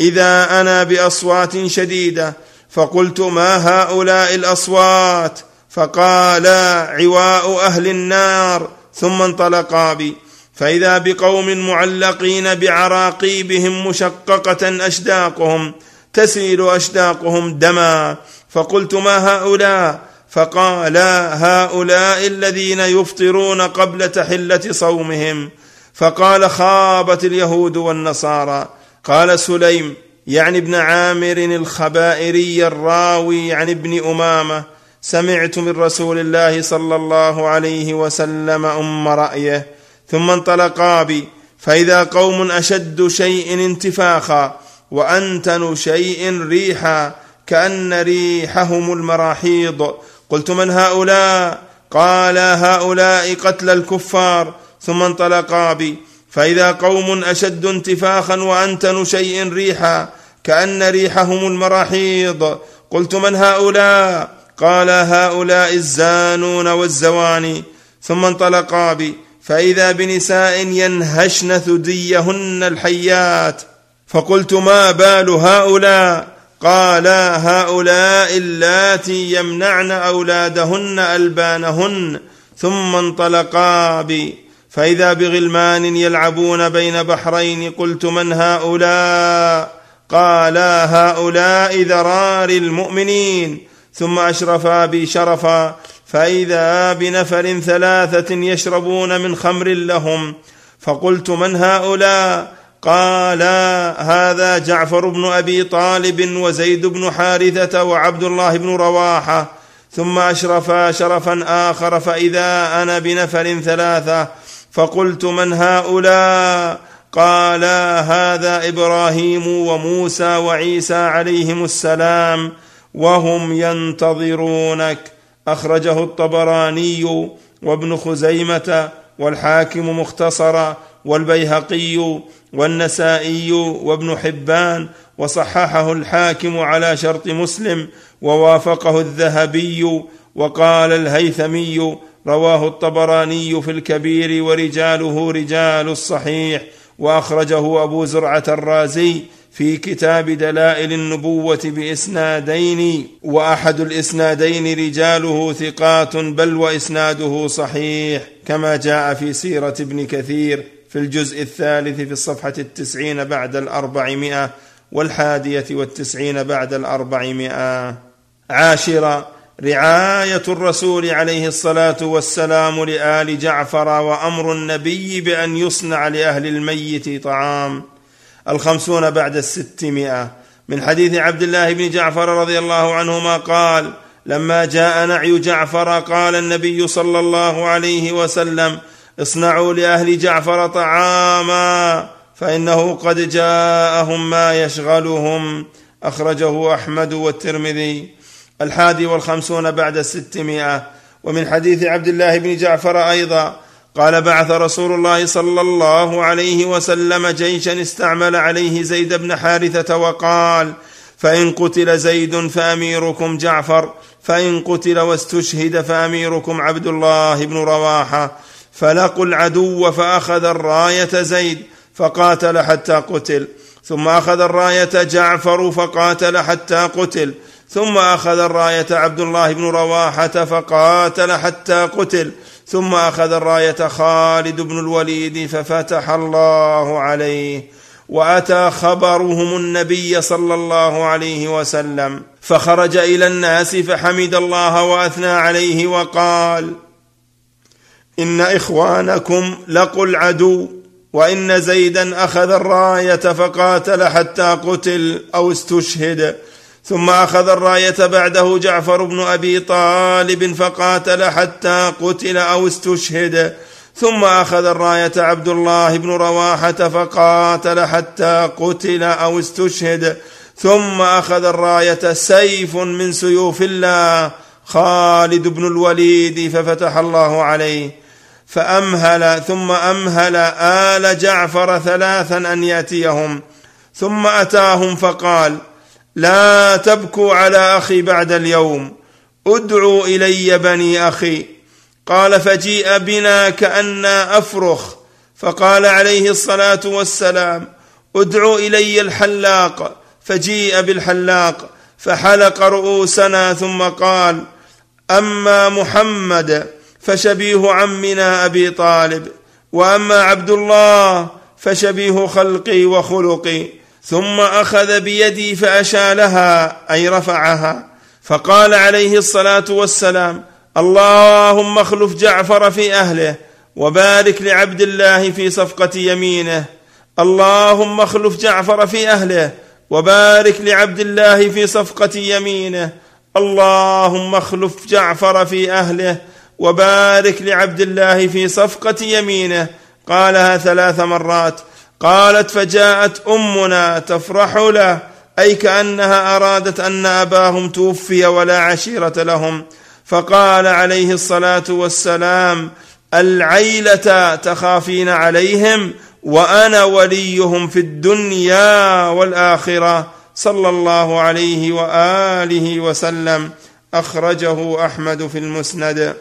إذا أنا بأصوات شديدة فقلت ما هؤلاء الأصوات؟ فقال عواء أهل النار ثم انطلقا بي. فإذا بقوم معلقين بعراقيبهم مشققة أشداقهم تسيل أشداقهم دما. فقلت ما هؤلاء؟ فقال هؤلاء الذين يفطرون قبل تحله صومهم. فقال خابت اليهود والنصارى قال سليم يعني ابن عامر الخبائري الراوي عن ابن أمامة سمعت من رسول الله صلى الله عليه وسلم أم رأيه ثم انطلقا بي فإذا قوم أشد شيء انتفاخا وأنتن شيء ريحا كأن ريحهم المراحيض. قلت من هؤلاء؟ قال هؤلاء قتل الكفار ثم انطلقا بي. فإذا قوم أشد انتفاخا وانتن شيء ريحا كأن ريحهم المراحيض. قلت من هؤلاء؟ قال هؤلاء الزانون والزواني. ثم انطلقا بي. فإذا بنساء ينهشن ثديهن الحيات. فقلت ما بال هؤلاء؟ قال هؤلاء اللاتي يمنعن أولادهن ألبانهن. ثم انطلقا بي. فإذا بغلمان يلعبون بين بحرين قلت من هؤلاء؟ قالا هؤلاء ذرار المؤمنين. ثم أشرفا بي شرفا فإذا بنفر ثلاثة يشربون من خمر لهم. فقلت من هؤلاء؟ قالا هذا جعفر بن أبي طالب وزيد بن حارثة وعبد الله بن رواحة. ثم أشرفا شرفا آخر فإذا أنا بنفر ثلاثة فقلت من هؤلاء؟ قال هذا إبراهيم وموسى وعيسى عليهم السلام وهم ينتظرونك. أخرجه الطبراني وابن خزيمة والحاكم مختصرا والبيهقي والنسائي وابن حبان وصححه الحاكم على شرط مسلم ووافقه الذهبي وقال الهيثمي رواه الطبراني في الكبير ورجاله رجال الصحيح وأخرجه أبو زرعة الرازي في كتاب دلائل النبوة بإسنادين وأحد الإسنادين رجاله ثقات بل وإسناده صحيح كما جاء في سيرة ابن كثير في الجزء الثالث في الصفحة التسعين بعد الأربعمائة والحادية والتسعين بعد الأربعمائة. عاشرا رعاية الرسول عليه الصلاة والسلام لآل جعفر وأمر النبي بأن يصنع لأهل الميت طعام الخمسون بعد الستمائة. من حديث عبد الله بن جعفر رضي الله عنهما قال لما جاء نعي جعفر قال النبي صلى الله عليه وسلم اصنعوا لأهل جعفر طعاما فإنه قد جاءهم ما يشغلهم أخرجه أحمد والترمذي. الحادي والخمسون بعد الستمائه ومن حديث عبد الله بن جعفر أيضا قال بعث رسول الله صلى الله عليه وسلم جيشا استعمل عليه زيد بن حارثة وقال فإن قتل زيد فأميركم جعفر فإن قتل واستشهد فأميركم عبد الله بن رواحة. فلقوا العدو فأخذ الراية زيد فقاتل حتى قتل. ثم أخذ الراية جعفر فقاتل حتى قتل. ثم أخذ الراية عبد الله بن رواحة فقاتل حتى قتل. ثم أخذ الراية خالد بن الوليد ففتح الله عليه وأتى خبرهم النبي صلى الله عليه وسلم. فخرج إلى الناس فحمد الله وأثنى عليه وقال إن إخوانكم لقوا العدو وإن زيدا أخذ الراية فقاتل حتى قتل أو استشهد. ثم أخذ الراية بعده جعفر بن أبي طالب فقاتل حتى قتل أو استشهد. ثم أخذ الراية عبد الله بن رواحة فقاتل حتى قتل أو استشهد. ثم أخذ الراية سيف من سيوف الله خالد بن الوليد ففتح الله عليه. فأمهل ثم أمهل آل جعفر ثلاثا أن يأتيهم. ثم أتاهم فقال لا تبكوا على أخي بعد اليوم. ادعوا إلي بني أخي. قال فجيء بنا كأنا أفرخ. فقال عليه الصلاة والسلام ادعوا إلي الحلاق. فجيء بالحلاق فحلق رؤوسنا ثم قال أما محمد فشبيه عمنا أبي طالب وأما عبد الله فشبيه خلقي وخلقي. ثم أخذ بيدي فأشالها أي رفعها فقال عليه الصلاة والسلام اللهم اخلف جعفر في أهله وبارك لعبد الله في صفقة يمينه. اللهم اخلف جعفر في أهله وبارك لعبد الله في صفقة يمينه. اللهم اخلف جعفر في أهله وبارك لعبد الله في صفقة يمينه. قالها ثلاث مرات. قالت فجاءت أمنا تفرح له أي كأنها أرادت أن أباهم توفي ولا عشيرة لهم. فقال عليه الصلاة والسلام العيلة تخافين عليهم وأنا وليهم في الدنيا والآخرة. صلى الله عليه وآله وسلم. أخرجه أحمد في المسند.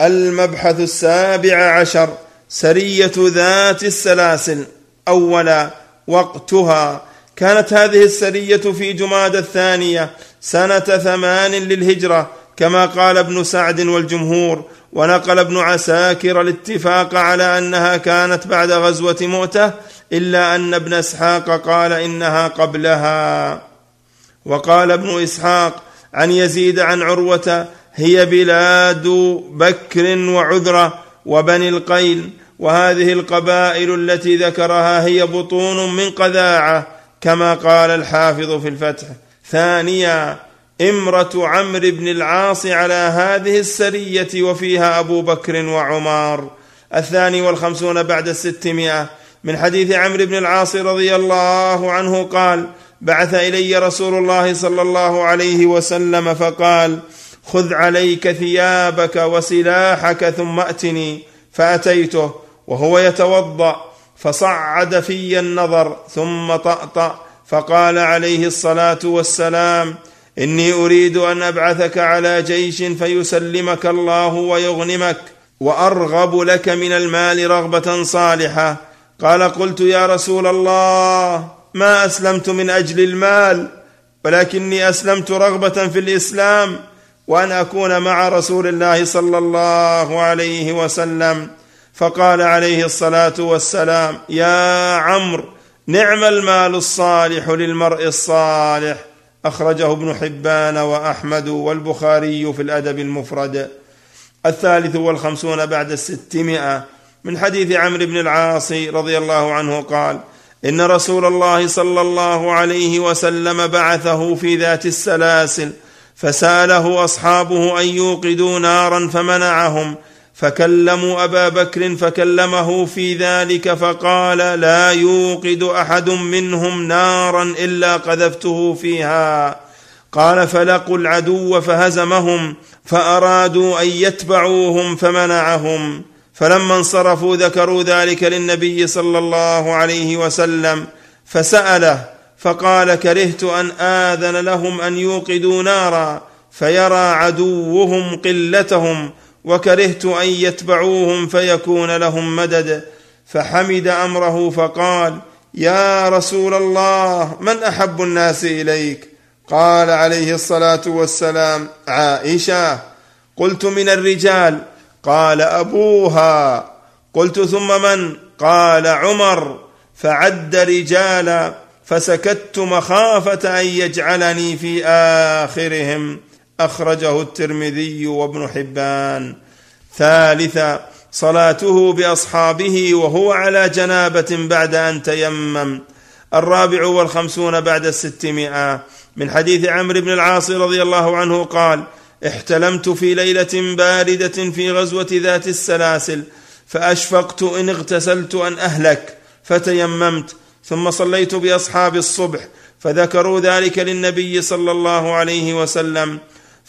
المبحث السابع عشر سرية ذات السلاسل. اولا وقتها. كانت هذه السرية في جماد الثانية سنة ثمان للهجرة كما قال ابن سعد والجمهور. ونقل ابن عساكر الاتفاق على أنها كانت بعد غزوة مؤته إلا أن ابن إسحاق قال إنها قبلها. وقال ابن إسحاق عن يزيد عن عروة هي بلاد بكر وعذرة وبني القيل وهذه القبائل التي ذكرها هي بطون من قذاعة كما قال الحافظ في الفتح. ثانيا امرة عمرو بن العاص على هذه السرية وفيها أبو بكر وعمار. الثاني والخمسون بعد الستمائة. من حديث عمرو بن العاص رضي الله عنه قال بعث إلي رسول الله صلى الله عليه وسلم فقال خذ عليك ثيابك وسلاحك ثم أتني. فأتيته. وهو يتوضأ فصعد في النظر ثم طأطأ فقال عليه الصلاة والسلام إني أريد أن أبعثك على جيش فيسلمك الله ويغنمك وأرغب لك من المال رغبة صالحة. قال قلت يا رسول الله ما أسلمت من أجل المال ولكني أسلمت رغبة في الإسلام وأن أكون مع رسول الله صلى الله عليه وسلم. فقال عليه الصلاة والسلام يا عمرو نعم المال الصالح للمرء الصالح. أخرجه ابن حبان وأحمد والبخاري في الأدب المفرد. الثالث والخمسون بعد الستمائة. من حديث عمرو بن العاص رضي الله عنه قال إن رسول الله صلى الله عليه وسلم بعثه في ذات السلاسل فسأله أصحابه أن يوقدوا نارا فمنعهم فكلموا أبا بكر فكلمه في ذلك فقال لا يوقد أحد منهم نارا إلا قذفته فيها. قال فلقوا العدو فهزمهم فأرادوا أن يتبعوهم فمنعهم. فلما انصرفوا ذكروا ذلك للنبي صلى الله عليه وسلم فسأله فقال كرهت أن آذن لهم أن يوقدوا نارا فيرى عدوهم قلتهم وكرهت أن يتبعوهم فيكون لهم مدد. فحمد أمره فقال يا رسول الله من أحب الناس إليك؟ قال عليه الصلاة والسلام عائشة. قلت من الرجال. قال أبوها. قلت ثم من؟ قال عمر. فعد رجالا فسكت مخافة أن يجعلني في آخرهم. أخرجه الترمذي وابن حبان. ثالثا صلاته بأصحابه وهو على جنابة بعد أن تيمم. الرابع والخمسون بعد الستمائة. من حديث عمرو بن العاص رضي الله عنه قال احتلمت في ليلة باردة في غزوة ذات السلاسل فأشفقت إن اغتسلت أن أهلك فتيممت ثم صليت بأصحاب الصبح فذكروا ذلك للنبي صلى الله عليه وسلم.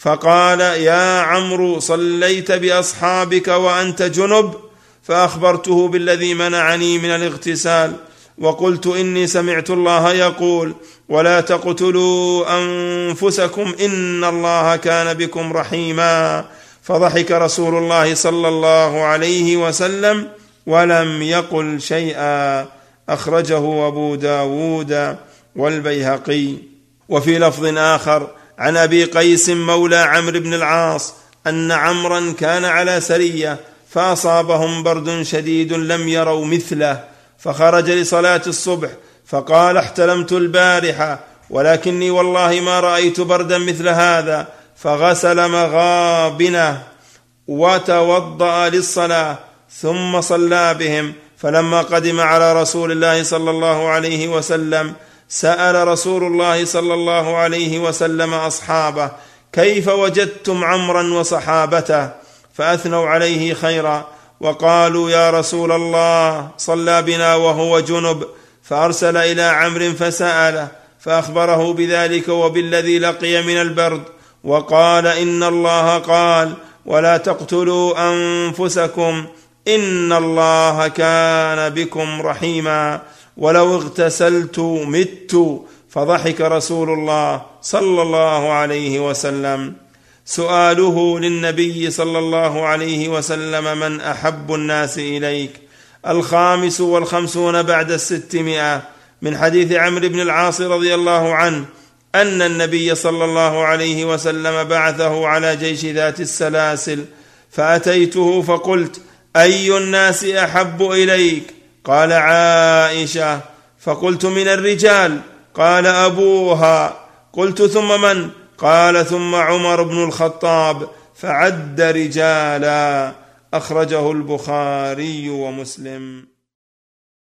فقال يا عمرو صليت بأصحابك وأنت جنب فأخبرته بالذي منعني من الاغتسال وقلت إني سمعت الله يقول ولا تقتلوا أنفسكم إن الله كان بكم رحيما. فضحك رسول الله صلى الله عليه وسلم ولم يقل شيئا. أخرجه أبو داود والبيهقي. وفي لفظ آخر عن أبي قيس مولى عمرو بن العاص أن عمرا كان على سرية فأصابهم برد شديد لم يروا مثله فخرج لصلاة الصبح فقال احتلمت البارحة ولكني والله ما رأيت بردا مثل هذا فغسل مغابنه وتوضأ للصلاة ثم صلى بهم فلما قدم على رسول الله صلى الله عليه وسلم سأل رسول الله صلى الله عليه وسلم أصحابه كيف وجدتم عمرا وصحابته فأثنوا عليه خيرا وقالوا يا رسول الله صلى بنا وهو جنب. فأرسل إلى عمرو فسأله فأخبره بذلك وبالذي لقي من البرد وقال إن الله قال ولا تقتلوا أنفسكم إن الله كان بكم رحيما. ولو اغتسلت مت فضحك رسول الله صلى الله عليه وسلم. سؤاله للنبي صلى الله عليه وسلم من أحب الناس إليك؟ الخامس والخمسون بعد الستمائة. من حديث عمرو بن العاص رضي الله عنه أن النبي صلى الله عليه وسلم بعثه على جيش ذات السلاسل فأتيته فقلت أي الناس أحب إليك؟ قال عائشة فقلت من الرجال. قال أبوها. قلت ثم من؟ قال ثم عمر بن الخطاب. فعد رجالا. أخرجه البخاري ومسلم.